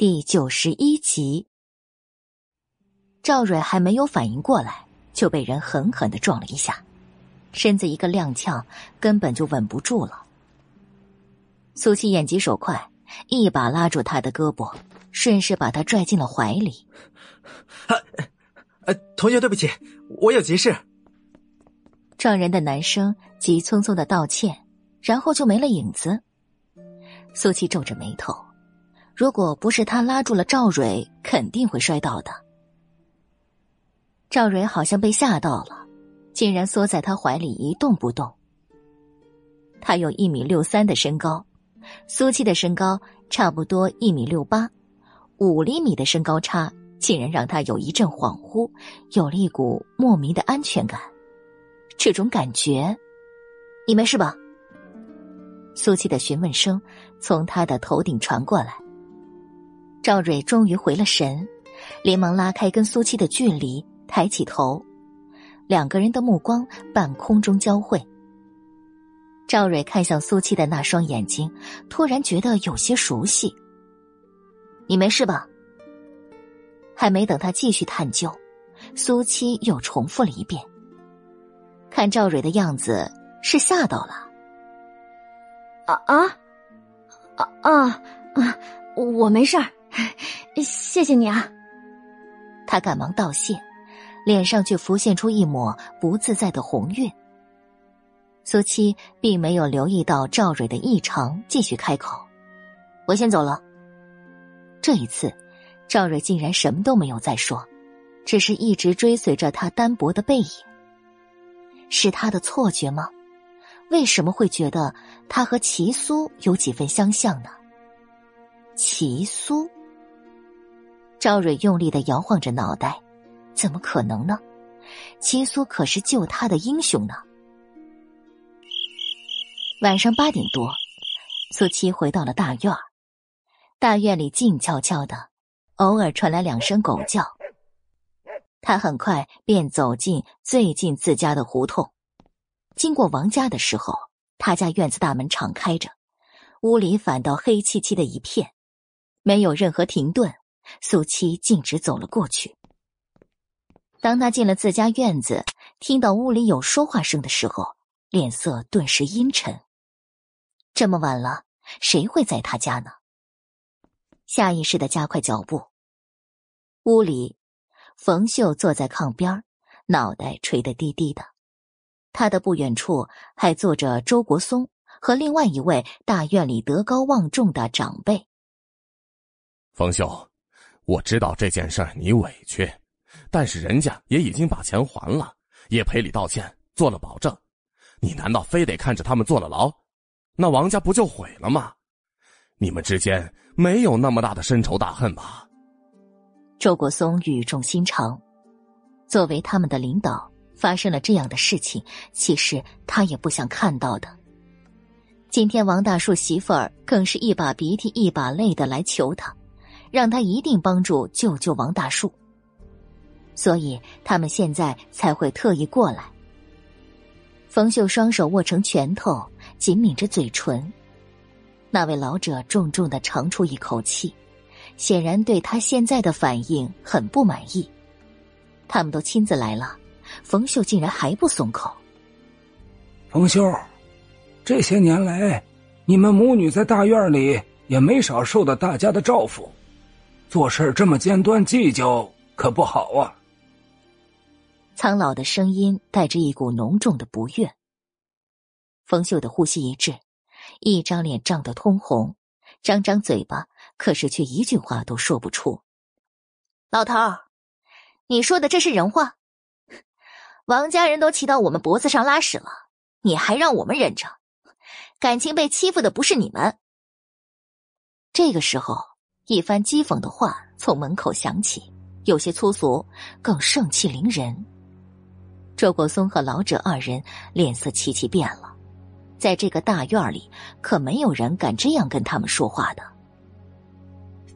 第九十一集，赵蕊还没有反应过来，就被人狠狠的撞了一下，身子一个踉跄，根本就稳不住了。苏七眼疾手快，一把拉住他的胳膊，顺势把他拽进了怀里。啊，呃，同学，对不起，我有急事。撞人的男生急匆匆的道歉，然后就没了影子。苏七皱着眉头。如果不是他拉住了赵蕊，肯定会摔倒的。赵蕊好像被吓到了，竟然缩在他怀里一动不动。他有一米六三的身高，苏七的身高差不多一米六八，五厘米的身高差竟然让他有一阵恍惚，有了一股莫名的安全感。这种感觉，你没事吧？苏七的询问声从他的头顶传过来。赵蕊终于回了神，连忙拉开跟苏七的距离，抬起头，两个人的目光半空中交汇。赵蕊看向苏七的那双眼睛，突然觉得有些熟悉。你没事吧？还没等他继续探究，苏七又重复了一遍。看赵蕊的样子，是吓到了。啊啊啊啊啊！我没事儿。谢谢你啊！他赶忙道谢，脸上却浮现出一抹不自在的红晕。苏七并没有留意到赵蕊的异常，继续开口：“我先走了。”这一次，赵蕊竟然什么都没有再说，只是一直追随着他单薄的背影。是他的错觉吗？为什么会觉得他和齐苏有几分相像呢？齐苏。赵蕊用力的摇晃着脑袋，怎么可能呢？七苏可是救他的英雄呢。晚上八点多，苏七回到了大院大院里静悄悄的，偶尔传来两声狗叫。他很快便走进最近自家的胡同，经过王家的时候，他家院子大门敞开着，屋里反倒黑漆漆的一片，没有任何停顿。苏七径直走了过去。当他进了自家院子，听到屋里有说话声的时候，脸色顿时阴沉。这么晚了，谁会在他家呢？下意识的加快脚步。屋里，冯秀坐在炕边，脑袋垂得低低的。他的不远处还坐着周国松和另外一位大院里德高望重的长辈。冯秀。我知道这件事儿你委屈，但是人家也已经把钱还了，也赔礼道歉，做了保证。你难道非得看着他们坐了牢？那王家不就毁了吗？你们之间没有那么大的深仇大恨吧？周国松语重心长，作为他们的领导，发生了这样的事情，其实他也不想看到的。今天王大树媳妇儿更是一把鼻涕一把泪的来求他。让他一定帮助救救王大树，所以他们现在才会特意过来。冯秀双手握成拳头，紧抿着嘴唇。那位老者重重的长出一口气，显然对他现在的反应很不满意。他们都亲自来了，冯秀竟然还不松口。冯秀，这些年来，你们母女在大院里也没少受到大家的照拂。做事这么尖端计较，可不好啊！苍老的声音带着一股浓重的不悦。冯秀的呼吸一滞，一张脸涨得通红，张张嘴巴，可是却一句话都说不出。老头儿，你说的这是人话？王家人都骑到我们脖子上拉屎了，你还让我们忍着？感情被欺负的不是你们？这个时候。一番讥讽的话从门口响起，有些粗俗，更盛气凌人。周国松和老者二人脸色齐齐变了，在这个大院里，可没有人敢这样跟他们说话的。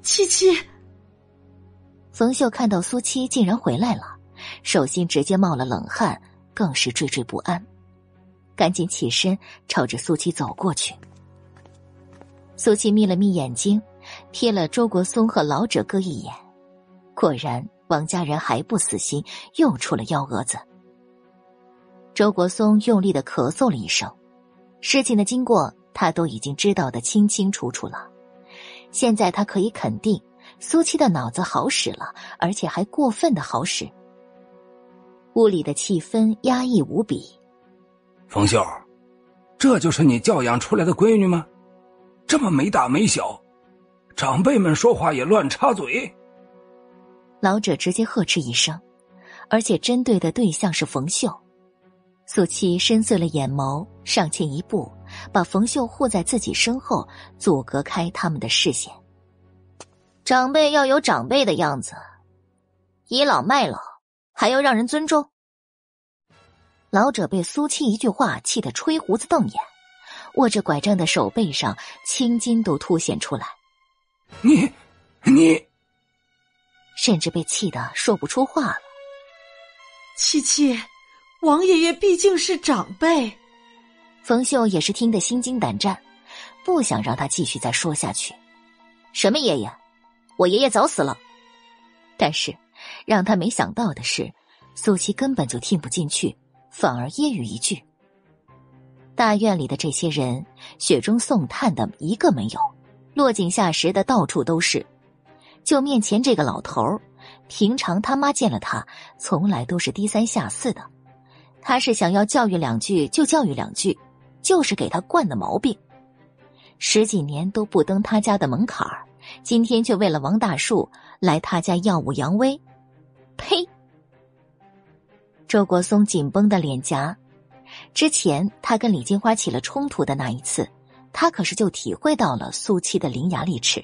七七，冯秀看到苏七竟然回来了，手心直接冒了冷汗，更是惴惴不安，赶紧起身朝着苏七走过去。苏七眯了眯眼睛。瞥了周国松和老者哥一眼，果然王家人还不死心，又出了幺蛾子。周国松用力的咳嗽了一声，事情的经过他都已经知道的清清楚楚了。现在他可以肯定，苏七的脑子好使了，而且还过分的好使。屋里的气氛压抑无比。冯秀，这就是你教养出来的闺女吗？这么没大没小，长辈们说话也乱插嘴。老者直接呵斥一声，而且针对的对象是冯秀。苏七深邃了眼眸，上前一步，把冯秀护在自己身后，阻隔开他们的视线。长辈要有长辈的样子，倚老卖老，还要让人尊重。老者被苏七一句话气得吹胡子瞪眼，握着拐杖的手背上青筋都凸显出来。你，你，甚至被气得说不出话了。七七，王爷爷毕竟是长辈。冯秀也是听得心惊胆战，不想让他继续再说下去。什么爷爷？我爷爷早死了。但是，让他没想到的是，苏七根本就听不进去。反而揶揄一句：“大院里的这些人，雪中送炭的一个没有，落井下石的到处都是。就面前这个老头，平常他妈见了他，从来都是低三下四的。他是想要教育两句就教育两句，就是给他惯的毛病。十几年都不登他家的门槛儿，今天却为了王大树来他家耀武扬威，呸！”周国松紧绷的脸颊，之前他跟李金花起了冲突的那一次，他可是就体会到了苏七的伶牙俐齿，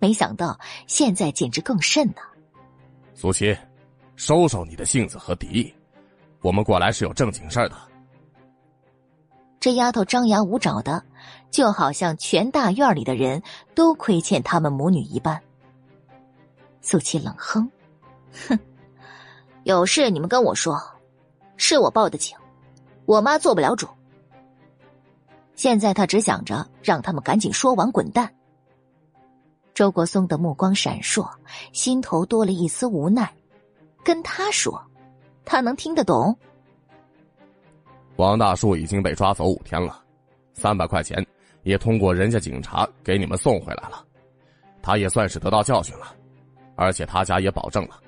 没想到现在简直更甚呢。苏七，收收你的性子和敌意，我们过来是有正经事儿的。这丫头张牙舞爪的，就好像全大院里的人都亏欠他们母女一般。苏七冷哼，哼。有事你们跟我说，是我报的警，我妈做不了主。现在他只想着让他们赶紧说完滚蛋。周国松的目光闪烁，心头多了一丝无奈。跟他说，他能听得懂？王大树已经被抓走五天了，三百块钱也通过人家警察给你们送回来了，他也算是得到教训了，而且他家也保证了。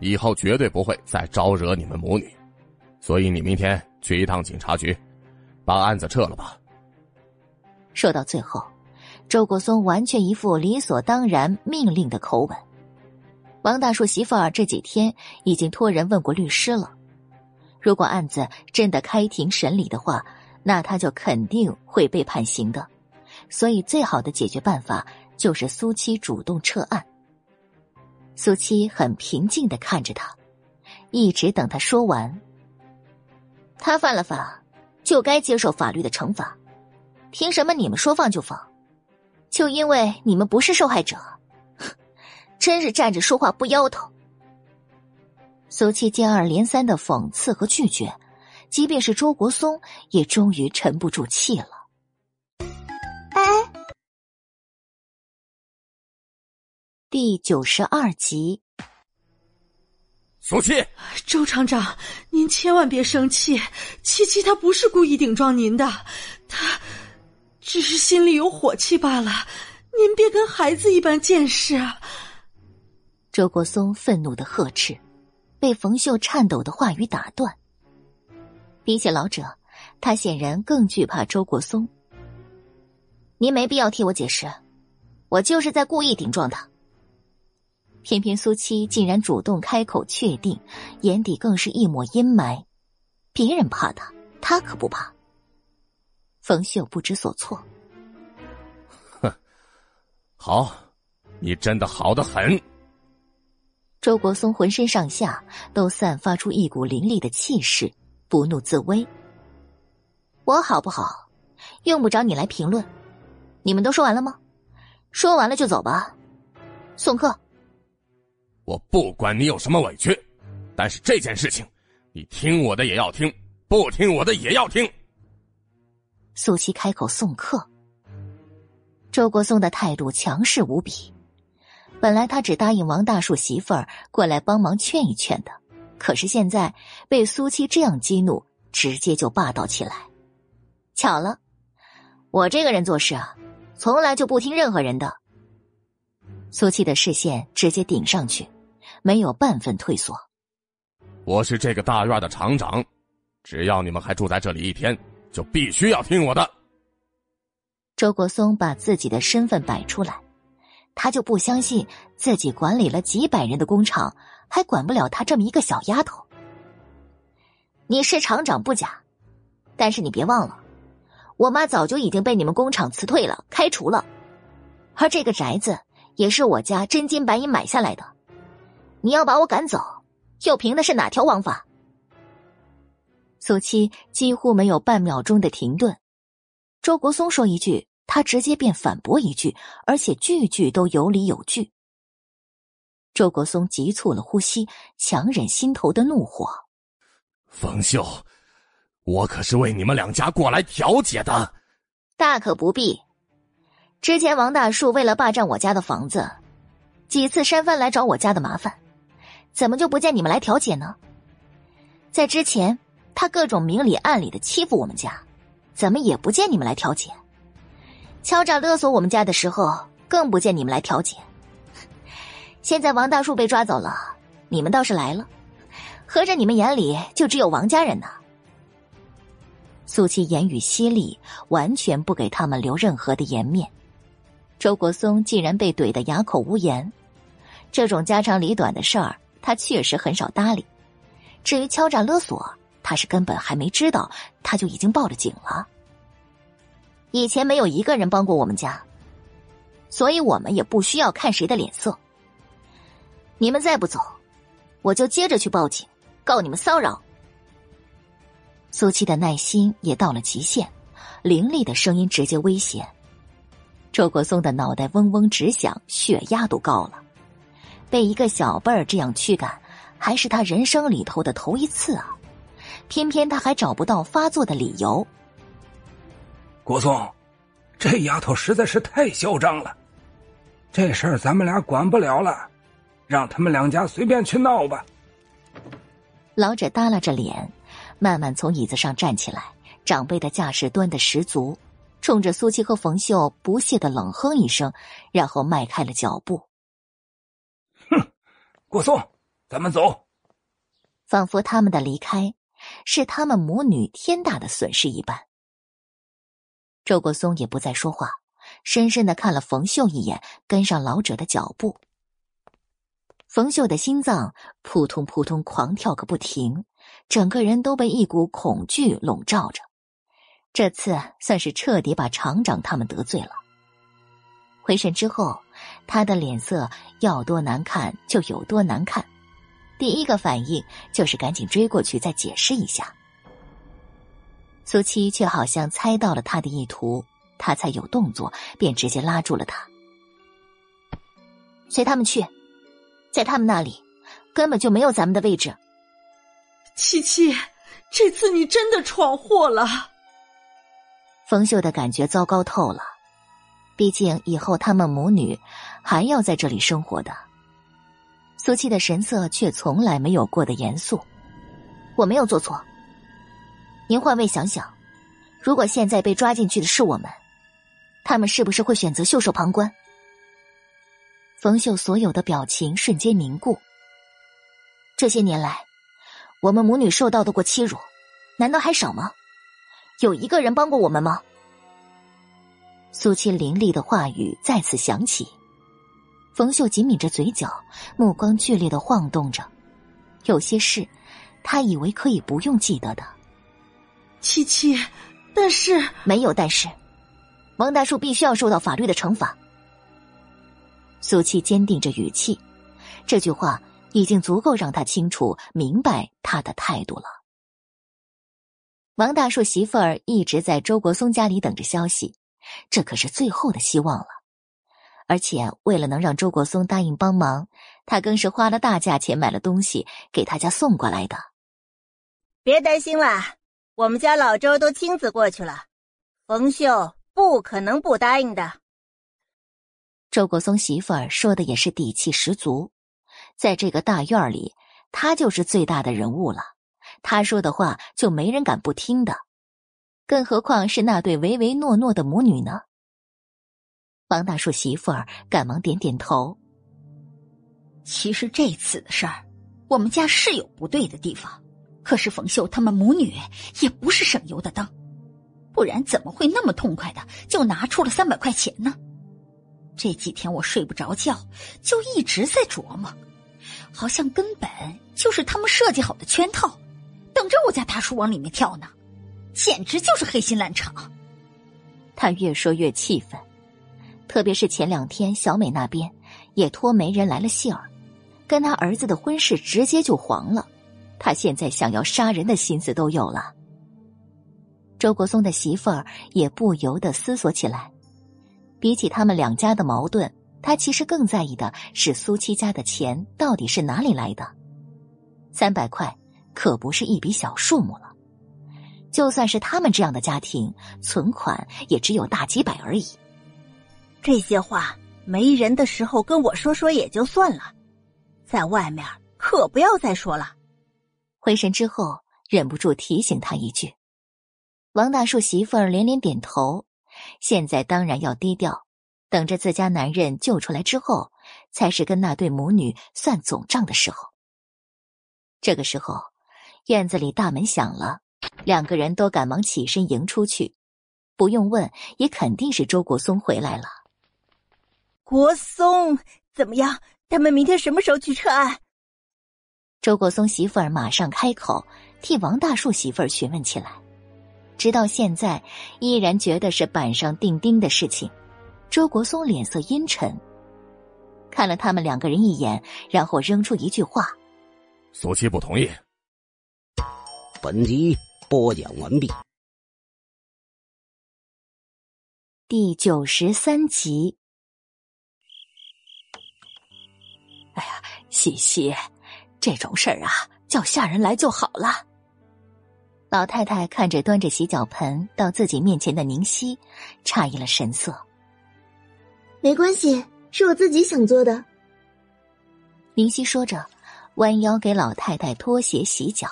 以后绝对不会再招惹你们母女，所以你明天去一趟警察局，把案子撤了吧。说到最后，周国松完全一副理所当然命令的口吻。王大树媳妇儿这几天已经托人问过律师了，如果案子真的开庭审理的话，那他就肯定会被判刑的。所以，最好的解决办法就是苏七主动撤案。苏七很平静的看着他，一直等他说完。他犯了法，就该接受法律的惩罚。凭什么你们说放就放？就因为你们不是受害者？真是站着说话不腰疼。苏七接二连三的讽刺和拒绝，即便是周国松也终于沉不住气了。哎第九十二集，苏七，周厂长，您千万别生气，七七她不是故意顶撞您的，她只是心里有火气罢了。您别跟孩子一般见识啊！周国松愤怒的呵斥，被冯秀颤抖的话语打断。比起老者，他显然更惧怕周国松。您没必要替我解释，我就是在故意顶撞他。偏偏苏七竟然主动开口确定，眼底更是一抹阴霾。别人怕他，他可不怕。冯秀不知所措。哼，好，你真的好的很。周国松浑身上下都散发出一股凌厉的气势，不怒自威。我好不好，用不着你来评论。你们都说完了吗？说完了就走吧。送客。我不管你有什么委屈，但是这件事情，你听我的也要听，不听我的也要听。苏七开口送客，周国松的态度强势无比。本来他只答应王大树媳妇儿过来帮忙劝一劝的，可是现在被苏七这样激怒，直接就霸道起来。巧了，我这个人做事啊，从来就不听任何人的。苏七的视线直接顶上去，没有半分退缩。我是这个大院的厂长，只要你们还住在这里一天，就必须要听我的。周国松把自己的身份摆出来。他就不相信自己管理了几百人的工厂，还管不了他这么一个小丫头。你是厂长不假，但是你别忘了，我妈早就已经被你们工厂辞退了、开除了，而这个宅子也是我家真金白银买下来的。你要把我赶走，又凭的是哪条王法？苏七几乎没有半秒钟的停顿，周国松说一句。他直接便反驳一句，而且句句都有理有据。周国松急促了呼吸，强忍心头的怒火。冯秀，我可是为你们两家过来调解的，大可不必。之前王大树为了霸占我家的房子，几次扇翻来找我家的麻烦，怎么就不见你们来调解呢？在之前，他各种明里暗里的欺负我们家，怎么也不见你们来调解？敲诈勒索我们家的时候，更不见你们来调解。现在王大树被抓走了，你们倒是来了，合着你们眼里就只有王家人呢？苏七言语犀利，完全不给他们留任何的颜面。周国松竟然被怼得哑口无言，这种家长里短的事儿，他确实很少搭理。至于敲诈勒索，他是根本还没知道，他就已经报了警了。以前没有一个人帮过我们家，所以我们也不需要看谁的脸色。你们再不走，我就接着去报警，告你们骚扰。苏七的耐心也到了极限，凌厉的声音直接威胁。周国松的脑袋嗡嗡直响，血压都高了。被一个小辈儿这样驱赶，还是他人生里头的头一次啊！偏偏他还找不到发作的理由。国松，这丫头实在是太嚣张了。这事儿咱们俩管不了了，让他们两家随便去闹吧。老者耷拉着脸，慢慢从椅子上站起来，长辈的架势端的十足，冲着苏七和冯秀不屑的冷哼一声，然后迈开了脚步。哼，国松，咱们走。仿佛他们的离开是他们母女天大的损失一般。周国松也不再说话，深深的看了冯秀一眼，跟上老者的脚步。冯秀的心脏扑通扑通狂跳个不停，整个人都被一股恐惧笼罩着。这次算是彻底把厂长他们得罪了。回神之后，他的脸色要多难看就有多难看，第一个反应就是赶紧追过去再解释一下。苏七却好像猜到了他的意图，他才有动作，便直接拉住了他。随他们去，在他们那里，根本就没有咱们的位置。七七，这次你真的闯祸了。冯秀的感觉糟糕透了，毕竟以后他们母女还要在这里生活的。苏七的神色却从来没有过的严肃，我没有做错。您换位想想，如果现在被抓进去的是我们，他们是不是会选择袖手旁观？冯秀所有的表情瞬间凝固。这些年来，我们母女受到的过欺辱，难道还少吗？有一个人帮过我们吗？苏七凌厉的话语再次响起，冯秀紧抿着嘴角，目光剧烈的晃动着。有些事，他以为可以不用记得的。七七，但是没有但是，王大树必须要受到法律的惩罚。苏七坚定着语气，这句话已经足够让他清楚明白他的态度了。王大树媳妇儿一直在周国松家里等着消息，这可是最后的希望了。而且为了能让周国松答应帮忙，他更是花了大价钱买了东西给他家送过来的。别担心啦。我们家老周都亲自过去了，冯秀不可能不答应的。周国松媳妇儿说的也是底气十足，在这个大院里，他就是最大的人物了。他说的话就没人敢不听的，更何况是那对唯唯诺诺的母女呢？王大树媳妇儿赶忙点点头。其实这次的事儿，我们家是有不对的地方，可是冯秀他们母女也不是省油的灯，不然怎么会那么痛快的就拿出了三百块钱呢？这几天我睡不着觉，就一直在琢磨，好像根本就是他们设计好的圈套，等着我家大叔往里面跳呢，简直就是黑心烂厂。他越说越气愤，特别是前两天小美那边也托媒人来了信儿，跟他儿子的婚事直接就黄了，他现在想要杀人的心思都有了。周国松的媳妇儿也不由得思索起来。比起他们两家的矛盾，他其实更在意的是苏七家的钱到底是哪里来的。三百块可不是一笔小数目了，就算是他们这样的家庭，存款也只有大几百而已。这些话没人的时候跟我说说也就算了，在外面可不要再说了。回神之后，忍不住提醒他一句。王大树媳妇儿连连点头。现在当然要低调，等着自家男人救出来之后，才是跟那对母女算总账的时候。这个时候，院子里大门响了，两个人都赶忙起身迎出去。不用问，也肯定是周国松回来了。国松，怎么样？他们明天什么时候去撤案？周国松媳妇儿马上开口，替王大树媳妇儿询问起来。直到现在，依然觉得是板上钉钉的事情。周国松脸色阴沉，看了他们两个人一眼，然后扔出一句话：“苏七不同意。”本集播讲完毕。第九十三集。哎呀，西西，这种事儿啊，叫下人来就好了。老太太看着端着洗脚盆到自己面前的宁熙，诧异了神色。没关系，是我自己想做的。宁熙说着，弯腰给老太太脱鞋洗脚。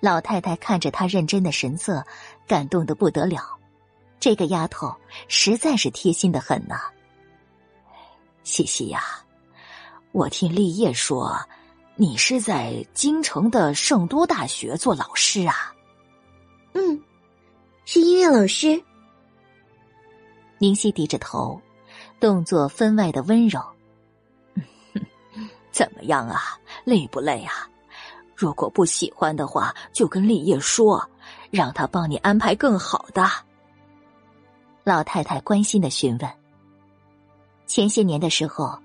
老太太看着她认真的神色，感动的不得了。这个丫头实在是贴心的很呐。西西呀，我听立业说。你是在京城的圣都大学做老师啊？嗯，是音乐老师。宁熙低着头，动作分外的温柔。怎么样啊？累不累啊？如果不喜欢的话，就跟立业说，让他帮你安排更好的。老太太关心的询问。前些年的时候，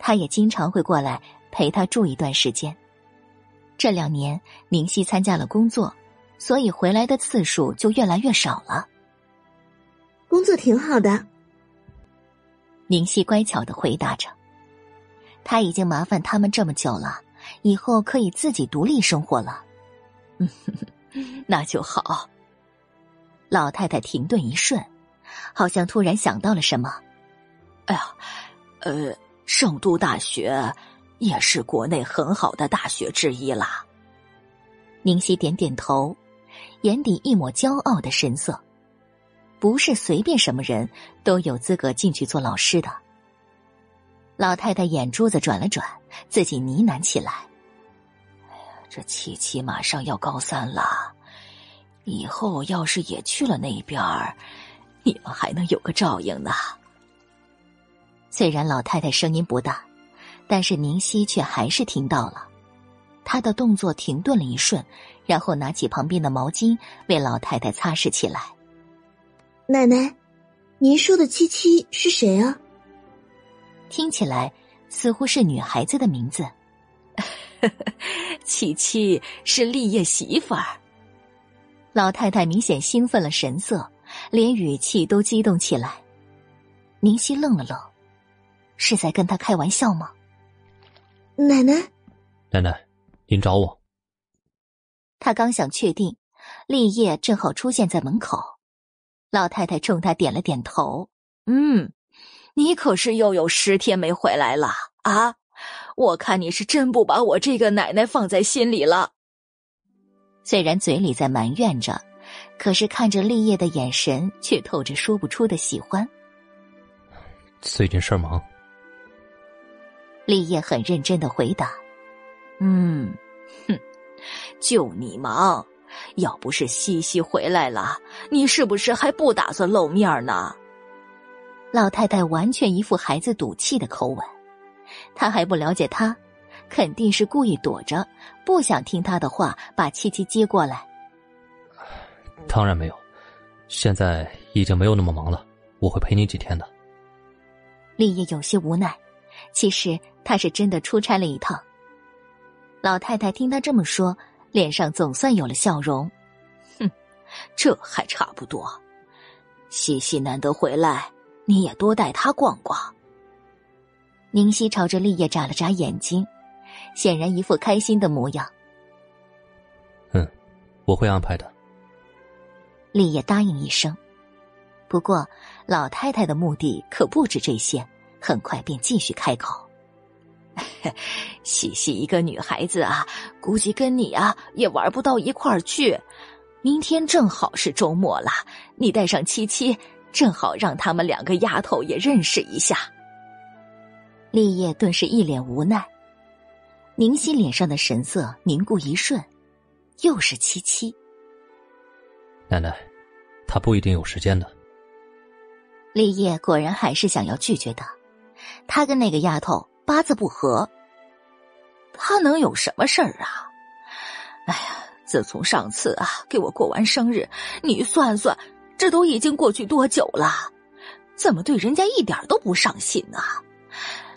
他也经常会过来。陪他住一段时间。这两年，宁熙参加了工作，所以回来的次数就越来越少了。工作挺好的，宁熙乖巧的回答着。他已经麻烦他们这么久了，以后可以自己独立生活了。嗯，那就好。老太太停顿一瞬，好像突然想到了什么。哎呀，呃，圣都大学。也是国内很好的大学之一啦。宁熙点点头，眼底一抹骄傲的神色。不是随便什么人都有资格进去做老师的。老太太眼珠子转了转，自己呢喃起来：“哎呀，这七七马上要高三了，以后要是也去了那边儿，你们还能有个照应呢。”虽然老太太声音不大。但是宁熙却还是听到了，她的动作停顿了一瞬，然后拿起旁边的毛巾为老太太擦拭起来。奶奶，您说的七七是谁啊？听起来似乎是女孩子的名字。七七是立业媳妇儿。老太太明显兴奋了神色，连语气都激动起来。宁熙愣了愣，是在跟他开玩笑吗？奶奶，奶奶，您找我。他刚想确定，立业正好出现在门口。老太太冲他点了点头，嗯，你可是又有十天没回来了啊！我看你是真不把我这个奶奶放在心里了。虽然嘴里在埋怨着，可是看着立业的眼神却透着说不出的喜欢。最近事儿忙。立业很认真的回答：“嗯，哼，就你忙。要不是西西回来了，你是不是还不打算露面呢？”老太太完全一副孩子赌气的口吻，她还不了解他，肯定是故意躲着，不想听他的话，把七七接过来。当然没有，现在已经没有那么忙了，我会陪你几天的。立业有些无奈，其实他是真的出差了一趟。老太太听他这么说，脸上总算有了笑容。哼，这还差不多。西西难得回来。你也多带他逛逛。宁熙朝着立业眨了眨眼睛，显然一副开心的模样。嗯，我会安排的。立业答应一声。不过，老太太的目的可不止这些，很快便继续开口：“ 西西一个女孩子啊，估计跟你啊也玩不到一块儿去。明天正好是周末了，你带上七七。”正好让他们两个丫头也认识一下。立业顿时一脸无奈，宁熙脸上的神色凝固一瞬，又是七七。奶奶，他不一定有时间的。立业果然还是想要拒绝的，他跟那个丫头八字不合，他能有什么事儿啊？哎呀，自从上次啊给我过完生日，你算算。这都已经过去多久了？怎么对人家一点都不上心呢？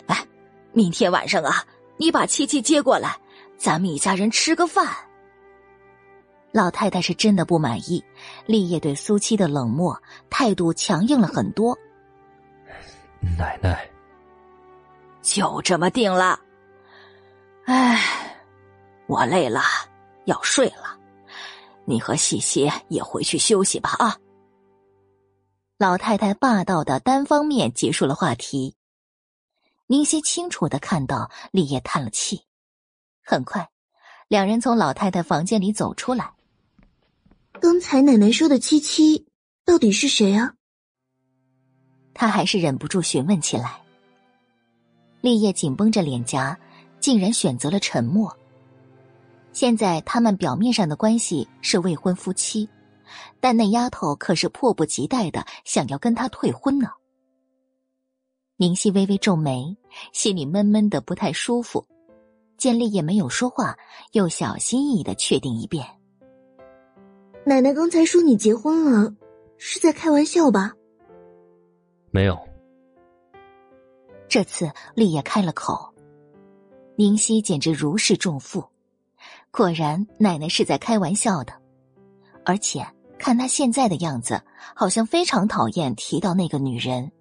来，明天晚上啊，你把七七接过来，咱们一家人吃个饭。老太太是真的不满意，立业对苏七的冷漠态度强硬了很多。奶奶，就这么定了。唉，我累了，要睡了。你和西西也回去休息吧啊。老太太霸道的单方面结束了话题。宁熙清楚的看到立业叹了气。很快，两人从老太太房间里走出来。刚才奶奶说的七七到底是谁啊？他还是忍不住询问起来。立业紧绷着脸颊，竟然选择了沉默。现在他们表面上的关系是未婚夫妻。但那丫头可是迫不及待的想要跟他退婚呢。宁熙微微皱眉，心里闷闷的不太舒服。见立业没有说话，又小心翼翼的确定一遍：“奶奶刚才说你结婚了，是在开玩笑吧？”“没有。”这次立业开了口，宁熙简直如释重负。果然，奶奶是在开玩笑的，而且。看她现在的样子，好像非常讨厌提到那个女人，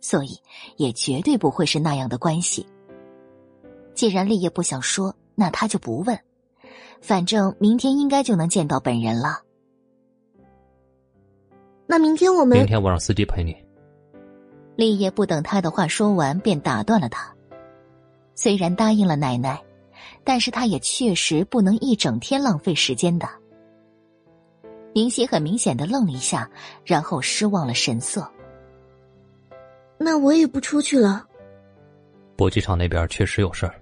所以也绝对不会是那样的关系。既然立业不想说，那他就不问，反正明天应该就能见到本人了。那明天我们明天我让司机陪你。立业不等他的话说完，便打断了他。虽然答应了奶奶，但是他也确实不能一整天浪费时间的。宁熙很明显的愣了一下，然后失望了神色。那我也不出去了。搏击场那边确实有事儿。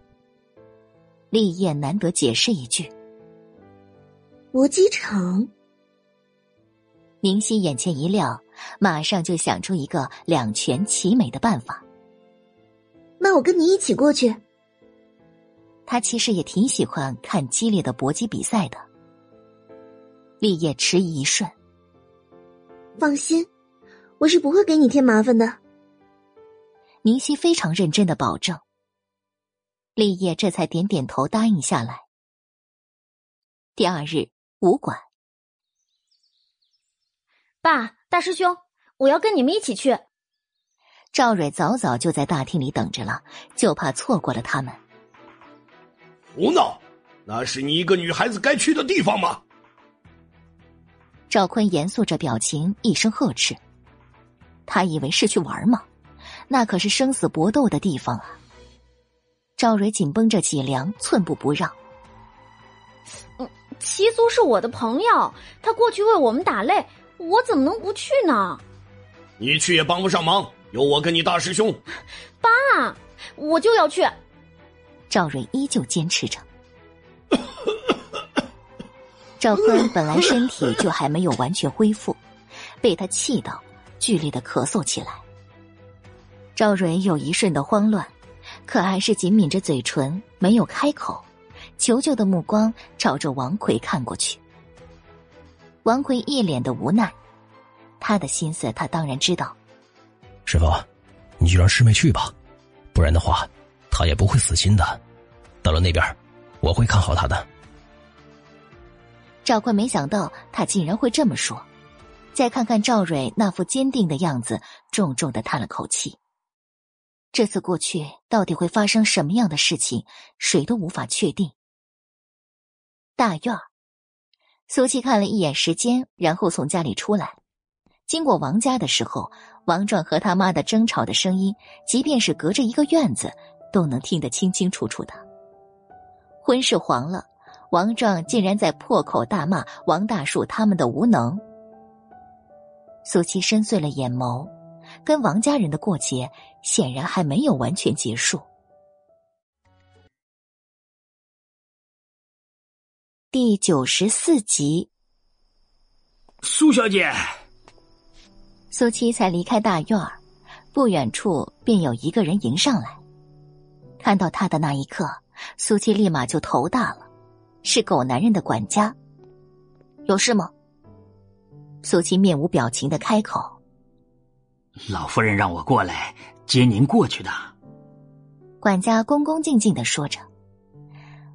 立业难得解释一句。搏击场。宁熙眼前一亮，马上就想出一个两全其美的办法。那我跟你一起过去。他其实也挺喜欢看激烈的搏击比赛的。立业迟疑一瞬，放心，我是不会给你添麻烦的。宁熙非常认真的保证。立业这才点点头答应下来。第二日，武馆，爸，大师兄，我要跟你们一起去。赵蕊早早就在大厅里等着了，就怕错过了他们。胡闹！那是你一个女孩子该去的地方吗？赵坤严肃着表情，一声呵斥。他以为是去玩吗？那可是生死搏斗的地方啊！赵蕊紧绷着脊梁，寸步不让。嗯，齐族是我的朋友，他过去为我们打擂，我怎么能不去呢？你去也帮不上忙，有我跟你大师兄。爸，我就要去。赵蕊依旧坚持着。赵坤本来身体就还没有完全恢复，被他气到，剧烈的咳嗽起来。赵蕊有一瞬的慌乱，可还是紧抿着嘴唇，没有开口，求救的目光朝着王奎看过去。王奎一脸的无奈，他的心思他当然知道。师傅，你就让师妹去吧，不然的话，她也不会死心的。到了那边，我会看好她的。赵坤没想到他竟然会这么说，再看看赵蕊那副坚定的样子，重重的叹了口气。这次过去到底会发生什么样的事情，谁都无法确定。大院儿，苏七看了一眼时间，然后从家里出来，经过王家的时候，王壮和他妈的争吵的声音，即便是隔着一个院子，都能听得清清楚楚的。婚事黄了。王壮竟然在破口大骂王大树他们的无能。苏七深邃了眼眸，跟王家人的过节显然还没有完全结束。第九十四集，苏小姐，苏七才离开大院儿，不远处便有一个人迎上来。看到他的那一刻，苏七立马就头大了。是狗男人的管家，有事吗？苏七面无表情的开口：“老夫人让我过来接您过去的。”管家恭恭敬敬的说着。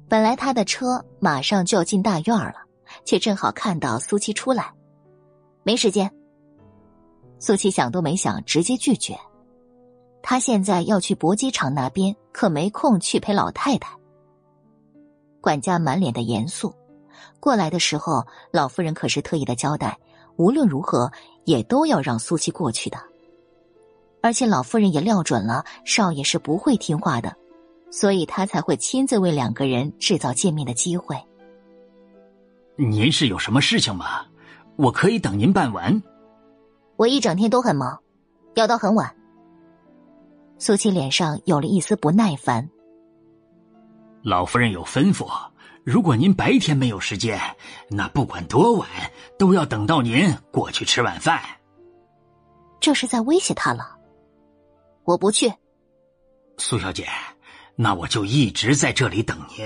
本来他的车马上就要进大院了，却正好看到苏七出来，没时间。苏七想都没想，直接拒绝。他现在要去搏击场那边，可没空去陪老太太。管家满脸的严肃，过来的时候，老夫人可是特意的交代，无论如何也都要让苏七过去的。而且老夫人也料准了少爷是不会听话的，所以他才会亲自为两个人制造见面的机会。您是有什么事情吗？我可以等您办完。我一整天都很忙，要到很晚。苏七脸上有了一丝不耐烦。老夫人有吩咐，如果您白天没有时间，那不管多晚都要等到您过去吃晚饭。这是在威胁他了。我不去，苏小姐，那我就一直在这里等您。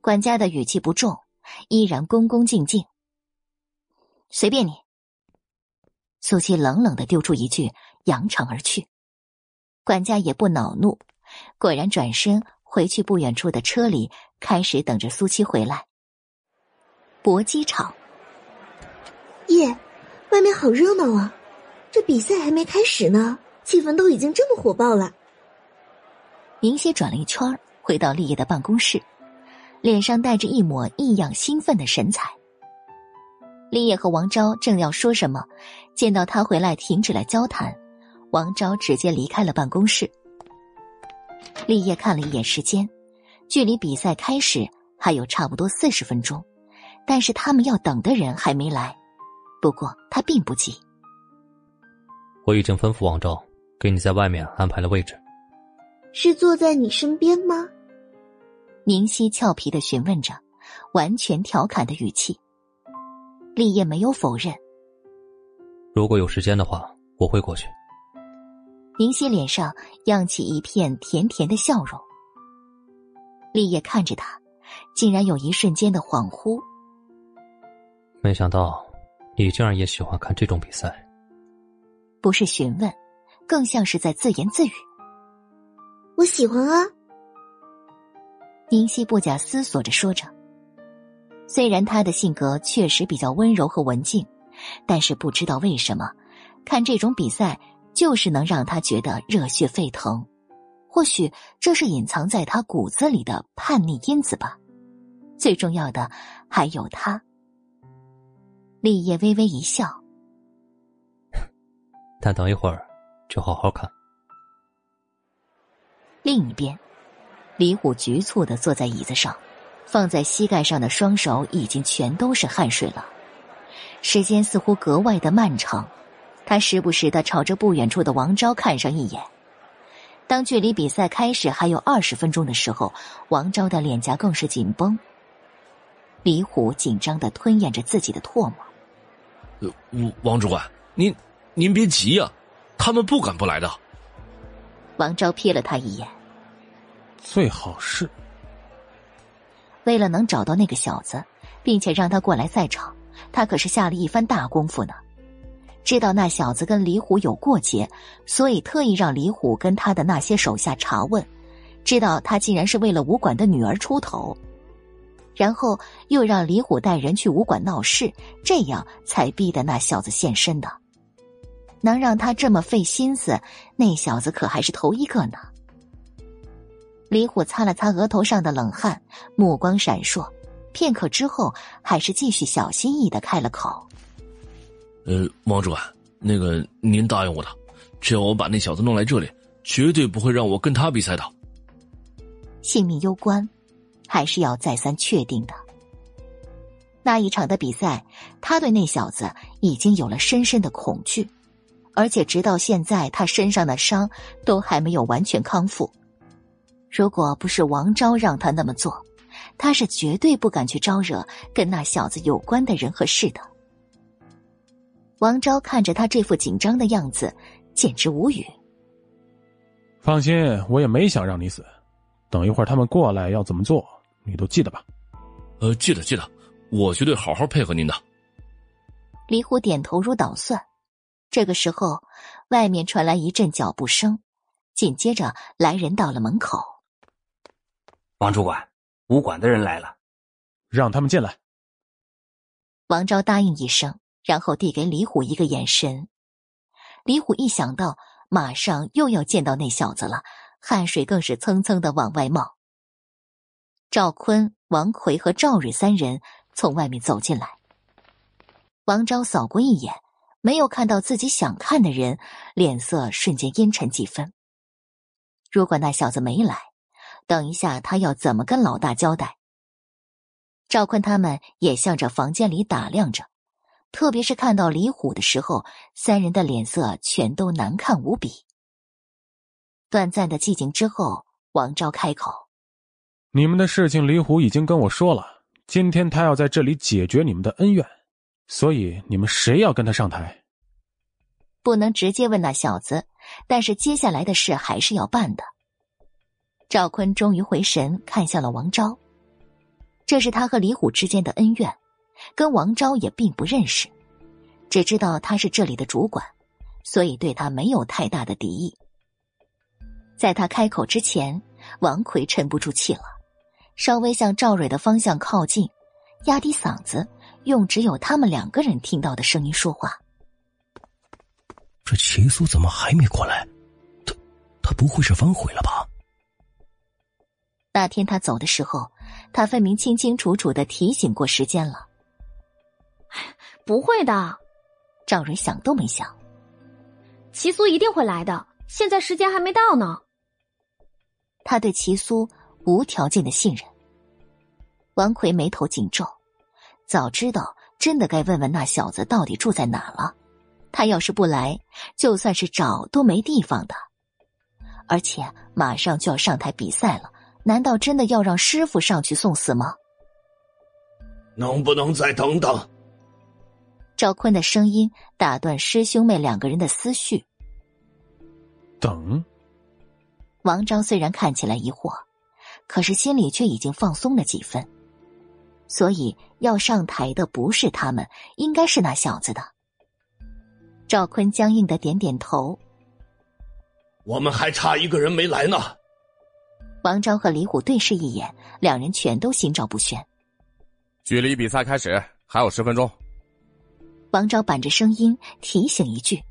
管家的语气不重，依然恭恭敬敬。随便你。苏七冷冷的丢出一句，扬长而去。管家也不恼怒，果然转身。回去不远处的车里，开始等着苏七回来。搏击场，耶，外面好热闹啊！这比赛还没开始呢，气氛都已经这么火爆了。明熙转了一圈，回到立业的办公室，脸上带着一抹异样兴奋的神采。立业和王昭正要说什么，见到他回来，停止了交谈，王昭直接离开了办公室。立业看了一眼时间，距离比赛开始还有差不多四十分钟，但是他们要等的人还没来。不过他并不急。我已经吩咐王昭，给你在外面安排了位置。是坐在你身边吗？宁熙俏皮的询问着，完全调侃的语气。立业没有否认。如果有时间的话，我会过去。宁熙脸上漾起一片甜甜的笑容。立业看着他，竟然有一瞬间的恍惚。没想到，你竟然也喜欢看这种比赛。不是询问，更像是在自言自语。我喜欢啊。宁熙不假思索着说着。虽然他的性格确实比较温柔和文静，但是不知道为什么，看这种比赛。就是能让他觉得热血沸腾，或许这是隐藏在他骨子里的叛逆因子吧。最重要的还有他。立业微微一笑，但等一会儿，就好好看。另一边，李虎局促的坐在椅子上，放在膝盖上的双手已经全都是汗水了。时间似乎格外的漫长，他时不时的朝着不远处的王昭看上一眼。当距离比赛开始还有二十分钟的时候，王昭的脸颊更是紧绷。李虎紧张的吞咽着自己的唾沫。呃，王主管，您您别急呀，他们不敢不来的。王昭瞥了他一眼。最好是。为了能找到那个小子，并且让他过来赛场，他可是下了一番大功夫呢。知道那小子跟李虎有过节，所以特意让李虎跟他的那些手下查问，知道他竟然是为了武馆的女儿出头，然后又让李虎带人去武馆闹事，这样才逼得那小子现身的。能让他这么费心思，那小子可还是头一个呢。李虎擦了擦额头上的冷汗，目光闪烁，片刻之后，还是继续小心翼翼的开了口。呃，王主管，那个您答应我的，只要我把那小子弄来这里，绝对不会让我跟他比赛的。性命攸关，还是要再三确定的。那一场的比赛，他对那小子已经有了深深的恐惧，而且直到现在，他身上的伤都还没有完全康复。如果不是王昭让他那么做，他是绝对不敢去招惹跟那小子有关的人和事的。王昭看着他这副紧张的样子，简直无语。放心，我也没想让你死。等一会儿他们过来要怎么做，你都记得吧？呃，记得记得，我绝对好好配合您的。李虎点头如捣蒜。这个时候，外面传来一阵脚步声，紧接着来人到了门口。王主管，武馆的人来了，让他们进来。王昭答应一声。然后递给李虎一个眼神，李虎一想到马上又要见到那小子了，汗水更是蹭蹭的往外冒。赵坤、王奎和赵蕊三人从外面走进来，王昭扫过一眼，没有看到自己想看的人，脸色瞬间阴沉几分。如果那小子没来，等一下他要怎么跟老大交代？赵坤他们也向着房间里打量着。特别是看到李虎的时候，三人的脸色全都难看无比。短暂的寂静之后，王昭开口：“你们的事情，李虎已经跟我说了。今天他要在这里解决你们的恩怨，所以你们谁要跟他上台？不能直接问那小子，但是接下来的事还是要办的。”赵坤终于回神，看向了王昭，这是他和李虎之间的恩怨。跟王昭也并不认识，只知道他是这里的主管，所以对他没有太大的敌意。在他开口之前，王奎沉不住气了，稍微向赵蕊的方向靠近，压低嗓子，用只有他们两个人听到的声音说话：“这齐苏怎么还没过来？他，他不会是反悔了吧？”那天他走的时候，他分明清清楚楚的提醒过时间了。不会的，赵蕊想都没想。齐苏一定会来的，现在时间还没到呢。他对齐苏无条件的信任。王奎眉头紧皱，早知道真的该问问那小子到底住在哪了。他要是不来，就算是找都没地方的。而且马上就要上台比赛了，难道真的要让师傅上去送死吗？能不能再等等？赵坤的声音打断师兄妹两个人的思绪。等。王昭虽然看起来疑惑，可是心里却已经放松了几分。所以要上台的不是他们，应该是那小子的。赵坤僵硬的点点头。我们还差一个人没来呢。王昭和李虎对视一眼，两人全都心照不宣。距离比赛开始还有十分钟。王昭板着声音提醒一句，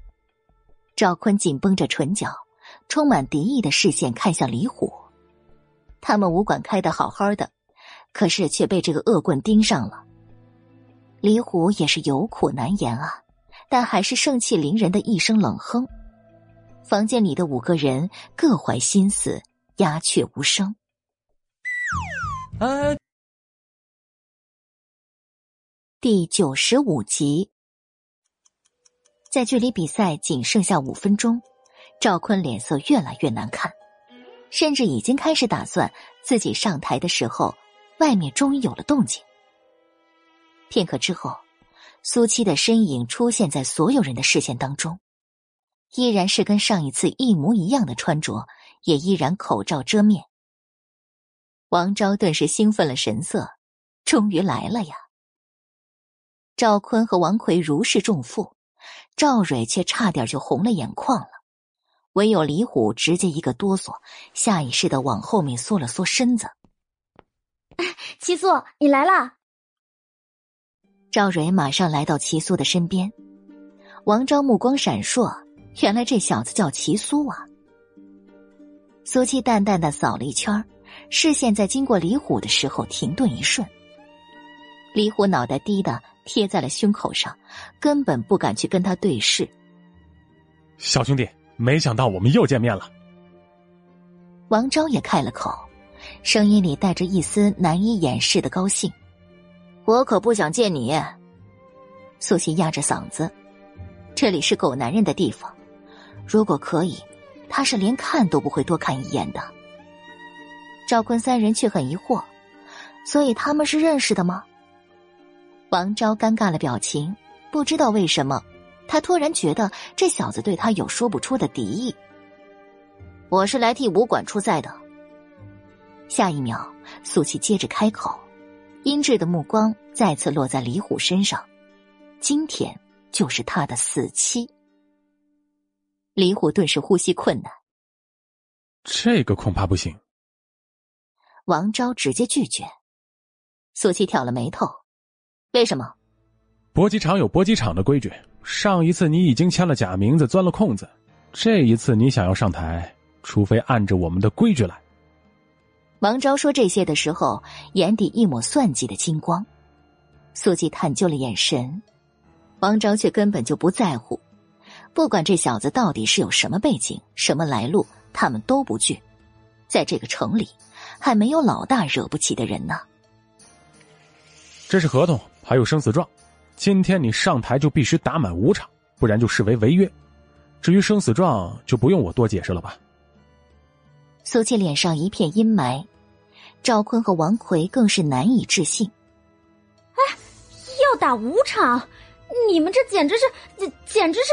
赵坤紧绷着唇角，充满敌意的视线看向李虎。他们武馆开的好好的，可是却被这个恶棍盯上了。李虎也是有苦难言啊，但还是盛气凌人的一声冷哼：“房间里的五个人各怀心思，鸦雀无声。啊！第九十五集，在距离比赛仅剩下五分钟，赵坤脸色越来越难看，甚至已经开始打算自己上台的时候，外面终于有了动静。片刻之后，苏七的身影出现在所有人的视线当中，依然是跟上一次一模一样的穿着，也依然口罩遮面。王昭顿时兴奋了神色，终于来了呀！赵坤和王奎如释重负，赵蕊却差点就红了眼眶了。唯有李虎直接一个哆嗦，下意识的往后面缩了缩身子。齐素，你来了。赵蕊马上来到齐苏的身边，王昭目光闪烁，原来这小子叫齐苏啊。苏七淡淡的扫了一圈，视线在经过李虎的时候停顿一瞬。李虎脑袋低的。贴在了胸口上，根本不敢去跟他对视。小兄弟，没想到我们又见面了。王昭也开了口，声音里带着一丝难以掩饰的高兴。我可不想见你。苏西压着嗓子，这里是狗男人的地方，如果可以，他是连看都不会多看一眼的。赵坤三人却很疑惑，所以他们是认识的吗？王昭尴尬了表情，不知道为什么，他突然觉得这小子对他有说不出的敌意。我是来替武馆出赛的。下一秒，苏琪接着开口，阴鸷的目光再次落在李虎身上，今天就是他的死期。李虎顿时呼吸困难，这个恐怕不行。王昭直接拒绝，苏琪挑了眉头。为什么？搏击场有搏击场的规矩。上一次你已经签了假名字，钻了空子。这一次你想要上台，除非按着我们的规矩来。王昭说这些的时候，眼底一抹算计的金光。苏季探究了眼神，王昭却根本就不在乎。不管这小子到底是有什么背景、什么来路，他们都不惧。在这个城里，还没有老大惹不起的人呢。这是合同。还有生死状，今天你上台就必须打满五场，不然就视为违约。至于生死状，就不用我多解释了吧。苏七脸上一片阴霾，赵坤和王奎更是难以置信。哎，要打五场，你们这简直是，简简直是……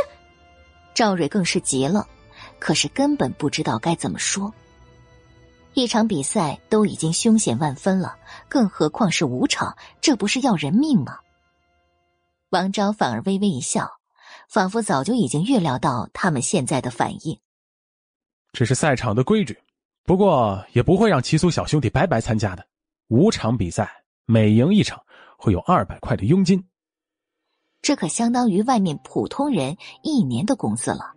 赵蕊更是急了，可是根本不知道该怎么说。一场比赛都已经凶险万分了，更何况是五场，这不是要人命吗？王昭反而微微一笑，仿佛早就已经预料到他们现在的反应。这是赛场的规矩，不过也不会让齐苏小兄弟白白参加的。五场比赛，每赢一场会有二百块的佣金，这可相当于外面普通人一年的工资了。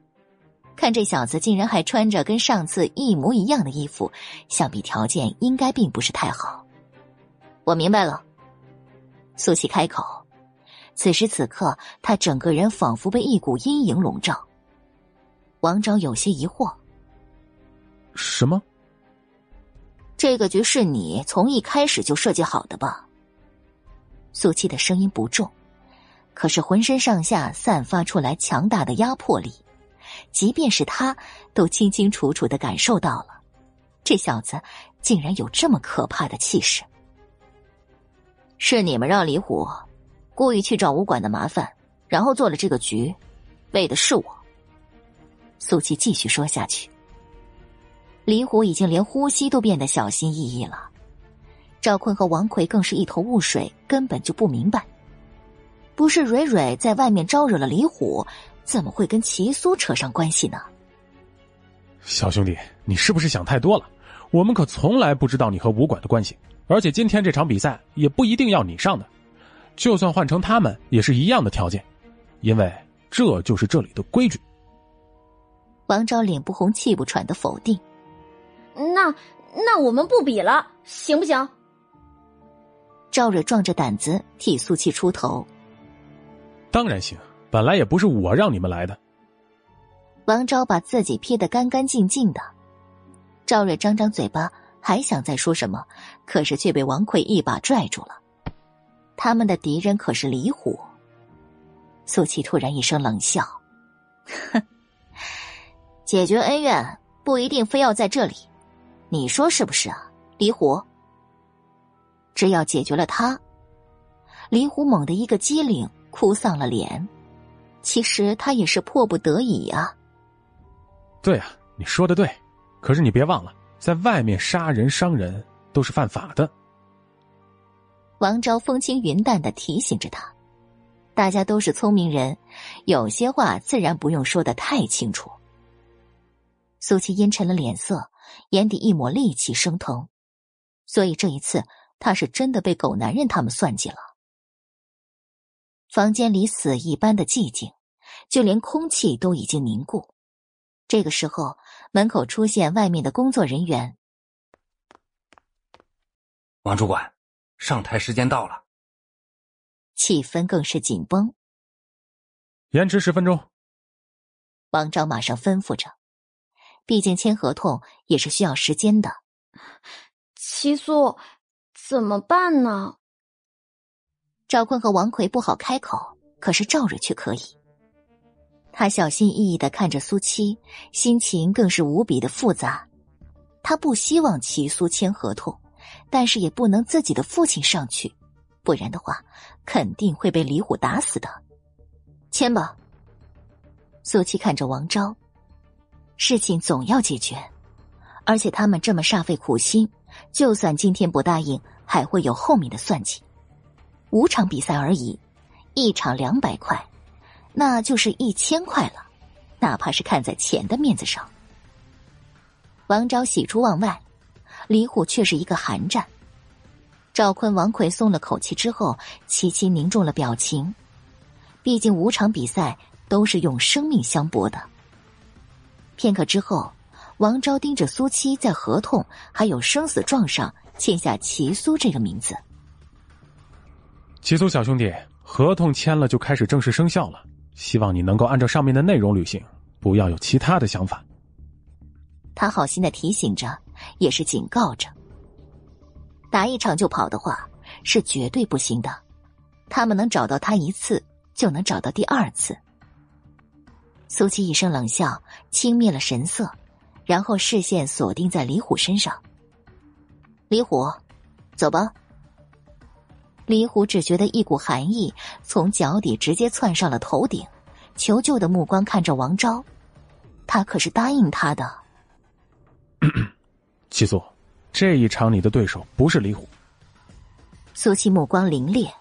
看这小子竟然还穿着跟上次一模一样的衣服，想必条件应该并不是太好。我明白了，苏琪开口。此时此刻，他整个人仿佛被一股阴影笼罩。王昭有些疑惑：“什么？这个局是你从一开始就设计好的吧？”苏七的声音不重，可是浑身上下散发出来强大的压迫力。即便是他，都清清楚楚的感受到了，这小子竟然有这么可怕的气势。是你们让李虎故意去找武馆的麻烦，然后做了这个局，为的是我。苏七继续说下去。李虎已经连呼吸都变得小心翼翼了，赵坤和王奎更是一头雾水，根本就不明白，不是蕊蕊在外面招惹了李虎。怎么会跟齐苏扯上关系呢？小兄弟，你是不是想太多了？我们可从来不知道你和武馆的关系，而且今天这场比赛也不一定要你上的，就算换成他们也是一样的条件，因为这就是这里的规矩。王昭脸不红气不喘的否定：“那那我们不比了，行不行？”赵蕊壮着胆子替苏七出头：“当然行。”本来也不是我让你们来的。王昭把自己撇得干干净净的。赵蕊张张嘴巴，还想再说什么，可是却被王奎一把拽住了。他们的敌人可是李虎。苏琪突然一声冷笑：“ 哼，解决恩怨不一定非要在这里，你说是不是啊，李虎？只要解决了他。”李虎猛地一个机灵，哭丧了脸。其实他也是迫不得已啊。对啊，你说的对，可是你别忘了，在外面杀人伤人都是犯法的。王昭风轻云淡的提醒着他：“大家都是聪明人，有些话自然不用说的太清楚。”苏七阴沉了脸色，眼底一抹戾气升腾，所以这一次他是真的被狗男人他们算计了。房间里死一般的寂静，就连空气都已经凝固。这个时候，门口出现外面的工作人员。王主管，上台时间到了。气氛更是紧绷。延迟十分钟。王昭马上吩咐着，毕竟签合同也是需要时间的。齐苏，怎么办呢？赵坤和王奎不好开口，可是赵蕊却可以。他小心翼翼的看着苏七，心情更是无比的复杂。他不希望齐苏签合同，但是也不能自己的父亲上去，不然的话肯定会被李虎打死的。签吧。苏七看着王昭，事情总要解决，而且他们这么煞费苦心，就算今天不答应，还会有后面的算计。五场比赛而已，一场两百块，那就是一千块了。哪怕是看在钱的面子上，王昭喜出望外，李虎却是一个寒战。赵坤、王奎松了口气之后，齐齐凝重了表情。毕竟五场比赛都是用生命相搏的。片刻之后，王昭盯着苏七在合同还有生死状上签下齐苏这个名字。齐苏小兄弟，合同签了就开始正式生效了，希望你能够按照上面的内容履行，不要有其他的想法。他好心的提醒着，也是警告着。打一场就跑的话，是绝对不行的。他们能找到他一次，就能找到第二次。苏七一声冷笑，轻蔑了神色，然后视线锁定在李虎身上。李虎，走吧。李虎只觉得一股寒意从脚底直接窜上了头顶，求救的目光看着王昭，他可是答应他的。七苏，这一场你的对手不是李虎。苏七目光凌冽，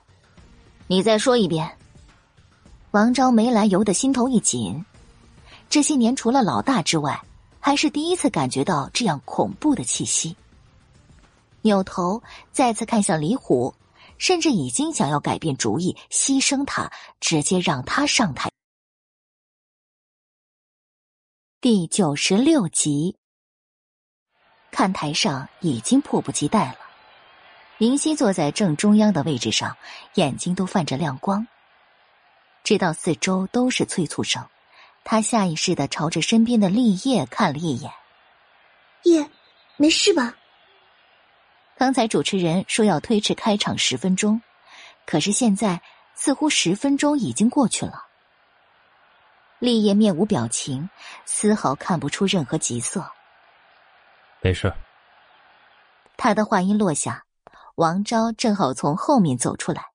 你再说一遍。王昭没来由的心头一紧，这些年除了老大之外，还是第一次感觉到这样恐怖的气息。扭头再次看向李虎。甚至已经想要改变主意，牺牲他，直接让他上台。第九十六集，看台上已经迫不及待了。林夕坐在正中央的位置上，眼睛都泛着亮光。直到四周都是催促声，他下意识的朝着身边的立叶看了一眼。叶，没事吧？刚才主持人说要推迟开场十分钟，可是现在似乎十分钟已经过去了。立业面无表情，丝毫看不出任何急色。没事。他的话音落下，王昭正好从后面走出来，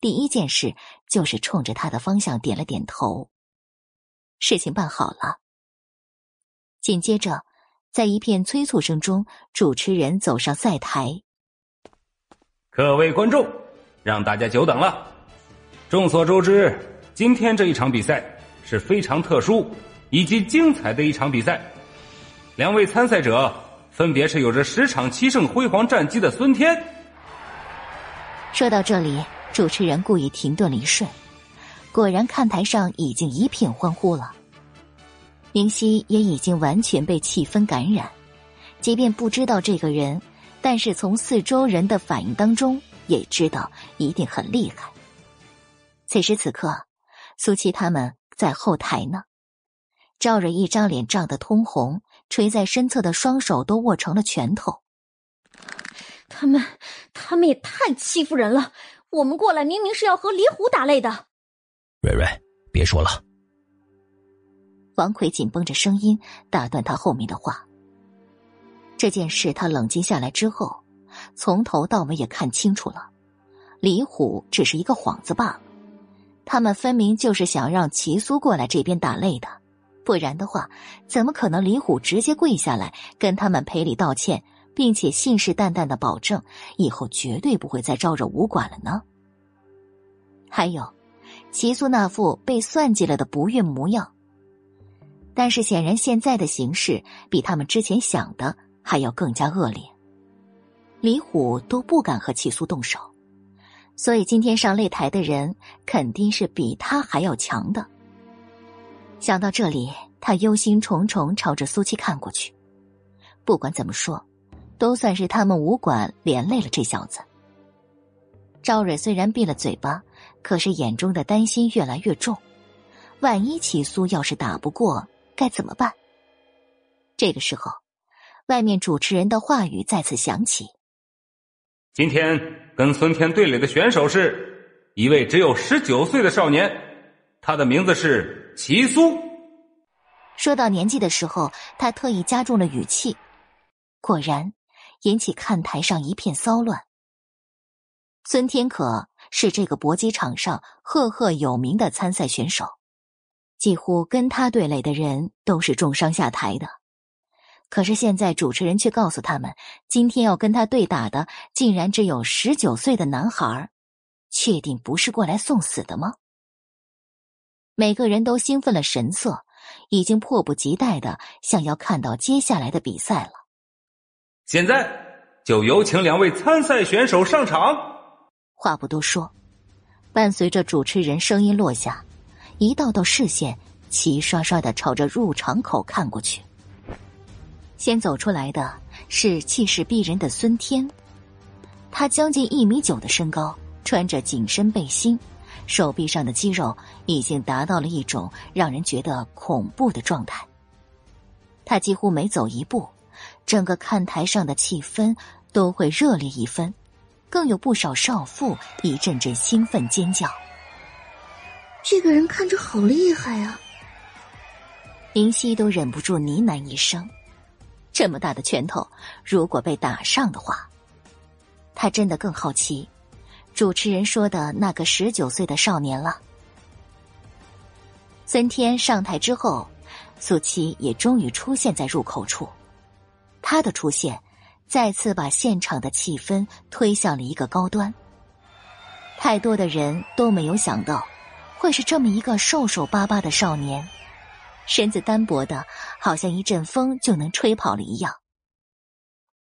第一件事就是冲着他的方向点了点头。事情办好了。紧接着。在一片催促声中，主持人走上赛台。各位观众，让大家久等了。众所周知，今天这一场比赛是非常特殊以及精彩的一场比赛。两位参赛者分别是有着十场七胜辉煌战绩的孙天。说到这里，主持人故意停顿了一瞬，果然看台上已经一片欢呼了。明熙也已经完全被气氛感染，即便不知道这个人，但是从四周人的反应当中也知道一定很厉害。此时此刻，苏七他们在后台呢，赵蕊一张脸涨得通红，垂在身侧的双手都握成了拳头。他们，他们也太欺负人了！我们过来明明是要和李虎打擂的。蕊蕊，别说了。王奎紧绷着声音打断他后面的话。这件事他冷静下来之后，从头到尾也看清楚了，李虎只是一个幌子罢了。他们分明就是想让齐苏过来这边打擂的，不然的话，怎么可能李虎直接跪下来跟他们赔礼道歉，并且信誓旦旦的保证以后绝对不会再招惹武馆了呢？还有，齐苏那副被算计了的不悦模样。但是显然，现在的形势比他们之前想的还要更加恶劣。李虎都不敢和齐苏动手，所以今天上擂台的人肯定是比他还要强的。想到这里，他忧心忡忡朝着苏七看过去。不管怎么说，都算是他们武馆连累了这小子。赵蕊虽然闭了嘴巴，可是眼中的担心越来越重。万一齐苏要是打不过，该怎么办？这个时候，外面主持人的话语再次响起：“今天跟孙天对垒的选手是一位只有十九岁的少年，他的名字是齐苏。”说到年纪的时候，他特意加重了语气，果然引起看台上一片骚乱。孙天可是这个搏击场上赫赫有名的参赛选手。几乎跟他对垒的人都是重伤下台的，可是现在主持人却告诉他们，今天要跟他对打的竟然只有十九岁的男孩，确定不是过来送死的吗？每个人都兴奋了神色，已经迫不及待的想要看到接下来的比赛了。现在就有请两位参赛选手上场。话不多说，伴随着主持人声音落下。一道道视线齐刷刷的朝着入场口看过去。先走出来的是气势逼人的孙天，他将近一米九的身高，穿着紧身背心，手臂上的肌肉已经达到了一种让人觉得恐怖的状态。他几乎每走一步，整个看台上的气氛都会热烈一分，更有不少少妇一阵阵兴奋尖叫。这个人看着好厉害啊！林夕都忍不住呢喃一声：“这么大的拳头，如果被打上的话，他真的更好奇主持人说的那个十九岁的少年了。”孙天上台之后，苏七也终于出现在入口处。他的出现，再次把现场的气氛推向了一个高端。太多的人都没有想到。会是这么一个瘦瘦巴巴的少年，身子单薄的，好像一阵风就能吹跑了一样。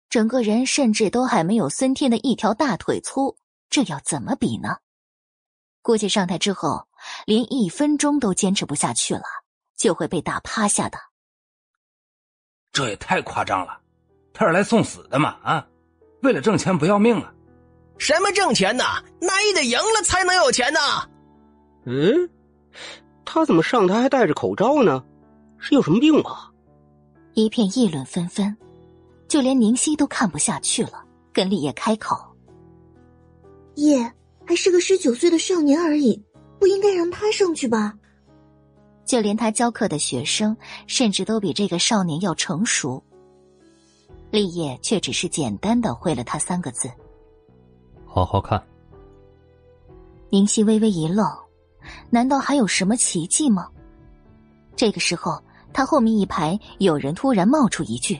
整个人甚至都还没有孙天的一条大腿粗，这要怎么比呢？估计上台之后，连一分钟都坚持不下去了，就会被打趴下的。这也太夸张了，他是来送死的嘛？啊，为了挣钱不要命啊？什么挣钱呢？那也得赢了才能有钱呢。嗯，他怎么上台还戴着口罩呢？是有什么病吧？一片议论纷纷，就连宁熙都看不下去了，跟立业开口：“叶还是个十九岁的少年而已，不应该让他上去吧？”就连他教课的学生，甚至都比这个少年要成熟。立业却只是简单的回了他三个字：“好好看。”宁熙微微一愣。难道还有什么奇迹吗？这个时候，他后面一排有人突然冒出一句：“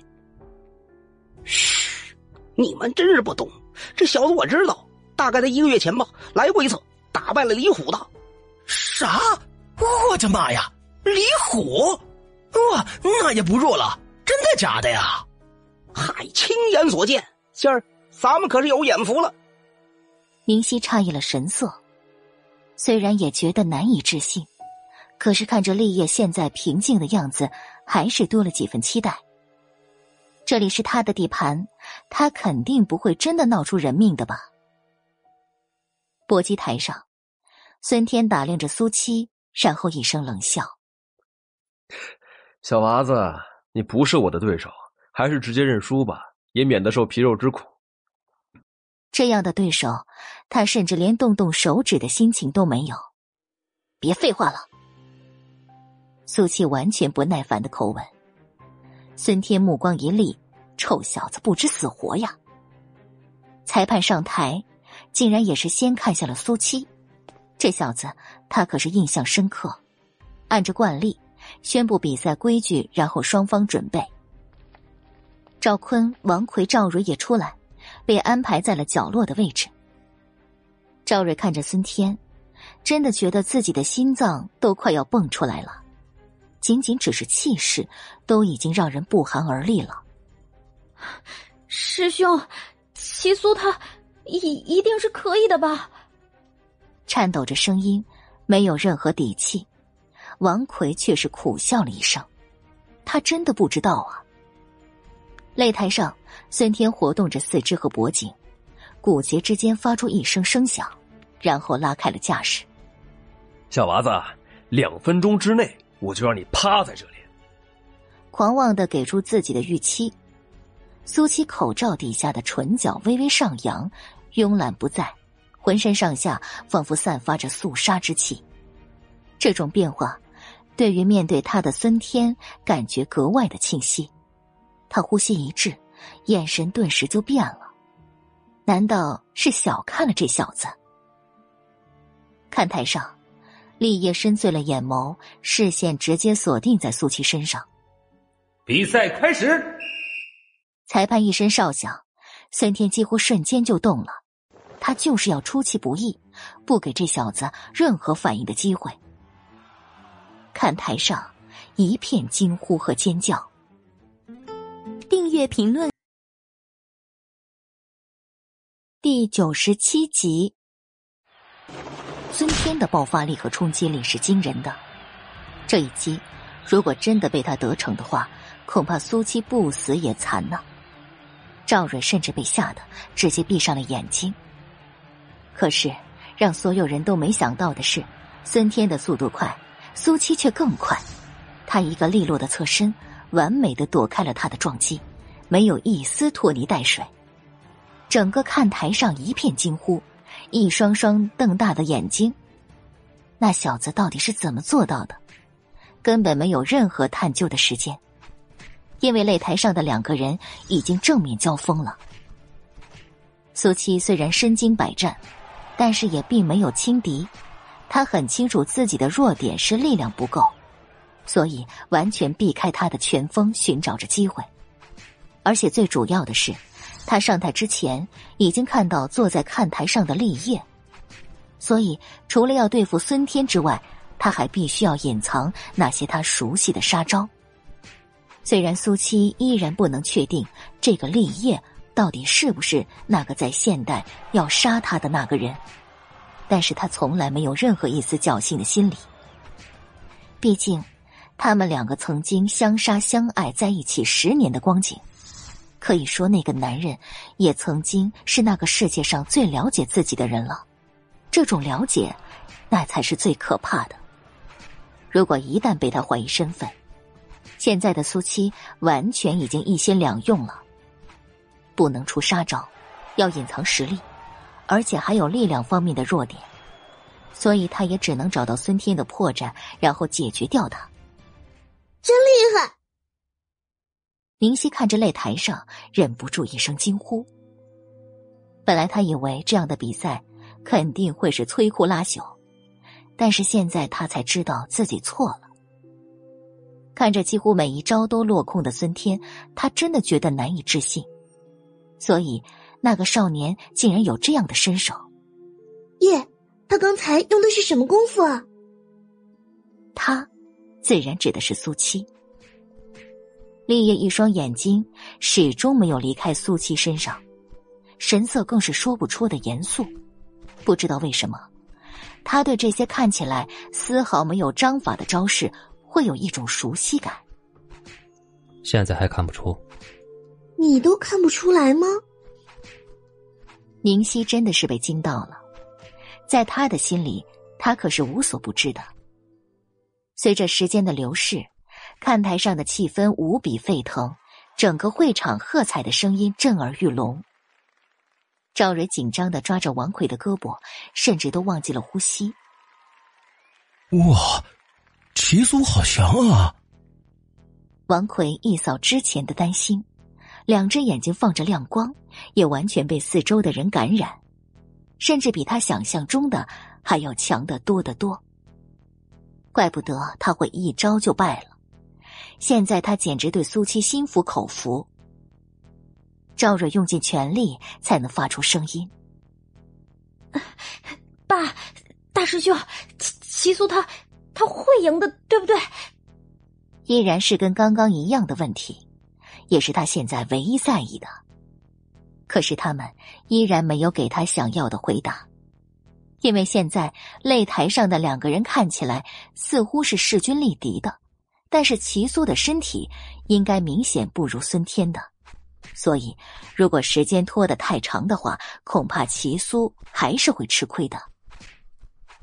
嘘，你们真是不懂，这小子我知道，大概在一个月前吧，来过一次，打败了李虎的。”啥？我的妈呀！李虎？哇，那也不弱了，真的假的呀？嗨，亲眼所见，今儿咱们可是有眼福了。明熙诧异了神色。虽然也觉得难以置信，可是看着立业现在平静的样子，还是多了几分期待。这里是他的地盘，他肯定不会真的闹出人命的吧？搏击台上，孙天打量着苏七，然后一声冷笑：“小娃子，你不是我的对手，还是直接认输吧，也免得受皮肉之苦。这样的对手，他甚至连动动手指的心情都没有。别废话了。苏七完全不耐烦的口吻。孙天目光一厉：“臭小子，不知死活呀！”裁判上台，竟然也是先看向了苏七。这小子，他可是印象深刻。按着惯例，宣布比赛规矩，然后双方准备。赵坤、王奎、赵蕊也出来。被安排在了角落的位置。赵蕊看着孙天，真的觉得自己的心脏都快要蹦出来了。仅仅只是气势，都已经让人不寒而栗了。师兄，齐苏他一一定是可以的吧？颤抖着声音，没有任何底气。王奎却是苦笑了一声，他真的不知道啊。擂台上，孙天活动着四肢和脖颈，骨节之间发出一声声响，然后拉开了架势。小娃子，两分钟之内我就让你趴在这里！狂妄的给出自己的预期。苏七口罩底下的唇角微微上扬，慵懒不在，浑身上下仿佛散发着肃杀之气。这种变化，对于面对他的孙天，感觉格外的清晰。他呼吸一滞，眼神顿时就变了。难道是小看了这小子？看台上，立业深邃了眼眸，视线直接锁定在苏琪身上。比赛开始！裁判一声哨响，孙天几乎瞬间就动了。他就是要出其不意，不给这小子任何反应的机会。看台上一片惊呼和尖叫。订阅评论第九十七集。孙天的爆发力和冲击力是惊人的，这一击如果真的被他得逞的话，恐怕苏七不死也残呢。赵蕊甚至被吓得直接闭上了眼睛。可是让所有人都没想到的是，孙天的速度快，苏七却更快。他一个利落的侧身。完美的躲开了他的撞击，没有一丝拖泥带水。整个看台上一片惊呼，一双双瞪大的眼睛。那小子到底是怎么做到的？根本没有任何探究的时间，因为擂台上的两个人已经正面交锋了。苏七虽然身经百战，但是也并没有轻敌。他很清楚自己的弱点是力量不够。所以，完全避开他的拳锋，寻找着机会。而且最主要的是，他上台之前已经看到坐在看台上的立业，所以除了要对付孙天之外，他还必须要隐藏那些他熟悉的杀招。虽然苏七依然不能确定这个立业到底是不是那个在现代要杀他的那个人，但是他从来没有任何一丝侥幸的心理。毕竟。他们两个曾经相杀相爱在一起十年的光景，可以说那个男人也曾经是那个世界上最了解自己的人了。这种了解，那才是最可怕的。如果一旦被他怀疑身份，现在的苏七完全已经一心两用了，不能出杀招，要隐藏实力，而且还有力量方面的弱点，所以他也只能找到孙天的破绽，然后解决掉他。真厉害！明熙看着擂台上，忍不住一声惊呼。本来他以为这样的比赛肯定会是摧枯拉朽，但是现在他才知道自己错了。看着几乎每一招都落空的孙天，他真的觉得难以置信。所以，那个少年竟然有这样的身手。耶，他刚才用的是什么功夫啊？他。自然指的是苏七。立业一双眼睛始终没有离开苏七身上，神色更是说不出的严肃。不知道为什么，他对这些看起来丝毫没有章法的招式会有一种熟悉感。现在还看不出？你都看不出来吗？宁熙真的是被惊到了，在他的心里，他可是无所不知的。随着时间的流逝，看台上的气氛无比沸腾，整个会场喝彩的声音震耳欲聋。赵蕊紧张的抓着王奎的胳膊，甚至都忘记了呼吸。哇，齐苏好强啊！王奎一扫之前的担心，两只眼睛放着亮光，也完全被四周的人感染，甚至比他想象中的还要强得多得多。怪不得他会一招就败了，现在他简直对苏七心服口服。赵蕊用尽全力才能发出声音：“爸，大师兄，齐齐苏他他会赢的，对不对？”依然是跟刚刚一样的问题，也是他现在唯一在意的。可是他们依然没有给他想要的回答，因为现在擂台上的两个人看起来似乎是势均力敌的，但是齐苏的身体应该明显不如孙天的。所以，如果时间拖得太长的话，恐怕齐苏还是会吃亏的。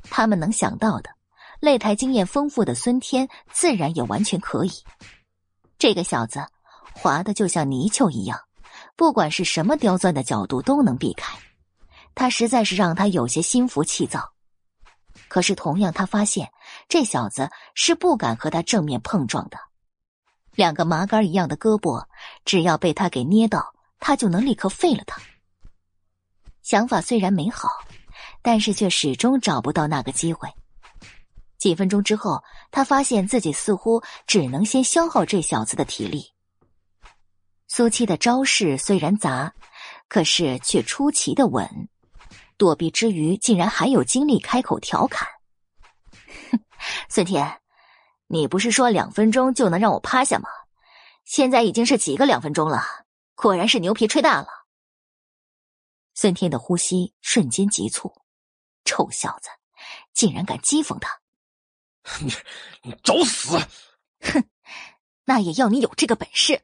他们能想到的，擂台经验丰富的孙天自然也完全可以。这个小子滑的就像泥鳅一样，不管是什么刁钻的角度都能避开。他实在是让他有些心浮气躁。可是，同样他发现这小子是不敢和他正面碰撞的。两个麻杆一样的胳膊，只要被他给捏到，他就能立刻废了他。想法虽然美好，但是却始终找不到那个机会。几分钟之后，他发现自己似乎只能先消耗这小子的体力。苏七的招式虽然杂，可是却出奇的稳，躲避之余竟然还有精力开口调侃：“哼，孙天。”你不是说两分钟就能让我趴下吗？现在已经是几个两分钟了，果然是牛皮吹大了。孙天的呼吸瞬间急促，臭小子，竟然敢讥讽他！你你找死！哼，那也要你有这个本事，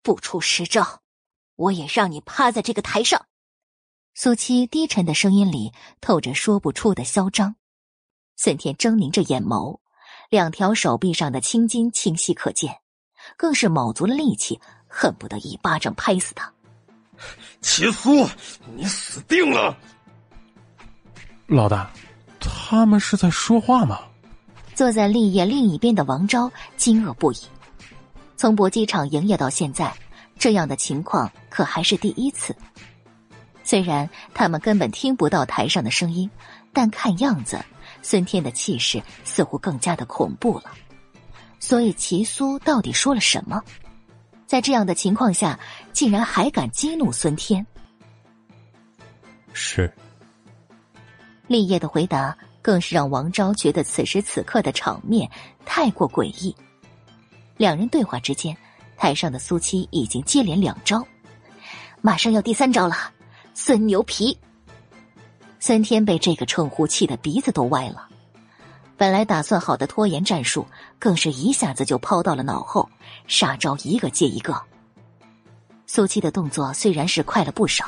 不出十招，我也让你趴在这个台上。苏七低沉的声音里透着说不出的嚣张。孙天狰狞着眼眸。两条手臂上的青筋清晰可见，更是卯足了力气，恨不得一巴掌拍死他。齐苏，你死定了！老大，他们是在说话吗？坐在立业另一边的王昭惊愕不已。从搏击场营业到现在，这样的情况可还是第一次。虽然他们根本听不到台上的声音，但看样子。孙天的气势似乎更加的恐怖了，所以齐苏到底说了什么？在这样的情况下，竟然还敢激怒孙天？是。立业的回答更是让王昭觉得此时此刻的场面太过诡异。两人对话之间，台上的苏七已经接连两招，马上要第三招了，孙牛皮。孙天被这个称呼气得鼻子都歪了，本来打算好的拖延战术，更是一下子就抛到了脑后，杀招一个接一个。苏七的动作虽然是快了不少，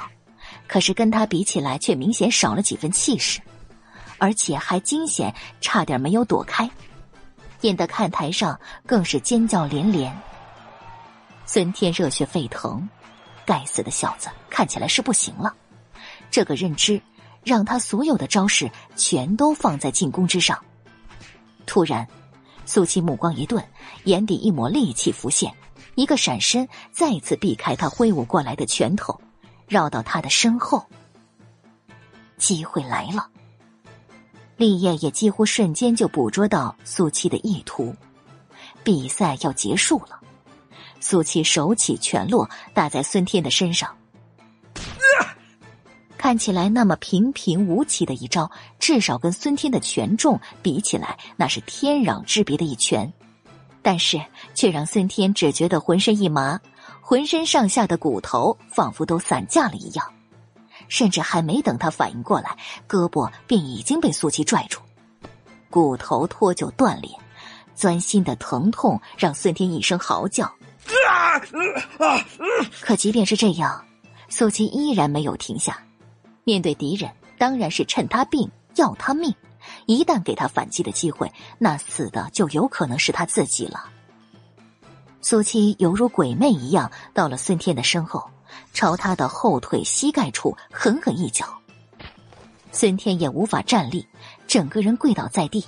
可是跟他比起来，却明显少了几分气势，而且还惊险，差点没有躲开，引得看台上更是尖叫连连。孙天热血沸腾，该死的小子看起来是不行了，这个认知。让他所有的招式全都放在进攻之上。突然，苏七目光一顿，眼底一抹戾气浮现，一个闪身，再次避开他挥舞过来的拳头，绕到他的身后。机会来了，立业也几乎瞬间就捕捉到苏七的意图，比赛要结束了。苏七手起拳落，打在孙天的身上。看起来那么平平无奇的一招，至少跟孙天的拳重比起来，那是天壤之别的一拳。但是却让孙天只觉得浑身一麻，浑身上下的骨头仿佛都散架了一样。甚至还没等他反应过来，胳膊便已经被苏七拽住，骨头脱臼断裂，钻心的疼痛让孙天一声嚎叫。啊！可即便是这样，苏七依然没有停下。面对敌人，当然是趁他病要他命。一旦给他反击的机会，那死的就有可能是他自己了。苏七犹如鬼魅一样到了孙天的身后，朝他的后腿膝盖处狠狠一脚。孙天也无法站立，整个人跪倒在地。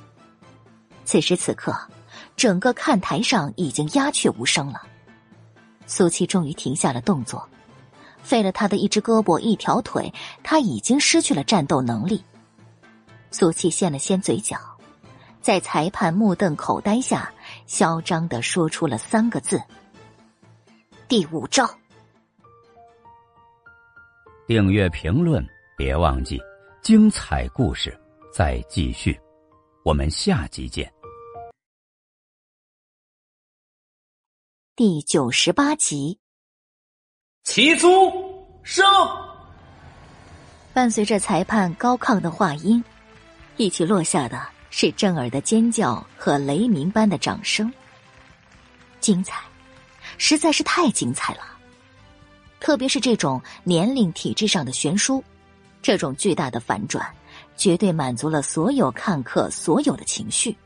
此时此刻，整个看台上已经鸦雀无声了。苏七终于停下了动作，废了他的一只胳膊一条腿，他已经失去了战斗能力。苏七掀了掀嘴角，在裁判目瞪口呆下，嚣张的说出了三个字：“第五招。”订阅评论，别忘记，精彩故事再继续，我们下集见。第九十八集，齐苏胜。伴随着裁判高亢的话音，一起落下的是震耳的尖叫和雷鸣般的掌声。精彩，实在是太精彩了！特别是这种年龄、体质上的悬殊，这种巨大的反转，绝对满足了所有看客所有的情绪。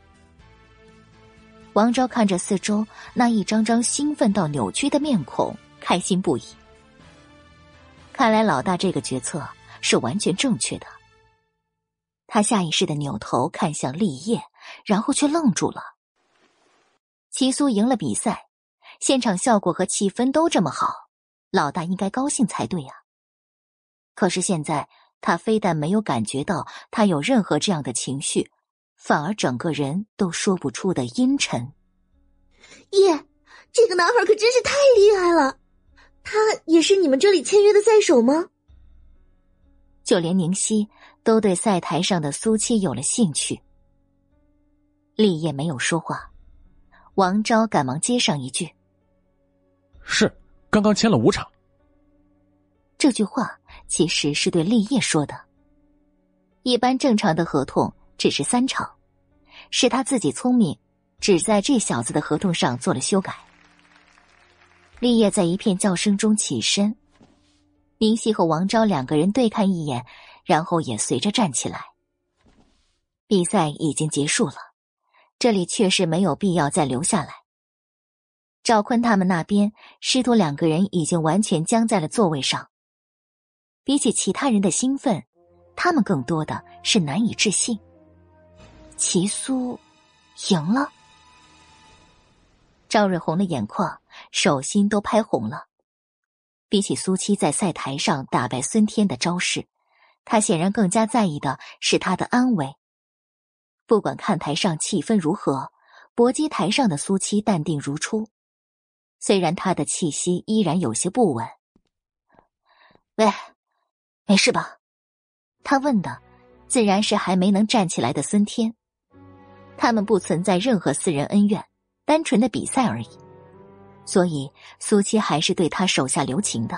王昭看着四周那一张张兴奋到扭曲的面孔，开心不已。看来老大这个决策是完全正确的。他下意识的扭头看向立业，然后却愣住了。齐苏赢了比赛，现场效果和气氛都这么好，老大应该高兴才对呀。可是现在他非但没有感觉到他有任何这样的情绪。反而整个人都说不出的阴沉。耶，这个男孩可真是太厉害了！他也是你们这里签约的赛手吗？就连宁熙都对赛台上的苏七有了兴趣。立业没有说话，王昭赶忙接上一句：“是，刚刚签了五场。”这句话其实是对立业说的。一般正常的合同。只是三场，是他自己聪明，只在这小子的合同上做了修改。立业在一片叫声中起身，宁熙和王昭两个人对看一眼，然后也随着站起来。比赛已经结束了，这里确实没有必要再留下来。赵坤他们那边师徒两个人已经完全僵在了座位上，比起其他人的兴奋，他们更多的是难以置信。齐苏赢了，赵瑞红的眼眶、手心都拍红了。比起苏七在赛台上打败孙天的招式，他显然更加在意的是他的安危。不管看台上气氛如何，搏击台上的苏七淡定如初，虽然他的气息依然有些不稳。喂，没事吧？他问的，自然是还没能站起来的孙天。他们不存在任何私人恩怨，单纯的比赛而已，所以苏七还是对他手下留情的。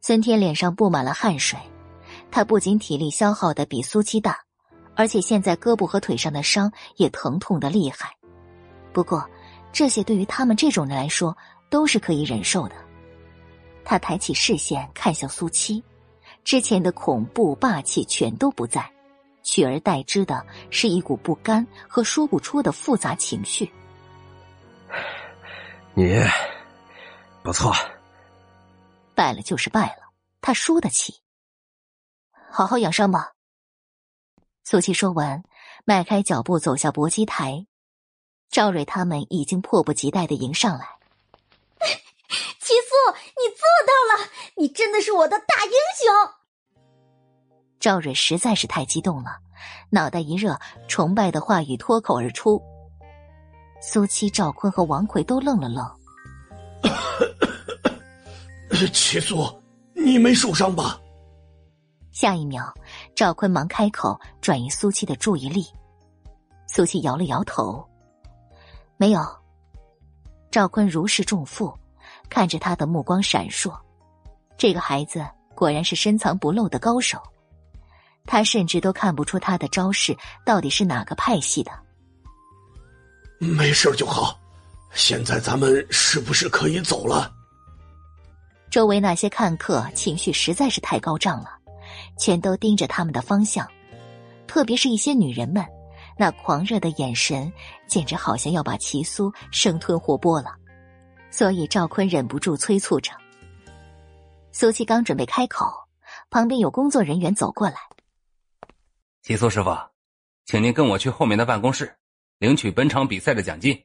孙天脸上布满了汗水，他不仅体力消耗的比苏七大，而且现在胳膊和腿上的伤也疼痛的厉害。不过，这些对于他们这种人来说都是可以忍受的。他抬起视线看向苏七，之前的恐怖霸气全都不在。取而代之的是一股不甘和说不出的复杂情绪。你不错，败了就是败了，他输得起。好好养伤吧。苏七说完，迈开脚步走下搏击台。赵蕊他们已经迫不及待的迎上来。齐苏，你做到了！你真的是我的大英雄！赵蕊实在是太激动了，脑袋一热，崇拜的话语脱口而出。苏七、赵坤和王奎都愣了愣。齐苏，你没受伤吧？下一秒，赵坤忙开口转移苏七的注意力。苏七摇了摇头，没有。赵坤如释重负，看着他的目光闪烁。这个孩子果然是深藏不露的高手。他甚至都看不出他的招式到底是哪个派系的。没事就好，现在咱们是不是可以走了？周围那些看客情绪实在是太高涨了，全都盯着他们的方向，特别是一些女人们，那狂热的眼神简直好像要把齐苏生吞活剥了。所以赵坤忍不住催促着。苏七刚准备开口，旁边有工作人员走过来：“齐苏师傅，请您跟我去后面的办公室，领取本场比赛的奖金。”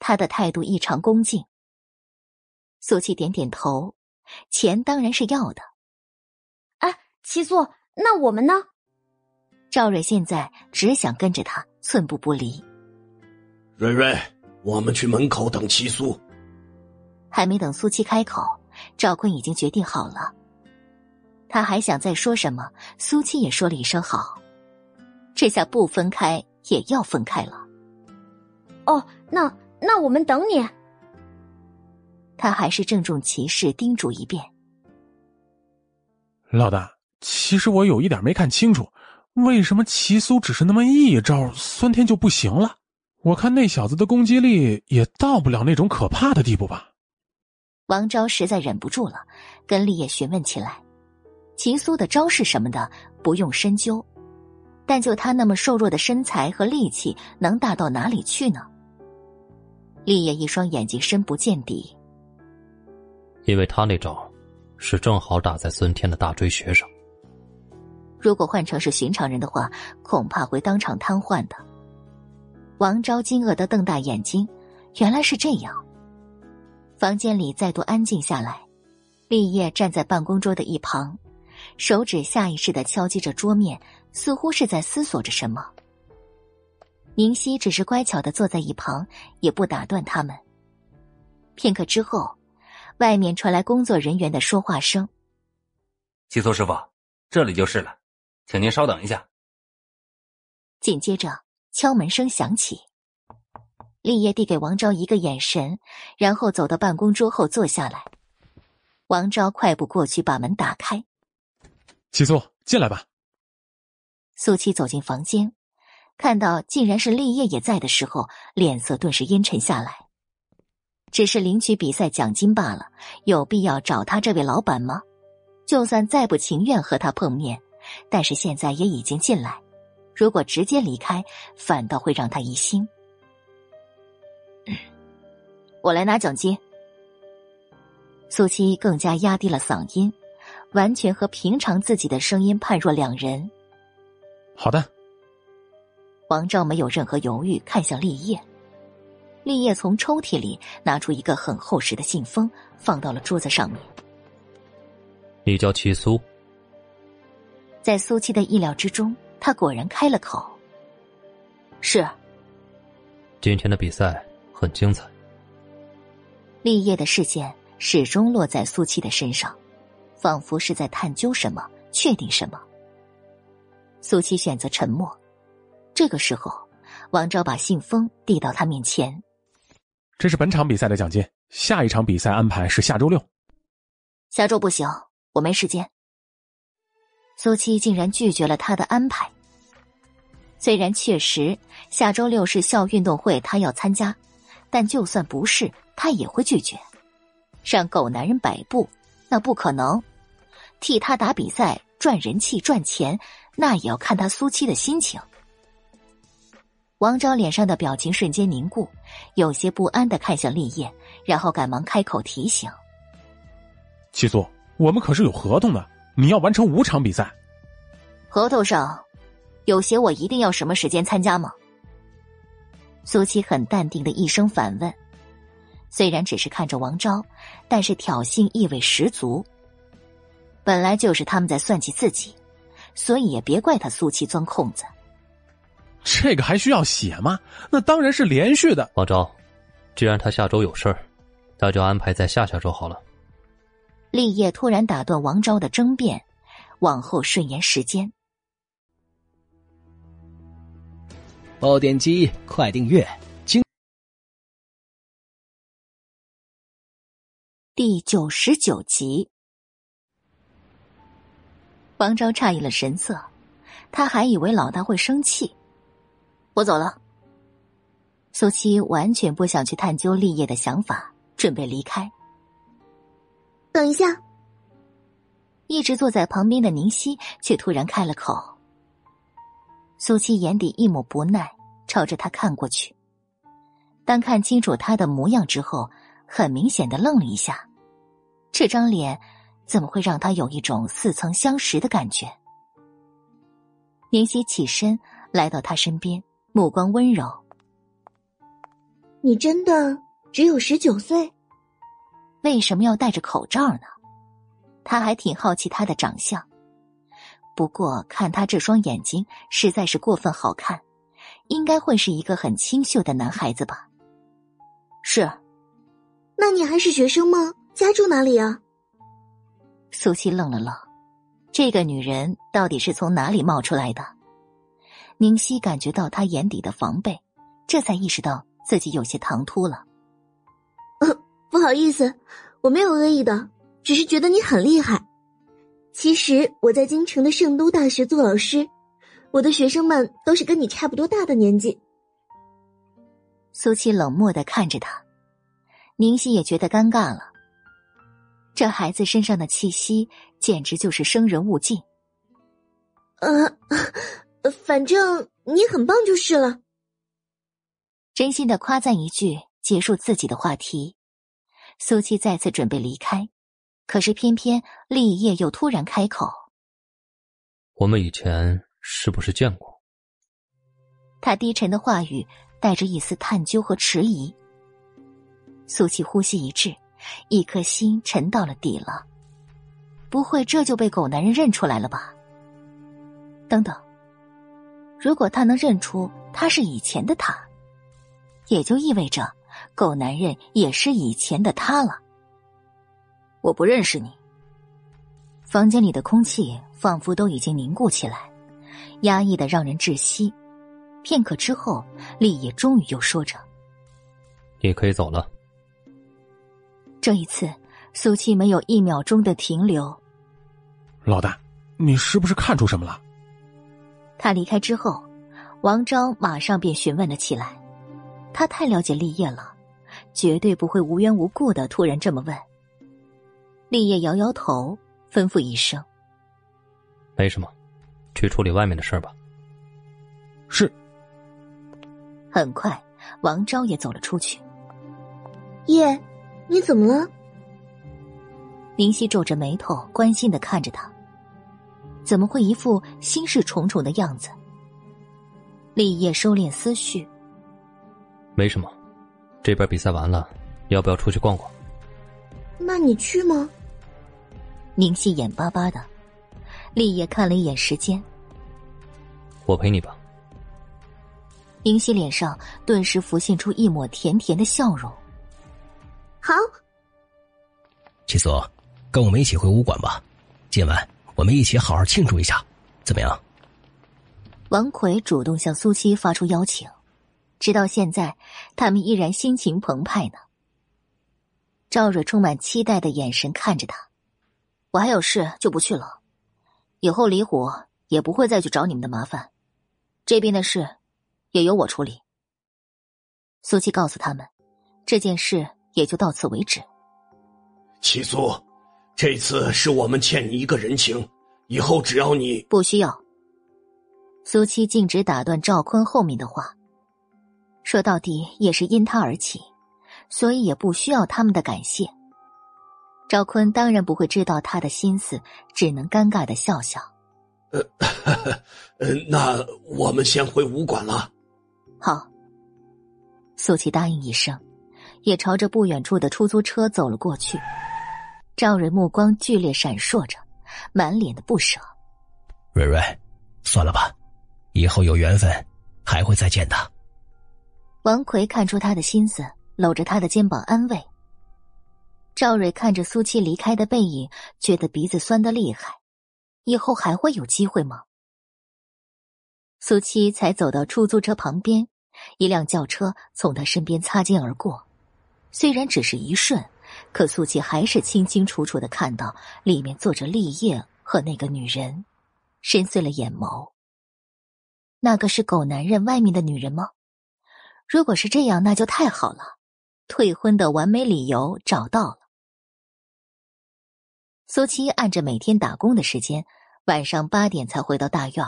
他的态度异常恭敬。苏七点点头，钱当然是要的。哎，齐苏，那我们呢？赵蕊现在只想跟着他，寸步不离。蕊蕊，我们去门口等齐苏。还没等苏七开口。赵坤已经决定好了，他还想再说什么，苏七也说了一声好，这下不分开也要分开了。哦，那那我们等你。他还是郑重其事叮嘱一遍。老大，其实我有一点没看清楚，为什么齐苏只是那么一招，酸天就不行了？我看那小子的攻击力也到不了那种可怕的地步吧。王昭实在忍不住了，跟立业询问起来：“齐苏的招式什么的不用深究，但就他那么瘦弱的身材和力气，能大到哪里去呢？”立业一双眼睛深不见底，因为他那招是正好打在孙天的大椎穴上。如果换成是寻常人的话，恐怕会当场瘫痪的。王昭惊愕的瞪大眼睛，原来是这样。房间里再度安静下来，立业站在办公桌的一旁，手指下意识的敲击着桌面，似乎是在思索着什么。宁熙只是乖巧的坐在一旁，也不打断他们。片刻之后，外面传来工作人员的说话声：“齐苏师傅，这里就是了，请您稍等一下。”紧接着，敲门声响起。立业递给王昭一个眼神，然后走到办公桌后坐下来。王昭快步过去，把门打开。齐苏，进来吧。苏七走进房间，看到竟然是立业也在的时候，脸色顿时阴沉下来。只是领取比赛奖金罢了，有必要找他这位老板吗？就算再不情愿和他碰面，但是现在也已经进来，如果直接离开，反倒会让他疑心。我来拿奖金。苏七更加压低了嗓音，完全和平常自己的声音判若两人。好的。王照没有任何犹豫，看向立业。立业从抽屉里拿出一个很厚实的信封，放到了桌子上面。你叫齐苏。在苏七的意料之中，他果然开了口：“是。”今天的比赛很精彩。立业的视线始终落在苏七的身上，仿佛是在探究什么，确定什么。苏七选择沉默。这个时候，王昭把信封递到他面前：“这是本场比赛的奖金，下一场比赛安排是下周六。下周不行，我没时间。”苏七竟然拒绝了他的安排。虽然确实下周六是校运动会，他要参加，但就算不是。他也会拒绝，让狗男人摆布，那不可能。替他打比赛赚人气赚钱，那也要看他苏七的心情。王昭脸上的表情瞬间凝固，有些不安的看向立业，然后赶忙开口提醒：“七苏，我们可是有合同的，你要完成五场比赛。合同上有写我一定要什么时间参加吗？”苏七很淡定的一声反问。虽然只是看着王昭，但是挑衅意味十足。本来就是他们在算计自己，所以也别怪他苏七钻空子。这个还需要写吗？那当然是连续的。王昭，既然他下周有事儿，那就安排在下下周好了。立业突然打断王昭的争辩，往后顺延时间。爆点击，快订阅。第九十九集，王昭诧异了神色，他还以为老大会生气。我走了。苏七完全不想去探究立业的想法，准备离开。等一下，一直坐在旁边的宁熙却突然开了口。苏七眼底一抹不耐，朝着他看过去。当看清楚他的模样之后，很明显的愣了一下。这张脸怎么会让他有一种似曾相识的感觉？宁熙起身来到他身边，目光温柔：“你真的只有十九岁？为什么要戴着口罩呢？”他还挺好奇他的长相，不过看他这双眼睛实在是过分好看，应该会是一个很清秀的男孩子吧。是，那你还是学生吗？家住哪里啊？苏西愣了愣，这个女人到底是从哪里冒出来的？宁熙感觉到她眼底的防备，这才意识到自己有些唐突了。不好意思，我没有恶意的。只是觉得你很厉害。其实我在京城的圣都大学做老师，我的学生们都是跟你差不多大的年纪。苏七冷漠的看着他，宁熙也觉得尴尬了。这孩子身上的气息简直就是生人勿近。呃，反正你很棒就是了。真心的夸赞一句，结束自己的话题。苏七再次准备离开。可是，偏偏立业又突然开口：“我们以前是不是见过？”他低沉的话语带着一丝探究和迟疑。苏七呼吸一滞，一颗心沉到了底了。不会这就被狗男人认出来了吧？等等，如果他能认出他是以前的他，也就意味着狗男人也是以前的他了。我不认识你。房间里的空气仿佛都已经凝固起来，压抑的让人窒息。片刻之后，立业终于又说着：“你可以走了。”这一次，苏七没有一秒钟的停留。老大，你是不是看出什么了？他离开之后，王昭马上便询问了起来。他太了解立业了，绝对不会无缘无故的突然这么问。立业摇摇头，吩咐一声：“没什么，去处理外面的事吧。”是。很快，王昭也走了出去。叶，你怎么了？林夕皱着眉头，关心的看着他，怎么会一副心事重重的样子？立业收敛思绪：“没什么，这边比赛完了，要不要出去逛逛？”那你去吗？宁熙眼巴巴的，立业看了一眼时间。我陪你吧。宁熙脸上顿时浮现出一抹甜甜的笑容。好，七苏，跟我们一起回武馆吧。今晚我们一起好好庆祝一下，怎么样？王奎主动向苏七发出邀请，直到现在，他们依然心情澎湃呢。赵蕊充满期待的眼神看着他。我还有事，就不去了。以后李虎也不会再去找你们的麻烦，这边的事也由我处理。苏七告诉他们，这件事也就到此为止。七苏，这次是我们欠你一个人情，以后只要你不需要。苏七径直打断赵坤后面的话，说到底也是因他而起，所以也不需要他们的感谢。赵坤当然不会知道他的心思，只能尴尬的笑笑。呃，呃，那我们先回武馆了。好。苏琪答应一声，也朝着不远处的出租车走了过去。赵蕊目光剧烈闪烁着，满脸的不舍。蕊蕊，算了吧，以后有缘分还会再见的。王奎看出他的心思，搂着他的肩膀安慰。赵蕊看着苏七离开的背影，觉得鼻子酸的厉害。以后还会有机会吗？苏七才走到出租车旁边，一辆轿车从他身边擦肩而过。虽然只是一瞬，可苏七还是清清楚楚的看到里面坐着立业和那个女人，深邃了眼眸。那个是狗男人外面的女人吗？如果是这样，那就太好了，退婚的完美理由找到了。苏七按着每天打工的时间，晚上八点才回到大院。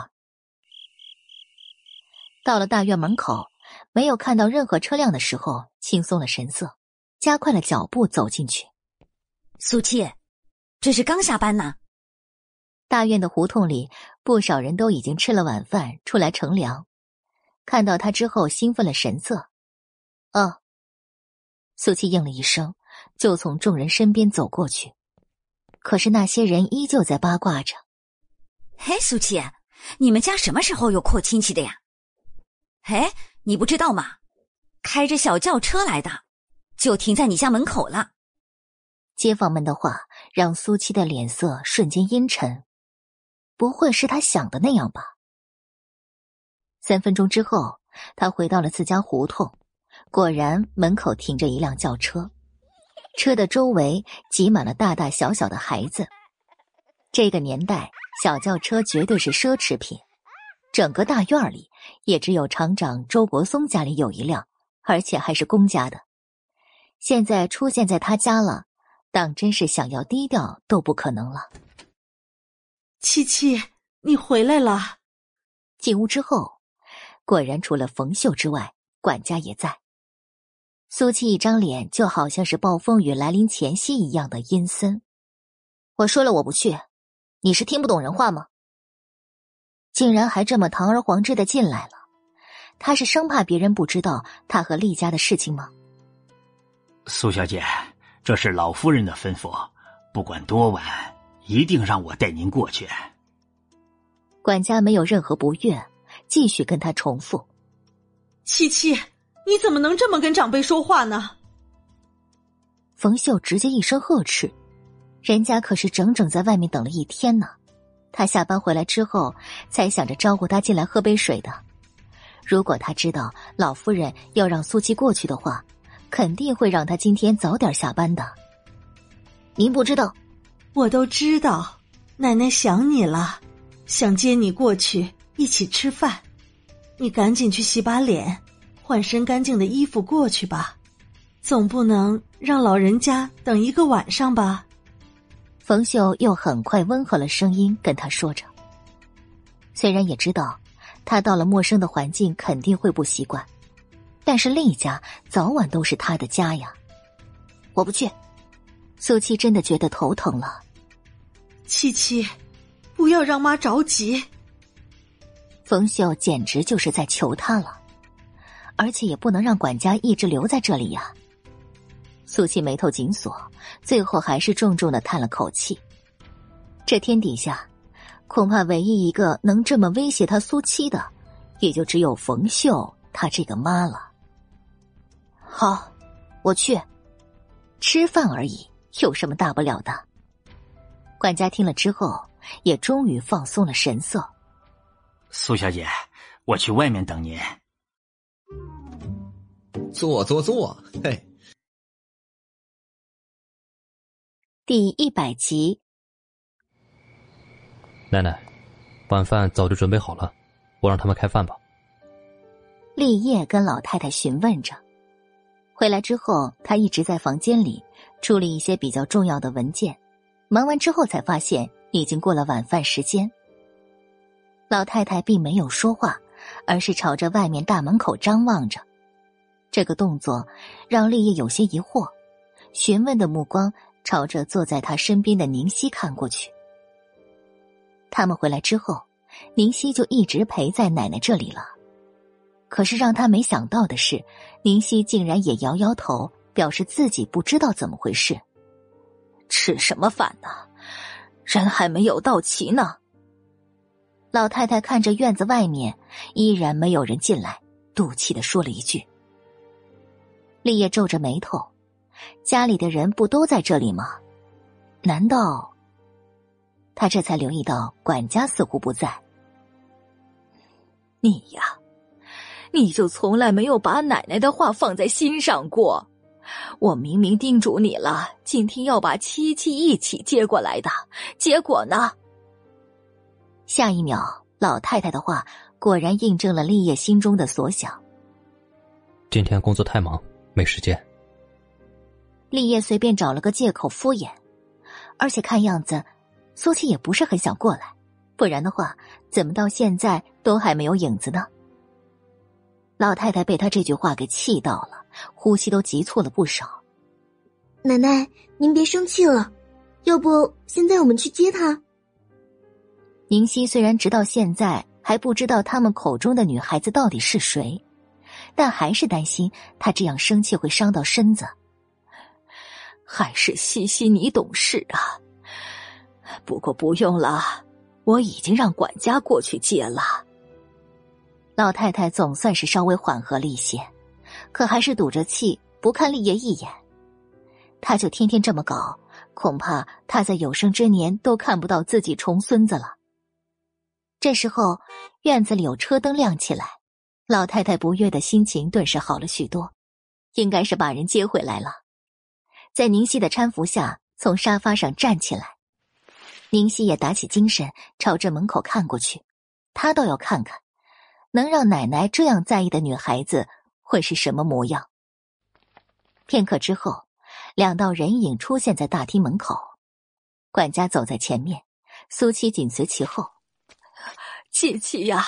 到了大院门口，没有看到任何车辆的时候，轻松了神色，加快了脚步走进去。苏七，这是刚下班呢。大院的胡同里，不少人都已经吃了晚饭，出来乘凉。看到他之后，兴奋了神色。哦，苏七应了一声，就从众人身边走过去。可是那些人依旧在八卦着。嘿，苏七，你们家什么时候有阔亲戚的呀？哎，你不知道吗？开着小轿车来的，就停在你家门口了。街坊们的话让苏七的脸色瞬间阴沉。不会是他想的那样吧？三分钟之后，他回到了自家胡同，果然门口停着一辆轿车，车的周围挤满了大大小小的孩子。这个年代，小轿车绝对是奢侈品。整个大院里，也只有厂长周国松家里有一辆，而且还是公家的。现在出现在他家了，当真是想要低调都不可能了。七七，你回来了。进屋之后，果然除了冯秀之外，管家也在。苏七一张脸就好像是暴风雨来临前夕一样的阴森。我说了我不去，你是听不懂人话吗？竟然还这么堂而皇之的进来了，他是生怕别人不知道他和厉家的事情吗？苏小姐，这是老夫人的吩咐，不管多晚。一定让我带您过去。管家没有任何不悦，继续跟他重复：“七七，你怎么能这么跟长辈说话呢？”冯秀直接一声呵斥：“人家可是整整在外面等了一天呢，他下班回来之后才想着招呼他进来喝杯水的。如果他知道老夫人要让苏七过去的话，肯定会让他今天早点下班的。您不知道。”我都知道，奶奶想你了，想接你过去一起吃饭。你赶紧去洗把脸，换身干净的衣服过去吧，总不能让老人家等一个晚上吧？冯秀又很快温和了声音跟他说着。虽然也知道他到了陌生的环境肯定会不习惯，但是厉家早晚都是他的家呀。我不去，苏七真的觉得头疼了。七七，不要让妈着急。冯秀简直就是在求他了，而且也不能让管家一直留在这里呀。苏七眉头紧锁，最后还是重重的叹了口气。这天底下，恐怕唯一一个能这么威胁他苏七的，也就只有冯秀他这个妈了。好，我去，吃饭而已，有什么大不了的？管家听了之后，也终于放松了神色。苏小姐，我去外面等您。坐坐坐，嘿。第一百集。奶奶，晚饭早就准备好了，我让他们开饭吧。立业跟老太太询问着，回来之后，他一直在房间里处理一些比较重要的文件。忙完之后，才发现已经过了晚饭时间。老太太并没有说话，而是朝着外面大门口张望着。这个动作让立业有些疑惑，询问的目光朝着坐在他身边的宁熙看过去。他们回来之后，宁熙就一直陪在奶奶这里了。可是让他没想到的是，宁熙竟然也摇摇头，表示自己不知道怎么回事。吃什么饭呢？人还没有到齐呢。老太太看着院子外面依然没有人进来，赌气的说了一句。立业皱着眉头，家里的人不都在这里吗？难道？他这才留意到管家似乎不在。你呀，你就从来没有把奶奶的话放在心上过。我明明叮嘱你了，今天要把七七一起接过来的，结果呢？下一秒，老太太的话果然印证了立业心中的所想。今天工作太忙，没时间。立业随便找了个借口敷衍，而且看样子，苏七也不是很想过来，不然的话，怎么到现在都还没有影子呢？老太太被他这句话给气到了，呼吸都急促了不少。奶奶，您别生气了，要不现在我们去接他？宁熙虽然直到现在还不知道他们口中的女孩子到底是谁，但还是担心他这样生气会伤到身子。还是西西你懂事啊。不过不用了，我已经让管家过去接了。老太太总算是稍微缓和了一些，可还是堵着气不看立业一眼。他就天天这么搞，恐怕他在有生之年都看不到自己重孙子了。这时候，院子里有车灯亮起来，老太太不悦的心情顿时好了许多，应该是把人接回来了。在宁熙的搀扶下，从沙发上站起来，宁熙也打起精神，朝着门口看过去。他倒要看看，能让奶奶这样在意的女孩子会是什么模样。片刻之后，两道人影出现在大厅门口，管家走在前面，苏七紧随其后。琪琪呀，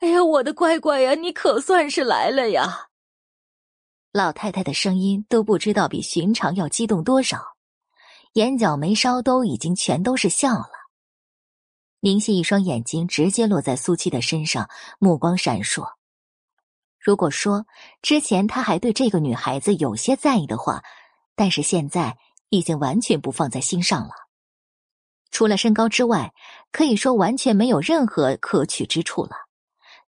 哎呀，我的乖乖呀，你可算是来了呀！老太太的声音都不知道比寻常要激动多少，眼角眉梢都已经全都是笑了。宁熙一双眼睛直接落在苏七的身上，目光闪烁。如果说之前他还对这个女孩子有些在意的话，但是现在已经完全不放在心上了。除了身高之外，可以说完全没有任何可取之处了。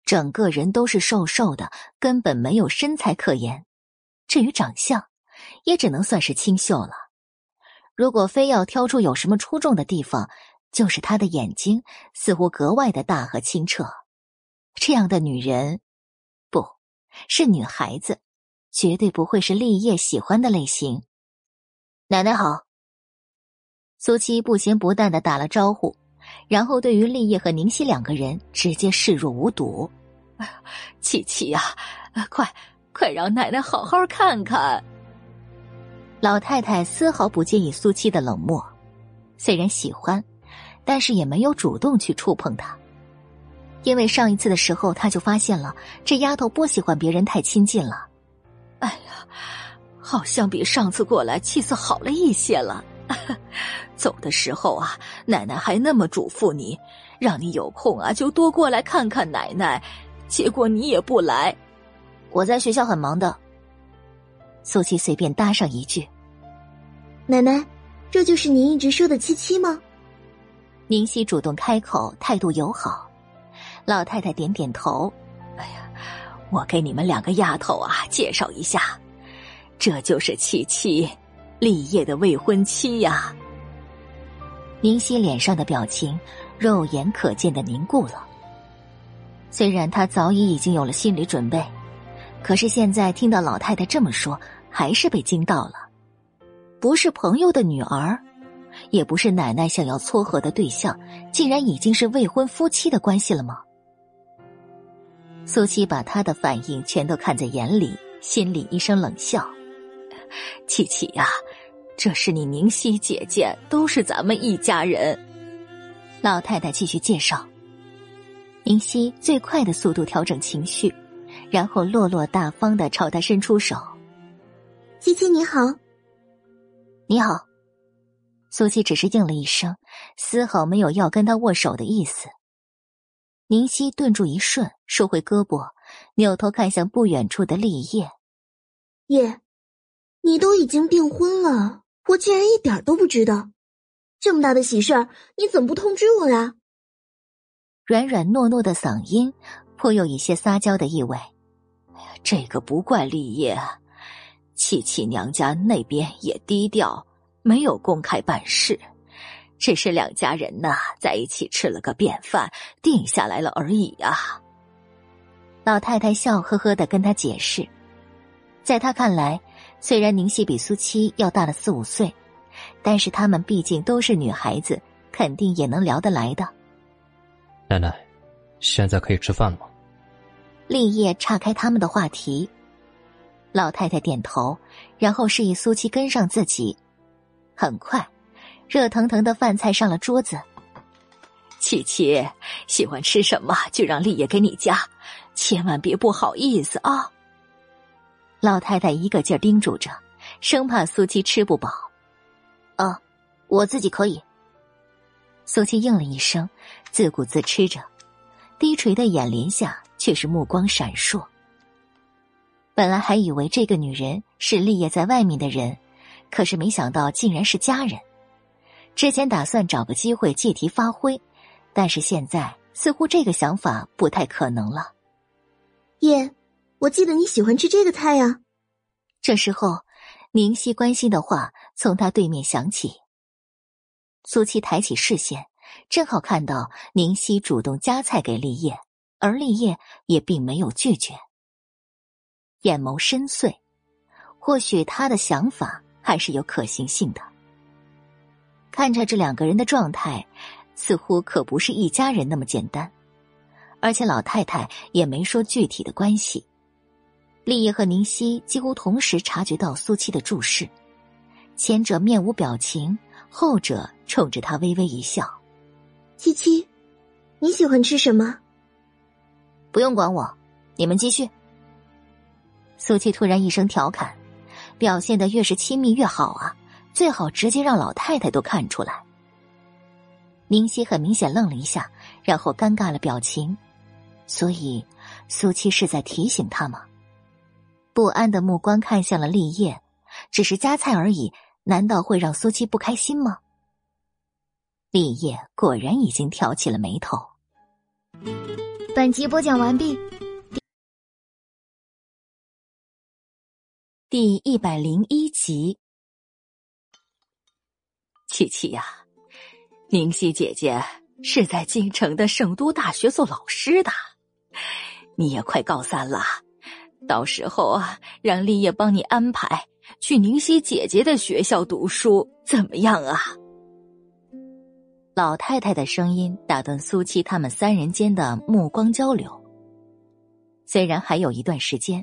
整个人都是瘦瘦的，根本没有身材可言。至于长相，也只能算是清秀了。如果非要挑出有什么出众的地方，就是她的眼睛似乎格外的大和清澈。这样的女人，不是女孩子，绝对不会是立业喜欢的类型。奶奶好。苏七不咸不淡的打了招呼，然后对于立业和宁熙两个人直接视若无睹。七七呀，快快让奶奶好好看看。老太太丝毫不介意苏七的冷漠，虽然喜欢，但是也没有主动去触碰她，因为上一次的时候，他就发现了这丫头不喜欢别人太亲近了。哎呀，好像比上次过来气色好了一些了。走的时候啊，奶奶还那么嘱咐你，让你有空啊就多过来看看奶奶。结果你也不来，我在学校很忙的。苏七随便搭上一句：“奶奶，这就是您一直说的七七吗？”宁熙主动开口，态度友好。老太太点点头：“哎呀，我给你们两个丫头啊介绍一下，这就是七七。”立业的未婚妻呀，宁熙脸上的表情肉眼可见的凝固了。虽然他早已已经有了心理准备，可是现在听到老太太这么说，还是被惊到了。不是朋友的女儿，也不是奶奶想要撮合的对象，竟然已经是未婚夫妻的关系了吗？苏七把他的反应全都看在眼里，心里一声冷笑。琪琪呀，这是你宁熙姐姐，都是咱们一家人。老太太继续介绍。宁熙最快的速度调整情绪，然后落落大方的朝他伸出手：“琪琪你好，你好。”苏七只是应了一声，丝毫没有要跟他握手的意思。宁熙顿住一瞬，收回胳膊，扭头看向不远处的立业：“叶。”你都已经订婚了，我竟然一点都不知道。这么大的喜事儿，你怎么不通知我呀？软软糯糯的嗓音，颇有一些撒娇的意味。哎呀，这个不怪立业，七七娘家那边也低调，没有公开办事，只是两家人呐在一起吃了个便饭，定下来了而已啊。老太太笑呵呵的跟他解释，在他看来。虽然宁熙比苏七要大了四五岁，但是他们毕竟都是女孩子，肯定也能聊得来的。奶奶，现在可以吃饭了吗？立业岔开他们的话题，老太太点头，然后示意苏七跟上自己。很快，热腾腾的饭菜上了桌子。琪琪喜欢吃什么，就让立业给你夹，千万别不好意思啊！老太太一个劲儿叮嘱着，生怕苏七吃不饱。啊，我自己可以。苏七应了一声，自顾自吃着，低垂的眼帘下却是目光闪烁。本来还以为这个女人是立业在外面的人，可是没想到竟然是家人。之前打算找个机会借题发挥，但是现在似乎这个想法不太可能了。叶，我记得你喜欢吃这个菜呀。这时候，宁熙关心的话从他对面响起。苏七抬起视线，正好看到宁熙主动夹菜给立业，而立业也并没有拒绝。眼眸深邃，或许他的想法还是有可行性的。看着这两个人的状态，似乎可不是一家人那么简单，而且老太太也没说具体的关系。立业和宁熙几乎同时察觉到苏七的注视，前者面无表情，后者冲着他微微一笑。七七，你喜欢吃什么？不用管我，你们继续。苏七突然一声调侃，表现的越是亲密越好啊，最好直接让老太太都看出来。宁熙很明显愣了一下，然后尴尬了表情，所以苏七是在提醒他吗？不安的目光看向了立业，只是夹菜而已，难道会让苏七不开心吗？立业果然已经挑起了眉头。本集播讲完毕。第一百零一集，琪琪呀，宁熙姐姐是在京城的圣都大学做老师的，你也快高三了，到时候啊，让立业帮你安排去宁熙姐姐的学校读书，怎么样啊？老太太的声音打断苏七他们三人间的目光交流。虽然还有一段时间。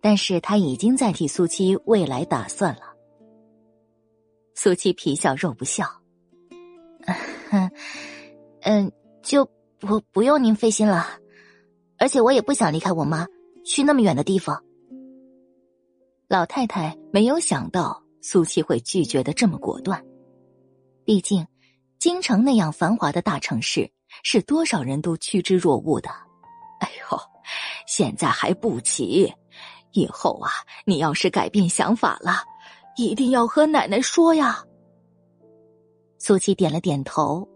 但是他已经在替苏七未来打算了。苏七皮笑肉不笑，嗯，就不不用您费心了，而且我也不想离开我妈，去那么远的地方。老太太没有想到苏七会拒绝的这么果断，毕竟京城那样繁华的大城市，是多少人都趋之若鹜的。哎呦，现在还不急。以后啊，你要是改变想法了，一定要和奶奶说呀。苏七点了点头，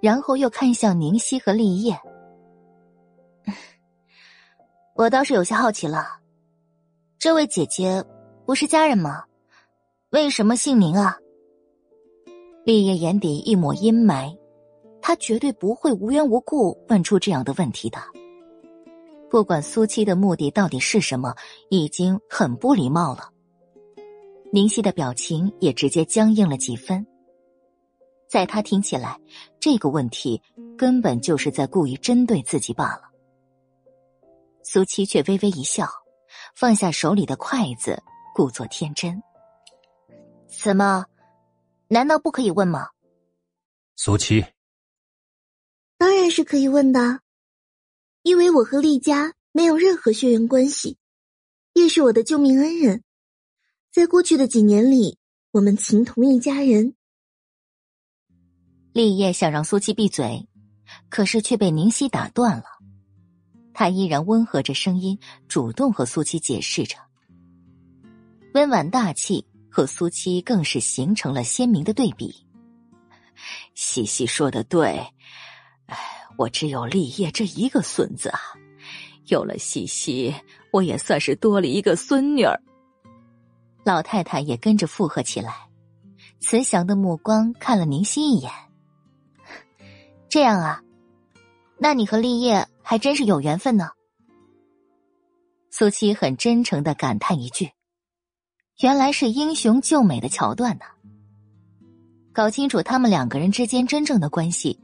然后又看向宁熙和立业。我倒是有些好奇了，这位姐姐不是家人吗？为什么姓宁啊？立业眼底一抹阴霾，他绝对不会无缘无故问出这样的问题的。不管苏七的目的到底是什么，已经很不礼貌了。宁熙的表情也直接僵硬了几分。在他听起来，这个问题根本就是在故意针对自己罢了。苏七却微微一笑，放下手里的筷子，故作天真：“怎么？难道不可以问吗？”苏七，当然是可以问的。因为我和厉家没有任何血缘关系，叶是我的救命恩人，在过去的几年里，我们情同一家人。立业想让苏七闭嘴，可是却被宁熙打断了。他依然温和着声音，主动和苏七解释着，温婉大气和苏七更是形成了鲜明的对比。西西说的对，我只有立业这一个孙子啊，有了西西，我也算是多了一个孙女儿。老太太也跟着附和起来，慈祥的目光看了宁熙一眼。这样啊，那你和立业还真是有缘分呢。苏七很真诚的感叹一句：“原来是英雄救美的桥段呢。”搞清楚他们两个人之间真正的关系。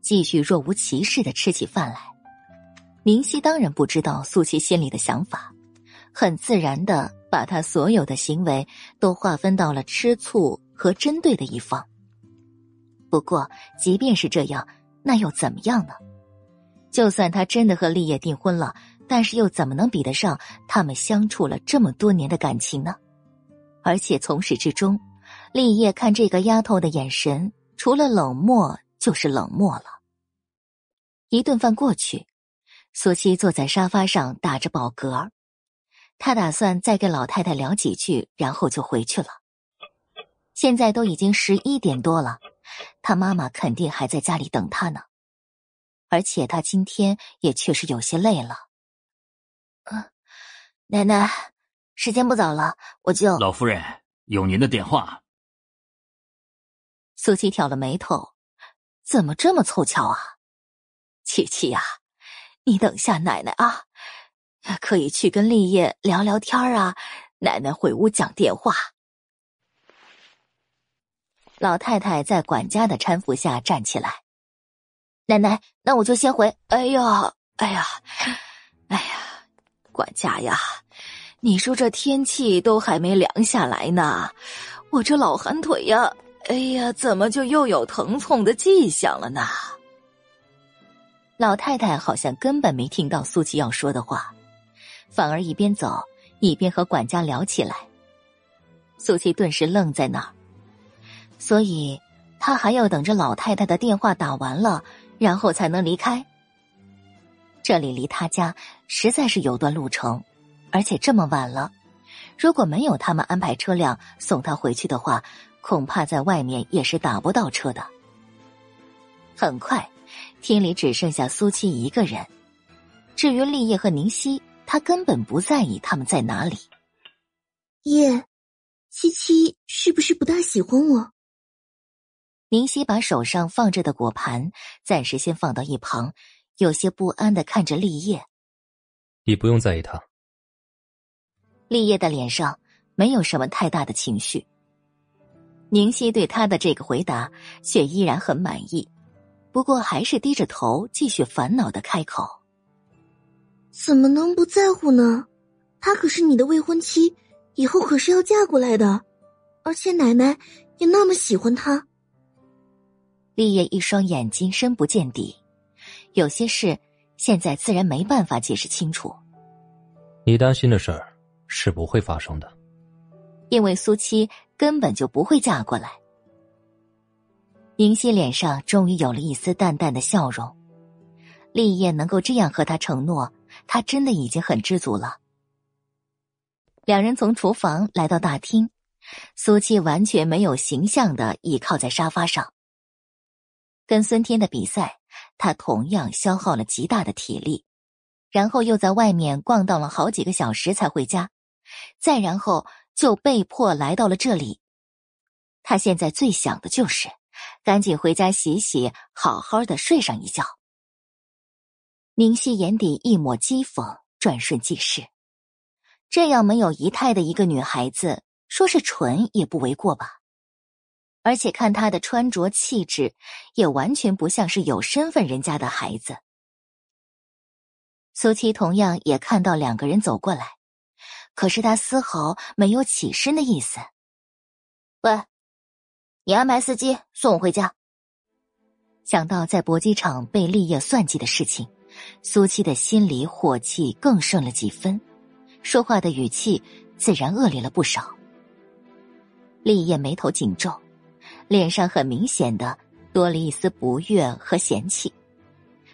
继续若无其事的吃起饭来，明熙当然不知道苏七心里的想法，很自然的把他所有的行为都划分到了吃醋和针对的一方。不过，即便是这样，那又怎么样呢？就算他真的和立业订婚了，但是又怎么能比得上他们相处了这么多年的感情呢？而且从始至终，立业看这个丫头的眼神，除了冷漠就是冷漠了。一顿饭过去，苏七坐在沙发上打着饱嗝，他打算再跟老太太聊几句，然后就回去了。现在都已经十一点多了，他妈妈肯定还在家里等他呢。而且他今天也确实有些累了。嗯，奶奶，时间不早了，我就……老夫人有您的电话。苏七挑了眉头，怎么这么凑巧啊？琪琪呀，你等下奶奶啊，可以去跟立业聊聊天啊。奶奶回屋讲电话。老太太在管家的搀扶下站起来。奶奶，那我就先回。哎呀，哎呀，哎呀，管家呀，你说这天气都还没凉下来呢，我这老寒腿呀，哎呀，怎么就又有疼痛的迹象了呢？老太太好像根本没听到苏琪要说的话，反而一边走一边和管家聊起来。苏琪顿时愣在那儿，所以他还要等着老太太的电话打完了。然后才能离开。这里离他家实在是有段路程，而且这么晚了，如果没有他们安排车辆送他回去的话，恐怕在外面也是打不到车的。很快，厅里只剩下苏七一个人。至于立业和宁熙，他根本不在意他们在哪里。叶，七七是不是不大喜欢我？宁熙把手上放着的果盘暂时先放到一旁，有些不安的看着立业。你不用在意他。立业的脸上没有什么太大的情绪。宁熙对他的这个回答却依然很满意，不过还是低着头继续烦恼的开口：“怎么能不在乎呢？她可是你的未婚妻，以后可是要嫁过来的，而且奶奶也那么喜欢她。”立业一双眼睛深不见底，有些事现在自然没办法解释清楚。你担心的事儿是不会发生的，因为苏七根本就不会嫁过来。宁熙脸上终于有了一丝淡淡的笑容，立业能够这样和他承诺，他真的已经很知足了。两人从厨房来到大厅，苏七完全没有形象的倚靠在沙发上。跟孙天的比赛，他同样消耗了极大的体力，然后又在外面逛荡了好几个小时才回家，再然后就被迫来到了这里。他现在最想的就是赶紧回家洗洗，好好的睡上一觉。宁熙眼底一抹讥讽，转瞬即逝。这样没有仪态的一个女孩子，说是蠢也不为过吧。而且看她的穿着气质，也完全不像是有身份人家的孩子。苏七同样也看到两个人走过来，可是他丝毫没有起身的意思。喂，你安排司机送我回家。想到在搏击场被立业算计的事情，苏七的心里火气更盛了几分，说话的语气自然恶劣了不少。立业眉头紧皱。脸上很明显的多了一丝不悦和嫌弃，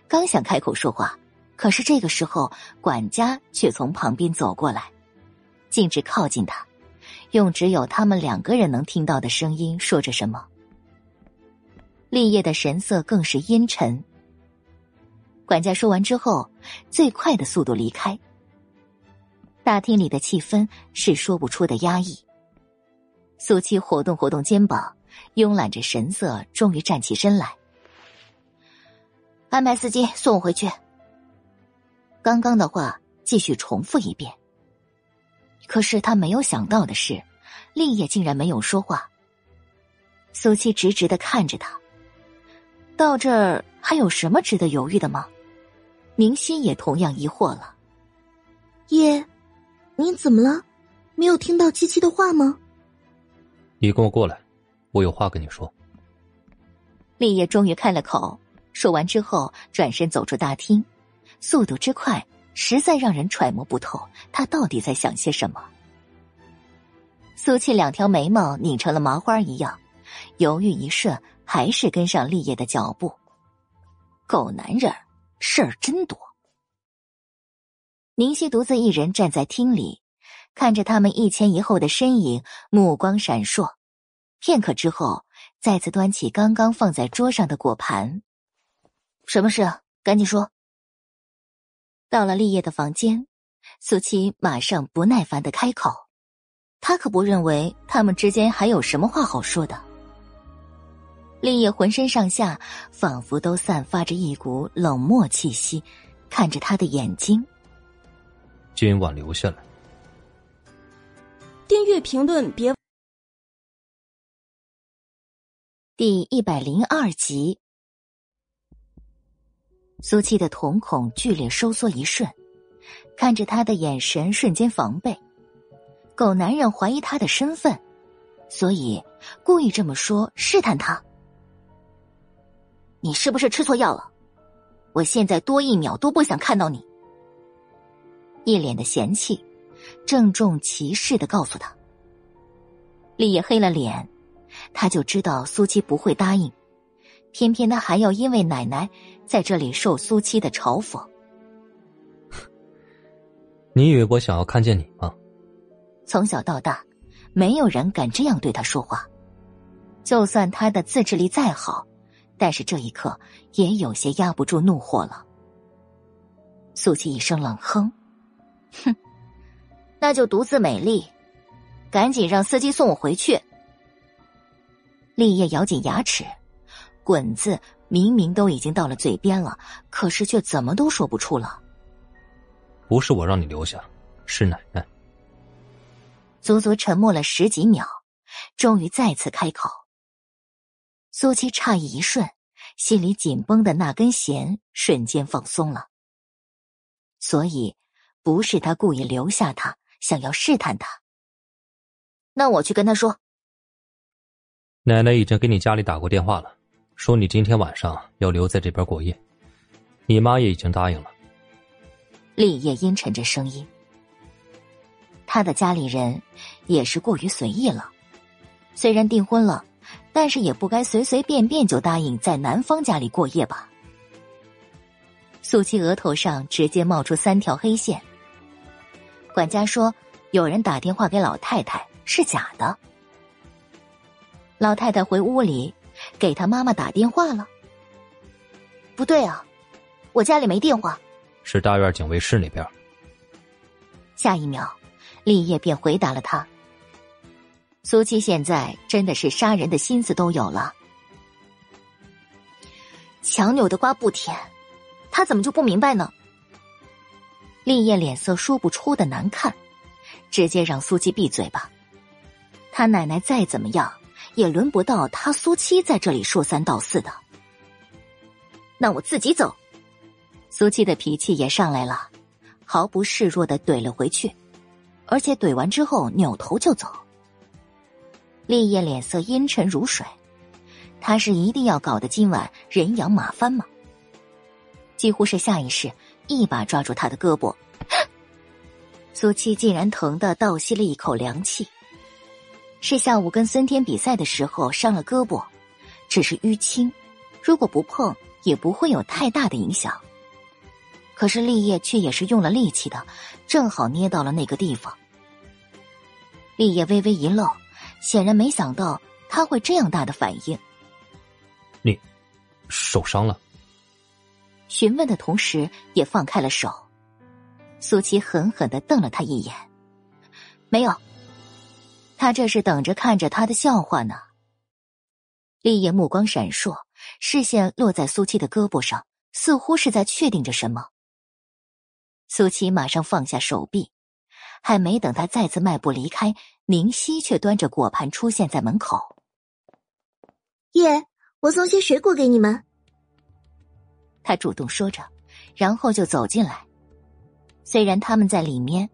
刚想开口说话，可是这个时候管家却从旁边走过来，径直靠近他，用只有他们两个人能听到的声音说着什么。立业的神色更是阴沉。管家说完之后，最快的速度离开。大厅里的气氛是说不出的压抑。苏七活动活动肩膀。慵懒着神色，终于站起身来，安排司机送我回去。刚刚的话继续重复一遍。可是他没有想到的是，立业竟然没有说话。苏七直直的看着他，到这儿还有什么值得犹豫的吗？宁心也同样疑惑了。叶，你怎么了？没有听到七七的话吗？你跟我过来。我有话跟你说。立业终于开了口，说完之后转身走出大厅，速度之快，实在让人揣摩不透他到底在想些什么。苏七两条眉毛拧成了麻花一样，犹豫一瞬，还是跟上立业的脚步。狗男人，事儿真多。宁熙独自一人站在厅里，看着他们一前一后的身影，目光闪烁。片刻之后，再次端起刚刚放在桌上的果盘。什么事？赶紧说。到了立业的房间，苏七马上不耐烦的开口。他可不认为他们之间还有什么话好说的。立业浑身上下仿佛都散发着一股冷漠气息，看着他的眼睛。今晚留下来。订阅评论别。第一百零二集。苏七的瞳孔剧烈收缩一瞬，看着他的眼神瞬间防备。狗男人怀疑他的身份，所以故意这么说试探他。你是不是吃错药了？我现在多一秒都不想看到你。一脸的嫌弃，郑重其事的告诉他。立业黑了脸，他就知道苏七不会答应，偏偏他还要因为奶奶。在这里受苏七的嘲讽，你以为我想要看见你吗？从小到大，没有人敢这样对他说话。就算他的自制力再好，但是这一刻也有些压不住怒火了。苏七一声冷哼：“哼，那就独自美丽，赶紧让司机送我回去。”立业咬紧牙齿，“滚”字。明明都已经到了嘴边了，可是却怎么都说不出了。不是我让你留下，是奶奶。足足沉默了十几秒，终于再次开口。苏七诧异一瞬，心里紧绷的那根弦瞬间放松了。所以，不是他故意留下他，想要试探他。那我去跟他说。奶奶已经给你家里打过电话了。说你今天晚上要留在这边过夜，你妈也已经答应了。立业阴沉着声音，他的家里人也是过于随意了。虽然订婚了，但是也不该随随便便就答应在男方家里过夜吧。苏七额头上直接冒出三条黑线。管家说有人打电话给老太太，是假的。老太太回屋里。给他妈妈打电话了。不对啊，我家里没电话。是大院警卫室那边。下一秒，立业便回答了他。苏七现在真的是杀人的心思都有了。强扭的瓜不甜，他怎么就不明白呢？立业脸色说不出的难看，直接让苏七闭嘴吧。他奶奶再怎么样。也轮不到他苏七在这里说三道四的，那我自己走。苏七的脾气也上来了，毫不示弱的怼了回去，而且怼完之后扭头就走。立业脸色阴沉如水，他是一定要搞得今晚人仰马翻吗？几乎是下意识，一把抓住他的胳膊，苏七竟然疼得倒吸了一口凉气。是下午跟孙天比赛的时候伤了胳膊，只是淤青，如果不碰也不会有太大的影响。可是立业却也是用了力气的，正好捏到了那个地方。立业微微一愣，显然没想到他会这样大的反应。你受伤了？询问的同时也放开了手。苏琪狠狠的瞪了他一眼，没有。他这是等着看着他的笑话呢。立业目光闪烁，视线落在苏七的胳膊上，似乎是在确定着什么。苏七马上放下手臂，还没等他再次迈步离开，宁熙却端着果盘出现在门口。爷，我送些水果给你们。他主动说着，然后就走进来。虽然他们在里面，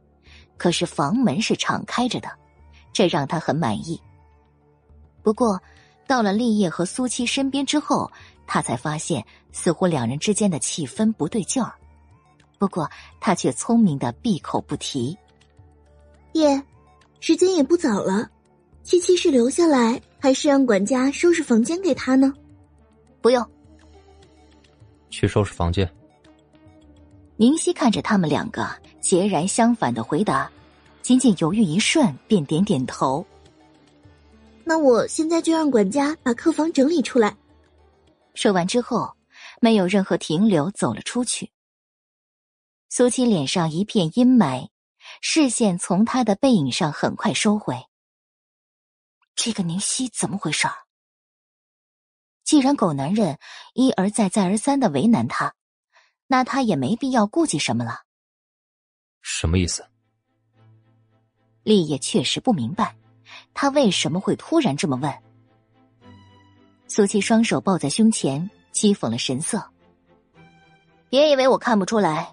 可是房门是敞开着的。这让他很满意。不过，到了立业和苏七身边之后，他才发现似乎两人之间的气氛不对劲儿。不过他却聪明的闭口不提。叶，时间也不早了，七七是留下来，还是让管家收拾房间给他呢？不用，去收拾房间。宁熙看着他们两个截然相反的回答，仅仅犹豫一瞬，便点点头。那我现在就让管家把客房整理出来。说完之后，没有任何停留，走了出去。苏七脸上一片阴霾，视线从他的背影上很快收回。这个宁熙怎么回事？既然狗男人一而再、再而三的为难他。那他也没必要顾忌什么了。什么意思？立业确实不明白，他为什么会突然这么问。苏七双手抱在胸前，讥讽了神色。别以为我看不出来，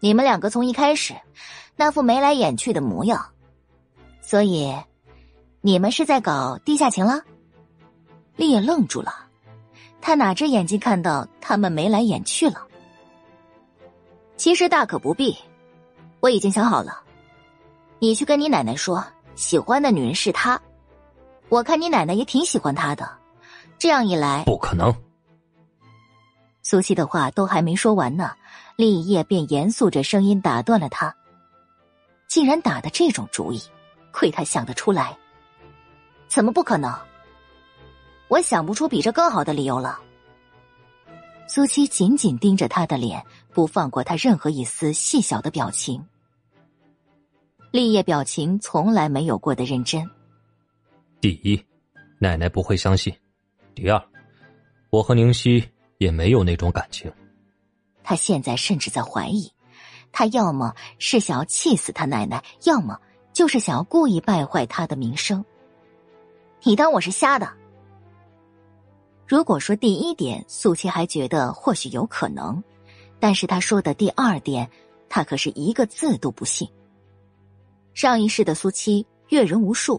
你们两个从一开始那副眉来眼去的模样，所以你们是在搞地下情了。立业愣住了，他哪只眼睛看到他们眉来眼去了？其实大可不必，我已经想好了。你去跟你奶奶说，喜欢的女人是她。我看你奶奶也挺喜欢他的，这样一来，不可能。苏西的话都还没说完呢，立业便严肃着声音打断了他。竟然打的这种主意，亏他想得出来。怎么不可能？我想不出比这更好的理由了。苏七紧紧盯着他的脸。不放过他任何一丝细小的表情。立业表情从来没有过的认真。第一，奶奶不会相信；第二，我和宁熙也没有那种感情。他现在甚至在怀疑，他要么是想要气死他奶奶，要么就是想要故意败坏他的名声。你当我是瞎的？如果说第一点，素七还觉得或许有可能。但是他说的第二点，他可是一个字都不信。上一世的苏七阅人无数，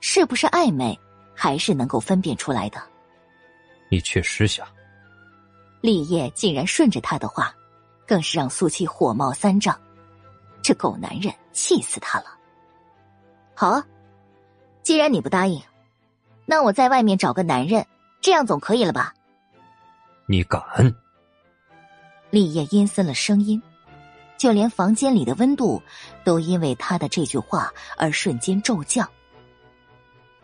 是不是暧昧，还是能够分辨出来的。你确实想。立业竟然顺着他的话，更是让苏七火冒三丈。这狗男人气死他了。好啊，既然你不答应，那我在外面找个男人，这样总可以了吧？你敢？立业阴森了声音，就连房间里的温度都因为他的这句话而瞬间骤降。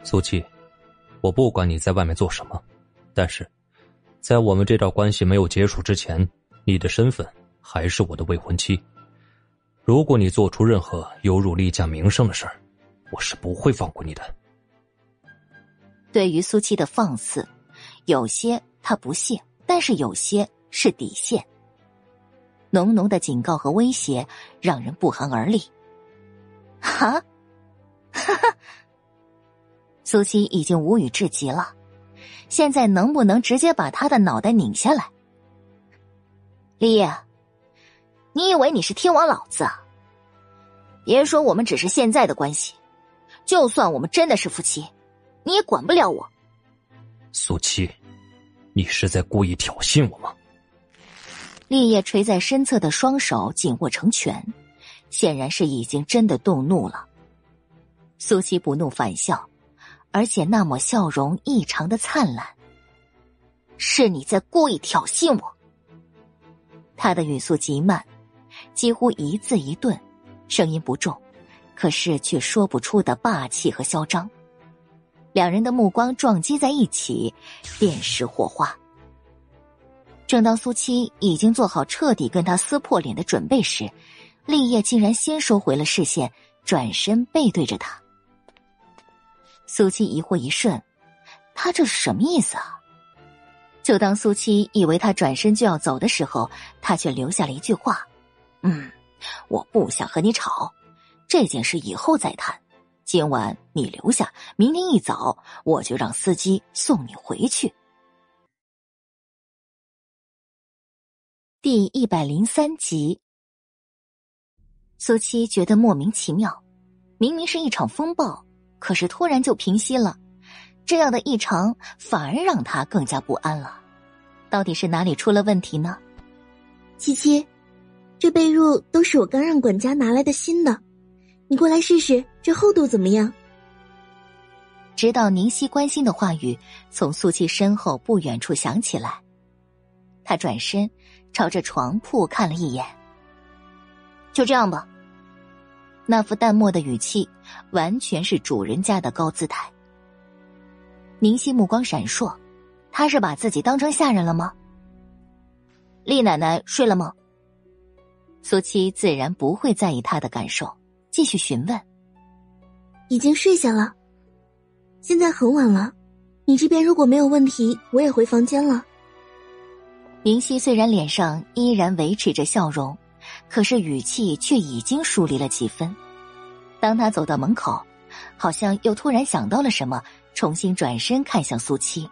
苏七，我不管你在外面做什么，但是，在我们这段关系没有结束之前，你的身份还是我的未婚妻。如果你做出任何有辱厉家名声的事儿，我是不会放过你的。对于苏七的放肆，有些他不屑，但是有些是底线。浓浓的警告和威胁让人不寒而栗。哈，哈哈！苏西已经无语至极了。现在能不能直接把他的脑袋拧下来？李烨，你以为你是天王老子啊？别说我们只是现在的关系，就算我们真的是夫妻，你也管不了我。苏七，你是在故意挑衅我吗？立业垂在身侧的双手紧握成拳，显然是已经真的动怒了。苏七不怒反笑，而且那抹笑容异常的灿烂。是你在故意挑衅我。他的语速极慢，几乎一字一顿，声音不重，可是却说不出的霸气和嚣张。两人的目光撞击在一起，便是火花。正当苏七已经做好彻底跟他撕破脸的准备时，立业竟然先收回了视线，转身背对着他。苏七疑惑一瞬，他这是什么意思啊？就当苏七以为他转身就要走的时候，他却留下了一句话：“嗯，我不想和你吵，这件事以后再谈。今晚你留下，明天一早我就让司机送你回去。”第一百零三集，苏七觉得莫名其妙，明明是一场风暴，可是突然就平息了，这样的异常反而让他更加不安了。到底是哪里出了问题呢？七七，这被褥都是我刚让管家拿来的新的，你过来试试，这厚度怎么样？直到宁熙关心的话语从苏七身后不远处响起来，他转身朝着床铺看了一眼。就这样吧。那副淡漠的语气，完全是主人家的高姿态。宁熙目光闪烁，他是把自己当成下人了吗？厉奶奶睡了吗？苏七自然不会在意他的感受，继续询问。已经睡下了。现在很晚了，你这边如果没有问题，我也回房间了。明熙虽然脸上依然维持着笑容，可是语气却已经疏离了几分。当他走到门口，好像又突然想到了什么，重新转身看向苏七：“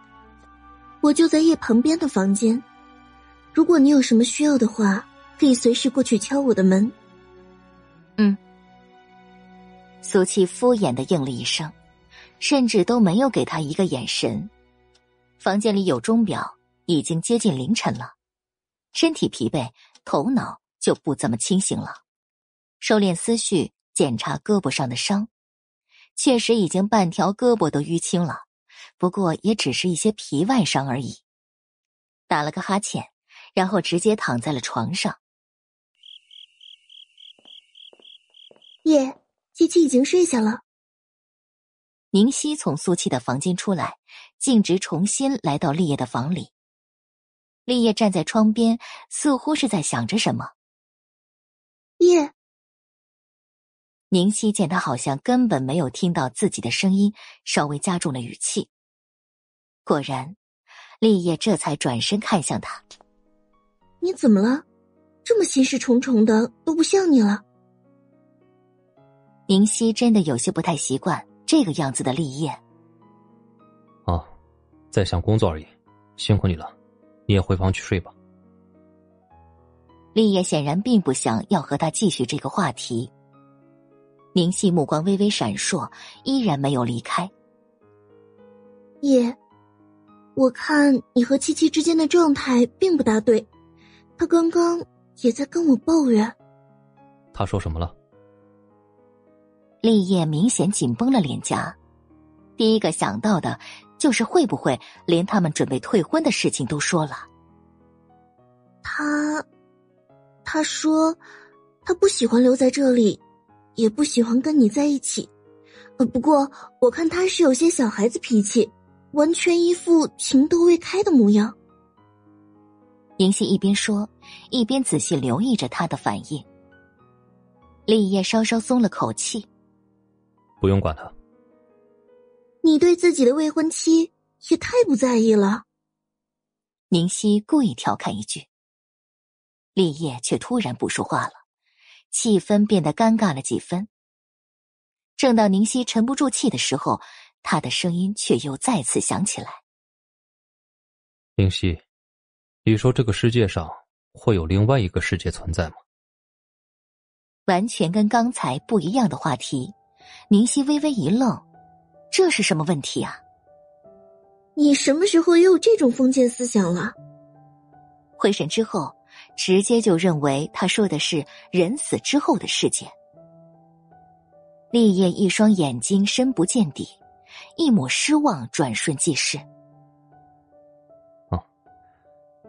我就在叶旁边的房间，如果你有什么需要的话，可以随时过去敲我的门。”嗯。苏七敷衍的应了一声。甚至都没有给他一个眼神。房间里有钟表，已经接近凌晨了。身体疲惫，头脑就不怎么清醒了。收敛思绪，检查胳膊上的伤，确实已经半条胳膊都淤青了，不过也只是一些皮外伤而已。打了个哈欠，然后直接躺在了床上。夜七七已经睡下了。宁熙从苏七的房间出来，径直重新来到立业的房里。立业站在窗边，似乎是在想着什么。叶，宁熙见他好像根本没有听到自己的声音，稍微加重了语气。果然，立业这才转身看向他：“你怎么了？这么心事重重的，都不像你了。”宁熙真的有些不太习惯。这个样子的立业，哦，在想工作而已，辛苦你了，你也回房去睡吧。立业显然并不想要和他继续这个话题。宁熙目光微微闪烁，依然没有离开。叶，我看你和七七之间的状态并不大对，他刚刚也在跟我抱怨。他说什么了？立业明显紧绷了脸颊，第一个想到的，就是会不会连他们准备退婚的事情都说了。他，他说，他不喜欢留在这里，也不喜欢跟你在一起。呃，不过我看他是有些小孩子脾气，完全一副情窦未开的模样。宁熙一边说，一边仔细留意着他的反应。立业稍稍松了口气。不用管他。你对自己的未婚妻也太不在意了。宁熙故意调侃一句，立业却突然不说话了，气氛变得尴尬了几分。正当宁熙沉不住气的时候，他的声音却又再次响起来：“宁熙，你说这个世界上会有另外一个世界存在吗？”完全跟刚才不一样的话题。宁熙微微一愣，这是什么问题啊？你什么时候也有这种封建思想了？会审之后，直接就认为他说的是人死之后的世界。立业一双眼睛深不见底，一抹失望转瞬即逝。哦，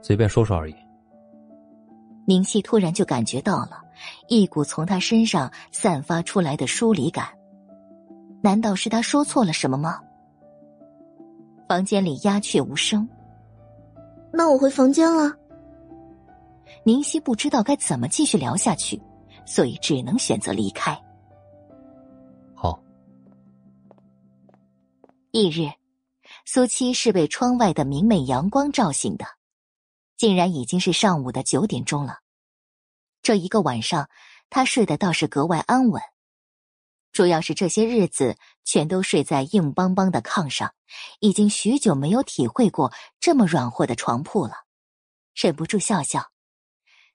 随便说说而已。宁熙突然就感觉到了一股从他身上散发出来的疏离感。难道是他说错了什么吗？房间里鸦雀无声。那我回房间了。宁熙不知道该怎么继续聊下去，所以只能选择离开。好。翌日，苏七是被窗外的明媚阳光照醒的，竟然已经是上午的九点钟了。这一个晚上，他睡得倒是格外安稳。主要是这些日子全都睡在硬邦邦的炕上，已经许久没有体会过这么软和的床铺了，忍不住笑笑。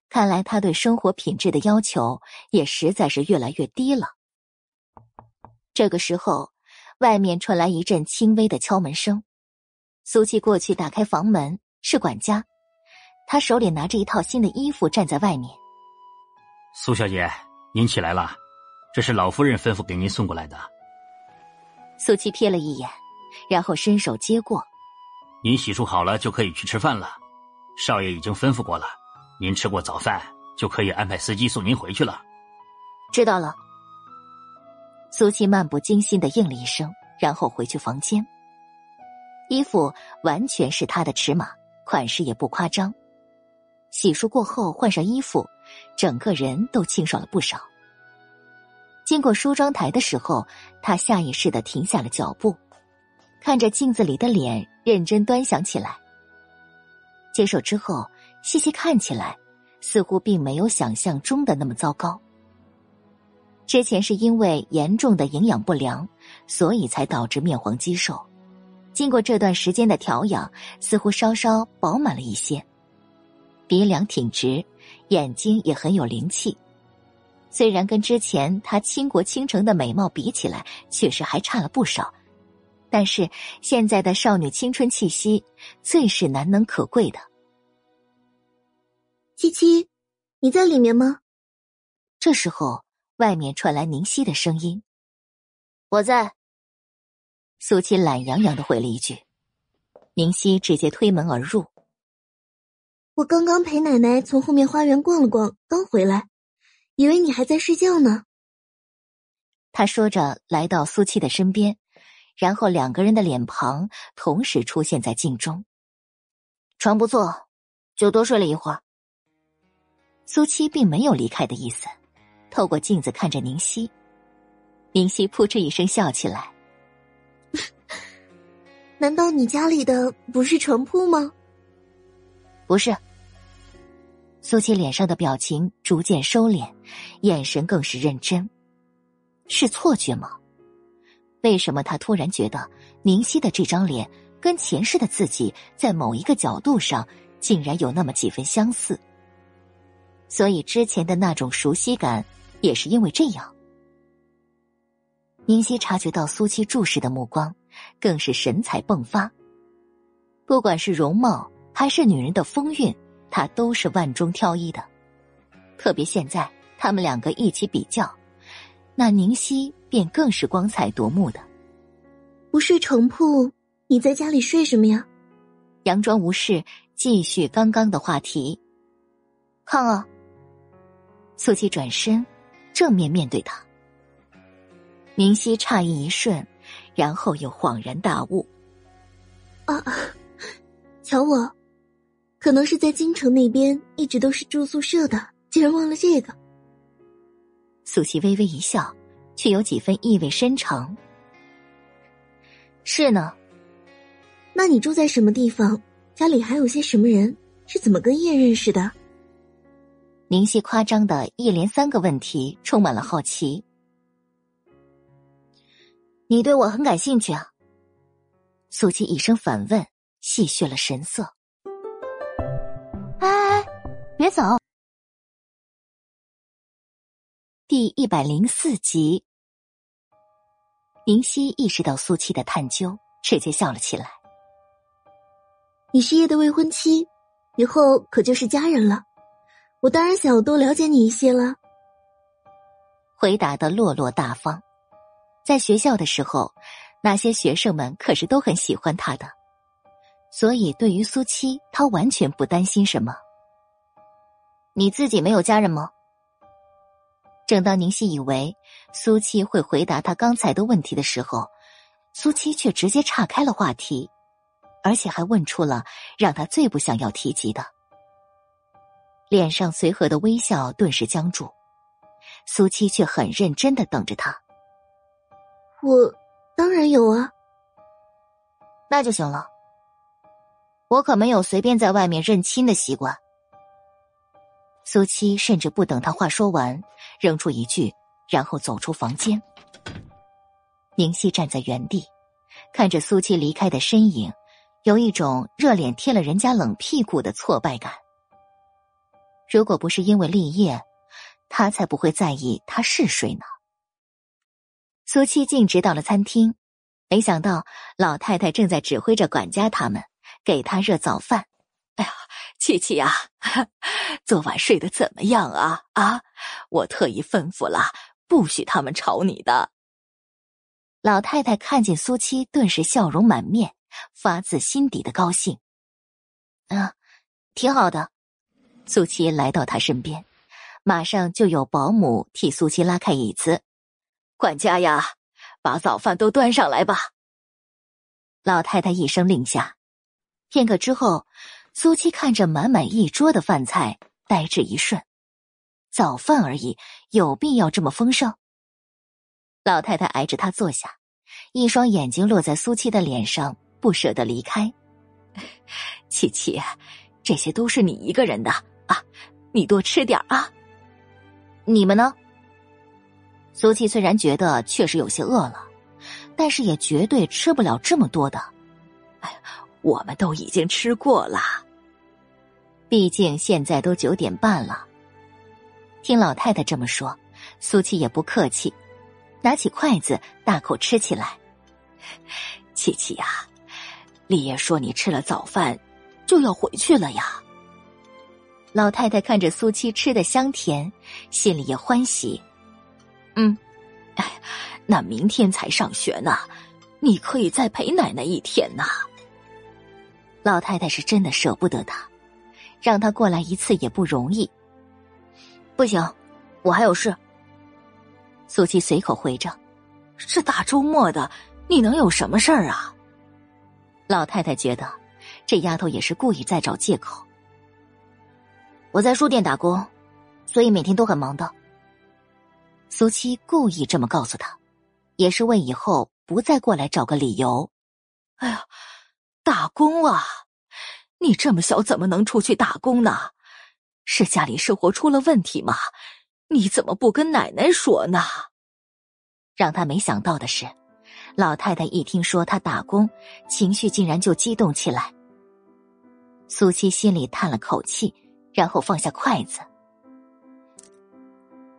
看来他对生活品质的要求也实在是越来越低了。这个时候，外面传来一阵轻微的敲门声，苏琪过去打开房门，是管家，他手里拿着一套新的衣服站在外面。苏小姐，您起来了，这是老夫人吩咐给您送过来的。苏七瞥了一眼，然后伸手接过。您洗漱好了就可以去吃饭了，少爷已经吩咐过了，您吃过早饭就可以安排司机送您回去了。知道了。苏七漫不经心的应了一声，然后回去房间。衣服完全是他的尺码，款式也不夸张。洗漱过后换上衣服，整个人都清爽了不少。经过梳妆台的时候，他下意识的停下了脚步，看着镜子里的脸，认真端详起来。接手之后，细细看起来，似乎并没有想象中的那么糟糕。之前是因为严重的营养不良，所以才导致面黄肌瘦。经过这段时间的调养，似乎稍稍饱满了一些。鼻梁挺直，眼睛也很有灵气。虽然跟之前她倾国倾城的美貌比起来，确实还差了不少，但是现在的少女青春气息，最是难能可贵的。七七，你在里面吗？这时候，外面传来宁熙的声音：“我在。”苏七懒洋洋的回了一句，宁熙直接推门而入。我刚刚陪奶奶从后面花园逛了逛，刚回来，以为你还在睡觉呢。他说着来到苏七的身边，然后两个人的脸庞同时出现在镜中。床不错，就多睡了一会儿。苏七并没有离开的意思，透过镜子看着宁夕，宁夕扑哧一声笑起来。难道你家里的不是床铺吗？不是。苏七脸上的表情逐渐收敛，眼神更是认真。是错觉吗？为什么他突然觉得宁熙的这张脸跟前世的自己在某一个角度上竟然有那么几分相似？所以之前的那种熟悉感也是因为这样。宁熙察觉到苏七注视的目光，更是神采迸发。不管是容貌还是女人的风韵。他都是万中挑一的，特别现在他们两个一起比较，那宁熙便更是光彩夺目的。不睡床铺，你在家里睡什么呀？佯装无事，继续刚刚的话题。看啊！苏七转身，正面面对他。宁熙诧异一瞬，然后又恍然大悟：“啊，瞧我！”可能是在京城那边一直都是住宿舍的，竟然忘了这个。苏琪微微一笑，却有几分意味深长。是呢，那你住在什么地方？家里还有些什么人？是怎么跟叶认识的？宁夕夸张的一连三个问题，充满了好奇。你对我很感兴趣啊？苏琪一声反问，戏谑了神色。别走！第一百零四集，宁熙意识到苏七的探究，直接笑了起来。你是叶的未婚妻，以后可就是家人了。我当然想要多了解你一些了。回答的落落大方，在学校的时候，那些学生们可是都很喜欢他的，所以对于苏七，他完全不担心什么。你自己没有家人吗？正当宁熙以为苏七会回答他刚才的问题的时候，苏七却直接岔开了话题，而且还问出了让他最不想要提及的。脸上随和的微笑顿时僵住，苏七却很认真的等着他。我当然有啊，那就行了。我可没有随便在外面认亲的习惯。苏七甚至不等他话说完，扔出一句，然后走出房间。宁熙站在原地，看着苏七离开的身影，有一种热脸贴了人家冷屁股的挫败感。如果不是因为立业，他才不会在意他是谁呢。苏七径直到了餐厅，没想到老太太正在指挥着管家他们给他热早饭。哎呀！七七呀，昨晚睡得怎么样啊？啊，我特意吩咐了，不许他们吵你的。老太太看见苏七，顿时笑容满面，发自心底的高兴。啊，挺好的。苏七来到他身边，马上就有保姆替苏七拉开椅子。管家呀，把早饭都端上来吧。老太太一声令下，片刻之后，苏七看着满满一桌的饭菜，呆滞一瞬。早饭而已，有必要这么丰盛？老太太挨着他坐下，一双眼睛落在苏七的脸上，不舍得离开。七七，这些都是你一个人的啊，你多吃点啊。你们呢？苏七虽然觉得确实有些饿了，但是也绝对吃不了这么多的。哎，我们都已经吃过了，毕竟现在都九点半了。听老太太这么说，苏七也不客气，拿起筷子大口吃起来。七七呀，李爷说你吃了早饭就要回去了呀。老太太看着苏七吃的香甜，心里也欢喜。嗯，哎，那明天才上学呢，你可以再陪奶奶一天呐。老太太是真的舍不得他，让他过来一次也不容易。不行，我还有事。苏七随口回着：“这大周末的，你能有什么事儿啊？”老太太觉得这丫头也是故意在找借口。我在书店打工，所以每天都很忙的。苏七故意这么告诉他，也是为以后不再过来找个理由。哎呀，打工啊！你这么小怎么能出去打工呢？是家里生活出了问题吗？你怎么不跟奶奶说呢？让他没想到的是，老太太一听说他打工，情绪竟然就激动起来。苏七心里叹了口气，然后放下筷子。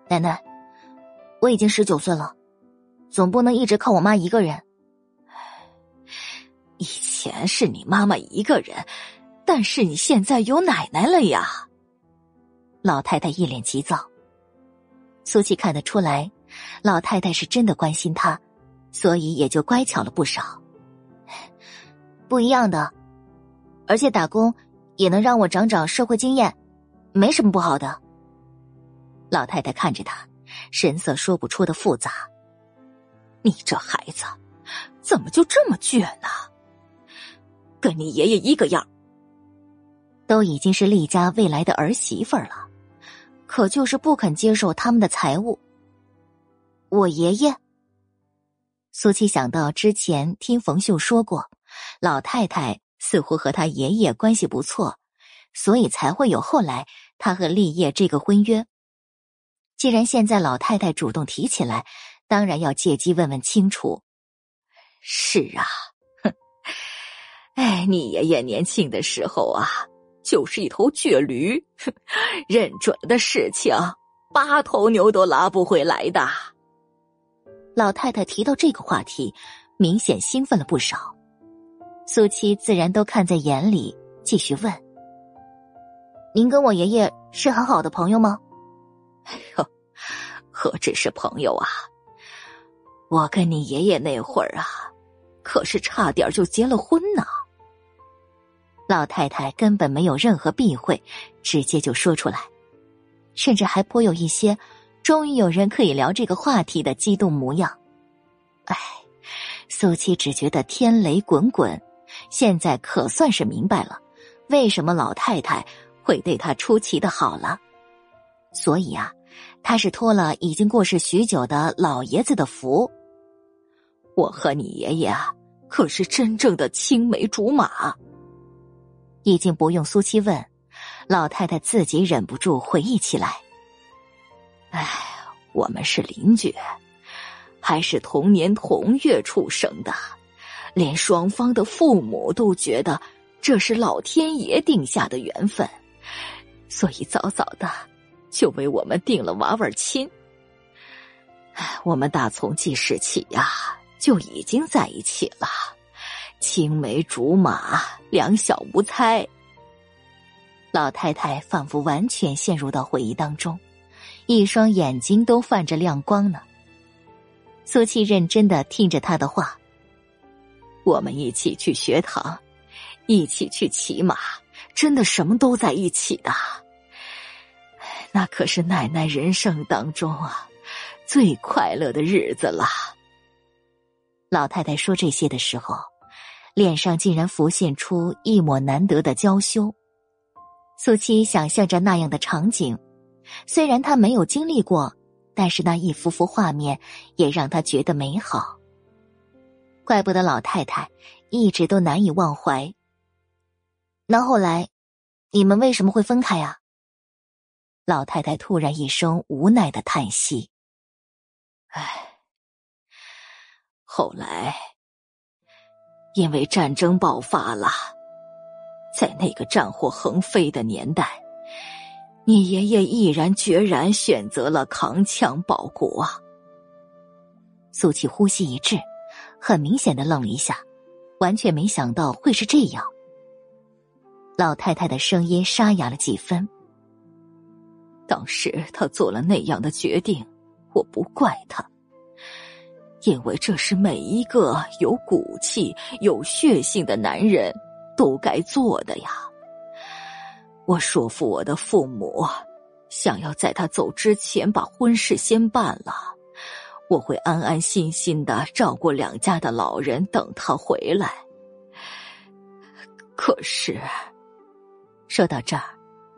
奶奶，我已经十九岁了，总不能一直靠我妈一个人。以前是你妈妈一个人，但是你现在有奶奶了呀。老太太一脸急躁，苏琪看得出来，老太太是真的关心她，所以也就乖巧了不少。不一样的，而且打工也能让我长长社会经验，没什么不好的。老太太看着他，神色说不出的复杂。你这孩子，怎么就这么倔呢？跟你爷爷一个样，都已经是厉家未来的儿媳妇了。可就是不肯接受他们的财物。我爷爷，苏七想到之前听冯秀说过，老太太似乎和他爷爷关系不错，所以才会有后来他和立业这个婚约。既然现在老太太主动提起来，当然要借机问问清楚。是啊，哎，你爷爷年轻的时候啊。就是一头倔驴，认准了的事情，八头牛都拉不回来的。老太太提到这个话题，明显兴奋了不少。苏七自然都看在眼里，继续问：“您跟我爷爷是很好的朋友吗？”“哎呦，何止是朋友啊！我跟你爷爷那会儿啊，可是差点就结了婚呢。”老太太根本没有任何避讳，直接就说出来，甚至还颇有一些终于有人可以聊这个话题的激动模样。哎，苏七只觉得天雷滚滚，现在可算是明白了，为什么老太太会对他出奇的好了。所以啊，他是托了已经过世许久的老爷子的福。我和你爷爷啊，可是真正的青梅竹马。已经不用苏七问，老太太自己忍不住回忆起来。哎，我们是邻居，还是同年同月出生的，连双方的父母都觉得这是老天爷定下的缘分，所以早早的就为我们定了娃娃亲。哎，我们打从记事起呀就已经在一起了。青梅竹马，两小无猜。老太太仿佛完全陷入到回忆当中，一双眼睛都泛着亮光呢。苏七认真的听着他的话：“我们一起去学堂，一起去骑马，真的什么都在一起的。那可是奶奶人生当中啊，最快乐的日子了。”老太太说这些的时候，脸上竟然浮现出一抹难得的娇羞。苏七想象着那样的场景，虽然他没有经历过，但是那一幅幅画面也让他觉得美好。怪不得老太太一直都难以忘怀。那后来，你们为什么会分开呀？老太太突然一声无奈的叹息：“唉，后来因为战争爆发了。”在那个战火横飞的年代，你爷爷毅然决然选择了扛枪保国。苏琪呼吸一滞，很明显的愣了一下，完全没想到会是这样。老太太的声音沙哑了几分。当时他做了那样的决定，我不怪他，因为这是每一个有骨气、有血性的男人。都该做的呀！我说服我的父母，想要在他走之前把婚事先办了，我会安安心心的照顾两家的老人，等他回来。可是，说到这儿，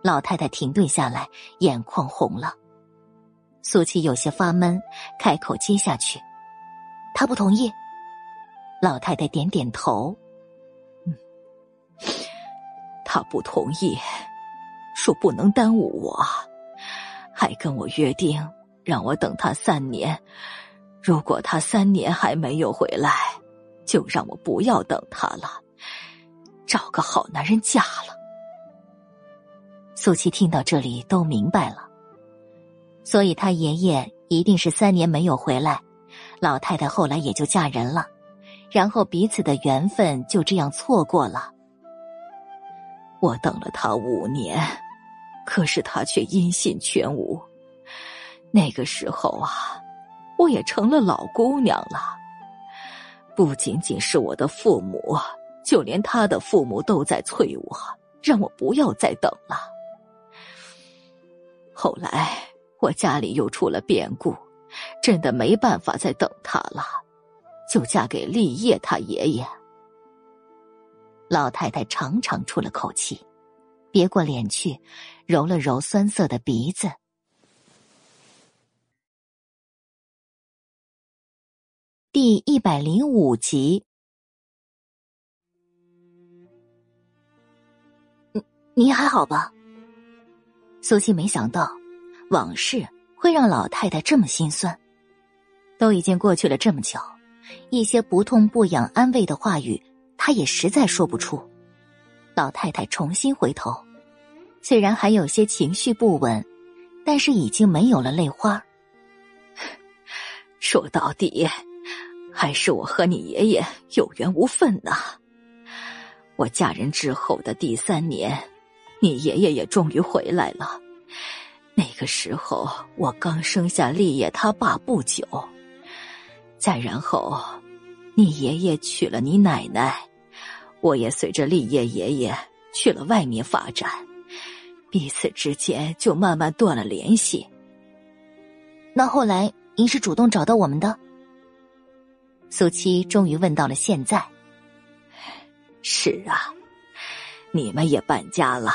老太太停顿下来，眼眶红了。苏琪有些发闷，开口接下去：“他不同意。”老太太点点头。嗯他不同意，说不能耽误我，还跟我约定让我等他三年。如果他三年还没有回来，就让我不要等他了，找个好男人嫁了。苏七听到这里都明白了，所以他爷爷一定是三年没有回来，老太太后来也就嫁人了，然后彼此的缘分就这样错过了。我等了他五年，可是他却音信全无。那个时候啊，我也成了老姑娘了。不仅仅是我的父母，就连他的父母都在催我，让我不要再等了。后来我家里又出了变故，真的没办法再等他了，就嫁给立业他爷爷。老太太长长出了口气，别过脸去，揉了揉酸涩的鼻子。第一百零五集，你你还好吧？苏西没想到往事会让老太太这么心酸。都已经过去了这么久，一些不痛不痒安慰的话语。她也实在说不出。老太太重新回头，虽然还有些情绪不稳，但是已经没有了泪花。说到底，还是我和你爷爷有缘无分呐。我嫁人之后的第三年，你爷爷也终于回来了。那个时候，我刚生下立业他爸不久，再然后，你爷爷娶了你奶奶。我也随着立业爷爷去了外面发展，彼此之间就慢慢断了联系。那后来您是主动找到我们的？苏七终于问到了现在。是啊，你们也搬家了，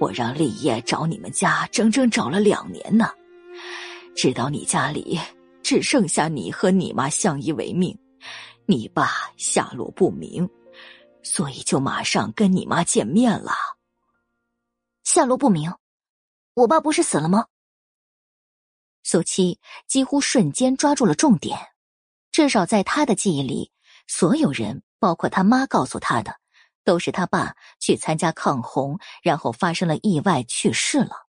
我让立业找你们家，整整找了两年呢，直到你家里只剩下你和你妈相依为命，你爸下落不明。所以就马上跟你妈见面了。下落不明，我爸不是死了吗？苏七几乎瞬间抓住了重点，至少在他的记忆里，所有人，包括他妈告诉他的，都是他爸去参加抗洪，然后发生了意外去世了。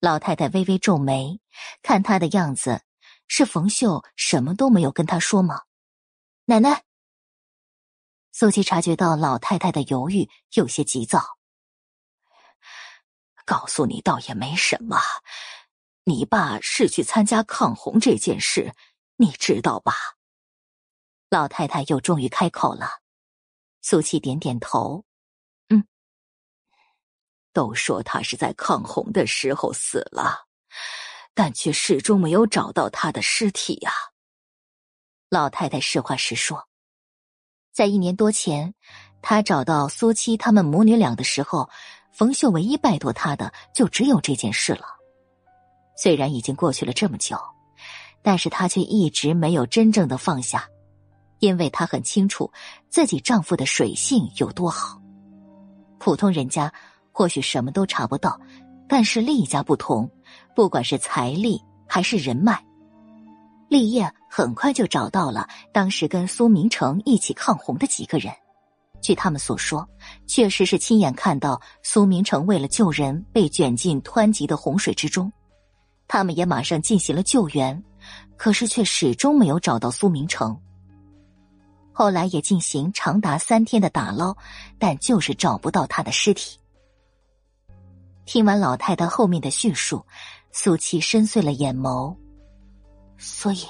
老太太微微皱眉，看他的样子，是冯秀什么都没有跟他说吗？奶奶。苏琪察觉到老太太的犹豫，有些急躁。告诉你倒也没什么，你爸是去参加抗洪这件事，你知道吧？老太太又终于开口了。苏七点点头，嗯。都说他是在抗洪的时候死了，但却始终没有找到他的尸体呀。老太太实话实说，在一年多前，他找到苏七他们母女俩的时候。冯秀唯一拜托他的就只有这件事了。虽然已经过去了这么久，但是她却一直没有真正的放下，因为她很清楚自己丈夫的水性有多好。普通人家或许什么都查不到，但是厉家不同，不管是财力还是人脉，厉业很快就找到了当时跟苏明成一起抗洪的几个人。据他们所说，确实是亲眼看到苏明成为了救人被卷进湍急的洪水之中，他们也马上进行了救援，可是却始终没有找到苏明成。后来也进行长达三天的打捞，但就是找不到他的尸体。听完老太太后面的叙述，苏七深邃了眼眸。所以，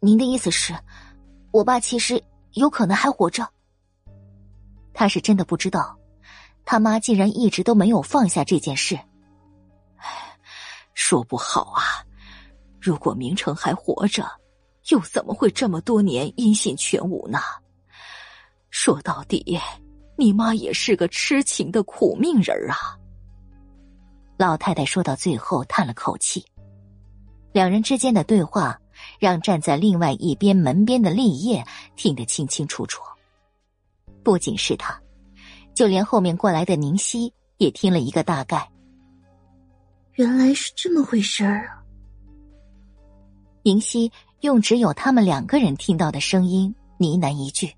您的意思是，我爸其实有可能还活着？他是真的不知道，他妈竟然一直都没有放下这件事。说不好啊！如果明成还活着，又怎么会这么多年音信全无呢？说到底，你妈也是个痴情的苦命人啊！老太太说到最后叹了口气，两人之间的对话让站在另外一边门边的立业听得清清楚楚。不仅是他，就连后面过来的宁熙也听了一个大概。原来是这么回事儿啊！宁熙用只有他们两个人听到的声音呢喃一句：“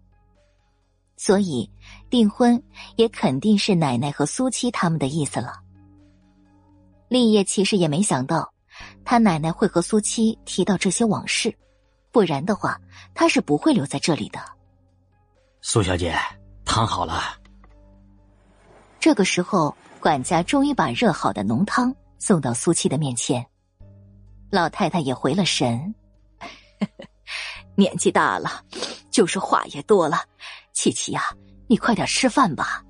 所以订婚也肯定是奶奶和苏七他们的意思了。”立业其实也没想到，他奶奶会和苏七提到这些往事，不然的话，他是不会留在这里的。苏小姐。汤好了。这个时候，管家终于把热好的浓汤送到苏七的面前。老太太也回了神，年纪大了，就是话也多了。琪琪呀，你快点吃饭吧。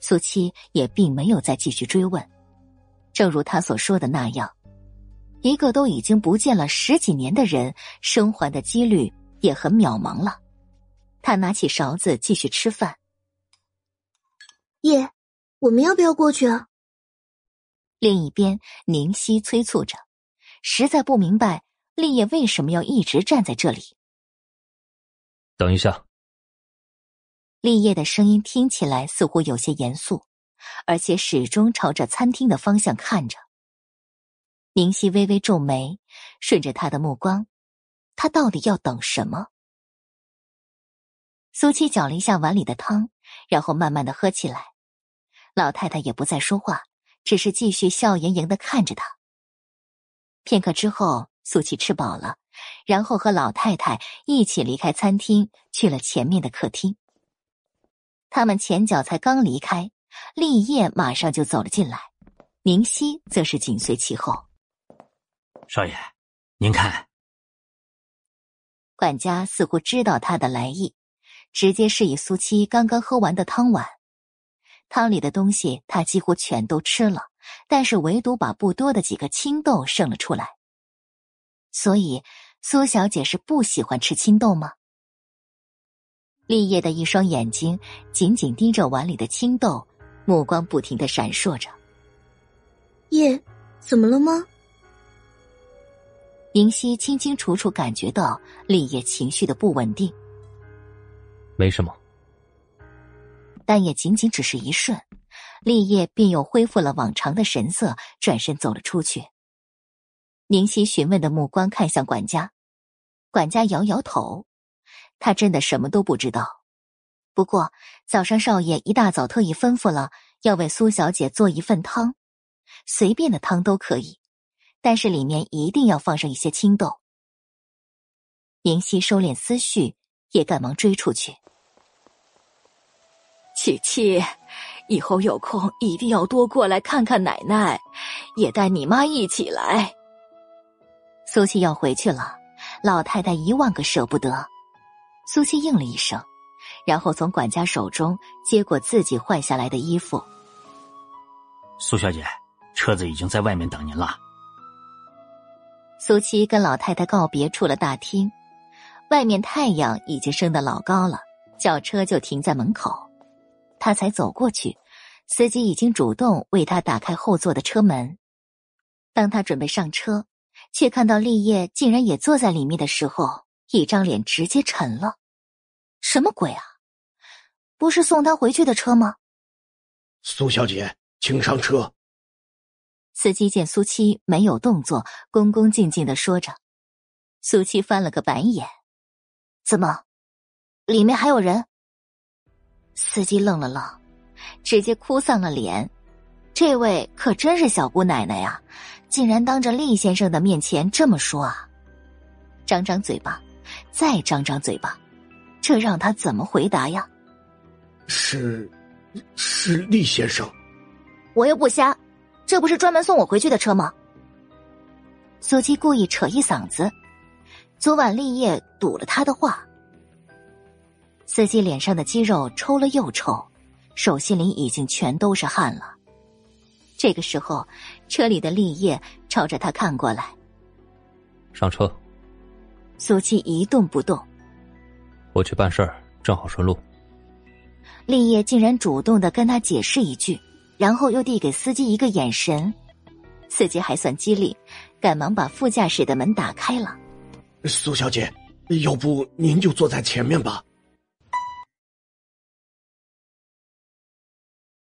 苏七也并没有再继续追问，正如他所说的那样，一个都已经不见了十几年的人，生还的几率也很渺茫了。他拿起勺子继续吃饭。叶，我们要不要过去啊？另一边，宁熙催促着，实在不明白立业为什么要一直站在这里。等一下。立业的声音听起来似乎有些严肃，而且始终朝着餐厅的方向看着。宁熙微微皱眉，顺着他的目光，他到底要等什么？苏七搅了一下碗里的汤，然后慢慢的喝起来。老太太也不再说话，只是继续笑盈盈的看着他。片刻之后，苏七吃饱了，然后和老太太一起离开餐厅，去了前面的客厅。他们前脚才刚离开，立业马上就走了进来，宁熙则是紧随其后。少爷，您看。管家似乎知道他的来意。直接示意苏七刚刚喝完的汤碗，汤里的东西他几乎全都吃了，但是唯独把不多的几个青豆剩了出来。所以苏小姐是不喜欢吃青豆吗？立业的一双眼睛紧紧盯着碗里的青豆，目光不停的闪烁着。叶，怎么了吗？宁熙清清楚楚感觉到立业情绪的不稳定。没什么，但也仅仅只是一瞬，立业便又恢复了往常的神色，转身走了出去。宁熙询问的目光看向管家，管家摇摇头，他真的什么都不知道。不过早上少爷一大早特意吩咐了，要为苏小姐做一份汤，随便的汤都可以，但是里面一定要放上一些青豆。宁熙收敛思绪。也赶忙追出去。七七，以后有空一定要多过来看看奶奶，也带你妈一起来。苏西要回去了，老太太一万个舍不得。苏西应了一声，然后从管家手中接过自己换下来的衣服。苏小姐，车子已经在外面等您了。苏七跟老太太告别，出了大厅，外面太阳已经升得老高了，轿车就停在门口。他才走过去，司机已经主动为他打开后座的车门。当他准备上车，却看到立业竟然也坐在里面的时候，一张脸直接沉了。什么鬼啊？不是送他回去的车吗？苏小姐，请上车。司机见苏七没有动作，恭恭敬敬的说着。苏七翻了个白眼：“怎么，里面还有人？”司机愣了愣，直接哭丧了脸。这位可真是小姑奶奶呀，竟然当着厉先生的面前这么说啊！张张嘴巴，再张张嘴巴，这让他怎么回答呀？是，是厉先生。我又不瞎，这不是专门送我回去的车吗？苏七故意扯一嗓子，昨晚立业堵了他的话。司机脸上的肌肉抽了又抽，手心里已经全都是汗了。这个时候，车里的立业朝着他看过来，上车。苏七一动不动。我去办事儿，正好顺路。立业竟然主动的跟他解释一句，然后又递给司机一个眼神。司机还算机灵，赶忙把副驾驶的门打开了。苏小姐，要不您就坐在前面吧。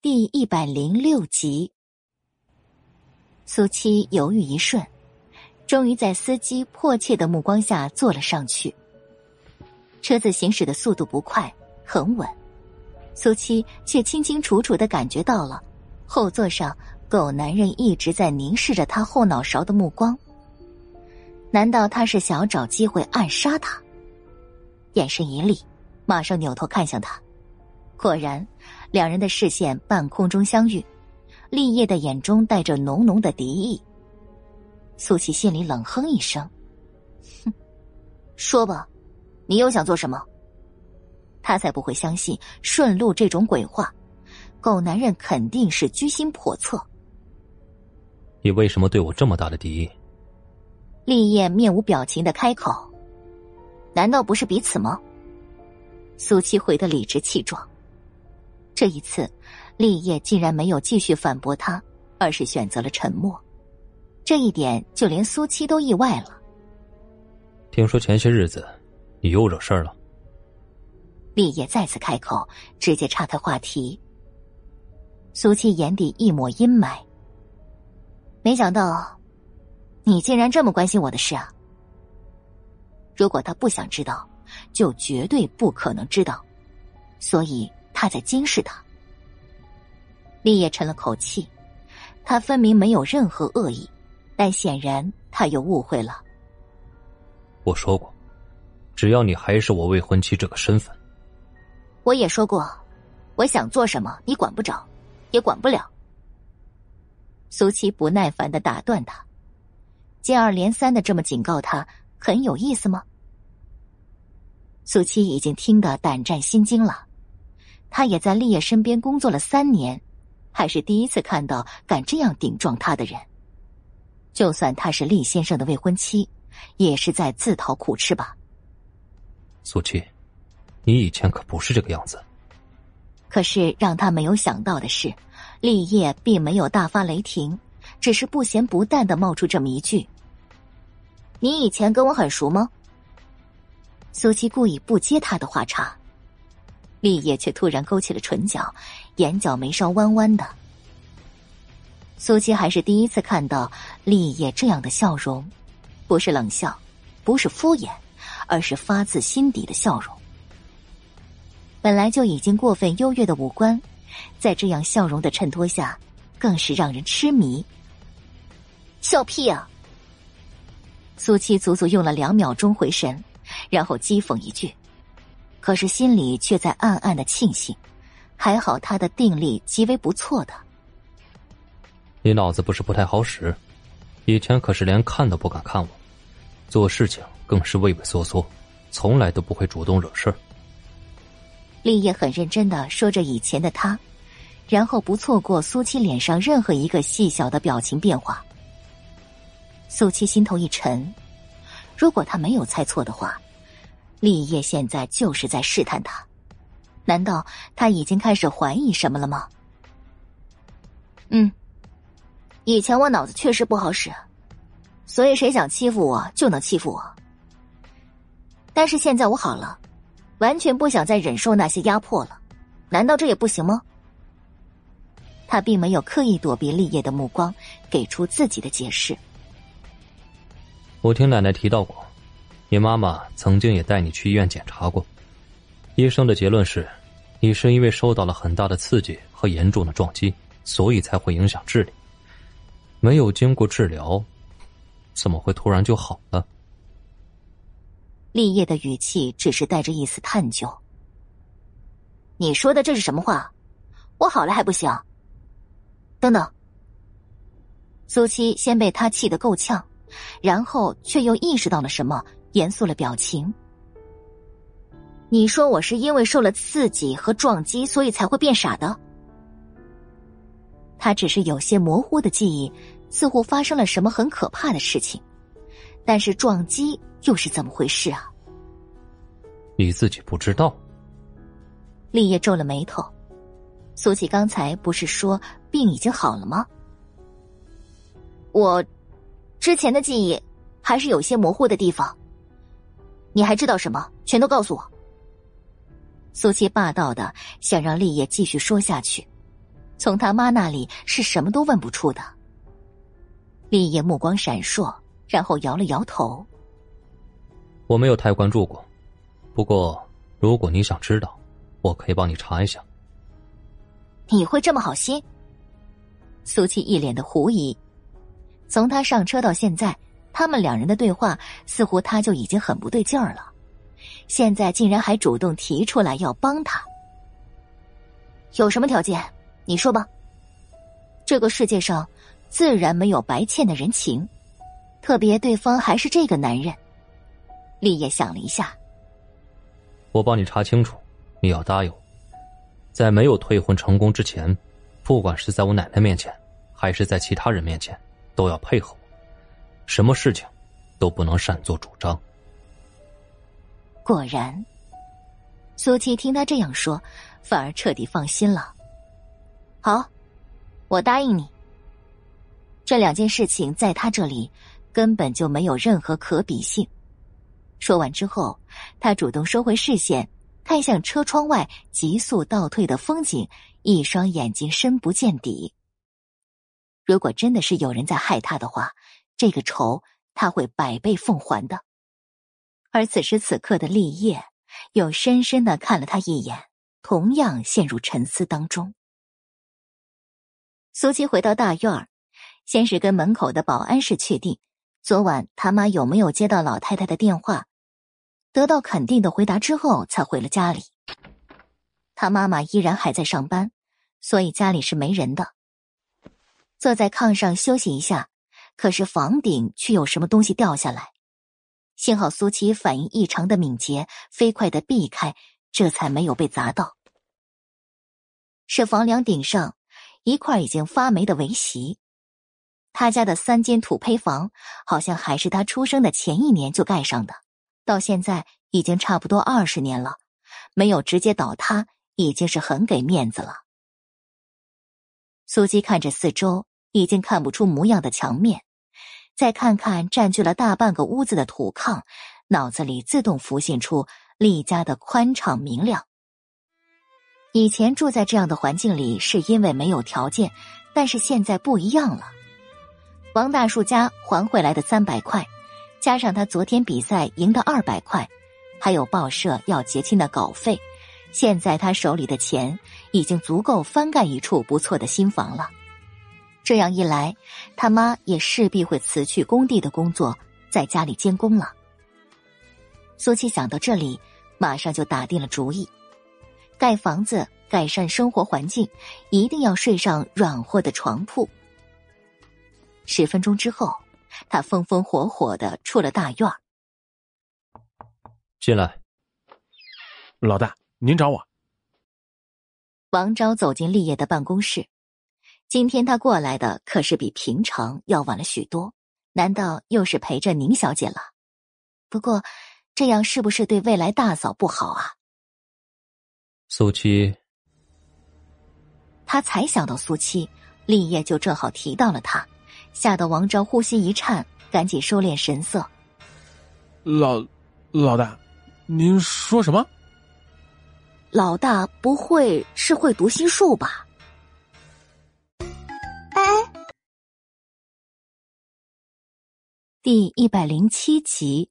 第一百零六集，苏七犹豫一瞬，终于在司机迫切的目光下坐了上去。车子行驶的速度不快，很稳，苏七却清清楚楚的感觉到了后座上狗男人一直在凝视着他后脑勺的目光。难道他是想找机会暗杀他？眼神一厉，马上扭头看向他，果然。两人的视线半空中相遇，立业的眼中带着浓浓的敌意。苏琪心里冷哼一声：“哼，说吧，你又想做什么？”他才不会相信顺路这种鬼话，狗男人肯定是居心叵测。你为什么对我这么大的敌意？立业面无表情的开口：“难道不是彼此吗？”苏七回的理直气壮。这一次，立业竟然没有继续反驳他，而是选择了沉默。这一点就连苏七都意外了。听说前些日子你又惹事儿了。立业再次开口，直接岔开话题。苏七眼底一抹阴霾。没想到，你竟然这么关心我的事啊！如果他不想知道，就绝对不可能知道。所以。他在监视他。立业沉了口气，他分明没有任何恶意，但显然他又误会了。我说过，只要你还是我未婚妻这个身份。我也说过，我想做什么你管不着，也管不了。苏七不耐烦的打断他，接二连三的这么警告他，很有意思吗？苏七已经听得胆战心惊了。他也在立业身边工作了三年，还是第一次看到敢这样顶撞他的人。就算他是厉先生的未婚妻，也是在自讨苦吃吧。苏七，你以前可不是这个样子。可是让他没有想到的是，立业并没有大发雷霆，只是不咸不淡的冒出这么一句：“你以前跟我很熟吗？”苏七故意不接他的话茬。立业却突然勾起了唇角，眼角眉梢弯弯的。苏七还是第一次看到立业这样的笑容，不是冷笑，不是敷衍，而是发自心底的笑容。本来就已经过分优越的五官，在这样笑容的衬托下，更是让人痴迷。笑屁啊！苏七足足用了两秒钟回神，然后讥讽一句。可是心里却在暗暗的庆幸，还好他的定力极为不错的。你脑子不是不太好使，以前可是连看都不敢看我，做事情更是畏畏缩缩，从来都不会主动惹事儿。立业很认真的说着以前的他，然后不错过苏七脸上任何一个细小的表情变化。苏七心头一沉，如果他没有猜错的话，立业现在就是在试探他。难道他已经开始怀疑什么了吗？嗯，以前我脑子确实不好使，所以谁想欺负我就能欺负我。但是现在我好了。完全不想再忍受那些压迫了，难道这也不行吗？他并没有刻意躲避立业的目光，给出自己的解释。我听奶奶提到过，你妈妈曾经也带你去医院检查过，医生的结论是，你是因为受到了很大的刺激和严重的撞击，所以才会影响智力。没有经过治疗，怎么会突然就好了？立业的语气只是带着一丝探究。你说的这是什么话？我好了还不行？等等。苏七先被他气得够呛，然后却又意识到了什么，严肃了表情。你说我是因为受了刺激和撞击，所以才会变傻的？他只是有些模糊的记忆，似乎发生了什么很可怕的事情，但是撞击。又是怎么回事啊？你自己不知道？立业皱了眉头。苏琪刚才不是说病已经好了吗？我之前的记忆还是有些模糊的地方。你还知道什么？全都告诉我。苏七霸道的想让立业继续说下去，从他妈那里是什么都问不出的。立业目光闪烁，然后摇了摇头。我没有太关注过，不过如果你想知道，我可以帮你查一下。你会这么好心？苏七一脸的狐疑。从他上车到现在，他们两人的对话似乎他就已经很不对劲儿了，现在竟然还主动提出来要帮他。有什么条件？你说吧。这个世界上自然没有白欠的人情，特别对方还是这个男人。立业想了一下，我帮你查清楚，你要答应，在没有退婚成功之前，不管是在我奶奶面前，还是在其他人面前，都要配合我，什么事情都不能擅作主张。果然，苏七听他这样说，反而彻底放心了。好，我答应你。这两件事情在他这里根本就没有任何可比性。说完之后，他主动收回视线，看向车窗外急速倒退的风景，一双眼睛深不见底。如果真的是有人在害他的话，这个仇他会百倍奉还的。而此时此刻的立业又深深的看了他一眼，同样陷入沉思当中。苏七回到大院儿，先是跟门口的保安室确定，昨晚他妈有没有接到老太太的电话。得到肯定的回答之后，才回了家里。他妈妈依然还在上班，所以家里是没人的。坐在炕上休息一下，可是房顶却有什么东西掉下来。幸好苏琪反应异常的敏捷，飞快的避开，这才没有被砸到。是房梁顶上一块已经发霉的围席。他家的三间土坯房，好像还是他出生的前一年就盖上的。到现在已经差不多二十年了，没有直接倒塌，已经是很给面子了。苏姬看着四周已经看不出模样的墙面，再看看占据了大半个屋子的土炕，脑子里自动浮现出厉家的宽敞明亮。以前住在这样的环境里，是因为没有条件，但是现在不一样了。王大树家还回来的三百块。加上他昨天比赛赢的二百块，还有报社要结清的稿费，现在他手里的钱已经足够翻盖一处不错的新房了。这样一来，他妈也势必会辞去工地的工作，在家里监工了。苏七想到这里，马上就打定了主意：盖房子改善生活环境，一定要睡上软和的床铺。十分钟之后，他风风火火的出了大院。进来，老大，您找我。王昭走进立业的办公室。今天他过来的可是比平常要晚了许多，难道又是陪着宁小姐了？不过，这样是不是对未来大嫂不好啊？苏七，他才想到苏七，立业就正好提到了他，吓得王昭呼吸一颤，赶紧收敛神色。老，老大，您说什么？老大不会是会读心术吧？第一百零七集，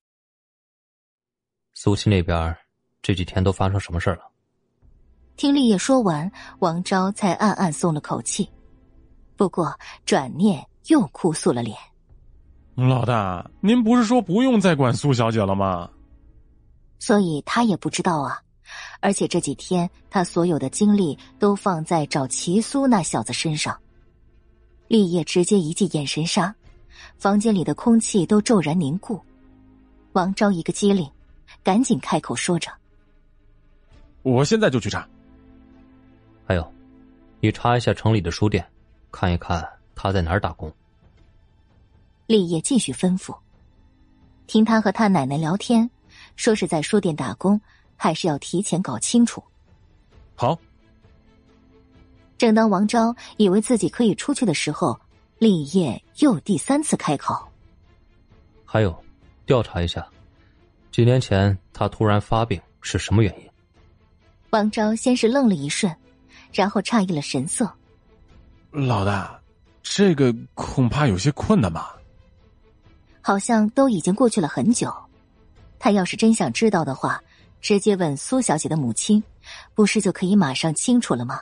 苏西那边这几天都发生什么事了？听立业说完，王昭才暗暗松了口气，不过转念又哭诉了脸。老大，您不是说不用再管苏小姐了吗？所以他也不知道啊，而且这几天他所有的精力都放在找齐苏那小子身上。立业直接一记眼神杀。房间里的空气都骤然凝固，王昭一个机灵，赶紧开口说着：“我现在就去查。还有，你查一下城里的书店，看一看他在哪儿打工。”立业继续吩咐。听他和他奶奶聊天，说是在书店打工，还是要提前搞清楚。好。正当王昭以为自己可以出去的时候。立业又第三次开口，还有，调查一下，几年前他突然发病是什么原因？王昭先是愣了一瞬，然后诧异了神色。老大，这个恐怕有些困难吧？好像都已经过去了很久，他要是真想知道的话，直接问苏小姐的母亲，不是就可以马上清楚了吗？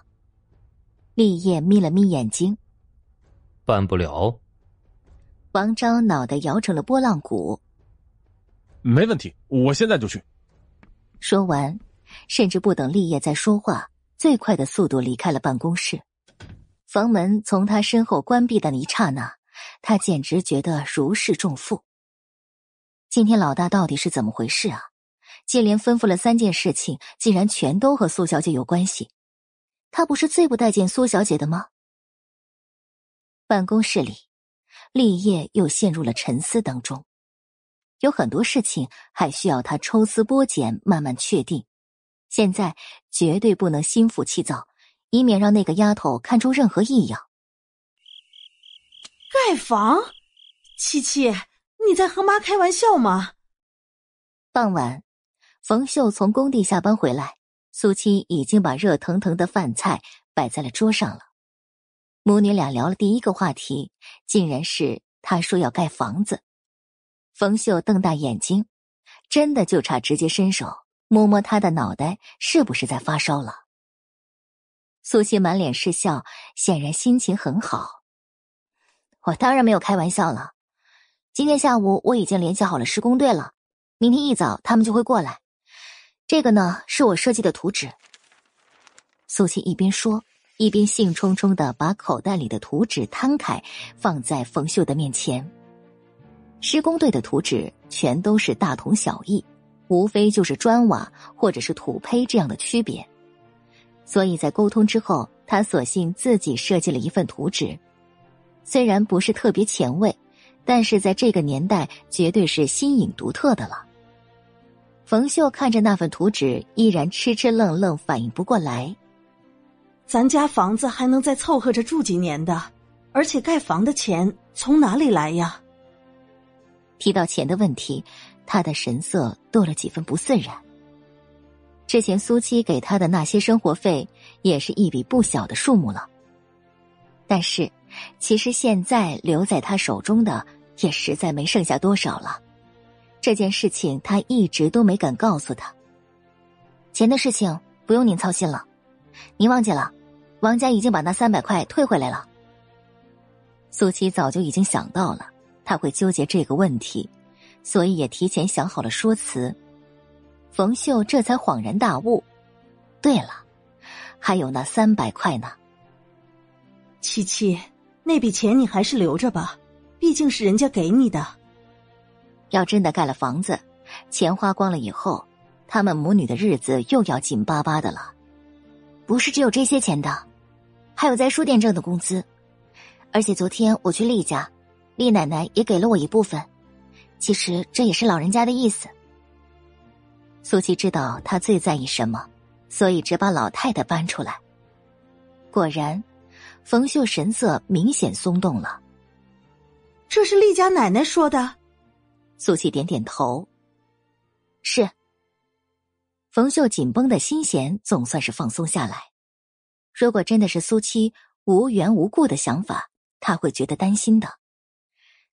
立业眯了眯眼睛。办不了。王昭脑袋摇成了拨浪鼓。没问题，我现在就去。说完，甚至不等立业再说话，最快的速度离开了办公室。房门从他身后关闭的一刹那，他简直觉得如释重负。今天老大到底是怎么回事啊？接连吩咐了三件事情，竟然全都和苏小姐有关系。他不是最不待见苏小姐的吗？办公室里，立业又陷入了沉思当中。有很多事情还需要他抽丝剥茧，慢慢确定。现在绝对不能心浮气躁，以免让那个丫头看出任何异样。盖房，七七，你在和妈开玩笑吗？傍晚，冯秀从工地下班回来，苏七已经把热腾腾的饭菜摆在了桌上了。母女俩聊了第一个话题，竟然是他说要盖房子。冯秀瞪大眼睛，真的就差直接伸手摸摸他的脑袋，是不是在发烧了？苏西满脸是笑，显然心情很好。我当然没有开玩笑了，今天下午我已经联系好了施工队了，明天一早他们就会过来。这个呢，是我设计的图纸。苏西一边说。一边兴冲冲的把口袋里的图纸摊开，放在冯秀的面前。施工队的图纸全都是大同小异，无非就是砖瓦或者是土坯这样的区别。所以在沟通之后，他索性自己设计了一份图纸。虽然不是特别前卫，但是在这个年代绝对是新颖独特的了。冯秀看着那份图纸，依然痴痴愣愣，反应不过来。咱家房子还能再凑合着住几年的，而且盖房的钱从哪里来呀？提到钱的问题，他的神色多了几分不自然。之前苏七给他的那些生活费也是一笔不小的数目了，但是其实现在留在他手中的也实在没剩下多少了。这件事情他一直都没敢告诉他。钱的事情不用您操心了，您忘记了。王家已经把那三百块退回来了。苏七早就已经想到了他会纠结这个问题，所以也提前想好了说辞。冯秀这才恍然大悟：对了，还有那三百块呢。七七，那笔钱你还是留着吧，毕竟是人家给你的。要真的盖了房子，钱花光了以后，他们母女的日子又要紧巴巴的了。不是只有这些钱的，还有在书店挣的工资，而且昨天我去厉家，厉奶奶也给了我一部分。其实这也是老人家的意思。苏七知道他最在意什么，所以只把老太太搬出来。果然，冯秀神色明显松动了。这是厉家奶奶说的。苏七点点头。是。冯秀紧绷的心弦总算是放松下来。如果真的是苏七无缘无故的想法，他会觉得担心的。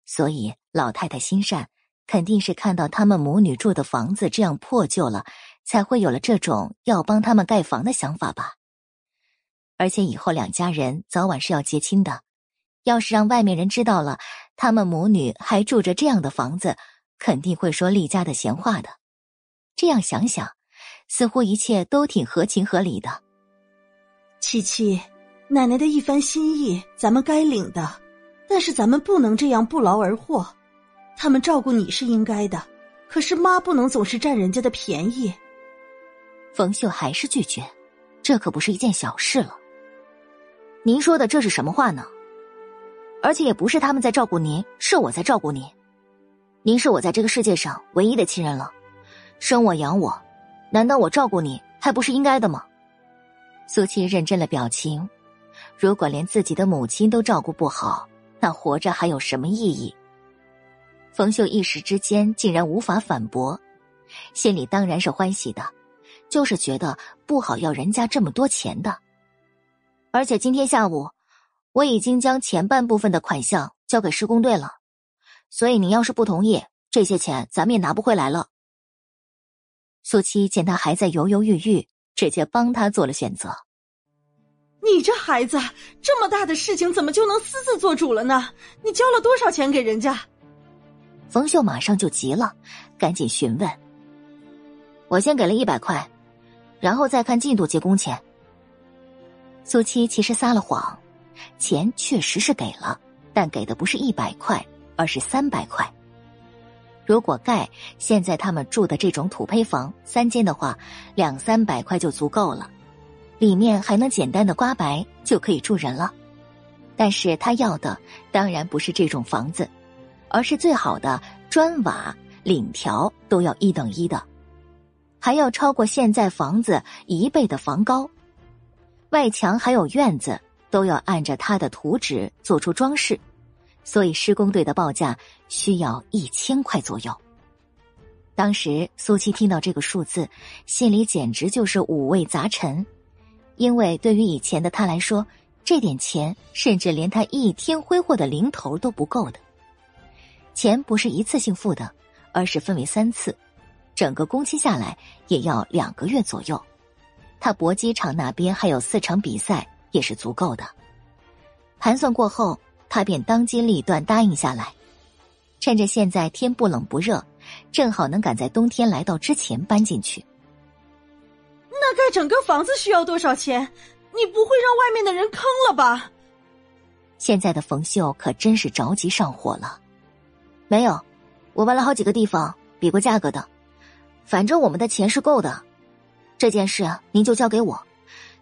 所以老太太心善，肯定是看到他们母女住的房子这样破旧了，才会有了这种要帮他们盖房的想法吧。而且以后两家人早晚是要结亲的，要是让外面人知道了，他们母女还住着这样的房子。肯定会说厉家的闲话的，这样想想，似乎一切都挺合情合理的。七七，奶奶的一番心意，咱们该领的，但是咱们不能这样不劳而获。他们照顾你是应该的，可是妈不能总是占人家的便宜。冯秀还是拒绝，这可不是一件小事了。您说的这是什么话呢？而且也不是他们在照顾您，是我在照顾您。您是我在这个世界上唯一的亲人了，生我养我，难道我照顾你还不是应该的吗？苏七认真了表情，如果连自己的母亲都照顾不好，那活着还有什么意义？冯秀一时之间竟然无法反驳，心里当然是欢喜的，就是觉得不好要人家这么多钱的，而且今天下午我已经将前半部分的款项交给施工队了。所以，你要是不同意，这些钱咱们也拿不回来了。苏七见他还在犹犹豫豫，直接帮他做了选择。你这孩子，这么大的事情怎么就能私自做主了呢？你交了多少钱给人家？冯秀马上就急了，赶紧询问。我先给了一百块，然后再看进度结工钱。苏七其实撒了谎，钱确实是给了，但给的不是一百块。而是三百块。如果盖现在他们住的这种土坯房三间的话，两三百块就足够了，里面还能简单的刮白就可以住人了。但是他要的当然不是这种房子，而是最好的砖瓦檩条都要一等一的，还要超过现在房子一倍的房高，外墙还有院子都要按着他的图纸做出装饰。所以施工队的报价需要一千块左右。当时苏七听到这个数字，心里简直就是五味杂陈，因为对于以前的他来说，这点钱甚至连他一天挥霍的零头都不够的。钱不是一次性付的，而是分为三次，整个工期下来也要两个月左右。他搏击场那边还有四场比赛，也是足够的。盘算过后。他便当机立断答应下来，趁着现在天不冷不热，正好能赶在冬天来到之前搬进去。那盖整个房子需要多少钱？你不会让外面的人坑了吧？现在的冯秀可真是着急上火了。没有，我问了好几个地方，比过价格的，反正我们的钱是够的。这件事您就交给我，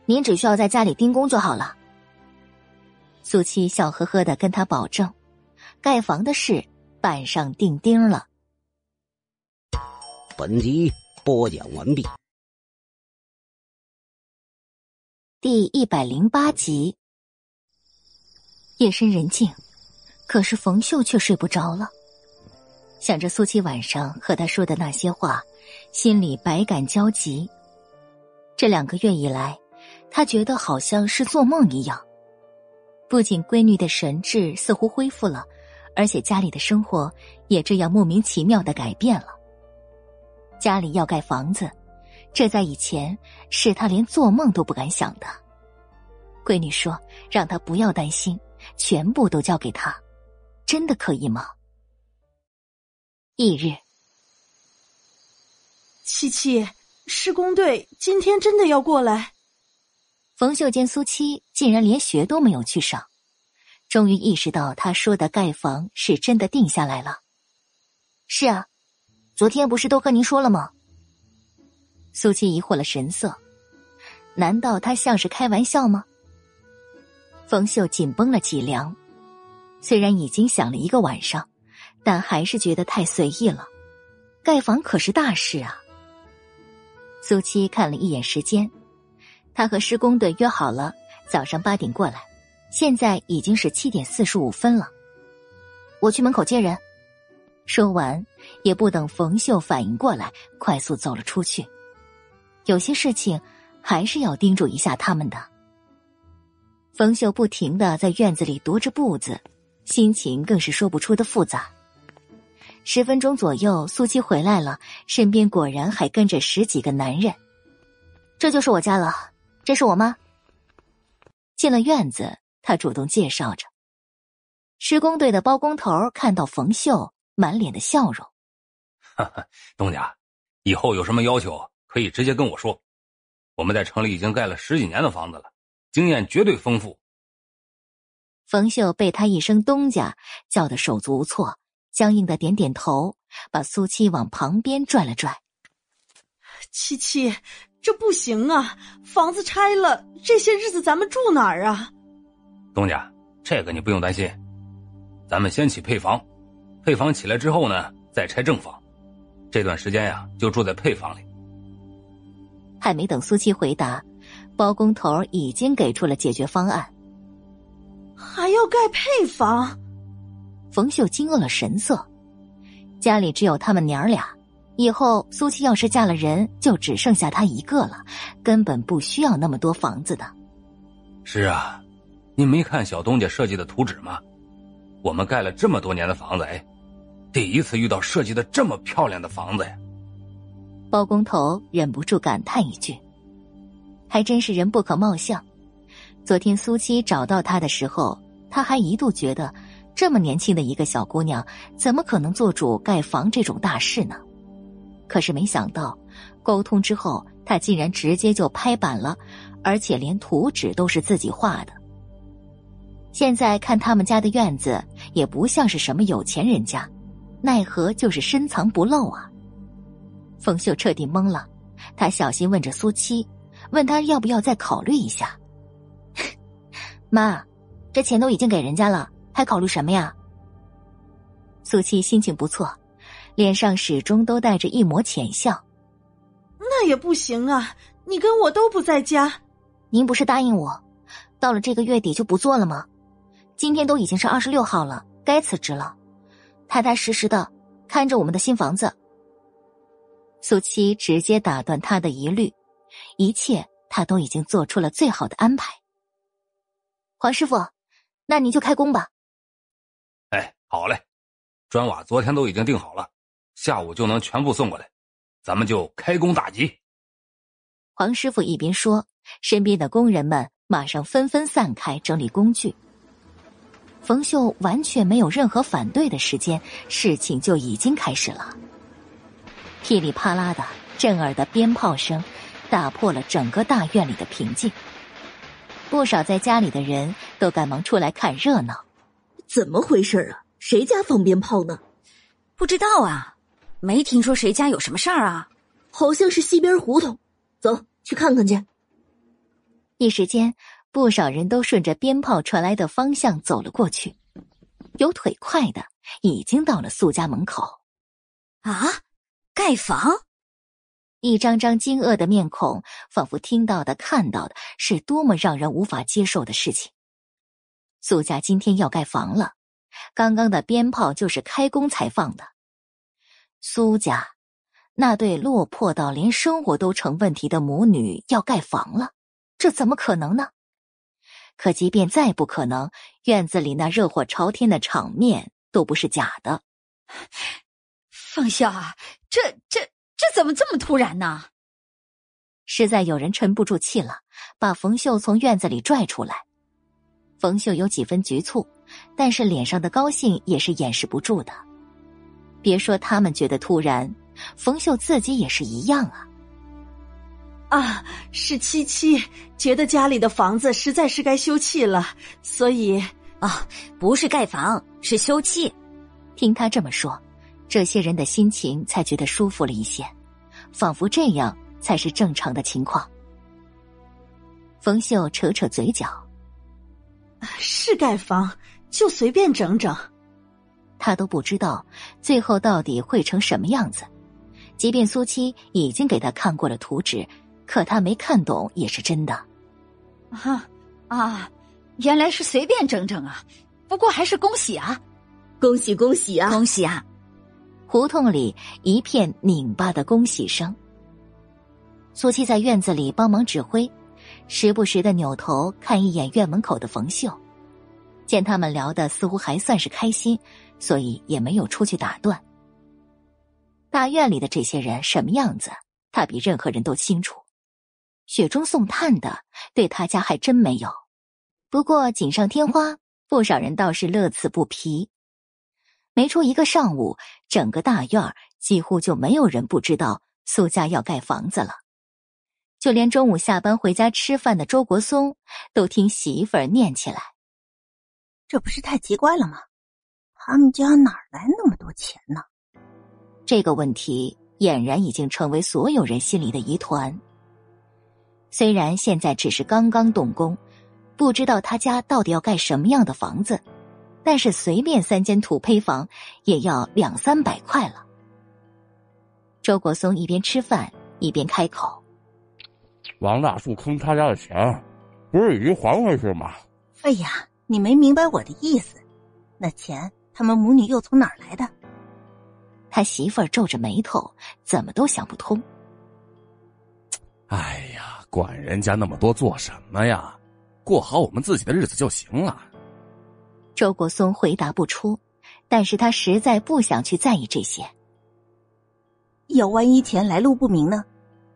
您只需要在家里盯工就好了。苏七笑呵呵的跟他保证，盖房的事板上钉钉了。本集播讲完毕，第一百零八集。夜深人静，可是冯秀却睡不着了，想着苏七晚上和他说的那些话，心里百感交集。这两个月以来，他觉得好像是做梦一样。不仅闺女的神智似乎恢复了，而且家里的生活也这样莫名其妙的改变了。家里要盖房子，这在以前是他连做梦都不敢想的。闺女说：“让他不要担心，全部都交给他，真的可以吗？”翌日，七七，施工队今天真的要过来。冯秀见苏七竟然连学都没有去上，终于意识到他说的盖房是真的定下来了。是啊，昨天不是都和您说了吗？苏七疑惑了神色，难道他像是开玩笑吗？冯秀紧绷了脊梁，虽然已经想了一个晚上，但还是觉得太随意了。盖房可是大事啊！苏七看了一眼时间，他和施工队约好了早上八点过来，现在已经是七点四十五分了。我去门口接人。说完，也不等冯秀反应过来，快速走了出去。有些事情还是要叮嘱一下他们的。冯秀不停的在院子里踱着步子，心情更是说不出的复杂。十分钟左右，苏七回来了，身边果然还跟着十几个男人。这就是我家了，这是我妈。进了院子，他主动介绍着。施工队的包工头看到冯秀，满脸的笑容。哈哈，东家，以后有什么要求可以直接跟我说。我们在城里已经盖了十几年的房子了，经验绝对丰富。冯秀被他一声“东家”叫得手足无措。僵硬的点点头，把苏七往旁边拽了拽。七七，这不行啊！房子拆了，这些日子咱们住哪儿啊？东家，这个你不用担心，咱们先起配房，配房起来之后呢，再拆正房。这段时间呀，就住在配房里。还没等苏七回答，包工头已经给出了解决方案。还要盖配房？冯秀惊愕了神色，家里只有他们娘俩，以后苏七要是嫁了人，就只剩下他一个了，根本不需要那么多房子的。是啊，你没看小东家设计的图纸吗？我们盖了这么多年的房子，哎，第一次遇到设计的这么漂亮的房子呀！包工头忍不住感叹一句：“还真是人不可貌相。”昨天苏七找到他的时候，他还一度觉得。这么年轻的一个小姑娘，怎么可能做主盖房这种大事呢？可是没想到，沟通之后，她竟然直接就拍板了，而且连图纸都是自己画的。现在看他们家的院子，也不像是什么有钱人家，奈何就是深藏不露啊！冯秀彻底懵了，他小心问着苏七，问他要不要再考虑一下。妈，这钱都已经给人家了。还考虑什么呀？苏七心情不错，脸上始终都带着一抹浅笑。那也不行啊！你跟我都不在家，您不是答应我，到了这个月底就不做了吗？今天都已经是二十六号了，该辞职了，踏踏实实的看着我们的新房子。苏七直接打断他的疑虑，一切他都已经做出了最好的安排。黄师傅，那您就开工吧。哎，好嘞，砖瓦昨天都已经定好了，下午就能全部送过来，咱们就开工大吉。黄师傅一边说，身边的工人们马上纷纷散开整理工具。冯秀完全没有任何反对的时间，事情就已经开始了。噼里啪啦的震耳的鞭炮声，打破了整个大院里的平静。不少在家里的人都赶忙出来看热闹。怎么回事啊？谁家放鞭炮呢？不知道啊，没听说谁家有什么事儿啊。好像是西边胡同，走去看看去。一时间，不少人都顺着鞭炮传来的方向走了过去。有腿快的，已经到了苏家门口。啊，盖房！一张张惊愕的面孔，仿佛听到的、看到的是多么让人无法接受的事情。苏家今天要盖房了，刚刚的鞭炮就是开工才放的。苏家那对落魄到连生活都成问题的母女要盖房了，这怎么可能呢？可即便再不可能，院子里那热火朝天的场面都不是假的。凤秀啊，这这这怎么这么突然呢？实在有人沉不住气了，把冯秀从院子里拽出来。冯秀有几分局促，但是脸上的高兴也是掩饰不住的。别说他们觉得突然，冯秀自己也是一样啊。啊，是七七觉得家里的房子实在是该修葺了，所以啊，不是盖房，是修葺。听他这么说，这些人的心情才觉得舒服了一些，仿佛这样才是正常的情况。冯秀扯扯嘴角，是盖房，就随便整整。他都不知道最后到底会成什么样子，即便苏七已经给他看过了图纸，可他没看懂也是真的。啊啊，原来是随便整整啊！不过还是恭喜啊，恭喜恭喜啊，恭喜啊！胡同里一片拧巴的恭喜声。苏七在院子里帮忙指挥，时不时的扭头看一眼院门口的冯秀，见他们聊的似乎还算是开心。所以也没有出去打断。大院里的这些人什么样子，他比任何人都清楚。雪中送炭的，对他家还真没有。不过锦上添花，不少人倒是乐此不疲。没出一个上午，整个大院几乎就没有人不知道苏家要盖房子了。就连中午下班回家吃饭的周国松，都听媳妇儿念起来：“这不是太奇怪了吗？”他们家哪来那么多钱呢？这个问题俨然已经成为所有人心里的疑团。虽然现在只是刚刚动工，不知道他家到底要盖什么样的房子，但是随便三间土坯房也要两三百块了。周国松一边吃饭一边开口：“王大树坑他家的钱，不是已经还回去吗？”“哎呀，你没明白我的意思，那钱。”他们母女又从哪儿来的？他媳妇儿皱着眉头，怎么都想不通。哎呀，管人家那么多做什么呀？过好我们自己的日子就行了。周国松回答不出，但是他实在不想去在意这些。要万一钱来路不明呢？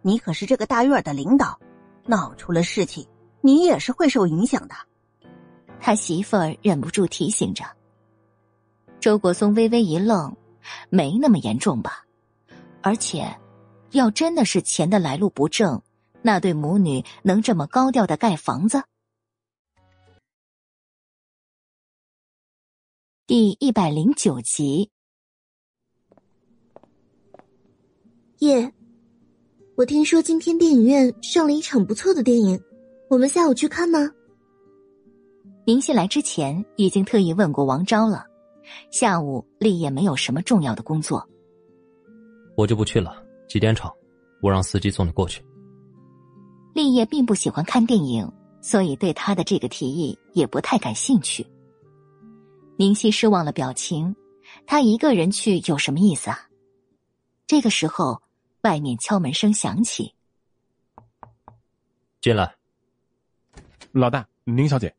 你可是这个大院的领导，闹出了事情，你也是会受影响的。他媳妇儿忍不住提醒着。周国松微微一愣，没那么严重吧？而且，要真的是钱的来路不正，那对母女能这么高调的盖房子？第一百零九集，夜，我听说今天电影院上了一场不错的电影，我们下午去看吗？宁熙来之前已经特意问过王昭了。下午，立业没有什么重要的工作，我就不去了。几点场？我让司机送你过去。立业并不喜欢看电影，所以对他的这个提议也不太感兴趣。宁熙失望了表情，他一个人去有什么意思啊？这个时候，外面敲门声响起，进来。老大，宁小姐。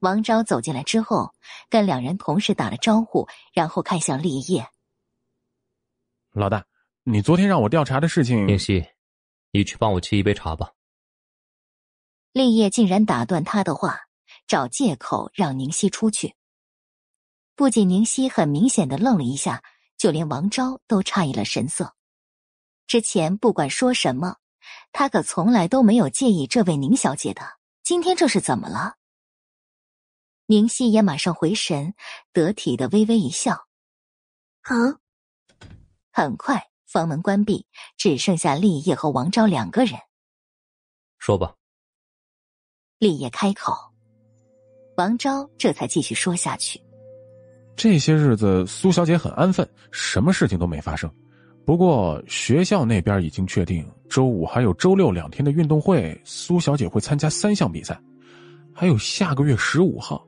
王昭走进来之后，跟两人同时打了招呼，然后看向立业。老大，你昨天让我调查的事情，宁熙，你去帮我沏一杯茶吧。立业竟然打断他的话，找借口让宁熙出去。不仅宁熙很明显的愣了一下，就连王昭都诧异了神色。之前不管说什么，他可从来都没有介意这位宁小姐的，今天这是怎么了？宁熙也马上回神，得体的微微一笑。好。很快，房门关闭，只剩下立业和王昭两个人。说吧。立业开口，王昭这才继续说下去。这些日子，苏小姐很安分，什么事情都没发生。不过，学校那边已经确定，周五还有周六两天的运动会，苏小姐会参加三项比赛，还有下个月十五号。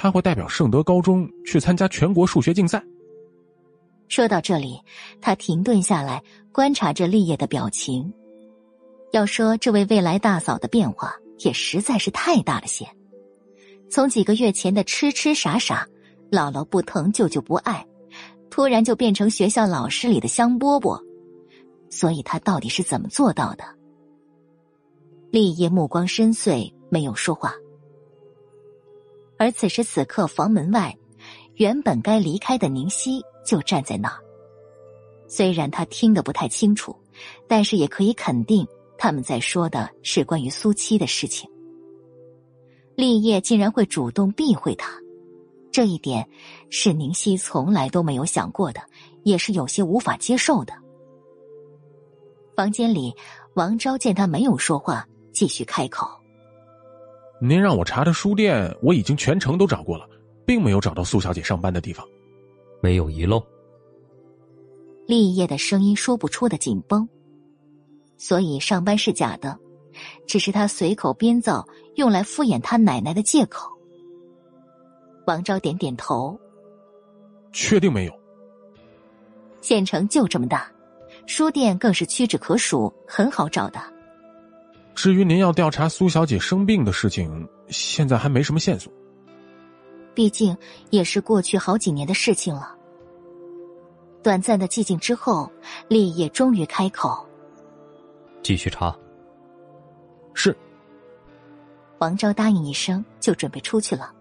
他会代表圣德高中去参加全国数学竞赛。说到这里，他停顿下来，观察着立业的表情。要说这位未来大嫂的变化，也实在是太大了些。从几个月前的痴痴傻傻、姥姥不疼舅舅不爱，突然就变成学校老师里的香饽饽。所以他到底是怎么做到的？立业目光深邃，没有说话。而此时此刻，房门外，原本该离开的宁熙就站在那儿。虽然他听得不太清楚，但是也可以肯定，他们在说的是关于苏七的事情。立业竟然会主动避讳他，这一点是宁熙从来都没有想过的，也是有些无法接受的。房间里，王昭见他没有说话，继续开口：“您让我查的书店，我已经全程都找过了，并没有找到苏小姐上班的地方，没有遗漏。”立业的声音说不出的紧绷，所以上班是假的，只是他随口编造用来敷衍他奶奶的借口。王昭点点头：“确定没有？县城就这么大。”书店更是屈指可数，很好找的。至于您要调查苏小姐生病的事情，现在还没什么线索。毕竟也是过去好几年的事情了。短暂的寂静之后，立业终于开口：“继续查。”是。王昭答应一声，就准备出去了。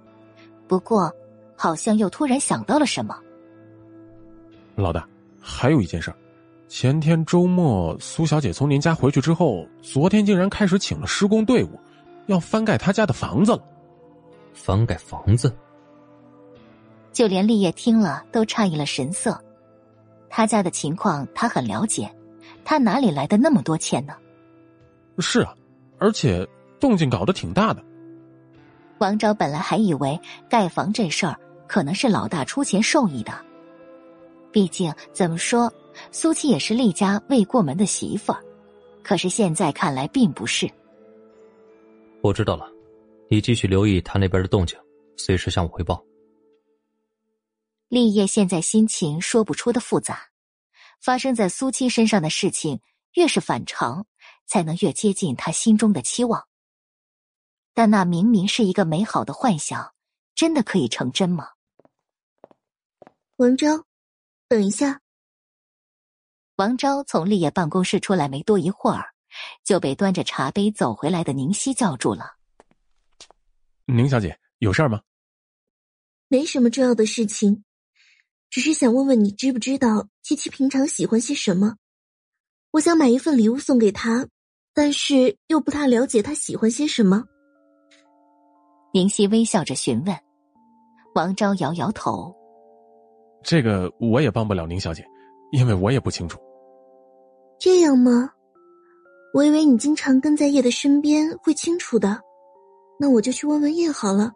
不过，好像又突然想到了什么。老大，还有一件事。前天周末，苏小姐从您家回去之后，昨天竟然开始请了施工队伍，要翻盖她家的房子了。翻盖房子？就连立业听了都诧异了神色。他家的情况他很了解，他哪里来的那么多钱呢？是啊，而且动静搞得挺大的。王昭本来还以为盖房这事儿可能是老大出钱授意的，毕竟怎么说。苏七也是厉家未过门的媳妇儿，可是现在看来并不是。我知道了，你继续留意他那边的动静，随时向我汇报。立业现在心情说不出的复杂，发生在苏七身上的事情越是反常，才能越接近他心中的期望。但那明明是一个美好的幻想，真的可以成真吗？文章，等一下。王昭从立业办公室出来没多一会儿，就被端着茶杯走回来的宁熙叫住了。宁小姐，有事吗？没什么重要的事情，只是想问问你，知不知道七七平常喜欢些什么？我想买一份礼物送给她，但是又不太了解她喜欢些什么。宁熙微笑着询问，王昭摇摇头：“这个我也帮不了宁小姐，因为我也不清楚。”这样吗？我以为你经常跟在叶的身边，会清楚的。那我就去问问叶好了。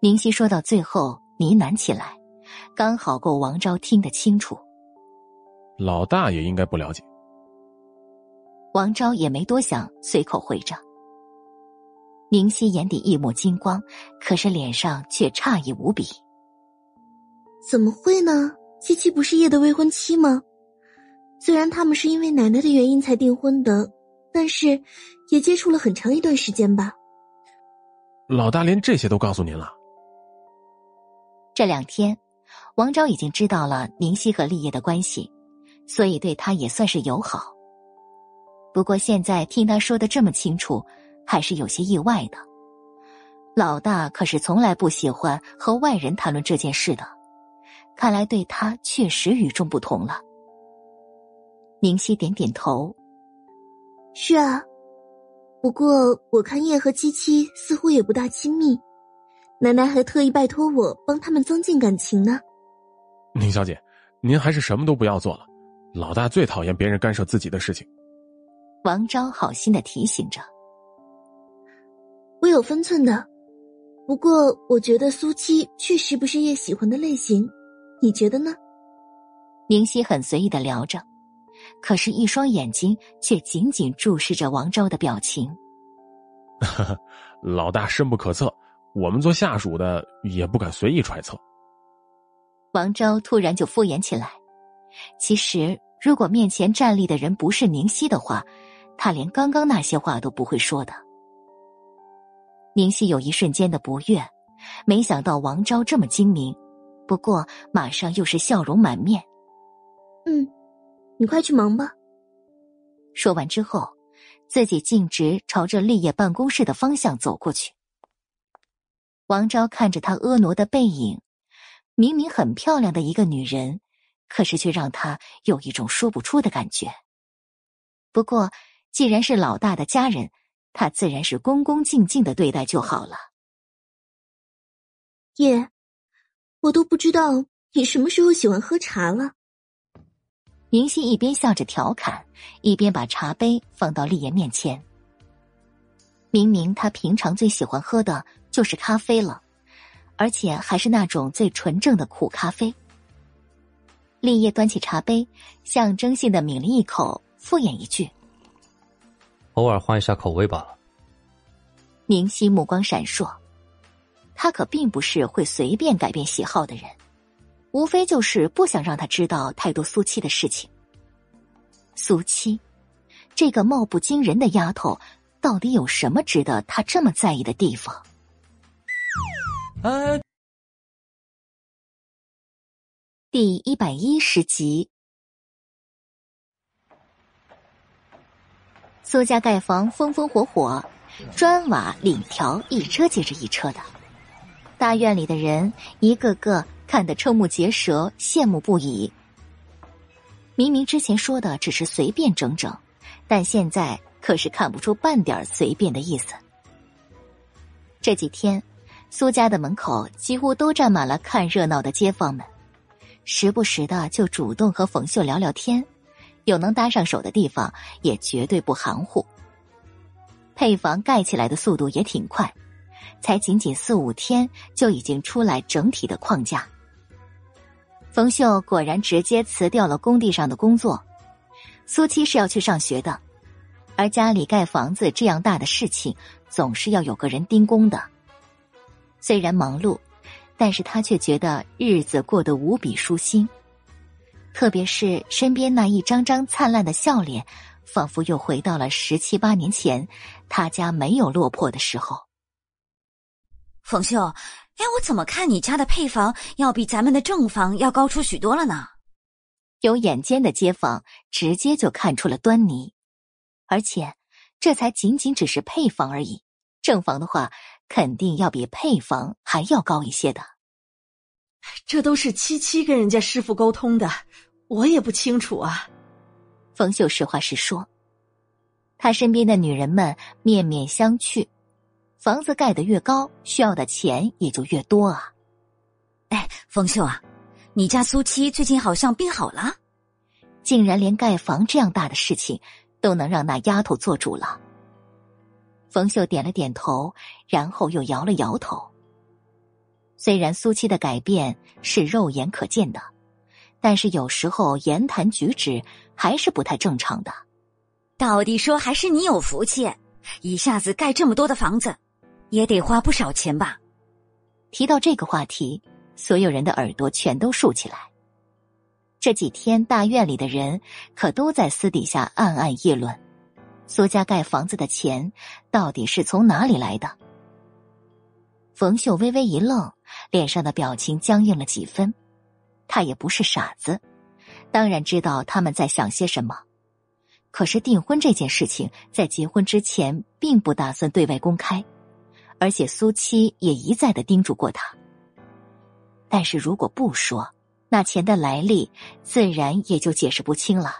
宁熙说到最后呢喃起来，刚好够王昭听得清楚。老大也应该不了解。王昭也没多想，随口回着。宁熙眼底一抹金光，可是脸上却诧异无比。怎么会呢？七七不是叶的未婚妻吗？虽然他们是因为奶奶的原因才订婚的，但是也接触了很长一段时间吧。老大连这些都告诉您了。这两天，王昭已经知道了宁熙和立业的关系，所以对他也算是友好。不过现在听他说的这么清楚，还是有些意外的。老大可是从来不喜欢和外人谈论这件事的，看来对他确实与众不同了。宁熙点点头。是啊，不过我看叶和七七似乎也不大亲密，奶奶还特意拜托我帮他们增进感情呢。宁小姐，您还是什么都不要做了。老大最讨厌别人干涉自己的事情。王昭好心的提醒着。我有分寸的，不过我觉得苏七确实不是叶喜欢的类型，你觉得呢？宁熙很随意的聊着。可是，一双眼睛却紧紧注视着王昭的表情。老大深不可测，我们做下属的也不敢随意揣测。王昭突然就敷衍起来。其实，如果面前站立的人不是宁熙的话，他连刚刚那些话都不会说的。宁熙有一瞬间的不悦，没想到王昭这么精明，不过马上又是笑容满面。嗯。你快去忙吧。说完之后，自己径直朝着立业办公室的方向走过去。王昭看着他婀娜的背影，明明很漂亮的一个女人，可是却让他有一种说不出的感觉。不过，既然是老大的家人，他自然是恭恭敬敬的对待就好了。爷，我都不知道你什么时候喜欢喝茶了。明熙一边笑着调侃，一边把茶杯放到丽言面前。明明他平常最喜欢喝的就是咖啡了，而且还是那种最纯正的苦咖啡。立业端起茶杯，象征性的抿了一口，敷衍一句：“偶尔换一下口味罢了。”明熙目光闪烁，他可并不是会随便改变喜好的人，无非就是不想让他知道太多苏七的事情。苏七，这个貌不惊人的丫头。到底有什么值得他这么在意的地方？哎，第一百一十集，苏家盖房风风火火，砖瓦檩条一车接着一车的，大院里的人一个个看得瞠目结舌，羡慕不已。明明之前说的只是随便整整，但现在。可是看不出半点随便的意思。这几天，苏家的门口几乎都站满了看热闹的街坊们，时不时的就主动和冯秀聊聊天，有能搭上手的地方也绝对不含糊。配房盖起来的速度也挺快，才仅仅四五天就已经出来整体的框架。冯秀果然直接辞掉了工地上的工作，苏七是要去上学的。而家里盖房子这样大的事情，总是要有个人盯工的。虽然忙碌，但是他却觉得日子过得无比舒心。特别是身边那一张张灿烂的笑脸，仿佛又回到了十七八年前他家没有落魄的时候。冯秀，哎，我怎么看你家的配房要比咱们的正房要高出许多了呢？有眼尖的街坊直接就看出了端倪。而且，这才仅仅只是配房而已，正房的话肯定要比配房还要高一些的。这都是七七跟人家师傅沟通的，我也不清楚啊。冯秀实话实说，他身边的女人们面面相觑，房子盖得越高，需要的钱也就越多啊。哎，冯秀啊，你家苏七最近好像病好了，竟然连盖房这样大的事情。都能让那丫头做主了。冯秀点了点头，然后又摇了摇头。虽然苏七的改变是肉眼可见的，但是有时候言谈举止还是不太正常的。到底说还是你有福气，一下子盖这么多的房子，也得花不少钱吧？提到这个话题，所有人的耳朵全都竖起来。这几天，大院里的人可都在私底下暗暗议论：苏家盖房子的钱到底是从哪里来的？冯秀微微一愣，脸上的表情僵硬了几分。他也不是傻子，当然知道他们在想些什么。可是订婚这件事情，在结婚之前并不打算对外公开，而且苏七也一再的叮嘱过他。但是如果不说，那钱的来历，自然也就解释不清了。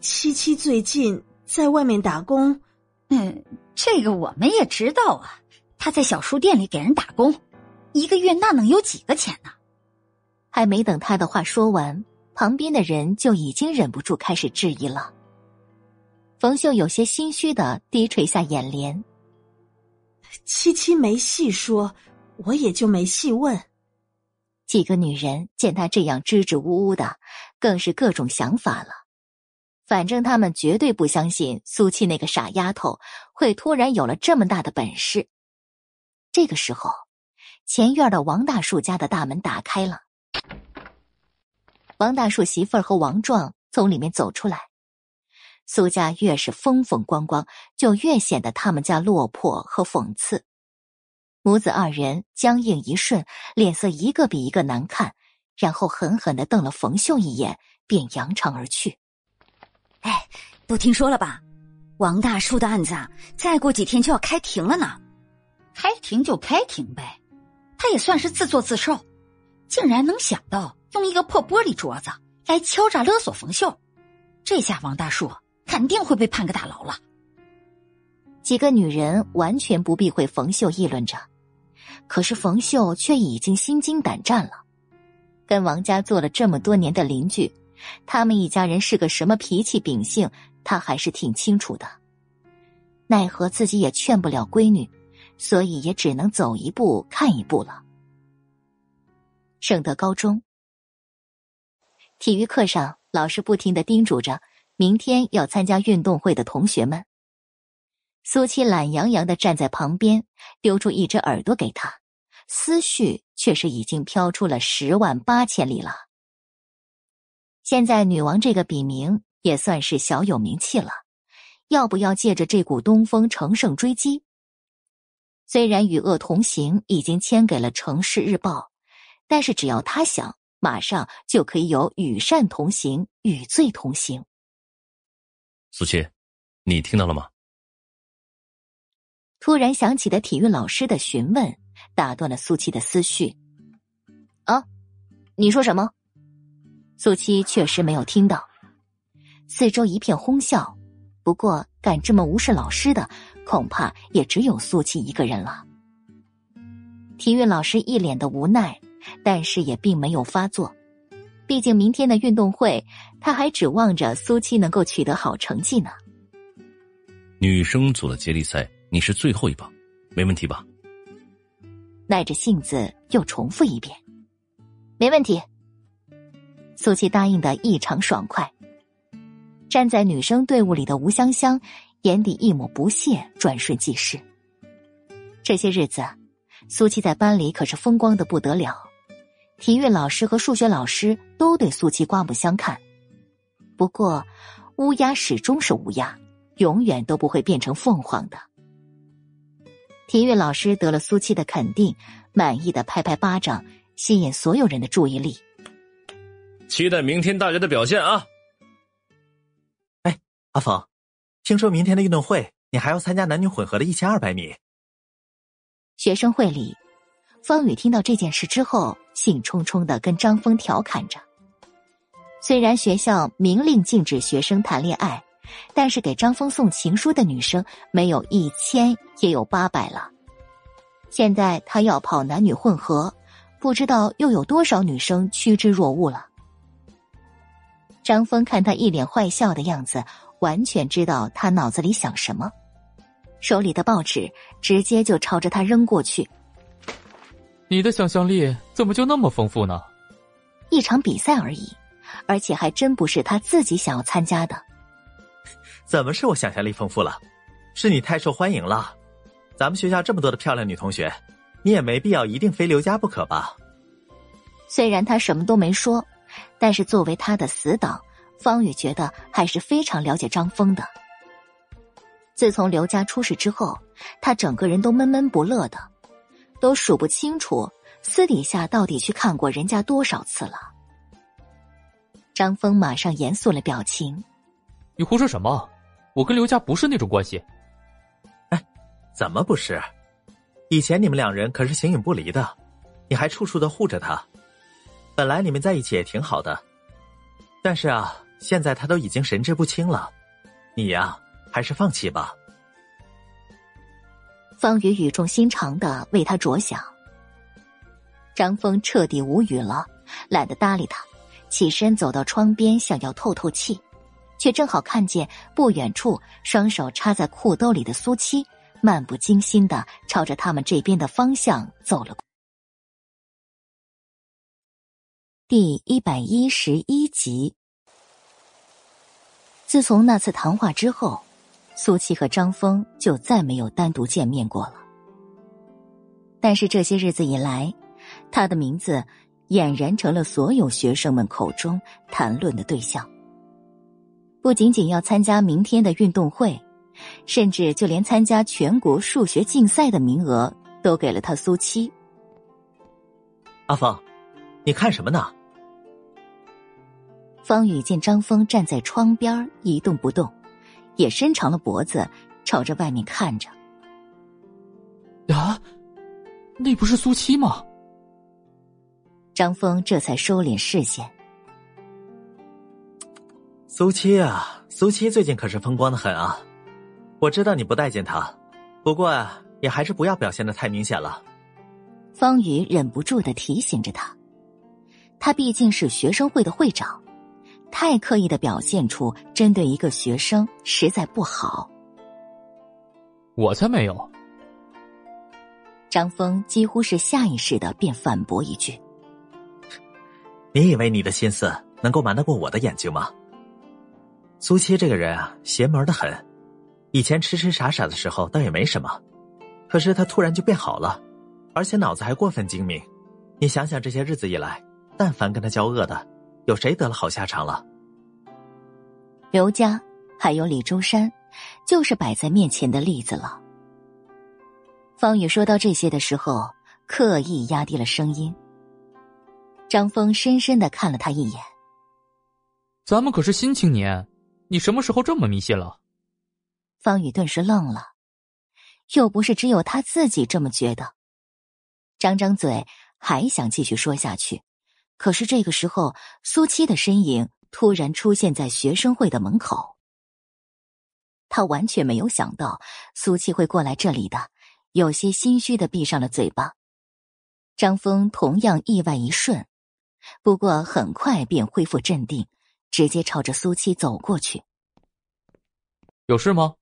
七七最近在外面打工，嗯，这个我们也知道啊。他在小书店里给人打工，一个月那能有几个钱呢？还没等他的话说完，旁边的人就已经忍不住开始质疑了。冯秀有些心虚的低垂下眼帘。七七没细说，我也就没细问。几个女人见他这样支支吾吾的，更是各种想法了。反正他们绝对不相信苏七那个傻丫头会突然有了这么大的本事。这个时候，前院的王大树家的大门打开了，王大树媳妇儿和王壮从里面走出来。苏家越是风风光光，就越显得他们家落魄和讽刺。母子二人僵硬一瞬，脸色一个比一个难看，然后狠狠的瞪了冯秀一眼，便扬长而去。哎，都听说了吧？王大叔的案子啊，再过几天就要开庭了呢。开庭就开庭呗，他也算是自作自受，竟然能想到用一个破玻璃镯子来敲诈勒索冯秀，这下王大叔肯定会被判个大牢了。几个女人完全不避讳冯秀议论着，可是冯秀却已经心惊胆战了。跟王家做了这么多年的邻居，他们一家人是个什么脾气秉性，他还是挺清楚的。奈何自己也劝不了闺女，所以也只能走一步看一步了。圣德高中体育课上，老师不停的叮嘱着明天要参加运动会的同学们。苏七懒洋洋的站在旁边，丢出一只耳朵给他，思绪却是已经飘出了十万八千里了。现在“女王”这个笔名也算是小有名气了，要不要借着这股东风乘胜追击？虽然与恶同行已经签给了《城市日报》，但是只要他想，马上就可以有与善同行、与罪同行。苏七，你听到了吗？突然响起的体育老师的询问，打断了苏七的思绪。啊，你说什么？苏七确实没有听到。四周一片哄笑，不过敢这么无视老师的，恐怕也只有苏七一个人了。体育老师一脸的无奈，但是也并没有发作。毕竟明天的运动会，他还指望着苏七能够取得好成绩呢。女生组的接力赛。你是最后一棒，没问题吧？耐着性子又重复一遍，没问题。苏七答应的异常爽快。站在女生队伍里的吴香香眼底一抹不屑，转瞬即逝。这些日子，苏七在班里可是风光的不得了，体育老师和数学老师都对苏七刮目相看。不过，乌鸦始终是乌鸦，永远都不会变成凤凰的。体育老师得了苏七的肯定，满意的拍拍巴掌，吸引所有人的注意力。期待明天大家的表现啊！哎，阿峰，听说明天的运动会你还要参加男女混合的一千二百米。学生会里，方宇听到这件事之后，兴冲冲的跟张峰调侃着。虽然学校明令禁止学生谈恋爱。但是给张峰送情书的女生没有一千也有八百了。现在他要跑男女混合，不知道又有多少女生趋之若鹜了。张峰看他一脸坏笑的样子，完全知道他脑子里想什么，手里的报纸直接就朝着他扔过去。你的想象力怎么就那么丰富呢？一场比赛而已，而且还真不是他自己想要参加的。怎么是我想象力丰富了？是你太受欢迎了。咱们学校这么多的漂亮女同学，你也没必要一定非刘家不可吧？虽然他什么都没说，但是作为他的死党，方宇觉得还是非常了解张峰的。自从刘家出事之后，他整个人都闷闷不乐的，都数不清楚私底下到底去看过人家多少次了。张峰马上严肃了表情：“你胡说什么？”我跟刘家不是那种关系，哎，怎么不是？以前你们两人可是形影不离的，你还处处的护着他。本来你们在一起也挺好的，但是啊，现在他都已经神志不清了，你呀，还是放弃吧。方宇语重心长的为他着想。张峰彻底无语了，懒得搭理他，起身走到窗边，想要透透气。却正好看见不远处双手插在裤兜里的苏七，漫不经心的朝着他们这边的方向走了。第一百一十一集。自从那次谈话之后，苏七和张峰就再没有单独见面过了。但是这些日子以来，他的名字俨然成了所有学生们口中谈论的对象。不仅仅要参加明天的运动会，甚至就连参加全国数学竞赛的名额都给了他苏七。阿峰，你看什么呢？方宇见张峰站在窗边一动不动，也伸长了脖子朝着外面看着。啊，那不是苏七吗？张峰这才收敛视线。苏七啊，苏七最近可是风光的很啊！我知道你不待见他，不过也还是不要表现的太明显了。方宇忍不住的提醒着他，他毕竟是学生会的会长，太刻意的表现出针对一个学生实在不好。我才没有。张峰几乎是下意识的便反驳一句：“你以为你的心思能够瞒得过我的眼睛吗？”苏七这个人啊，邪门的很。以前痴痴傻傻的时候倒也没什么，可是他突然就变好了，而且脑子还过分精明。你想想，这些日子以来，但凡跟他交恶的，有谁得了好下场了？刘家还有李周山，就是摆在面前的例子了。方宇说到这些的时候，刻意压低了声音。张峰深深的看了他一眼：“咱们可是新青年。”你什么时候这么迷信了？方宇顿时愣了，又不是只有他自己这么觉得。张张嘴还想继续说下去，可是这个时候，苏七的身影突然出现在学生会的门口。他完全没有想到苏七会过来这里的，有些心虚的闭上了嘴巴。张峰同样意外一瞬，不过很快便恢复镇定。直接朝着苏七走过去。有事吗？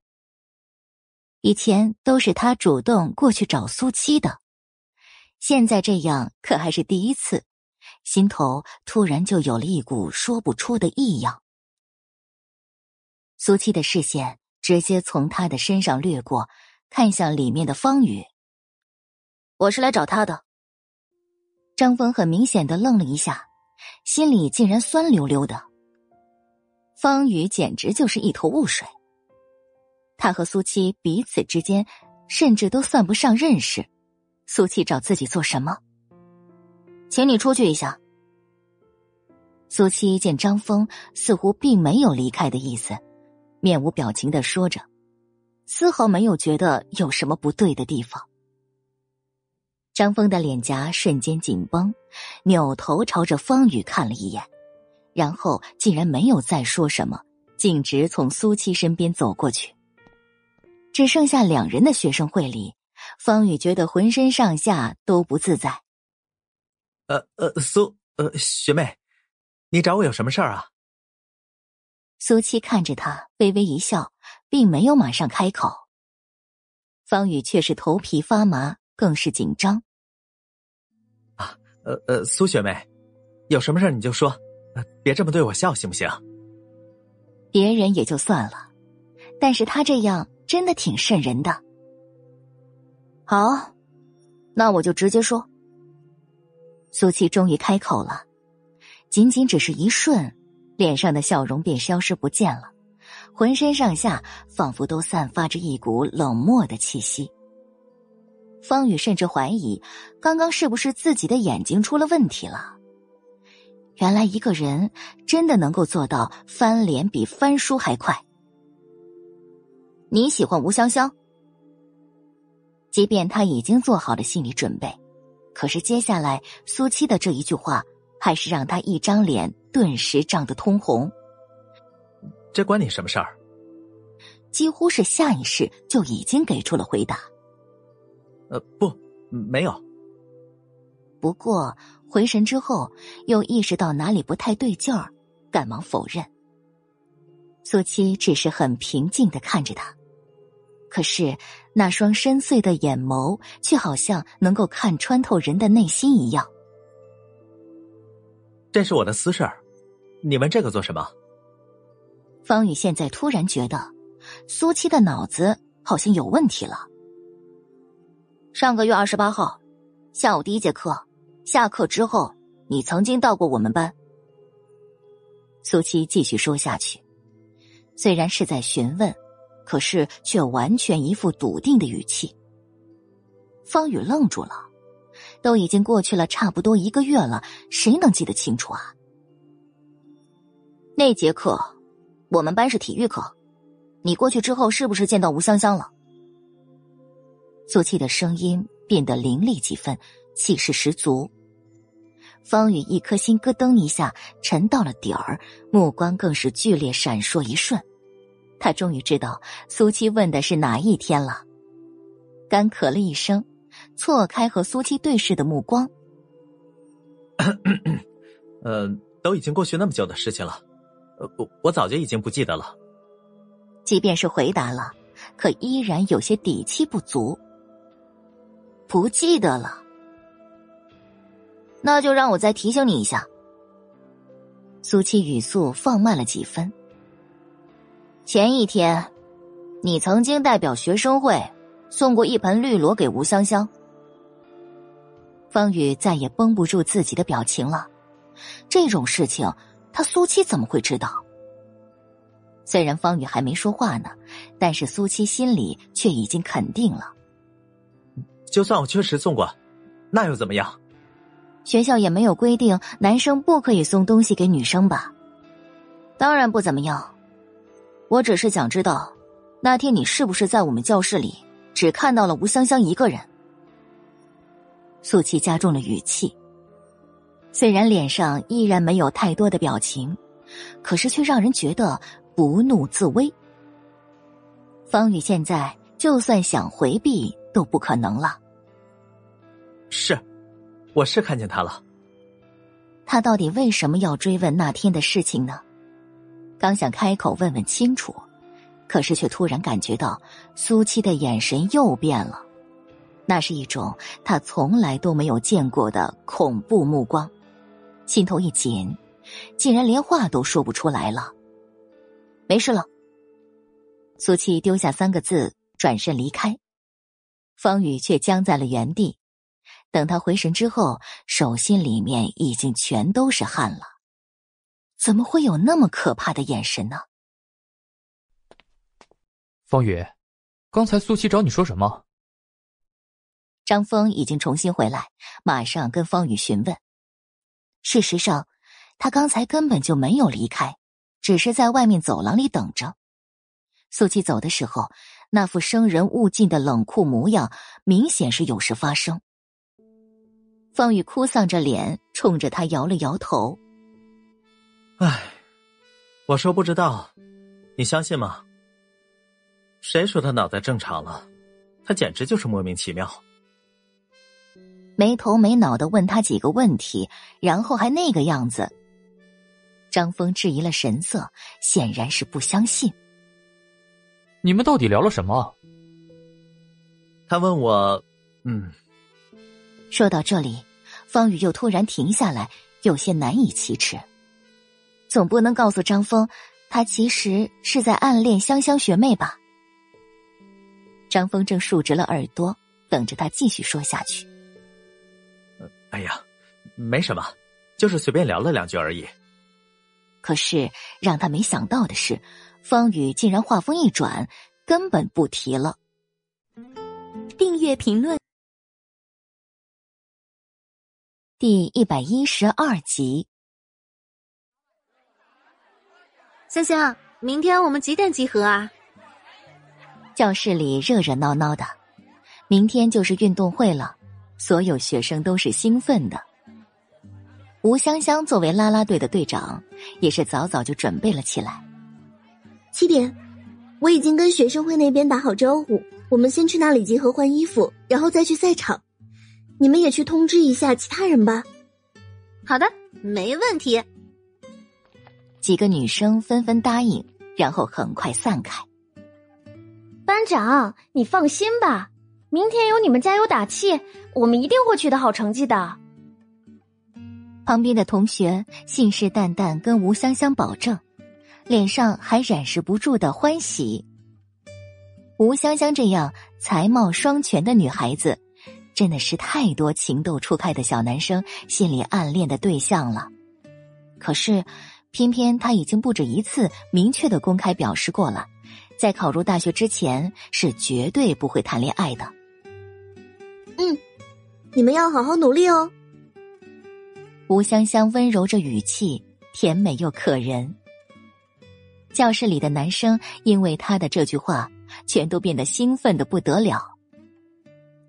以前都是他主动过去找苏七的，现在这样可还是第一次，心头突然就有了一股说不出的异样。苏七的视线直接从他的身上掠过，看向里面的方宇。我是来找他的。张峰很明显的愣了一下，心里竟然酸溜溜的。方宇简直就是一头雾水。他和苏七彼此之间，甚至都算不上认识。苏七找自己做什么？请你出去一下。苏七见张峰似乎并没有离开的意思，面无表情的说着，丝毫没有觉得有什么不对的地方。张峰的脸颊瞬间紧绷，扭头朝着方宇看了一眼。然后竟然没有再说什么，径直从苏七身边走过去。只剩下两人的学生会里，方宇觉得浑身上下都不自在。呃呃，苏呃学妹，你找我有什么事儿啊？苏七看着他，微微一笑，并没有马上开口。方宇却是头皮发麻，更是紧张。啊，呃呃，苏学妹，有什么事儿你就说。别这么对我笑，行不行？别人也就算了，但是他这样真的挺瘆人的。好，那我就直接说。苏七终于开口了，仅仅只是一瞬，脸上的笑容便消失不见了，浑身上下仿佛都散发着一股冷漠的气息。方宇甚至怀疑，刚刚是不是自己的眼睛出了问题了。原来一个人真的能够做到翻脸比翻书还快。你喜欢吴香香？即便他已经做好了心理准备，可是接下来苏七的这一句话，还是让他一张脸顿时涨得通红。这关你什么事儿？几乎是下意识就已经给出了回答。呃，不，没有。不过。回神之后，又意识到哪里不太对劲儿，赶忙否认。苏七只是很平静的看着他，可是那双深邃的眼眸却好像能够看穿透人的内心一样。这是我的私事儿，你问这个做什么？方宇现在突然觉得，苏七的脑子好像有问题了。上个月二十八号下午第一节课。下课之后，你曾经到过我们班。苏七继续说下去，虽然是在询问，可是却完全一副笃定的语气。方宇愣住了，都已经过去了差不多一个月了，谁能记得清楚啊？那节课，我们班是体育课，你过去之后是不是见到吴香香了？苏七的声音变得凌厉几分，气势十足。方宇一颗心咯噔一下沉到了底儿，目光更是剧烈闪烁一瞬。他终于知道苏七问的是哪一天了。干咳了一声，错开和苏七对视的目光。呃，都已经过去那么久的事情了，呃，我我早就已经不记得了。即便是回答了，可依然有些底气不足。不记得了，那就让我再提醒你一下。苏七语速放慢了几分。前一天，你曾经代表学生会送过一盆绿萝给吴香香。方宇再也绷不住自己的表情了，这种事情他苏七怎么会知道？虽然方宇还没说话呢，但是苏七心里却已经肯定了。就算我确实送过，那又怎么样？学校也没有规定男生不可以送东西给女生吧？当然不怎么样。我只是想知道，那天你是不是在我们教室里只看到了吴香香一个人？素琪加重了语气，虽然脸上依然没有太多的表情，可是却让人觉得不怒自威。方宇现在就算想回避都不可能了。是，我是看见他了。他到底为什么要追问那天的事情呢？刚想开口问问清楚，可是却突然感觉到苏七的眼神又变了，那是一种他从来都没有见过的恐怖目光，心头一紧，竟然连话都说不出来了。没事了。苏七丢下三个字，转身离开，方宇却僵在了原地。等他回神之后，手心里面已经全都是汗了。怎么会有那么可怕的眼神呢？方宇，刚才苏七找你说什么？张峰已经重新回来，马上跟方宇询问。事实上，他刚才根本就没有离开，只是在外面走廊里等着。苏七走的时候，那副生人勿近的冷酷模样，明显是有事发生。方宇哭丧着脸，冲着他摇了摇头。唉，我说不知道，你相信吗？谁说他脑袋正常了？他简直就是莫名其妙。没头没脑的问他几个问题，然后还那个样子。张峰质疑了神色，显然是不相信。你们到底聊了什么？他问我，嗯。说到这里。方宇又突然停下来，有些难以启齿。总不能告诉张峰，他其实是在暗恋香香学妹吧？张峰正竖直了耳朵，等着他继续说下去。哎呀，没什么，就是随便聊了两句而已。可是让他没想到的是，方宇竟然话锋一转，根本不提了。订阅评论。第一百一十二集，香香，明天我们几点集合啊？教室里热热闹闹的，明天就是运动会了，所有学生都是兴奋的。吴香香作为啦啦队的队长，也是早早就准备了起来。七点，我已经跟学生会那边打好招呼，我们先去那里集合换衣服，然后再去赛场。你们也去通知一下其他人吧。好的，没问题。几个女生纷纷答应，然后很快散开。班长，你放心吧，明天有你们加油打气，我们一定会取得好成绩的。旁边的同学信誓旦旦跟吴香香保证，脸上还掩饰不住的欢喜。吴香香这样才貌双全的女孩子。真的是太多情窦初开的小男生心里暗恋的对象了，可是，偏偏他已经不止一次明确的公开表示过了，在考入大学之前是绝对不会谈恋爱的。嗯，你们要好好努力哦。吴香香温柔着语气，甜美又可人。教室里的男生因为他的这句话，全都变得兴奋的不得了。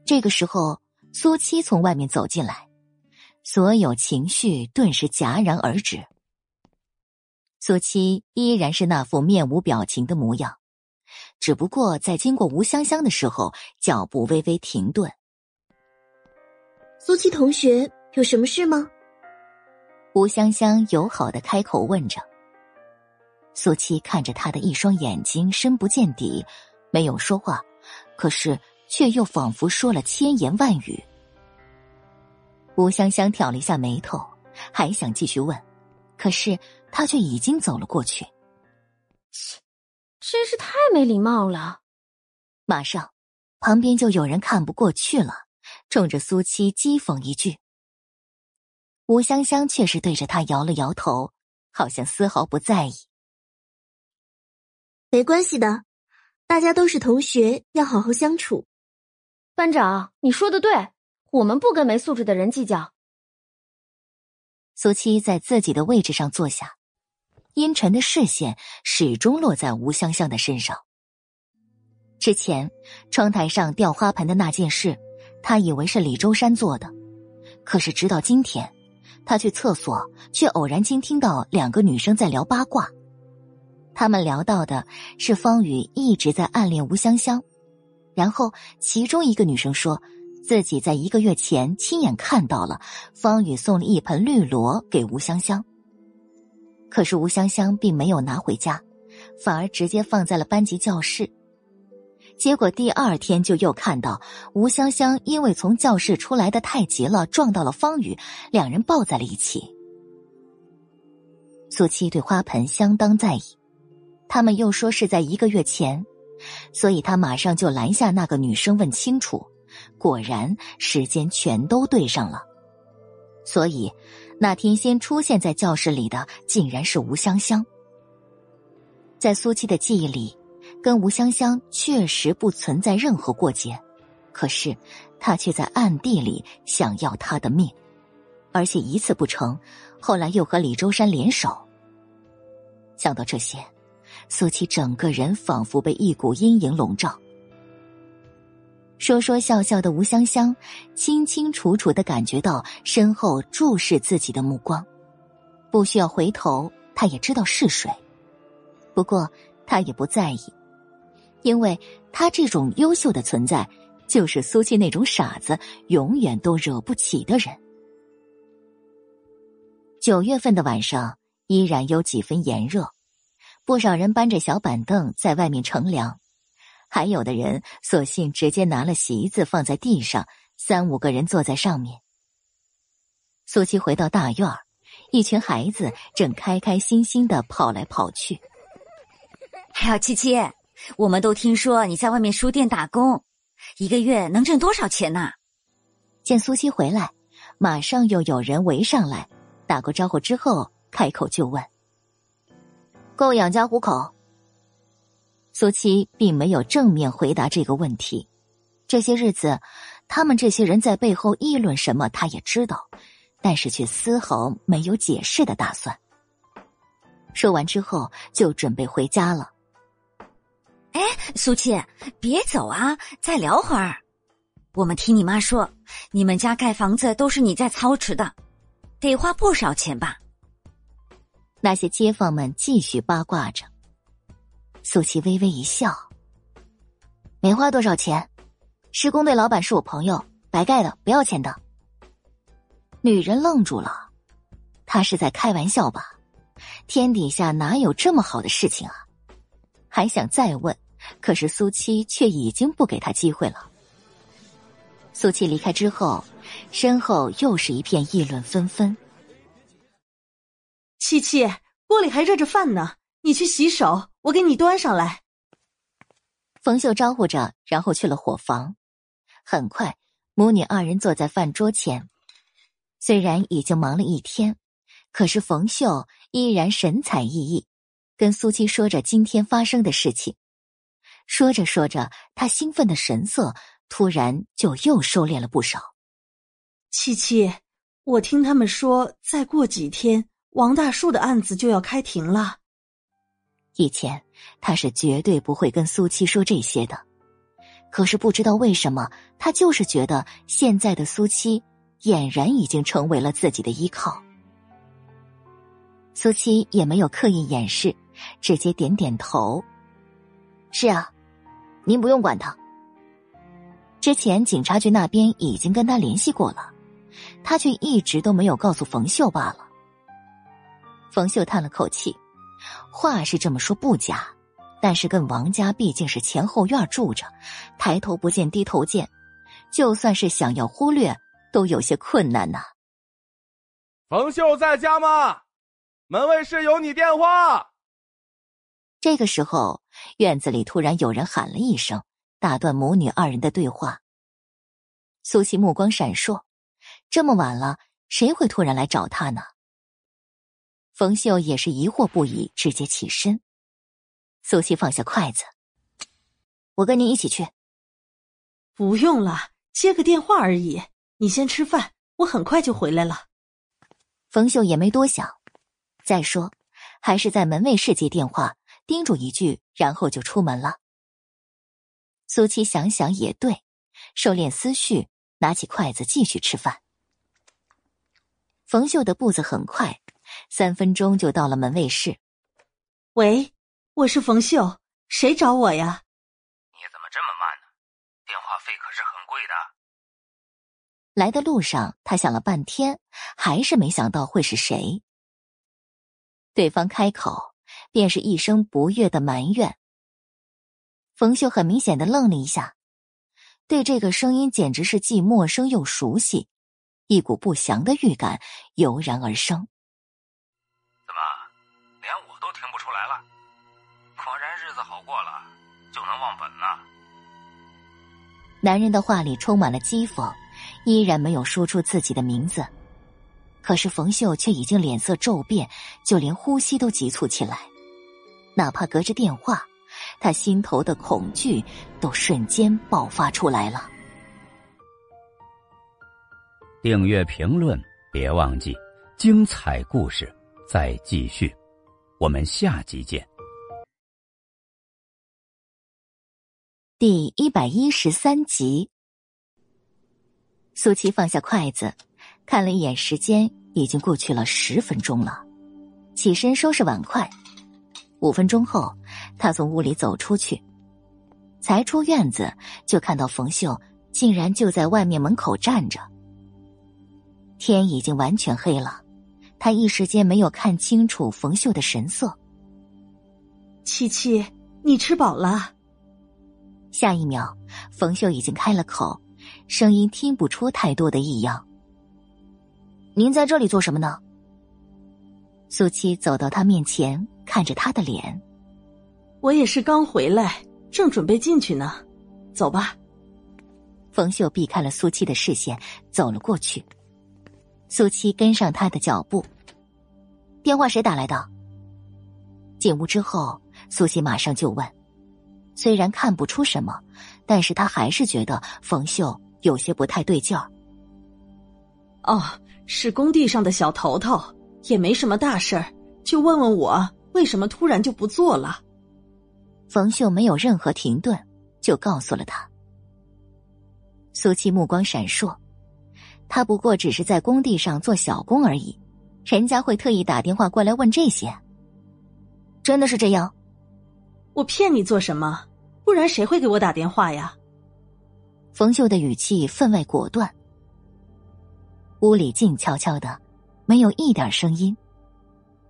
这个时候，苏七从外面走进来，所有情绪顿时戛然而止。苏七依然是那副面无表情的模样，只不过在经过吴香香的时候，脚步微微停顿。苏七同学有什么事吗？吴香香友好的开口问着。苏七看着他的一双眼睛深不见底，没有说话，可是却又仿佛说了千言万语。吴香香挑了一下眉头，还想继续问，可是他却已经走了过去。切，真是太没礼貌了！马上，旁边就有人看不过去了，冲着苏七讥讽一句。吴香香却是对着他摇了摇头，好像丝毫不在意。没关系的，大家都是同学，要好好相处。班长，你说的对。我们不跟没素质的人计较。苏七在自己的位置上坐下，阴沉的视线始终落在吴香香的身上。之前窗台上吊花盆的那件事，他以为是李周山做的，可是直到今天，他去厕所却偶然间听到两个女生在聊八卦。他们聊到的是方宇一直在暗恋吴香香，然后其中一个女生说。自己在一个月前亲眼看到了方宇送了一盆绿萝给吴香香，可是吴香香并没有拿回家，反而直接放在了班级教室。结果第二天就又看到吴香香因为从教室出来的太急了，撞到了方宇，两人抱在了一起。苏七对花盆相当在意，他们又说是在一个月前，所以他马上就拦下那个女生问清楚。果然，时间全都对上了，所以那天先出现在教室里的竟然是吴香香。在苏七的记忆里，跟吴香香确实不存在任何过节，可是他却在暗地里想要她的命，而且一次不成，后来又和李周山联手。想到这些，苏七整个人仿佛被一股阴影笼罩。说说笑笑的吴香香，清清楚楚的感觉到身后注视自己的目光，不需要回头，他也知道是谁。不过他也不在意，因为他这种优秀的存在，就是苏七那种傻子永远都惹不起的人。九月份的晚上依然有几分炎热，不少人搬着小板凳在外面乘凉。还有的人索性直接拿了席子放在地上，三五个人坐在上面。苏七回到大院儿，一群孩子正开开心心的跑来跑去。哎呀，七七，我们都听说你在外面书店打工，一个月能挣多少钱呢？见苏七回来，马上又有人围上来，打过招呼之后，开口就问：“够养家糊口？”苏七并没有正面回答这个问题。这些日子，他们这些人在背后议论什么，他也知道，但是却丝毫没有解释的打算。说完之后，就准备回家了。哎，苏七，别走啊，再聊会儿。我们听你妈说，你们家盖房子都是你在操持的，得花不少钱吧？那些街坊们继续八卦着。苏琪微微一笑，没花多少钱，施工队老板是我朋友，白盖的，不要钱的。女人愣住了，他是在开玩笑吧？天底下哪有这么好的事情啊？还想再问，可是苏七却已经不给他机会了。苏七离开之后，身后又是一片议论纷纷。七七，锅里还热着饭呢。你去洗手，我给你端上来。冯秀招呼着，然后去了伙房。很快，母女二人坐在饭桌前。虽然已经忙了一天，可是冯秀依然神采奕奕，跟苏七说着今天发生的事情。说着说着，他兴奋的神色突然就又收敛了不少。七七，我听他们说，再过几天，王大树的案子就要开庭了。以前他是绝对不会跟苏七说这些的，可是不知道为什么，他就是觉得现在的苏七俨然已经成为了自己的依靠。苏七也没有刻意掩饰，直接点点头。是啊，您不用管他。之前警察局那边已经跟他联系过了，他却一直都没有告诉冯秀罢了。冯秀叹了口气，话是这么说不假，但是跟王家毕竟是前后院住着，抬头不见低头见，就算是想要忽略，都有些困难呐。冯秀在家吗？门卫室有你电话。这个时候，院子里突然有人喊了一声，打断母女二人的对话。苏西目光闪烁，这么晚了，谁会突然来找他呢？冯秀也是疑惑不已，直接起身。苏西放下筷子，我跟你一起去。不用了，接个电话而已。你先吃饭，我很快就回来了。冯秀也没多想，再说，还是在门卫室接电话。叮嘱一句，然后就出门了。苏七想想也对，收敛思绪，拿起筷子继续吃饭。冯秀的步子很快，三分钟就到了门卫室。喂，我是冯秀，谁找我呀？你怎么这么慢呢？电话费可是很贵的。来的路上，他想了半天，还是没想到会是谁。对方开口。便是一声不悦的埋怨。冯秀很明显的愣了一下，对这个声音简直是既陌生又熟悉，一股不祥的预感油然而生。男人的话里充满了讥讽，依然没有说出自己的名字。可是冯秀却已经脸色骤变，就连呼吸都急促起来。哪怕隔着电话，他心头的恐惧都瞬间爆发出来了。订阅评论，别忘记，精彩故事再继续，我们下集见。第一百一十三集，苏七放下筷子，看了一眼时间，已经过去了十分钟了，起身收拾碗筷。五分钟后，他从屋里走出去，才出院子就看到冯秀竟然就在外面门口站着。天已经完全黑了，他一时间没有看清楚冯秀的神色。七七，你吃饱了？下一秒，冯秀已经开了口，声音听不出太多的异样。您在这里做什么呢？苏七走到他面前。看着他的脸，我也是刚回来，正准备进去呢。走吧。冯秀避开了苏七的视线，走了过去。苏七跟上他的脚步。电话谁打来的？进屋之后，苏七马上就问。虽然看不出什么，但是他还是觉得冯秀有些不太对劲儿。哦，是工地上的小头头，也没什么大事儿，就问问我。为什么突然就不做了？冯秀没有任何停顿，就告诉了他。苏七目光闪烁，他不过只是在工地上做小工而已，人家会特意打电话过来问这些？真的是这样？我骗你做什么？不然谁会给我打电话呀？冯秀的语气分外果断。屋里静悄悄的，没有一点声音。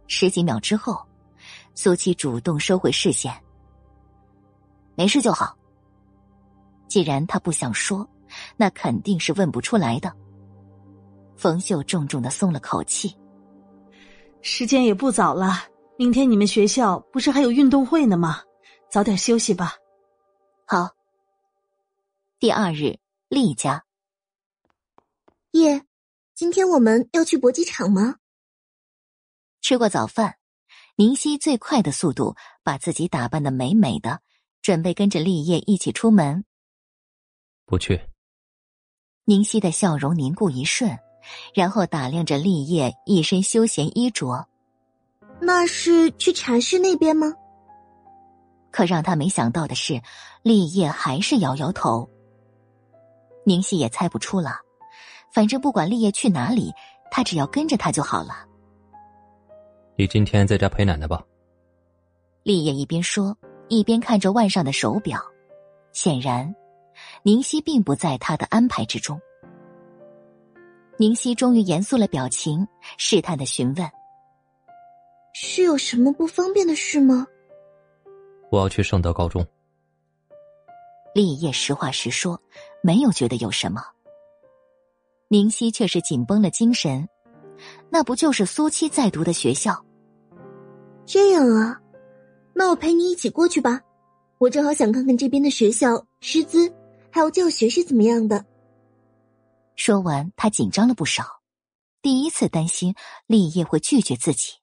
十几秒之后。苏七主动收回视线，没事就好。既然他不想说，那肯定是问不出来的。冯秀重重的松了口气。时间也不早了，明天你们学校不是还有运动会呢吗？早点休息吧。好。第二日，厉家。叶，今天我们要去搏击场吗？吃过早饭。宁熙最快的速度把自己打扮的美美的，准备跟着立业一起出门。不去。宁熙的笑容凝固一瞬，然后打量着立业一身休闲衣着。那是去茶室那边吗？可让他没想到的是，立业还是摇摇头。宁熙也猜不出了，反正不管立业去哪里，他只要跟着他就好了。你今天在家陪奶奶吧。立业一边说，一边看着腕上的手表，显然，宁熙并不在他的安排之中。宁熙终于严肃了表情，试探的询问：“是有什么不方便的事吗？”我要去圣德高中。立业实话实说，没有觉得有什么。宁熙却是紧绷了精神，那不就是苏七在读的学校？这样啊，那我陪你一起过去吧。我正好想看看这边的学校师资还有教学是怎么样的。说完，他紧张了不少，第一次担心立业会拒绝自己。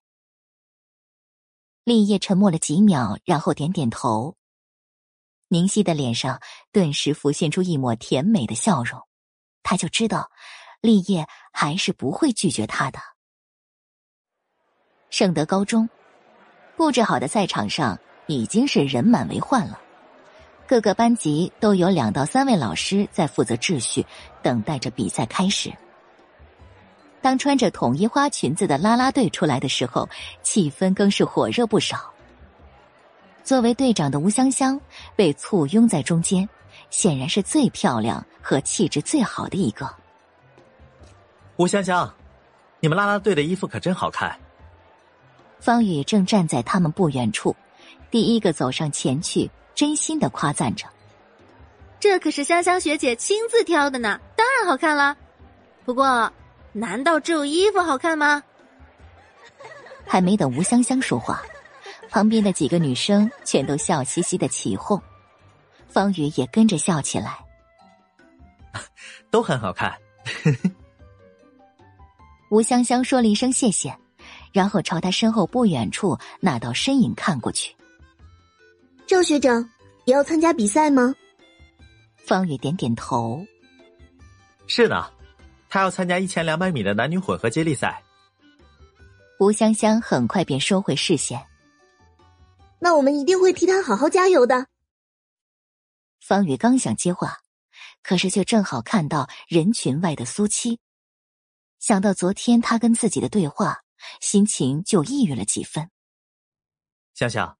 立业沉默了几秒，然后点点头。宁熙的脸上顿时浮现出一抹甜美的笑容，他就知道，立业还是不会拒绝他的。圣德高中布置好的赛场上已经是人满为患了，各个班级都有两到三位老师在负责秩序，等待着比赛开始。当穿着统一花裙子的啦啦队出来的时候，气氛更是火热不少。作为队长的吴香香被簇拥在中间，显然是最漂亮和气质最好的一个。吴香香，你们啦啦队的衣服可真好看。方宇正站在他们不远处，第一个走上前去，真心的夸赞着：“这可是香香学姐亲自挑的呢，当然好看了。不过，难道只有衣服好看吗？” 还没等吴香香说话。旁边的几个女生全都笑嘻嘻的起哄，方宇也跟着笑起来，都很好看。吴香香说了一声谢谢，然后朝他身后不远处那道身影看过去。赵学长也要参加比赛吗？方宇点点头。是的，他要参加一千两百米的男女混合接力赛。吴香香很快便收回视线。那我们一定会替他好好加油的。方宇刚想接话，可是却正好看到人群外的苏七，想到昨天他跟自己的对话，心情就抑郁了几分。香香，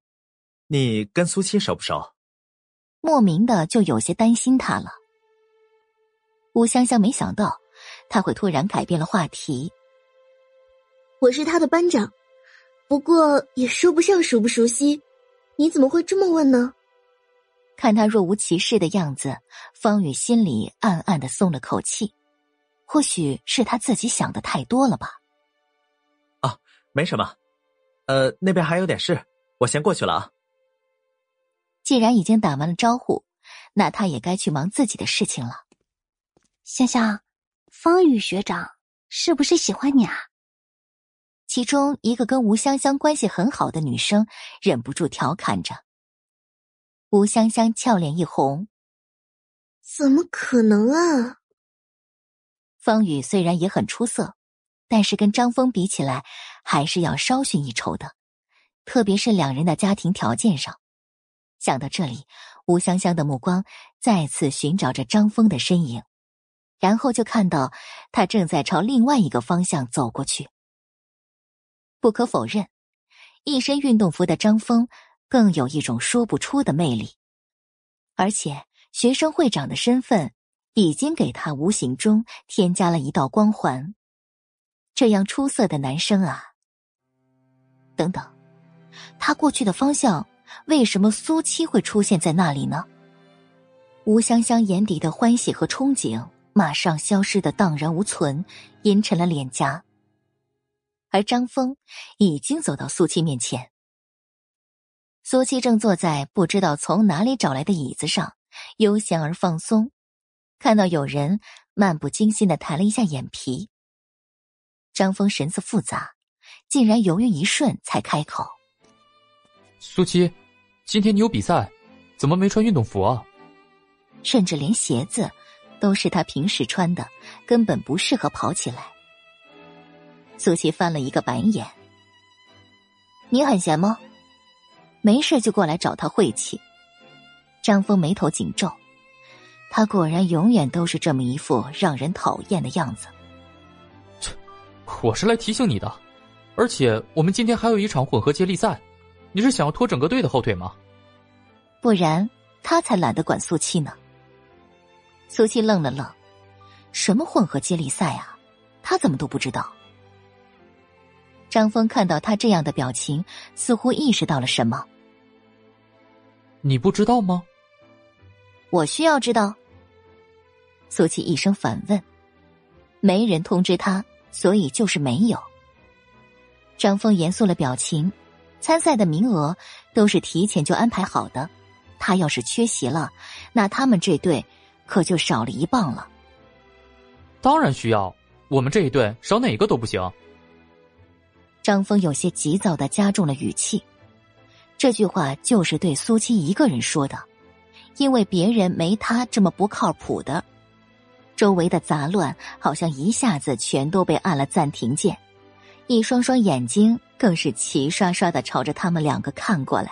你跟苏七熟不熟？莫名的就有些担心他了。吴香香没想到他会突然改变了话题。我是他的班长，不过也说不上熟不熟悉。你怎么会这么问呢？看他若无其事的样子，方宇心里暗暗的松了口气。或许是他自己想的太多了吧。啊，没什么。呃，那边还有点事，我先过去了啊。既然已经打完了招呼，那他也该去忙自己的事情了。香香，方宇学长是不是喜欢你啊？其中一个跟吴香香关系很好的女生忍不住调侃着。吴香香俏脸一红：“怎么可能啊？”方宇虽然也很出色，但是跟张峰比起来，还是要稍逊一筹的，特别是两人的家庭条件上。想到这里，吴香香的目光再次寻找着张峰的身影，然后就看到他正在朝另外一个方向走过去。不可否认，一身运动服的张峰更有一种说不出的魅力，而且学生会长的身份已经给他无形中添加了一道光环。这样出色的男生啊！等等，他过去的方向，为什么苏七会出现在那里呢？吴香香眼底的欢喜和憧憬马上消失的荡然无存，阴沉了脸颊。而张峰已经走到苏七面前，苏七正坐在不知道从哪里找来的椅子上，悠闲而放松。看到有人，漫不经心的抬了一下眼皮。张峰神色复杂，竟然犹豫一瞬才开口：“苏七，今天你有比赛，怎么没穿运动服啊？甚至连鞋子都是他平时穿的，根本不适合跑起来。”苏琪翻了一个白眼：“你很闲吗？没事就过来找他晦气。”张峰眉头紧皱，他果然永远都是这么一副让人讨厌的样子。切，我是来提醒你的，而且我们今天还有一场混合接力赛，你是想要拖整个队的后腿吗？不然他才懒得管苏七呢。苏七愣了愣，什么混合接力赛啊？他怎么都不知道？张峰看到他这样的表情，似乎意识到了什么。你不知道吗？我需要知道。苏七一声反问：“没人通知他，所以就是没有。”张峰严肃了表情，参赛的名额都是提前就安排好的，他要是缺席了，那他们这队可就少了一磅了。当然需要，我们这一队少哪个都不行。张峰有些急躁的加重了语气，这句话就是对苏七一个人说的，因为别人没他这么不靠谱的。周围的杂乱好像一下子全都被按了暂停键，一双双眼睛更是齐刷刷的朝着他们两个看过来。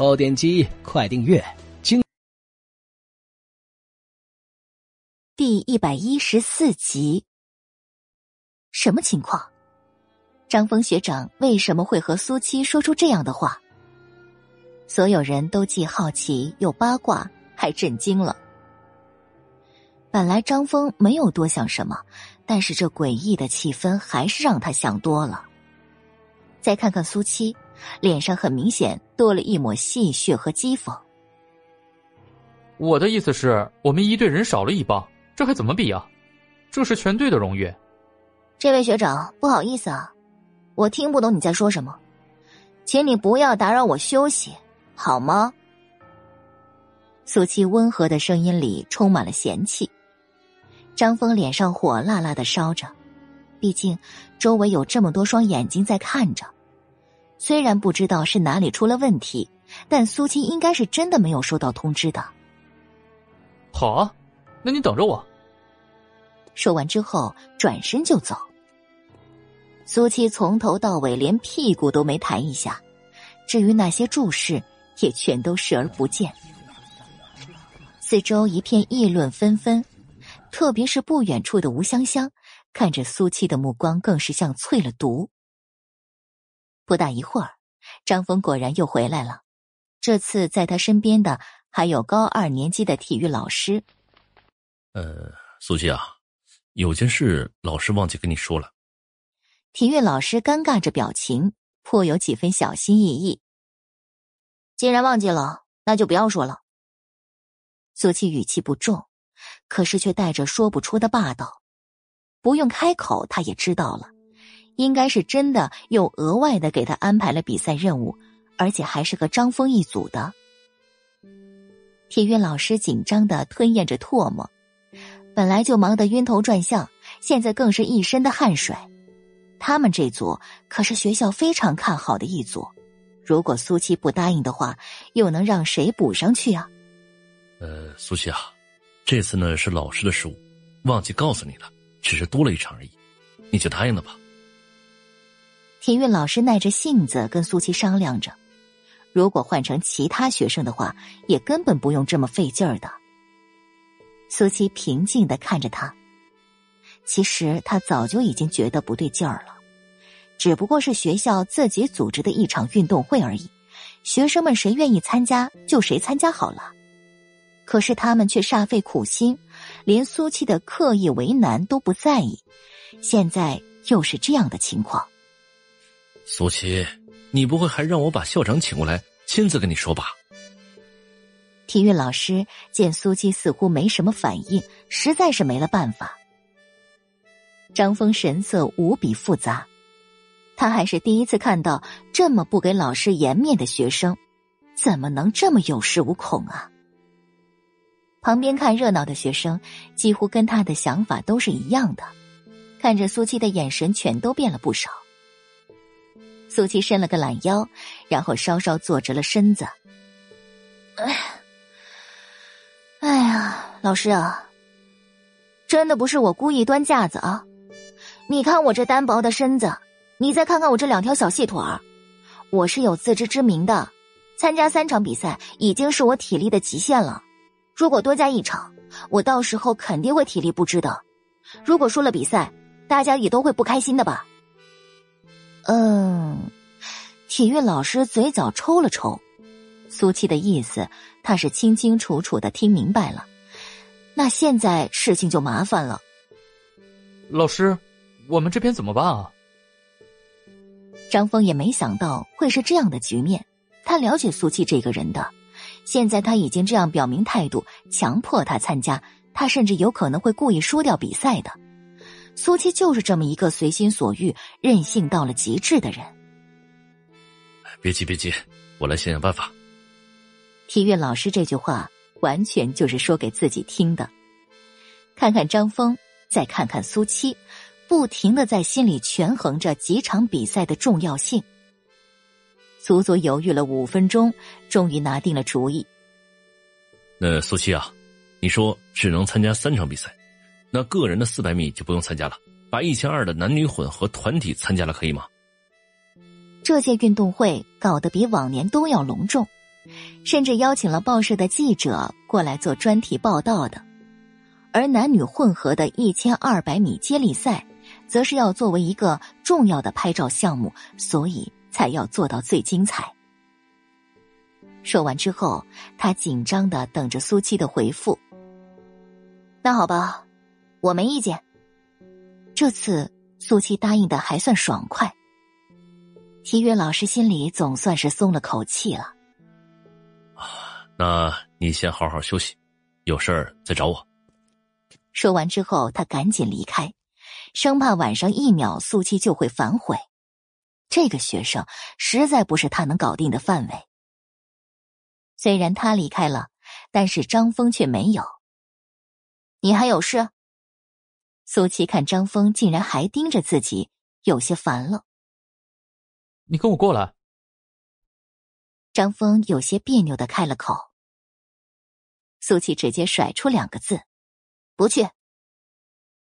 爆点击，快订阅，精第一百一十四集。什么情况？张峰学长为什么会和苏七说出这样的话？所有人都既好奇又八卦，还震惊了。本来张峰没有多想什么，但是这诡异的气氛还是让他想多了。再看看苏七，脸上很明显多了一抹戏谑和讥讽。我的意思是我们一队人少了一帮，这还怎么比啊？这是全队的荣誉。这位学长，不好意思啊，我听不懂你在说什么，请你不要打扰我休息，好吗？苏七温和的声音里充满了嫌弃。张峰脸上火辣辣的烧着，毕竟周围有这么多双眼睛在看着。虽然不知道是哪里出了问题，但苏七应该是真的没有收到通知的。好啊，那你等着我。说完之后，转身就走。苏七从头到尾连屁股都没抬一下，至于那些注视，也全都视而不见。四周一片议论纷纷，特别是不远处的吴香香，看着苏七的目光更是像淬了毒。不大一会儿，张峰果然又回来了，这次在他身边的还有高二年级的体育老师。呃，苏琪啊，有件事老师忘记跟你说了。体育老师尴尬着表情，颇有几分小心翼翼。既然忘记了，那就不要说了。苏七语气不重，可是却带着说不出的霸道。不用开口，他也知道了，应该是真的又额外的给他安排了比赛任务，而且还是和张峰一组的。体育老师紧张的吞咽着唾沫，本来就忙得晕头转向，现在更是一身的汗水。他们这组可是学校非常看好的一组，如果苏七不答应的话，又能让谁补上去啊？呃，苏七啊，这次呢是老师的失误，忘记告诉你了，只是多了一场而已，你就答应了吧。体育老师耐着性子跟苏七商量着，如果换成其他学生的话，也根本不用这么费劲儿的。苏七平静的看着他。其实他早就已经觉得不对劲儿了，只不过是学校自己组织的一场运动会而已，学生们谁愿意参加就谁参加好了。可是他们却煞费苦心，连苏七的刻意为难都不在意，现在又是这样的情况。苏七，你不会还让我把校长请过来亲自跟你说吧？体育老师见苏七似乎没什么反应，实在是没了办法。张峰神色无比复杂，他还是第一次看到这么不给老师颜面的学生，怎么能这么有恃无恐啊？旁边看热闹的学生几乎跟他的想法都是一样的，看着苏七的眼神全都变了不少。苏七伸了个懒腰，然后稍稍坐直了身子。哎，哎呀，老师啊，真的不是我故意端架子啊！你看我这单薄的身子，你再看看我这两条小细腿儿，我是有自知之明的。参加三场比赛已经是我体力的极限了，如果多加一场，我到时候肯定会体力不支的。如果输了比赛，大家也都会不开心的吧？嗯，体育老师嘴角抽了抽，苏七的意思他是清清楚楚的听明白了。那现在事情就麻烦了。老师，我们这边怎么办啊？张峰也没想到会是这样的局面。他了解苏七这个人的，现在他已经这样表明态度，强迫他参加，他甚至有可能会故意输掉比赛的。苏七就是这么一个随心所欲、任性到了极致的人。别急，别急，我来想想办法。体育老师这句话完全就是说给自己听的。看看张峰，再看看苏七，不停的在心里权衡着几场比赛的重要性。足足犹豫了五分钟，终于拿定了主意。那苏七啊，你说只能参加三场比赛，那个人的四百米就不用参加了，把一千二的男女混合团体参加了，可以吗？这届运动会搞得比往年都要隆重，甚至邀请了报社的记者过来做专题报道的。而男女混合的一千二百米接力赛，则是要作为一个重要的拍照项目，所以。才要做到最精彩。说完之后，他紧张的等着苏七的回复。那好吧，我没意见。这次苏七答应的还算爽快，体育老师心里总算是松了口气了。那你先好好休息，有事儿再找我。说完之后，他赶紧离开，生怕晚上一秒苏七就会反悔。这个学生实在不是他能搞定的范围。虽然他离开了，但是张峰却没有。你还有事？苏琪看张峰竟然还盯着自己，有些烦了。你跟我过来。张峰有些别扭的开了口。苏琪直接甩出两个字：“不去。”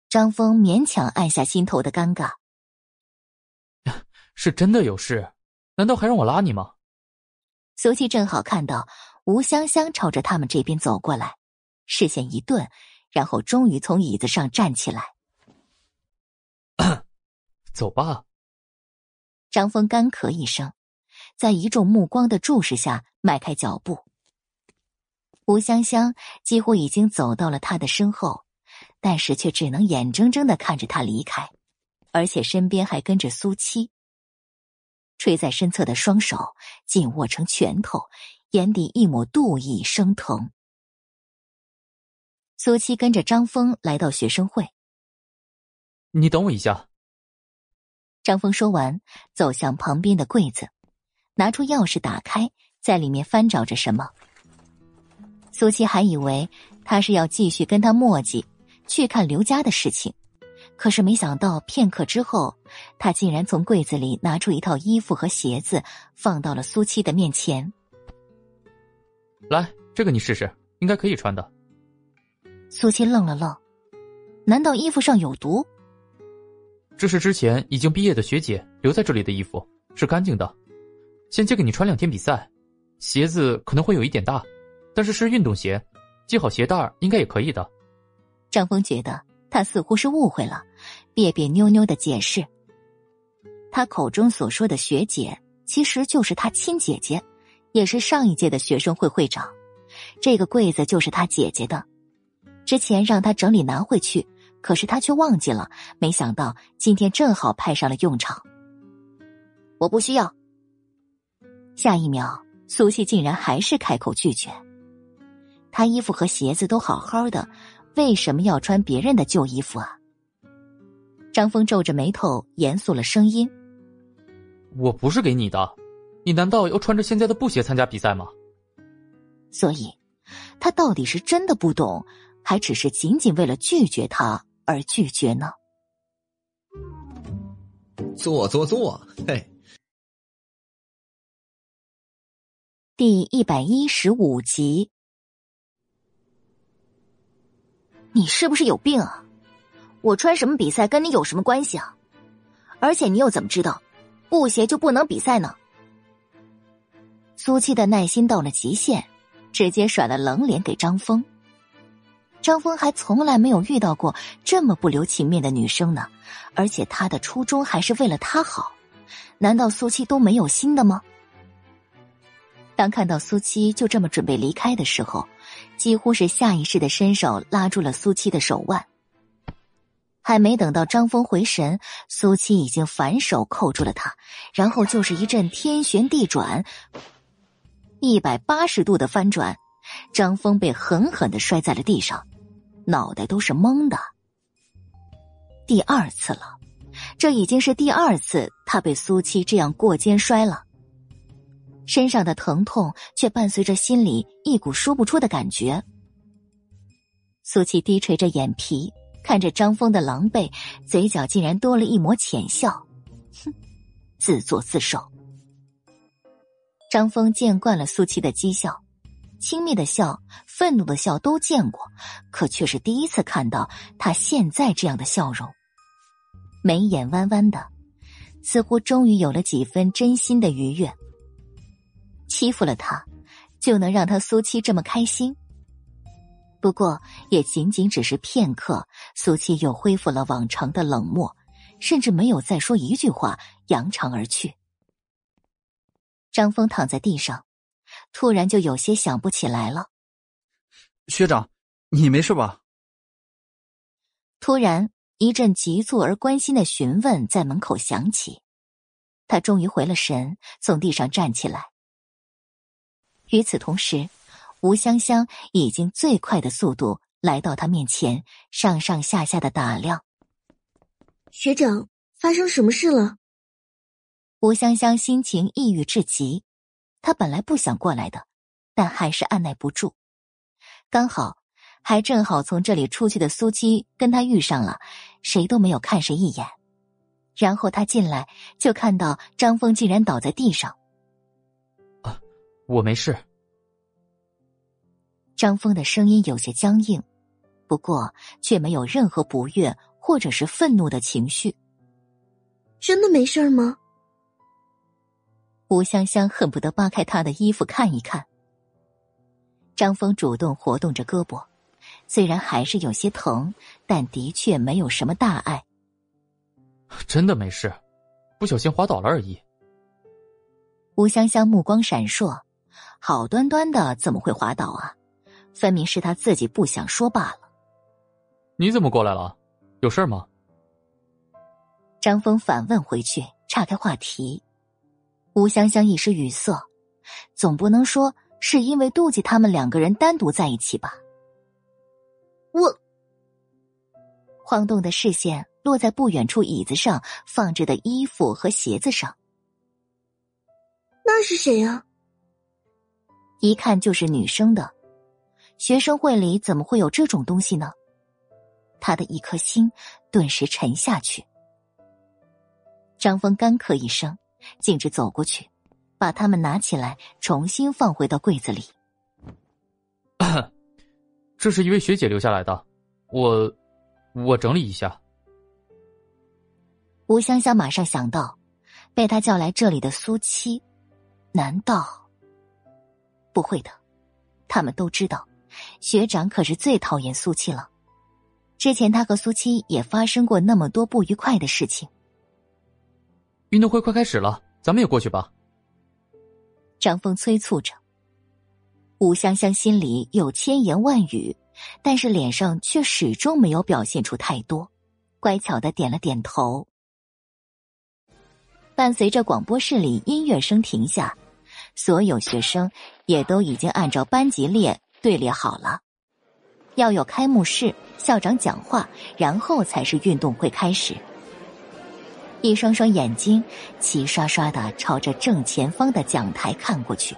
张峰勉强按下心头的尴尬。是真的有事，难道还让我拉你吗？苏七正好看到吴香香朝着他们这边走过来，视线一顿，然后终于从椅子上站起来。走吧。张峰干咳一声，在一众目光的注视下迈开脚步。吴香香几乎已经走到了他的身后，但是却只能眼睁睁的看着他离开，而且身边还跟着苏七。垂在身侧的双手紧握成拳头，眼底一抹妒意生疼。苏七跟着张峰来到学生会，你等我一下。张峰说完，走向旁边的柜子，拿出钥匙打开，在里面翻找着什么。苏七还以为他是要继续跟他磨叽，去看刘家的事情。可是没想到，片刻之后，他竟然从柜子里拿出一套衣服和鞋子，放到了苏七的面前。来，这个你试试，应该可以穿的。苏七愣了愣，难道衣服上有毒？这是之前已经毕业的学姐留在这里的衣服，是干净的。先借给你穿两天比赛，鞋子可能会有一点大，但是是运动鞋，系好鞋带应该也可以的。张峰觉得他似乎是误会了。别别扭扭的解释，他口中所说的学姐，其实就是他亲姐姐，也是上一届的学生会会长。这个柜子就是他姐姐的，之前让他整理拿回去，可是他却忘记了。没想到今天正好派上了用场。我不需要。下一秒，苏西竟然还是开口拒绝。他衣服和鞋子都好好的，为什么要穿别人的旧衣服啊？张峰皱着眉头，严肃了声音：“我不是给你的，你难道要穿着现在的布鞋参加比赛吗？”所以，他到底是真的不懂，还只是仅仅为了拒绝他而拒绝呢？坐坐坐，嘿。第一百一十五集，你是不是有病啊？我穿什么比赛跟你有什么关系啊？而且你又怎么知道布鞋就不能比赛呢？苏七的耐心到了极限，直接甩了冷脸给张峰。张峰还从来没有遇到过这么不留情面的女生呢，而且他的初衷还是为了她好，难道苏七都没有心的吗？当看到苏七就这么准备离开的时候，几乎是下意识的伸手拉住了苏七的手腕。还没等到张峰回神，苏七已经反手扣住了他，然后就是一阵天旋地转，一百八十度的翻转，张峰被狠狠的摔在了地上，脑袋都是懵的。第二次了，这已经是第二次他被苏七这样过肩摔了。身上的疼痛却伴随着心里一股说不出的感觉。苏七低垂着眼皮，看着张峰的狼狈，嘴角竟然多了一抹浅笑，哼，自作自受。张峰见惯了苏七的讥笑，轻蔑的笑、愤怒的笑都见过，可却是第一次看到他现在这样的笑容，眉眼弯弯的，似乎终于有了几分真心的愉悦。欺负了他，就能让他苏七这么开心。不过也仅仅只是片刻，苏七又恢复了往常的冷漠，甚至没有再说一句话，扬长而去。张峰躺在地上，突然就有些想不起来了。学长，你没事吧？突然一阵急促而关心的询问在门口响起，他终于回了神，从地上站起来。与此同时，吴香香已经最快的速度来到他面前，上上下下的打量。学长，发生什么事了？吴香香心情抑郁至极，她本来不想过来的，但还是按耐不住。刚好，还正好从这里出去的苏七跟他遇上了，谁都没有看谁一眼。然后他进来，就看到张峰竟然倒在地上。啊我没事。张峰的声音有些僵硬，不过却没有任何不悦或者是愤怒的情绪。真的没事吗？吴香香恨不得扒开他的衣服看一看。张峰主动活动着胳膊，虽然还是有些疼，但的确没有什么大碍。真的没事，不小心滑倒了而已。吴香香目光闪烁。好端端的怎么会滑倒啊？分明是他自己不想说罢了。你怎么过来了？有事吗？张峰反问回去，岔开话题。吴香香一时语塞，总不能说是因为妒忌他们两个人单独在一起吧？我晃动的视线落在不远处椅子上放着的衣服和鞋子上。那是谁啊？一看就是女生的，学生会里怎么会有这种东西呢？他的一颗心顿时沉下去。张峰干咳一声，径直走过去，把它们拿起来，重新放回到柜子里。这是一位学姐留下来的，我我整理一下。吴香香马上想到，被他叫来这里的苏七，难道？不会的，他们都知道，学长可是最讨厌苏七了。之前他和苏七也发生过那么多不愉快的事情。运动会快开始了，咱们也过去吧。张峰催促着。吴香香心里有千言万语，但是脸上却始终没有表现出太多，乖巧的点了点头。伴随着广播室里音乐声停下。所有学生也都已经按照班级列队列好了，要有开幕式，校长讲话，然后才是运动会开始。一双双眼睛齐刷刷的朝着正前方的讲台看过去。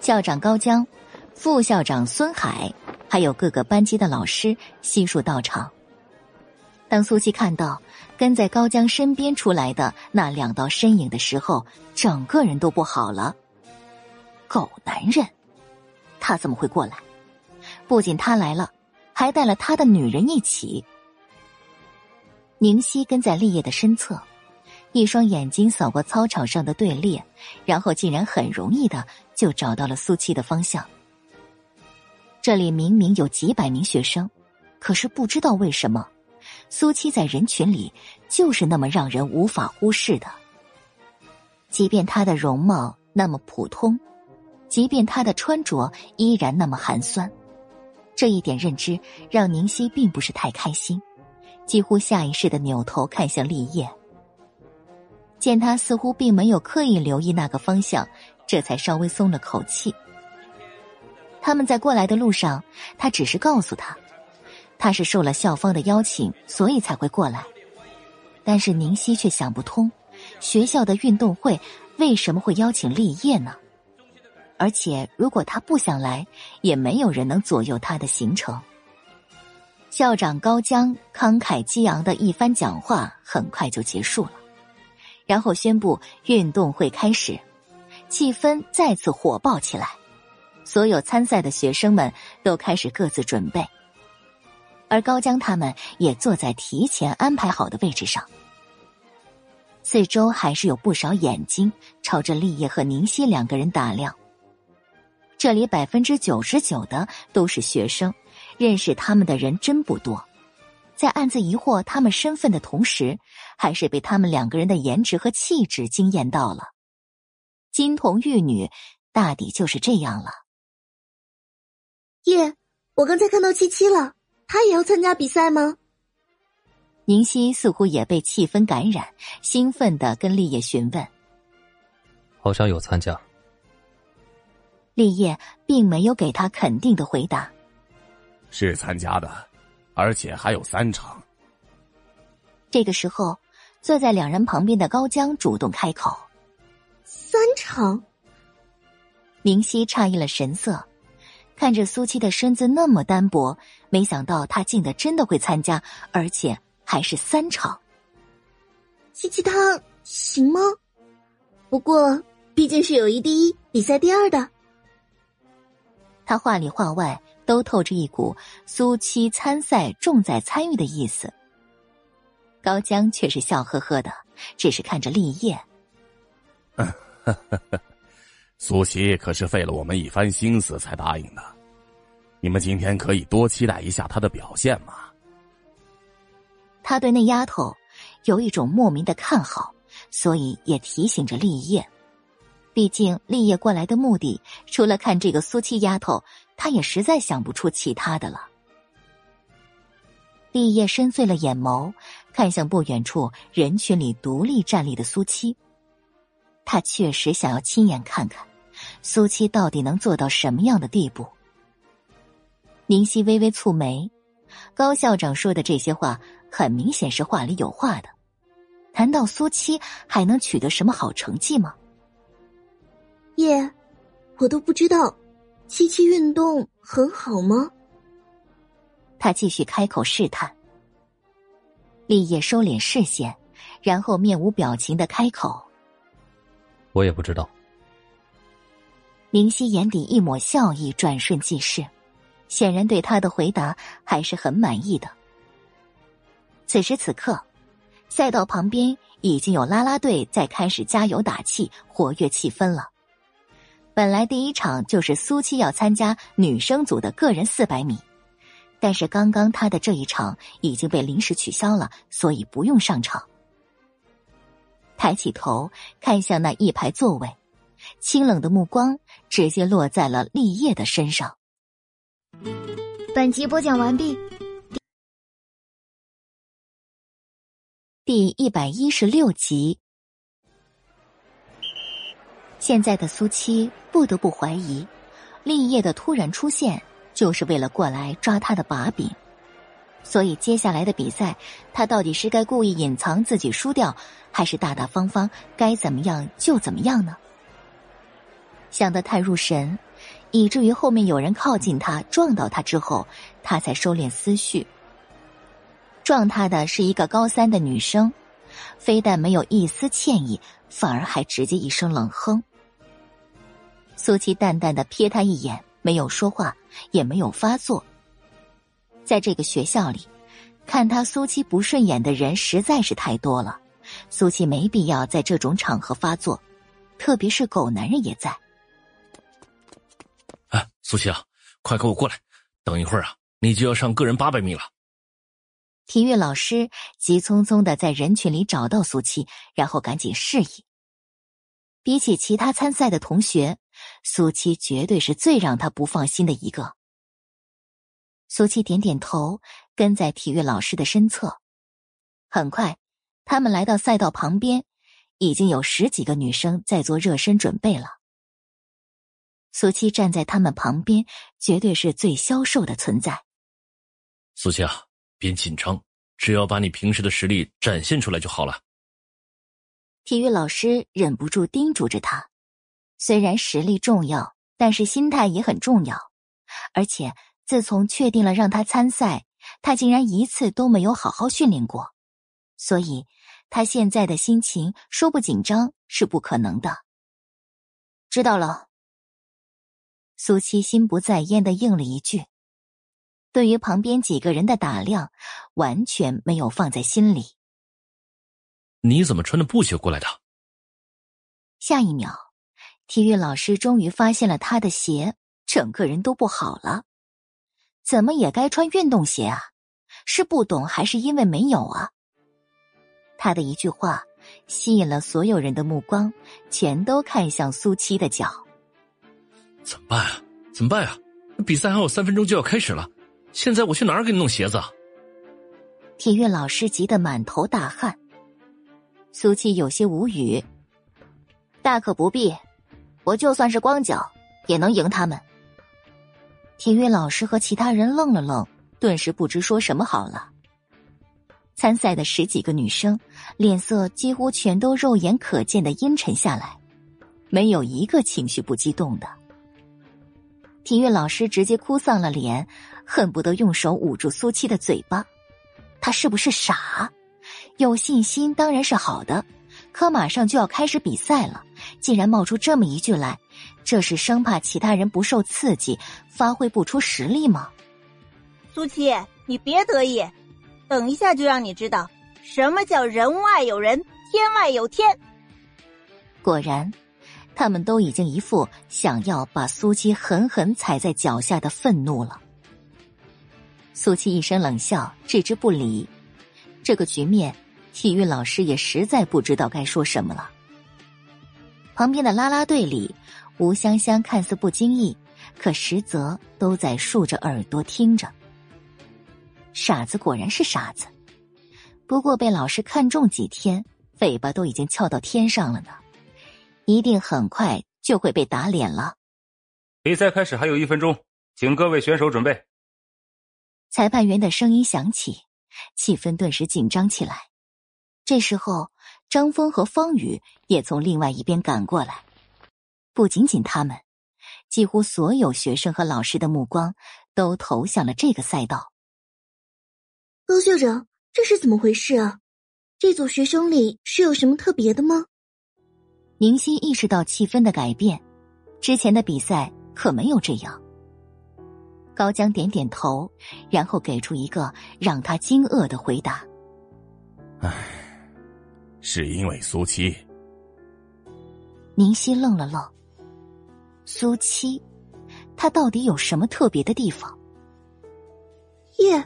校长高江、副校长孙海，还有各个班级的老师悉数到场。当苏西看到跟在高江身边出来的那两道身影的时候，整个人都不好了。狗男人，他怎么会过来？不仅他来了，还带了他的女人一起。宁熙跟在立业的身侧，一双眼睛扫过操场上的队列，然后竟然很容易的就找到了苏七的方向。这里明明有几百名学生，可是不知道为什么。苏七在人群里就是那么让人无法忽视的。即便她的容貌那么普通，即便她的穿着依然那么寒酸，这一点认知让宁熙并不是太开心，几乎下意识的扭头看向立业。见他似乎并没有刻意留意那个方向，这才稍微松了口气。他们在过来的路上，他只是告诉他，他是受了校方的邀请，所以才会过来。但是宁熙却想不通，学校的运动会为什么会邀请立业呢？而且如果他不想来，也没有人能左右他的行程。校长高江慷慨激昂的一番讲话很快就结束了。然后宣布运动会开始，气氛再次火爆起来。所有参赛的学生们都开始各自准备，而高江他们也坐在提前安排好的位置上。四周还是有不少眼睛朝着立业和宁熙两个人打量。这里百分之九十九的都是学生，认识他们的人真不多。在暗自疑惑他们身份的同时，还是被他们两个人的颜值和气质惊艳到了。金童玉女，大抵就是这样了。耶，我刚才看到七七了，他也要参加比赛吗？宁熙似乎也被气氛感染，兴奋的跟立业询问。好像有参加。立业并没有给他肯定的回答。是参加的。而且还有三场。这个时候，坐在两人旁边的高江主动开口：“三场。”明熙诧异了神色，看着苏七的身子那么单薄，没想到他竟的真的会参加，而且还是三场。七七他行吗？不过毕竟是友谊第一，比赛第二的。他话里话外。都透着一股苏七参赛重在参与的意思。高江却是笑呵呵的，只是看着立业。苏七可是费了我们一番心思才答应的，你们今天可以多期待一下他的表现嘛。他对那丫头有一种莫名的看好，所以也提醒着立业。毕竟立业过来的目的，除了看这个苏七丫头。他也实在想不出其他的了。立业深邃了眼眸，看向不远处人群里独立站立的苏七。他确实想要亲眼看看，苏七到底能做到什么样的地步。宁溪微微蹙眉，高校长说的这些话，很明显是话里有话的。难道苏七还能取得什么好成绩吗？叶，我都不知道。七七运动很好吗？他继续开口试探。立业收敛视线，然后面无表情的开口：“我也不知道。”明熙眼底一抹笑意转瞬即逝，显然对他的回答还是很满意的。此时此刻，赛道旁边已经有啦啦队在开始加油打气，活跃气氛了。本来第一场就是苏七要参加女生组的个人四百米，但是刚刚她的这一场已经被临时取消了，所以不用上场。抬起头看向那一排座位，清冷的目光直接落在了立业的身上。本集播讲完毕，第一百一十六集。现在的苏七不得不怀疑，立业的突然出现就是为了过来抓他的把柄，所以接下来的比赛，他到底是该故意隐藏自己输掉，还是大大方方该怎么样就怎么样呢？想得太入神，以至于后面有人靠近他撞到他之后，他才收敛思绪。撞他的是一个高三的女生，非但没有一丝歉意，反而还直接一声冷哼。苏七淡淡的瞥他一眼，没有说话，也没有发作。在这个学校里，看他苏七不顺眼的人实在是太多了，苏七没必要在这种场合发作，特别是狗男人也在。哎，苏七啊，快跟我过来！等一会儿啊，你就要上个人八百米了。体育老师急匆匆的在人群里找到苏七，然后赶紧示意。比起其他参赛的同学，苏七绝对是最让他不放心的一个。苏七点点头，跟在体育老师的身侧。很快，他们来到赛道旁边，已经有十几个女生在做热身准备了。苏七站在他们旁边，绝对是最消瘦的存在。苏七啊，别紧张，只要把你平时的实力展现出来就好了。体育老师忍不住叮嘱着他：“虽然实力重要，但是心态也很重要。而且自从确定了让他参赛，他竟然一次都没有好好训练过，所以他现在的心情说不紧张是不可能的。”知道了。苏七心不在焉的应了一句，对于旁边几个人的打量，完全没有放在心里。你怎么穿着布鞋过来的？下一秒，体育老师终于发现了他的鞋，整个人都不好了。怎么也该穿运动鞋啊？是不懂还是因为没有啊？他的一句话吸引了所有人的目光，全都看向苏七的脚。怎么办啊？怎么办啊？比赛还有三分钟就要开始了，现在我去哪儿给你弄鞋子？体育老师急得满头大汗。苏七有些无语，大可不必，我就算是光脚也能赢他们。体育老师和其他人愣了愣，顿时不知说什么好了。参赛的十几个女生脸色几乎全都肉眼可见的阴沉下来，没有一个情绪不激动的。体育老师直接哭丧了脸，恨不得用手捂住苏七的嘴巴。他是不是傻？有信心当然是好的，可马上就要开始比赛了，竟然冒出这么一句来，这是生怕其他人不受刺激，发挥不出实力吗？苏七，你别得意，等一下就让你知道什么叫人外有人，天外有天。果然，他们都已经一副想要把苏七狠狠踩在脚下的愤怒了。苏七一声冷笑，置之不理。这个局面。体育老师也实在不知道该说什么了。旁边的啦啦队里，吴香香看似不经意，可实则都在竖着耳朵听着。傻子果然是傻子，不过被老师看中几天，尾巴都已经翘到天上了呢，一定很快就会被打脸了。比赛开始还有一分钟，请各位选手准备。裁判员的声音响起，气氛顿时紧张起来。这时候，张峰和方宇也从另外一边赶过来。不仅仅他们，几乎所有学生和老师的目光都投向了这个赛道。高校长，这是怎么回事啊？这组学生里是有什么特别的吗？宁熙意识到气氛的改变，之前的比赛可没有这样。高江点点头，然后给出一个让他惊愕的回答：“唉。”是因为苏七。宁熙愣了愣。苏七，他到底有什么特别的地方？叶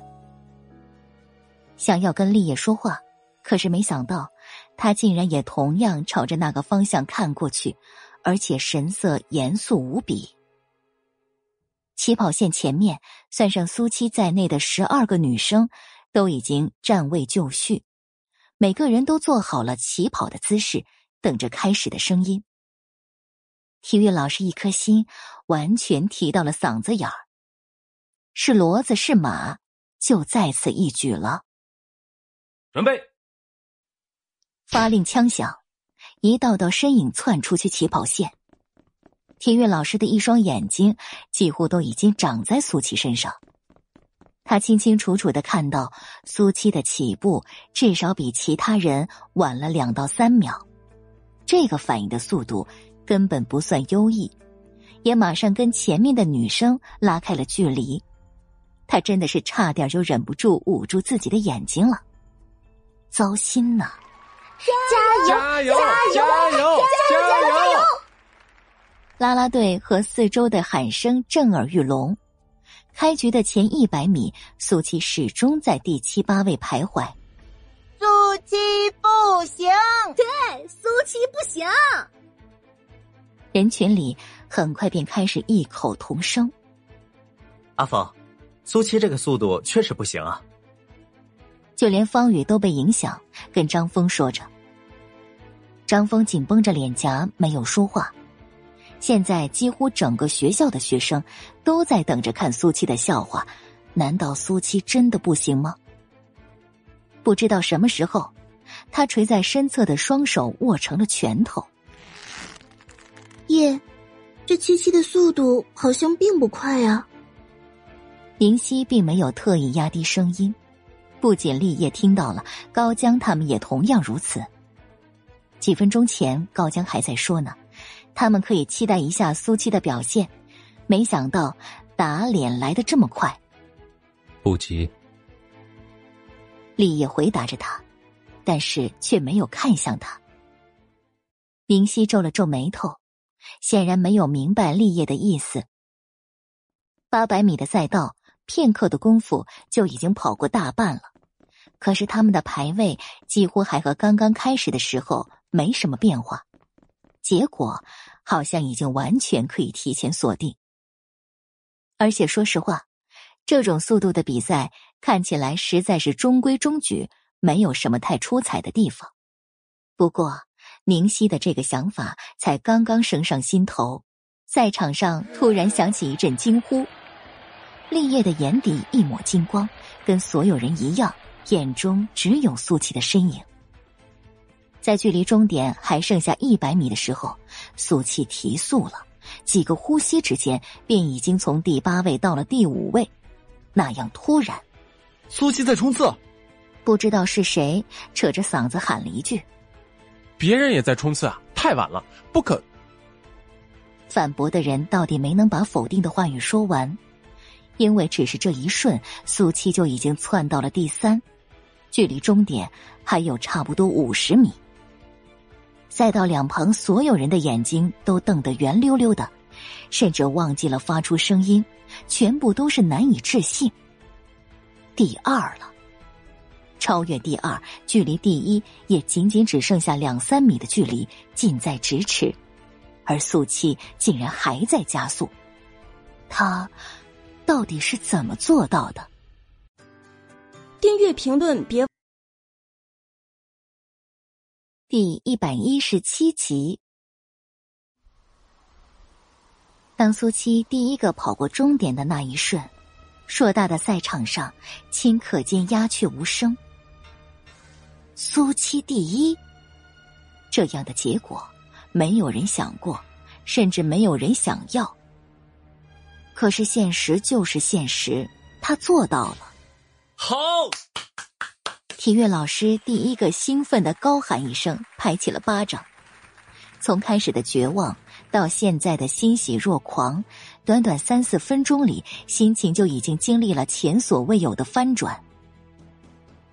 想要跟立业说话，可是没想到他竟然也同样朝着那个方向看过去，而且神色严肃无比。起跑线前面，算上苏七在内的十二个女生都已经站位就绪。每个人都做好了起跑的姿势，等着开始的声音。体育老师一颗心完全提到了嗓子眼儿，是骡子是马，就在此一举了。准备！发令枪响，一道道身影窜出去起跑线。体育老师的一双眼睛几乎都已经长在苏琪身上。他清清楚楚的看到苏七的起步至少比其他人晚了两到三秒，这个反应的速度根本不算优异，也马上跟前面的女生拉开了距离。他真的是差点就忍不住捂住自己的眼睛了，糟心呐！加油！加油！加油！加油！加油！加油啦啦队和四周的喊声震耳欲聋。开局的前一百米，苏七始终在第七八位徘徊。苏七不行，对，苏七不行。人群里很快便开始异口同声：“阿峰，苏七这个速度确实不行啊！”就连方宇都被影响，跟张峰说着。张峰紧绷着脸颊，没有说话。现在几乎整个学校的学生都在等着看苏七的笑话，难道苏七真的不行吗？不知道什么时候，他垂在身侧的双手握成了拳头。叶，这七七的速度好像并不快啊。林夕并没有特意压低声音。不仅立业听到了，高江他们也同样如此。几分钟前，高江还在说呢，他们可以期待一下苏七的表现。没想到打脸来的这么快，不急。立业回答着他，但是却没有看向他。林夕皱了皱眉头，显然没有明白立业的意思。八百米的赛道。片刻的功夫就已经跑过大半了，可是他们的排位几乎还和刚刚开始的时候没什么变化，结果好像已经完全可以提前锁定。而且说实话，这种速度的比赛看起来实在是中规中矩，没有什么太出彩的地方。不过宁熙的这个想法才刚刚升上心头，赛场上突然响起一阵惊呼。立业的眼底一抹金光，跟所有人一样，眼中只有苏琪的身影。在距离终点还剩下一百米的时候，苏七提速了，几个呼吸之间便已经从第八位到了第五位。那样突然，苏七在冲刺，不知道是谁扯着嗓子喊了一句：“别人也在冲刺啊！太晚了，不可。”反驳的人到底没能把否定的话语说完。因为只是这一瞬，苏七就已经窜到了第三，距离终点还有差不多五十米。再到两旁所有人的眼睛都瞪得圆溜溜的，甚至忘记了发出声音，全部都是难以置信。第二了，超越第二，距离第一也仅仅只剩下两三米的距离，近在咫尺，而速七竟然还在加速，他。到底是怎么做到的？订阅评论别。第一百一十七集，当苏七第一个跑过终点的那一瞬，硕大的赛场上顷刻间鸦雀无声。苏七第一，这样的结果没有人想过，甚至没有人想要。可是现实就是现实，他做到了。好！体育老师第一个兴奋的高喊一声，拍起了巴掌。从开始的绝望到现在的欣喜若狂，短短三四分钟里，心情就已经经历了前所未有的翻转。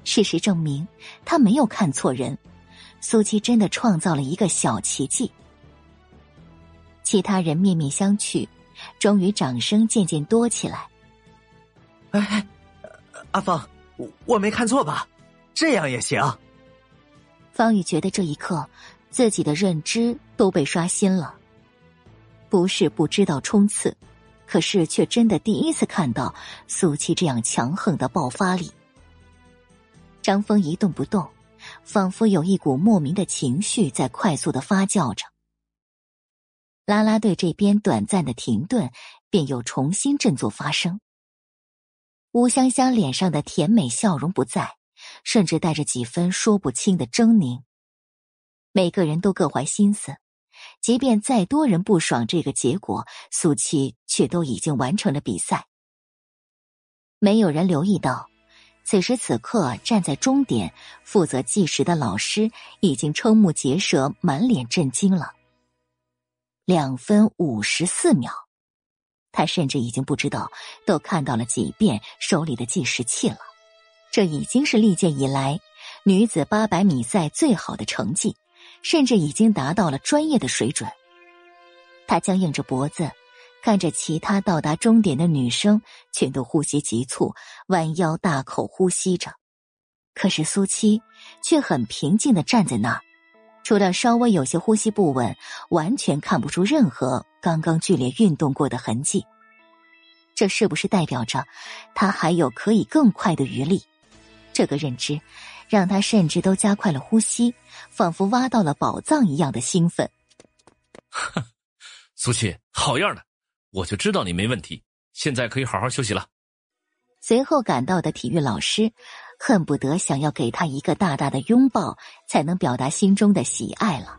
事实证明，他没有看错人，苏七真的创造了一个小奇迹。其他人面面相觑。终于，掌声渐渐多起来。哎，阿芳，我我没看错吧？这样也行。方宇觉得这一刻，自己的认知都被刷新了。不是不知道冲刺，可是却真的第一次看到苏七这样强横的爆发力。张峰一动不动，仿佛有一股莫名的情绪在快速的发酵着。啦啦队这边短暂的停顿，便又重新振作发生。吴香香脸上的甜美笑容不在，甚至带着几分说不清的狰狞。每个人都各怀心思，即便再多人不爽这个结果，苏七却都已经完成了比赛。没有人留意到，此时此刻站在终点负责计时的老师已经瞠目结舌，满脸震惊了。两分五十四秒，他甚至已经不知道都看到了几遍手里的计时器了。这已经是历届以来女子八百米赛最好的成绩，甚至已经达到了专业的水准。他僵硬着脖子，看着其他到达终点的女生，全都呼吸急促，弯腰大口呼吸着。可是苏七却很平静的站在那儿，除了稍微有些呼吸不稳，完全看不出任何刚刚剧烈运动过的痕迹。这是不是代表着他还有可以更快的余力？这个认知让他甚至都加快了呼吸，仿佛挖到了宝藏一样的兴奋。哼，苏七，好样的！我就知道你没问题，现在可以好好休息了。随后赶到的体育老师。恨不得想要给他一个大大的拥抱，才能表达心中的喜爱了。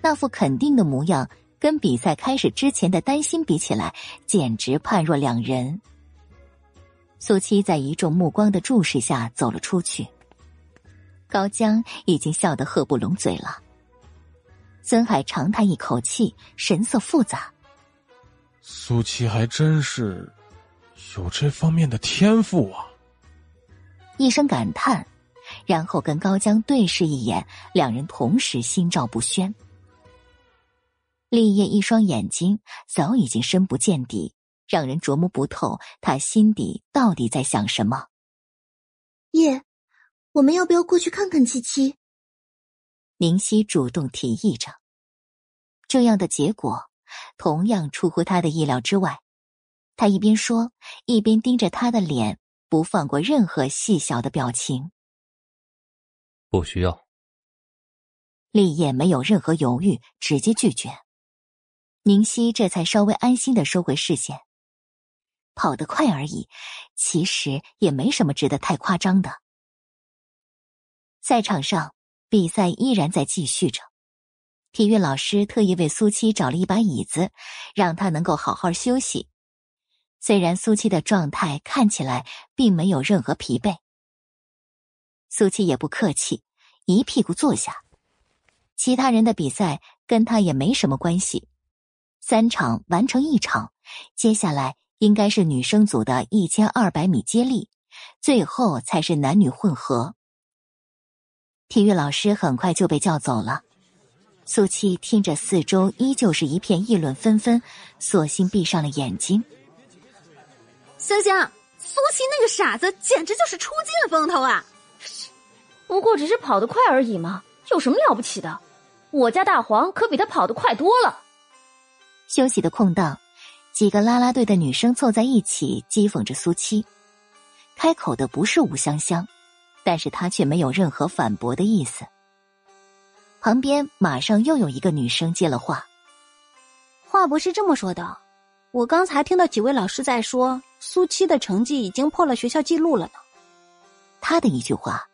那副肯定的模样，跟比赛开始之前的担心比起来，简直判若两人。苏七在一众目光的注视下走了出去。高江已经笑得合不拢嘴了。孙海长叹一口气，神色复杂。苏七还真是有这方面的天赋啊！一声感叹，然后跟高江对视一眼，两人同时心照不宣。立业一双眼睛早已经深不见底，让人琢磨不透他心底到底在想什么。叶，我们要不要过去看看七七？宁熙主动提议着，这样的结果同样出乎他的意料之外。他一边说，一边盯着他的脸。不放过任何细小的表情。不需要。立业没有任何犹豫，直接拒绝。宁熙这才稍微安心的收回视线。跑得快而已，其实也没什么值得太夸张的。赛场上，比赛依然在继续着。体育老师特意为苏七找了一把椅子，让他能够好好休息。虽然苏七的状态看起来并没有任何疲惫，苏七也不客气，一屁股坐下。其他人的比赛跟他也没什么关系，三场完成一场，接下来应该是女生组的一千二百米接力，最后才是男女混合。体育老师很快就被叫走了，苏七听着四周依旧是一片议论纷纷，索性闭上了眼睛。香香，苏七那个傻子简直就是出尽风头啊！不过只是跑得快而已嘛，有什么了不起的？我家大黄可比他跑得快多了。休息的空档，几个啦啦队的女生凑在一起讥讽着苏七。开口的不是吴香香，但是她却没有任何反驳的意思。旁边马上又有一个女生接了话：“话不是这么说的，我刚才听到几位老师在说。”苏七的成绩已经破了学校记录了呢。他的一句话，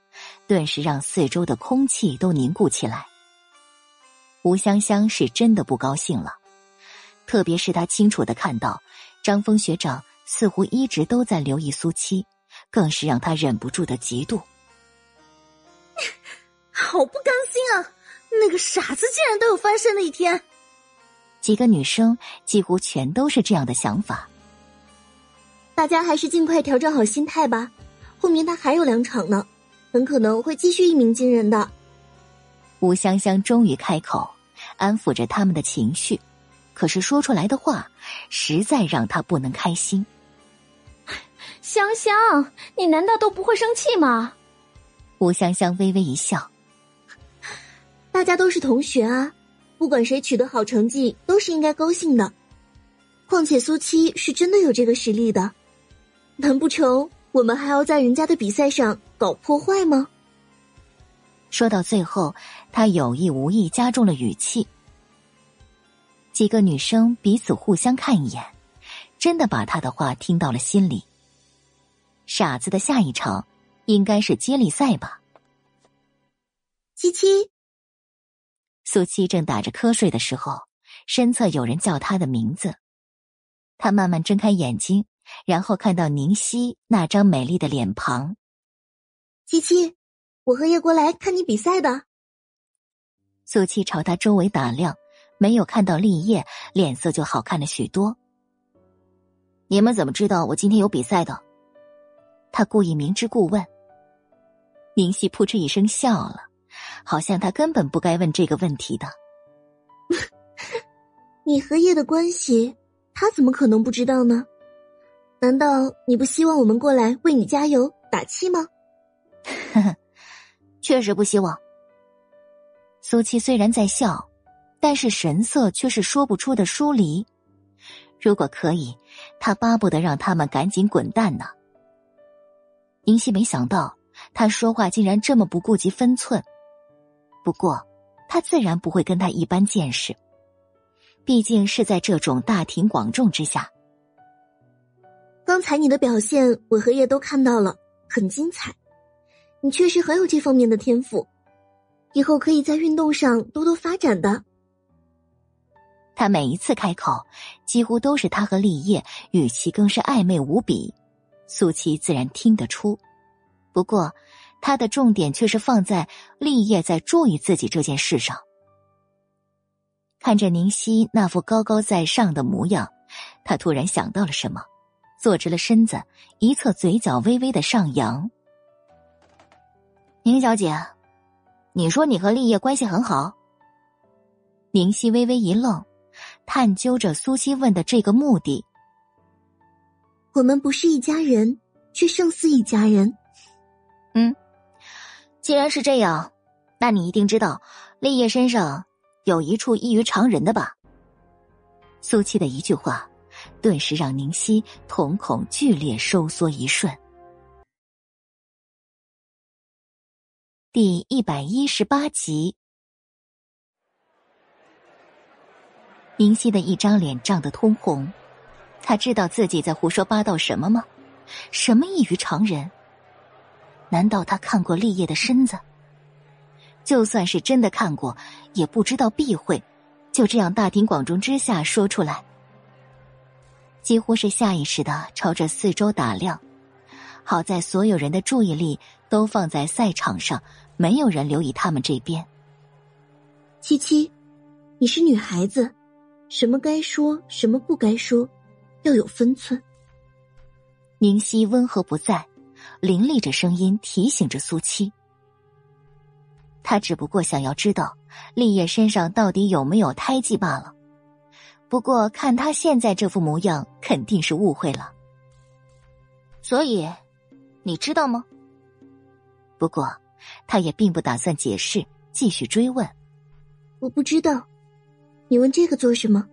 顿时让四周的空气都凝固起来。吴香香是真的不高兴了，特别是他清楚的看到张峰学长似乎一直都在留意苏七，更是让他忍不住的嫉妒。好不甘心啊！那个傻子竟然都有翻身的一天。几个女生几乎全都是这样的想法。大家还是尽快调整好心态吧，后面他还有两场呢，很可能会继续一鸣惊人的。吴香香终于开口，安抚着他们的情绪，可是说出来的话实在让他不能开心。香香，你难道都不会生气吗？吴香香微微一笑，大家都是同学啊，不管谁取得好成绩，都是应该高兴的。况且苏七是真的有这个实力的。难不成我们还要在人家的比赛上搞破坏吗？说到最后，他有意无意加重了语气。几个女生彼此互相看一眼，真的把他的话听到了心里。傻子的下一场应该是接力赛吧？七七，苏七正打着瞌睡的时候，身侧有人叫他的名字，他慢慢睁开眼睛。然后看到宁熙那张美丽的脸庞，七七，我和叶国来看你比赛的。苏七朝他周围打量，没有看到立业，脸色就好看了许多。你们怎么知道我今天有比赛的？他故意明知故问。宁熙扑哧一声笑了，好像他根本不该问这个问题的。你和叶的关系，他怎么可能不知道呢？难道你不希望我们过来为你加油打气吗？呵呵，确实不希望。苏七虽然在笑，但是神色却是说不出的疏离。如果可以，他巴不得让他们赶紧滚蛋呢。宁熙没想到他说话竟然这么不顾及分寸，不过他自然不会跟他一般见识，毕竟是在这种大庭广众之下。刚才你的表现，我和叶都看到了，很精彩。你确实很有这方面的天赋，以后可以在运动上多多发展的。他每一次开口，几乎都是他和立业，语气更是暧昧无比。苏琪自然听得出，不过他的重点却是放在立业在注意自己这件事上。看着宁熙那副高高在上的模样，他突然想到了什么，坐直了身子，一侧嘴角微微的上扬。宁小姐，你说你和立业关系很好？宁熙微微一愣。探究着苏西问的这个目的。我们不是一家人，却胜似一家人。嗯，既然是这样，那你一定知道立业身上有一处异于常人的吧？苏七的一句话，顿时让宁熙瞳孔剧烈收缩一瞬。第一百一十八集。宁熙的一张脸涨得通红，他知道自己在胡说八道什么吗？什么异于常人？难道他看过立业的身子？就算是真的看过，也不知道避讳，就这样大庭广众之下说出来。几乎是下意识的朝着四周打量，好在所有人的注意力都放在赛场上，没有人留意他们这边。七七，你是女孩子。什么该说，什么不该说，要有分寸。宁熙温和不在，凌厉着声音提醒着苏七。他只不过想要知道立业身上到底有没有胎记罢了。不过看他现在这副模样，肯定是误会了。所以，你知道吗？不过，他也并不打算解释，继续追问。我不知道。你问这个做什么？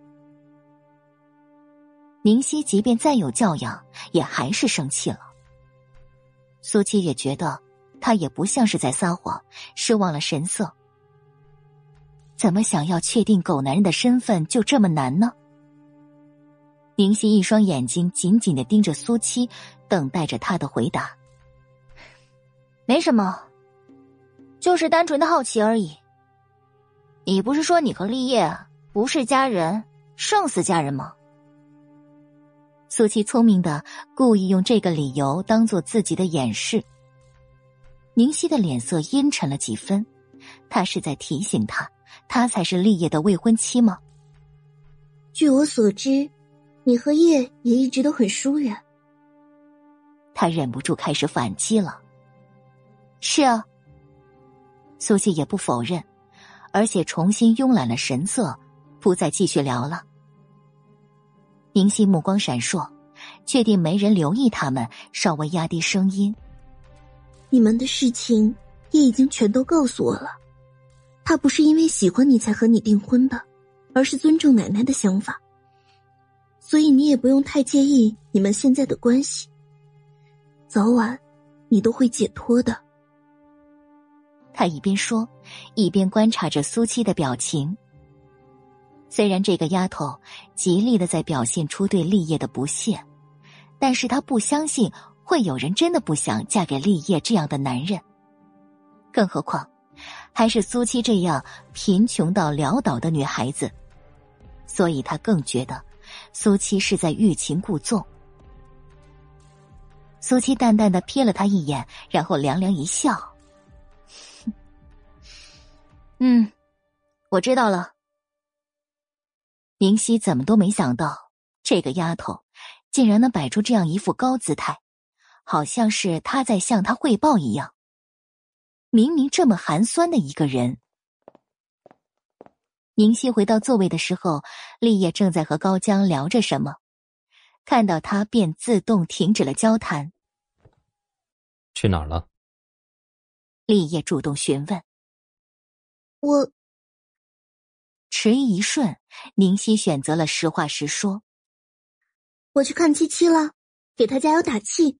宁熙即便再有教养，也还是生气了。苏七也觉得他也不像是在撒谎，失望了神色。怎么想要确定狗男人的身份就这么难呢？宁熙一双眼睛紧紧的盯着苏七，等待着他的回答。没什么，就是单纯的好奇而已。你不是说你和立业？不是家人，胜似家人吗？苏七聪明的故意用这个理由当做自己的掩饰。宁熙的脸色阴沉了几分，他是在提醒他，他才是立业的未婚妻吗？据我所知，你和叶也一直都很疏远。他忍不住开始反击了。是啊，苏七也不否认，而且重新慵懒了神色。不再继续聊了。宁熙目光闪烁，确定没人留意他们，稍微压低声音：“你们的事情也已经全都告诉我了。他不是因为喜欢你才和你订婚的，而是尊重奶奶的想法。所以你也不用太介意你们现在的关系。早晚，你都会解脱的。”他一边说，一边观察着苏七的表情。虽然这个丫头极力的在表现出对立业的不屑，但是她不相信会有人真的不想嫁给立业这样的男人。更何况，还是苏七这样贫穷到潦倒的女孩子，所以她更觉得苏七是在欲擒故纵。苏七淡淡的瞥了他一眼，然后凉凉一笑：“ 嗯，我知道了。”明熙怎么都没想到，这个丫头竟然能摆出这样一副高姿态，好像是她在向他汇报一样。明明这么寒酸的一个人。宁熙回到座位的时候，立业正在和高江聊着什么，看到他便自动停止了交谈。去哪儿了？立业主动询问。我迟疑一瞬，宁熙选择了实话实说：“我去看七七了，给他加油打气。”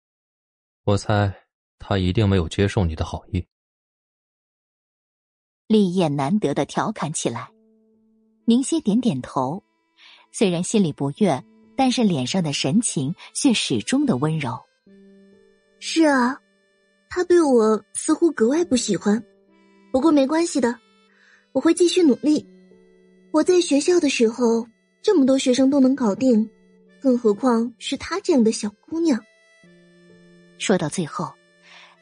我猜他一定没有接受你的好意。立业难得的调侃起来，宁熙点点头，虽然心里不悦，但是脸上的神情却始终的温柔。是啊，他对我似乎格外不喜欢，不过没关系的，我会继续努力。我在学校的时候，这么多学生都能搞定，更何况是她这样的小姑娘。说到最后，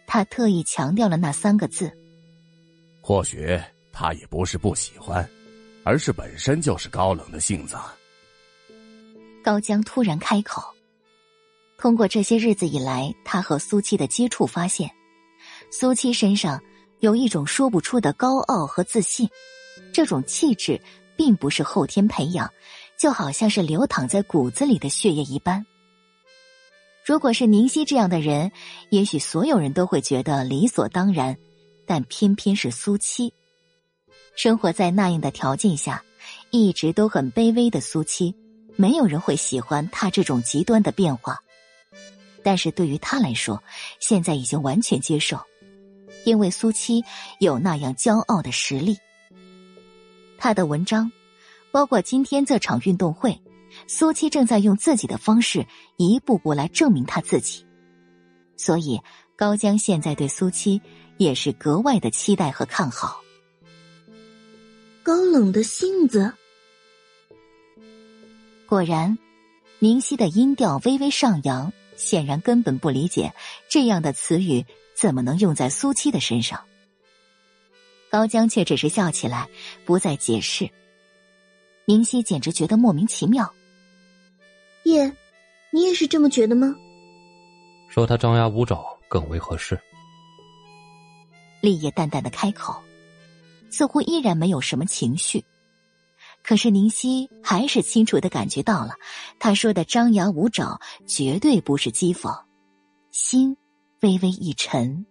他特意强调了那三个字。或许他也不是不喜欢，而是本身就是高冷的性子。高江突然开口，通过这些日子以来他和苏七的接触，发现苏七身上有一种说不出的高傲和自信，这种气质并不是后天培养，就好像是流淌在骨子里的血液一般。如果是宁熙这样的人，也许所有人都会觉得理所当然。但偏偏是苏七，生活在那样的条件下，一直都很卑微的苏七，没有人会喜欢他这种极端的变化。但是对于他来说，现在已经完全接受，因为苏七有那样骄傲的实力。他的文章，包括今天这场运动会，苏七正在用自己的方式一步步来证明他自己。所以高江现在对苏七。也是格外的期待和看好。高冷的性子，果然，宁熙的音调微微上扬，显然根本不理解这样的词语怎么能用在苏七的身上。高江却只是笑起来，不再解释。宁熙简直觉得莫名其妙。叶，你也是这么觉得吗？说他张牙舞爪更为合适。立业淡淡的开口，似乎依然没有什么情绪，可是宁熙还是清楚的感觉到了，他说的张牙舞爪绝对不是讥讽，心微微一沉。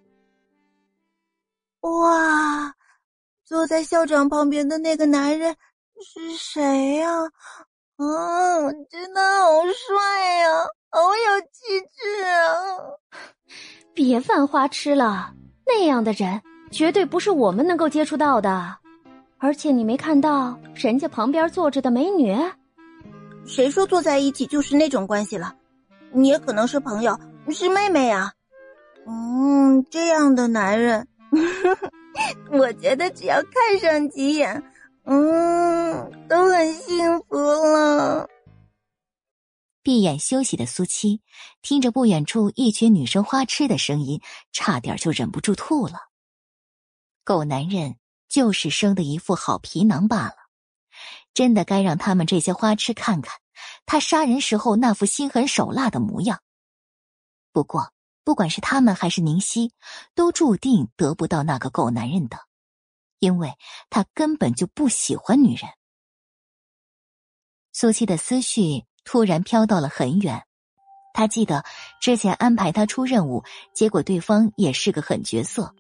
哇，坐在校长旁边的那个男人是谁呀？嗯，真的好帅呀，好有气质啊！别犯花痴了。那样的人绝对不是我们能够接触到的，而且你没看到人家旁边坐着的美女？谁说坐在一起就是那种关系了？你也可能是朋友，是妹妹呀。嗯，这样的男人，我觉得只要看上几眼，嗯，都很幸福了。闭眼休息的苏七，听着不远处一群女生花痴的声音，差点就忍不住吐了。狗男人就是生的一副好皮囊罢了，真的该让他们这些花痴看看他杀人时候那副心狠手辣的模样。不过，不管是他们还是宁熙，都注定得不到那个狗男人的，因为他根本就不喜欢女人。苏七的思绪。突然飘到了很远，他记得之前安排他出任务，结果对方也是个狠角色，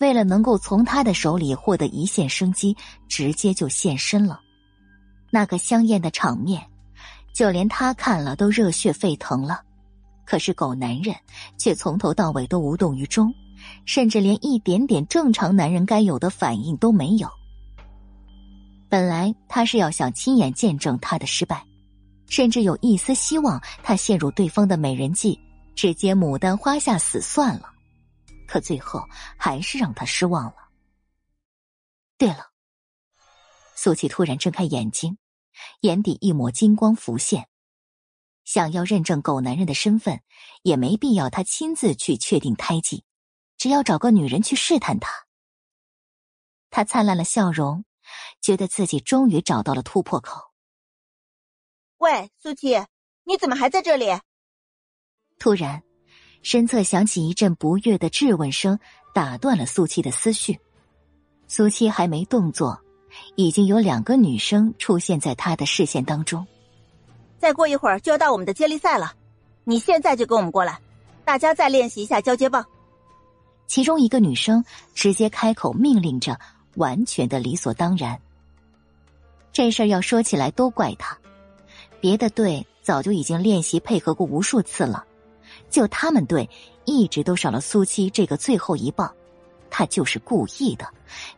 为了能够从他的手里获得一线生机，直接就现身了。那个香艳的场面，就连他看了都热血沸腾了。可是狗男人却从头到尾都无动于衷，甚至连一点点正常男人该有的反应都没有。本来他是要想亲眼见证他的失败。甚至有一丝希望，他陷入对方的美人计，直接牡丹花下死算了。可最后还是让他失望了。对了，苏琪突然睁开眼睛，眼底一抹金光浮现。想要认证狗男人的身份，也没必要他亲自去确定胎记，只要找个女人去试探他。他灿烂了笑容，觉得自己终于找到了突破口。喂，苏七，你怎么还在这里？突然，身侧响起一阵不悦的质问声，打断了苏七的思绪。苏七还没动作，已经有两个女生出现在他的视线当中。再过一会儿就要到我们的接力赛了，你现在就跟我们过来，大家再练习一下交接棒。其中一个女生直接开口命令着，完全的理所当然。这事儿要说起来都怪他，别的队早就已经练习配合过无数次了，就他们队一直都少了苏七这个最后一棒，他就是故意的，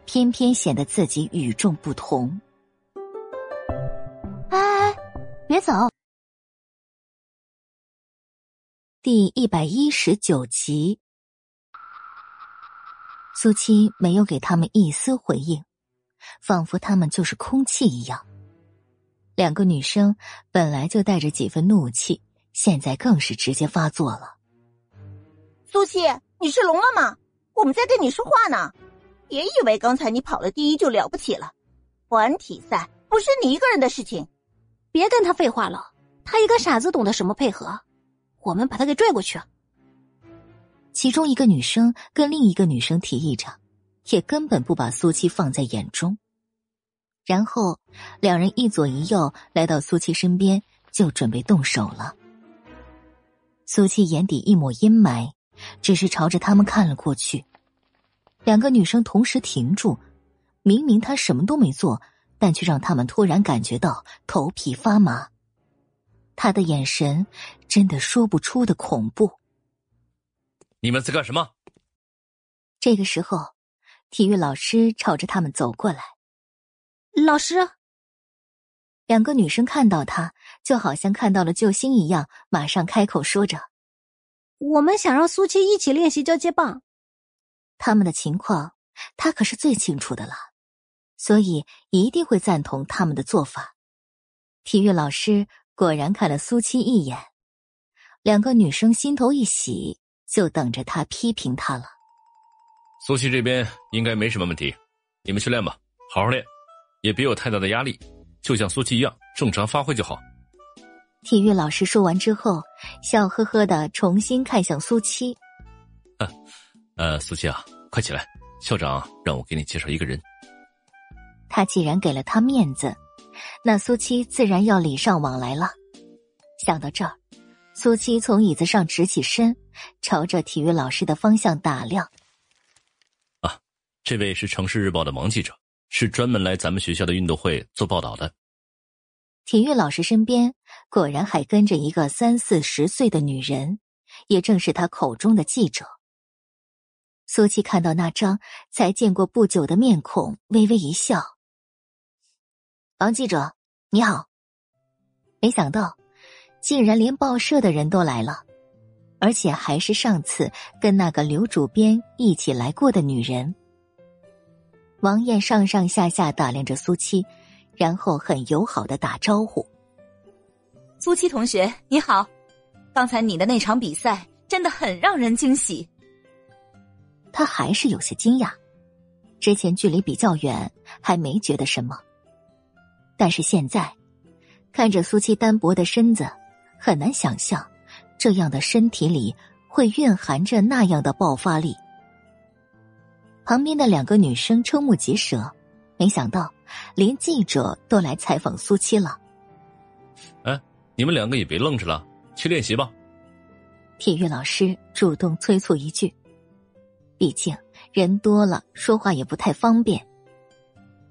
偏偏显得自己与众不同。别走！第一百一十九集，苏七没有给他们一丝回应。仿佛他们就是空气一样。两个女生本来就带着几分怒气，现在更是直接发作了。苏七，你是聋了吗？我们在跟你说话呢。别以为刚才你跑了第一就了不起了。团体赛不是你一个人的事情。别跟他废话了，他一个傻子懂得什么配合？我们把他给拽过去。其中一个女生跟另一个女生提议着。也根本不把苏七放在眼中，然后两人一左一右来到苏七身边，就准备动手了。苏七眼底一抹阴霾，只是朝着他们看了过去。两个女生同时停住，明明她什么都没做，但却让他们突然感觉到头皮发麻。他的眼神真的说不出的恐怖。你们在干什么？这个时候。体育老师朝着他们走过来。老师，两个女生看到他，就好像看到了救星一样，马上开口说着：“我们想让苏七一起练习交接棒。”他们的情况，他可是最清楚的了，所以一定会赞同他们的做法。体育老师果然看了苏七一眼，两个女生心头一喜，就等着他批评他了。苏七这边应该没什么问题，你们去练吧，好好练，也别有太大的压力，就像苏七一样正常发挥就好。体育老师说完之后，笑呵呵的重新看向苏七。呃，苏七啊，快起来，校长让我给你介绍一个人。他既然给了他面子，那苏七自然要礼尚往来了。想到这儿，苏七从椅子上直起身，朝着体育老师的方向打量。啊这位是城市日报的王记者，是专门来咱们学校的运动会做报道的。体育老师身边果然还跟着一个三四十岁的女人，也正是他口中的记者。苏七看到那张才见过不久的面孔，微微一笑：“王记者，你好。”没想到，竟然连报社的人都来了，而且还是上次跟那个刘主编一起来过的女人。王艳上上下下打量着苏七，然后很友好的打招呼：“苏七同学，你好！刚才你的那场比赛真的很让人惊喜。”他还是有些惊讶，之前距离比较远，还没觉得什么，但是现在看着苏七单薄的身子，很难想象这样的身体里会蕴含着那样的爆发力。旁边的两个女生瞠目结舌，没想到连记者都来采访苏七了。哎，你们两个也别愣着了，去练习吧。体育老师主动催促一句，毕竟人多了，说话也不太方便。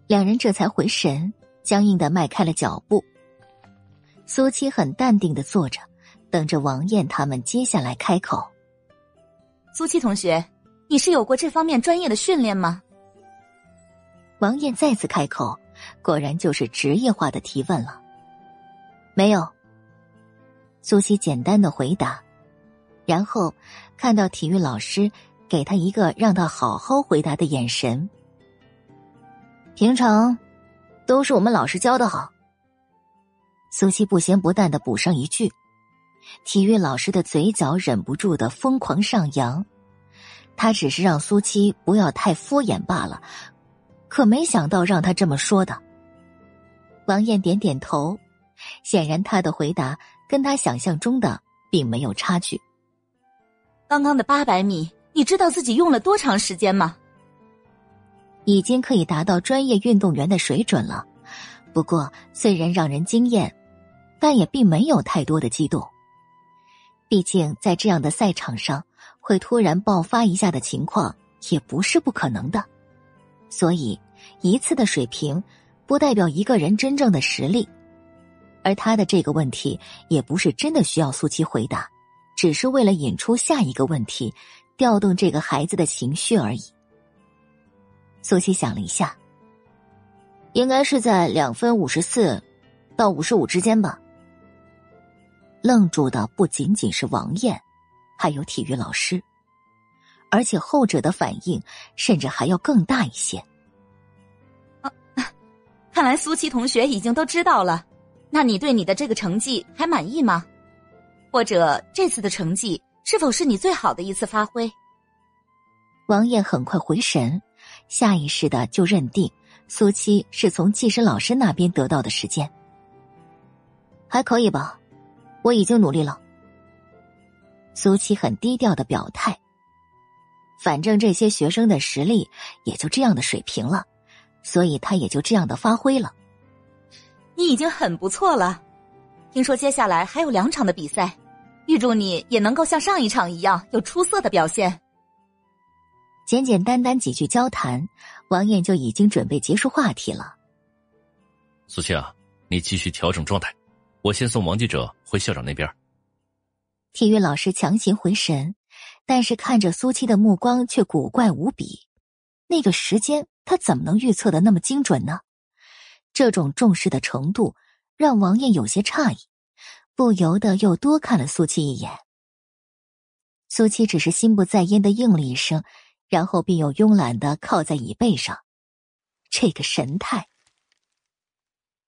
两人这才回神，僵硬的迈开了脚步。苏七很淡定的坐着，等着王艳他们接下来开口。苏七同学。你是有过这方面专业的训练吗？王艳再次开口，果然就是职业化的提问了。没有。苏西简单的回答，然后看到体育老师给他一个让他好好回答的眼神。平常都是我们老师教的好。苏七不咸不淡的补上一句，体育老师的嘴角忍不住的疯狂上扬。他只是让苏七不要太敷衍罢了，可没想到让他这么说的。王艳点点头，显然他的回答跟他想象中的并没有差距。刚刚的八百米，你知道自己用了多长时间吗？已经可以达到专业运动员的水准了。不过虽然让人惊艳，但也并没有太多的激动。毕竟在这样的赛场上。会突然爆发一下的情况也不是不可能的，所以一次的水平不代表一个人真正的实力。而他的这个问题也不是真的需要苏七回答，只是为了引出下一个问题，调动这个孩子的情绪而已。苏西想了一下，应该是在两分五十四到五十五之间吧。愣住的不仅仅是王艳，还有体育老师，而且后者的反应甚至还要更大一些。啊，看来苏七同学已经都知道了。那你对你的这个成绩还满意吗？或者这次的成绩是否是你最好的一次发挥？王艳很快回神，下意识的就认定苏七是从技师老师那边得到的时间，还可以吧？我已经努力了。苏七很低调的表态，反正这些学生的实力也就这样的水平了，所以他也就这样的发挥了。你已经很不错了，听说接下来还有两场的比赛，预祝你也能够像上一场一样有出色的表现。简简单单几句交谈，王艳就已经准备结束话题了。苏青啊，你继续调整状态，我先送王记者回校长那边。体育老师强行回神，但是看着苏七的目光却古怪无比。那个时间他怎么能预测的那么精准呢？这种重视的程度让王艳有些诧异，不由得又多看了苏七一眼。苏七只是心不在焉的应了一声，然后便又慵懒的靠在椅背上。这个神态，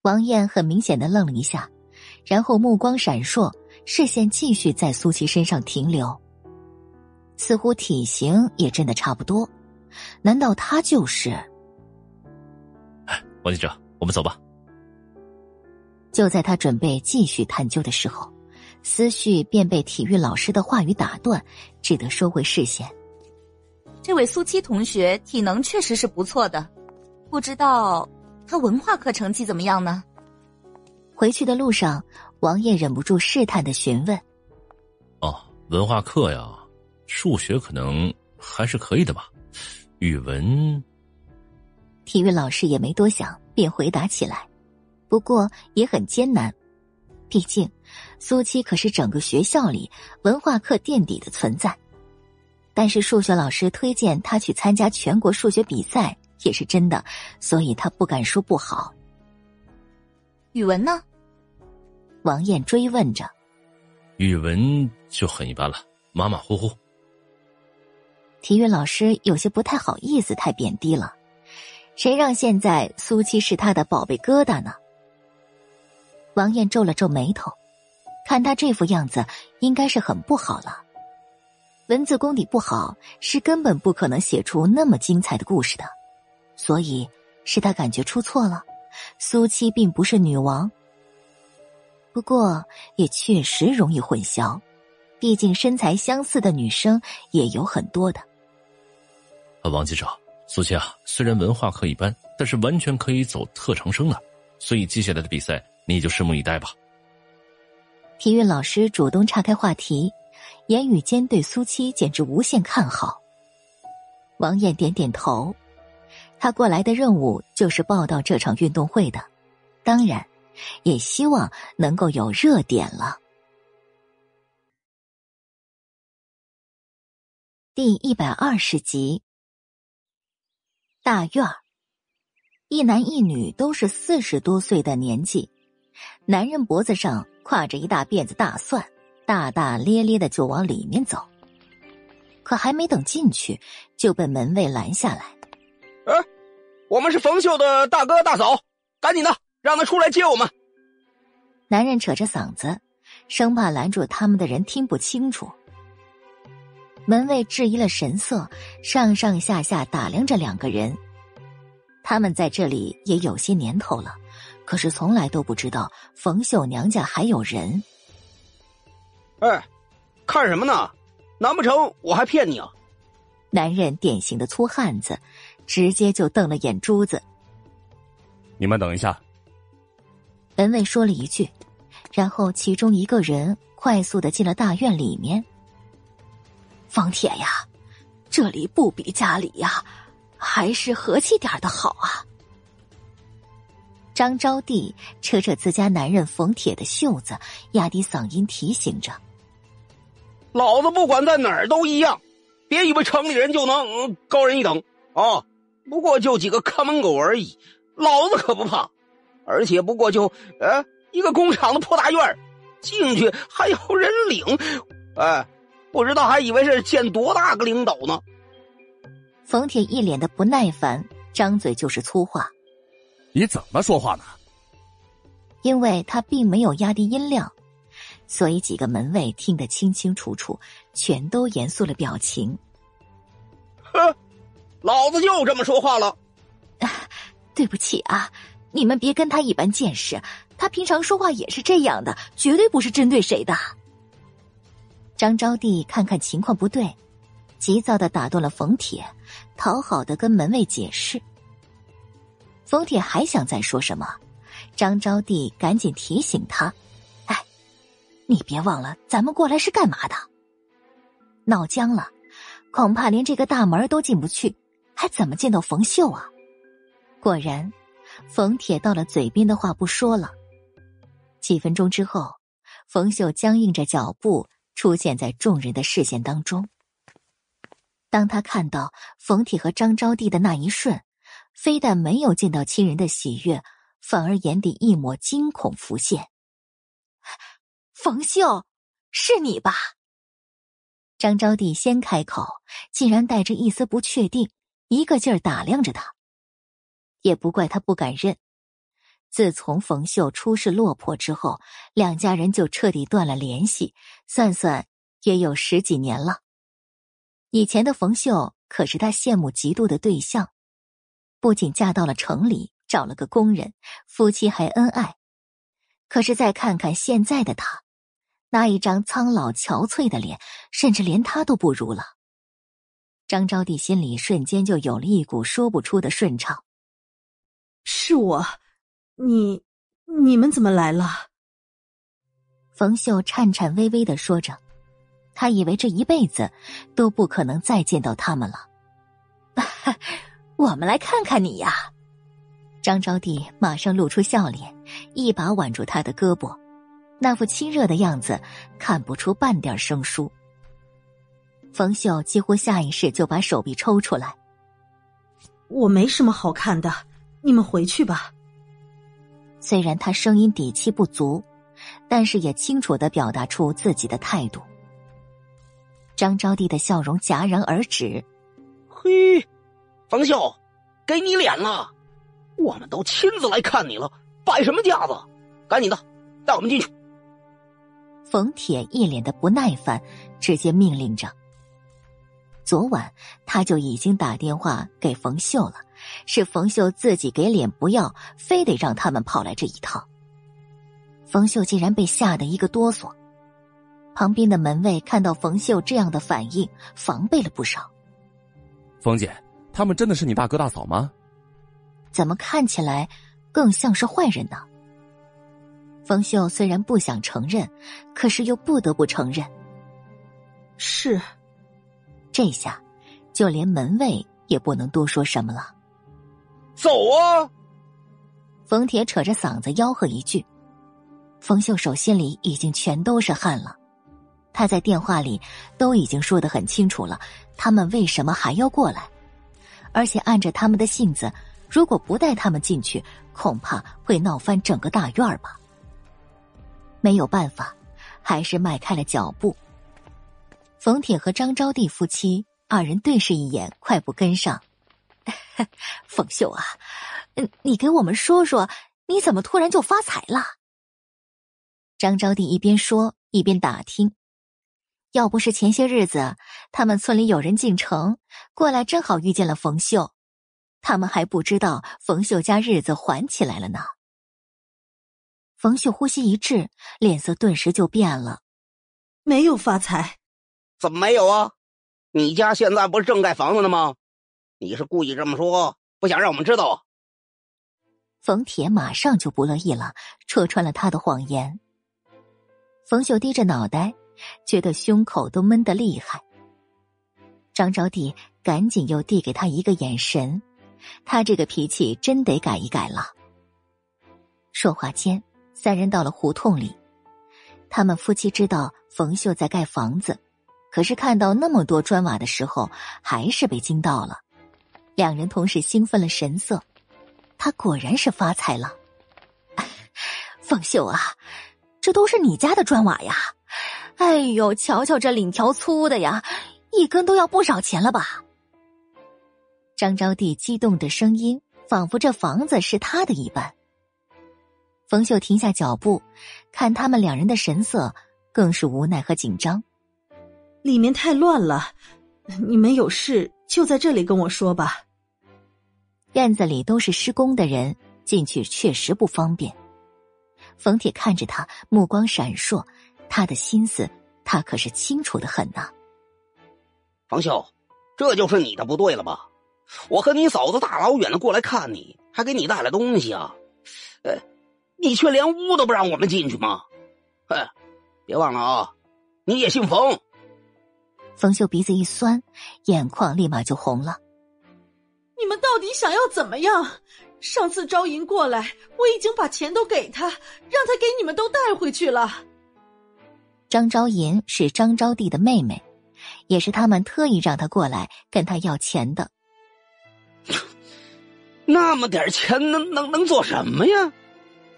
王艳很明显的愣了一下，然后目光闪烁，视线继续在苏琪身上停留。似乎体型也真的差不多，难道他就是？王记者。我们走吧。就在他准备继续探究的时候，思绪便被体育老师的话语打断，只得收回视线。这位苏七同学体能确实是不错的，不知道他文化课成绩怎么样呢？回去的路上，王爷忍不住试探的询问：“哦，文化课呀，数学可能还是可以的吧？语文……”体育老师也没多想。便回答起来，不过也很艰难，毕竟苏七可是整个学校里文化课垫底的存在。但是数学老师推荐他去参加全国数学比赛也是真的，所以他不敢说不好。语文呢？王艳追问着。语文就很一般了，马马虎虎。体育老师有些不太好意思，太贬低了。谁让现在苏七是他的宝贝疙瘩呢？王艳皱了皱眉头，看他这副样子，应该是很不好了。文字功底不好，是根本不可能写出那么精彩的故事的。所以是他感觉出错了。苏七并不是女王，不过也确实容易混淆，毕竟身材相似的女生也有很多的。啊，王记者。苏七啊，虽然文化课一般，但是完全可以走特长生的，所以接下来的比赛你就拭目以待吧。体育老师主动岔开话题，言语间对苏七简直无限看好。王艳点点头，他过来的任务就是报道这场运动会的，当然，也希望能够有热点了。第一百二十集。大院儿，一男一女都是四十多岁的年纪，男人脖子上挎着一大辫子大蒜，大大咧咧的就往里面走。可还没等进去，就被门卫拦下来。哎，我们是冯秀的大哥大嫂，赶紧的，让他出来接我们。男人扯着嗓子，生怕拦住他们的人听不清楚。门卫质疑了神色，上上下下打量着两个人。他们在这里也有些年头了，可是从来都不知道冯秀娘家还有人。哎，看什么呢？难不成我还骗你啊？男人典型的粗汉子，直接就瞪了眼珠子。你们等一下。门卫说了一句，然后其中一个人快速的进了大院里面。方铁呀，这里不比家里呀，还是和气点的好啊。张招娣扯扯自家男人冯铁的袖子，压低嗓音提醒着：“老子不管在哪儿都一样，别以为城里人就能高人一等啊！不过就几个看门狗而已，老子可不怕。而且不过就呃一个工厂的破大院进去还有人领，哎，不知道还以为是见多大个领导呢。”冯铁一脸的不耐烦，张嘴就是粗话。你怎么说话呢？因为他并没有压低音量，所以几个门卫听得清清楚楚，全都严肃了表情。哼，老子又这么说话了。对不起啊，你们别跟他一般见识，他平常说话也是这样的，绝对不是针对谁的。张招娣看看情况不对，急躁的打断了冯铁，讨好的跟门卫解释。冯铁还想再说什么，张招娣赶紧提醒他：“哎，你别忘了，咱们过来是干嘛的？闹僵了，恐怕连这个大门都进不去，还怎么见到冯秀啊？”果然，冯铁到了嘴边的话不说了。几分钟之后，冯秀僵硬着脚步出现在众人的视线当中。当他看到冯铁和张招娣的那一瞬，非但没有见到亲人的喜悦，反而眼底一抹惊恐浮现。冯秀，是你吧？张招娣先开口，竟然带着一丝不确定，一个劲儿打量着他。也不怪他不敢认，自从冯秀出事落魄之后，两家人就彻底断了联系，算算也有十几年了。以前的冯秀可是他羡慕嫉妒的对象。不仅嫁到了城里，找了个工人，夫妻还恩爱。可是再看看现在的他，那一张苍老憔悴的脸，甚至连他都不如了。张招娣心里瞬间就有了一股说不出的顺畅。是我，你，你们怎么来了？冯秀颤颤巍巍的说着，他以为这一辈子都不可能再见到他们了。我们来看看你呀！张招娣马上露出笑脸，一把挽住他的胳膊，那副亲热的样子看不出半点生疏。冯秀几乎下意识就把手臂抽出来。我没什么好看的，你们回去吧。虽然他声音底气不足，但是也清楚的表达出自己的态度。张招娣的笑容戛然而止。嘿。冯秀，给你脸了，我们都亲自来看你了，摆什么架子？赶紧的，带我们进去。冯铁一脸的不耐烦，直接命令着。昨晚他就已经打电话给冯秀了，是冯秀自己给脸不要，非得让他们跑来这一趟。冯秀竟然被吓得一个哆嗦，旁边的门卫看到冯秀这样的反应，防备了不少。冯姐。他们真的是你大哥大嫂吗？怎么看起来更像是坏人呢？冯秀虽然不想承认，可是又不得不承认。是，这下就连门卫也不能多说什么了。走啊！冯铁扯着嗓子吆喝一句。冯秀手心里已经全都是汗了，他在电话里都已经说得很清楚了，他们为什么还要过来？而且按着他们的性子，如果不带他们进去，恐怕会闹翻整个大院吧。没有办法，还是迈开了脚步。冯铁和张招娣夫妻二人对视一眼，快步跟上。冯秀啊，嗯，你给我们说说，你怎么突然就发财了？张招娣一边说一边打听。要不是前些日子他们村里有人进城过来，正好遇见了冯秀，他们还不知道冯秀家日子缓起来了呢。冯秀呼吸一滞，脸色顿时就变了。没有发财，怎么没有啊？你家现在不是正盖房子呢吗？你是故意这么说，不想让我们知道？冯铁马上就不乐意了，戳穿了他的谎言。冯秀低着脑袋。觉得胸口都闷得厉害。张招娣赶紧又递给他一个眼神，他这个脾气真得改一改了。说话间，三人到了胡同里。他们夫妻知道冯秀在盖房子，可是看到那么多砖瓦的时候，还是被惊到了。两人同时兴奋了神色。他果然是发财了，冯秀啊，这都是你家的砖瓦呀！哎呦，瞧瞧这领条粗的呀，一根都要不少钱了吧？张招娣激动的声音，仿佛这房子是他的一般。冯秀停下脚步，看他们两人的神色，更是无奈和紧张。里面太乱了，你们有事就在这里跟我说吧。院子里都是施工的人，进去确实不方便。冯铁看着他，目光闪烁，他的心思他可是清楚的很呐。冯秀，这就是你的不对了吧？我和你嫂子大老远的过来看你，还给你带了东西啊，呃，你却连屋都不让我们进去吗？哎，别忘了啊，你也姓冯。冯秀鼻子一酸，眼眶立马就红了。你们到底想要怎么样？上次招银过来，我已经把钱都给他，让他给你们都带回去了。张昭银是张招娣的妹妹，也是他们特意让她过来跟他要钱的。那么点钱能能能做什么呀？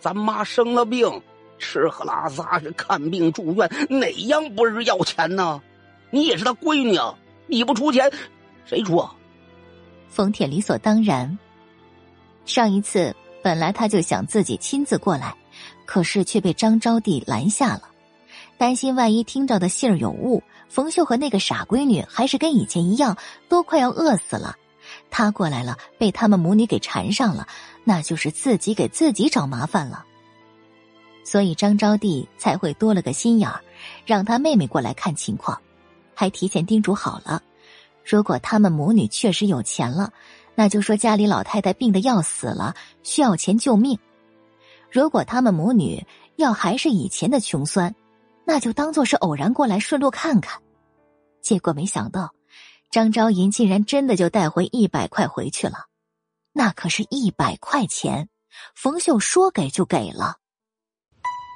咱妈生了病，吃喝拉撒是看病住院，哪样不是要钱呢？你也是他闺女啊，你不出钱，谁出啊？冯铁理所当然。上一次本来他就想自己亲自过来，可是却被张招娣拦下了，担心万一听到的信儿有误，冯秀和那个傻闺女还是跟以前一样，都快要饿死了。他过来了，被他们母女给缠上了，那就是自己给自己找麻烦了。所以张招娣才会多了个心眼儿，让他妹妹过来看情况，还提前叮嘱好了。如果他们母女确实有钱了，那就说家里老太太病得要死了，需要钱救命；如果他们母女要还是以前的穷酸，那就当做是偶然过来顺路看看。结果没想到，张昭银竟然真的就带回一百块回去了，那可是一百块钱，冯秀说给就给了。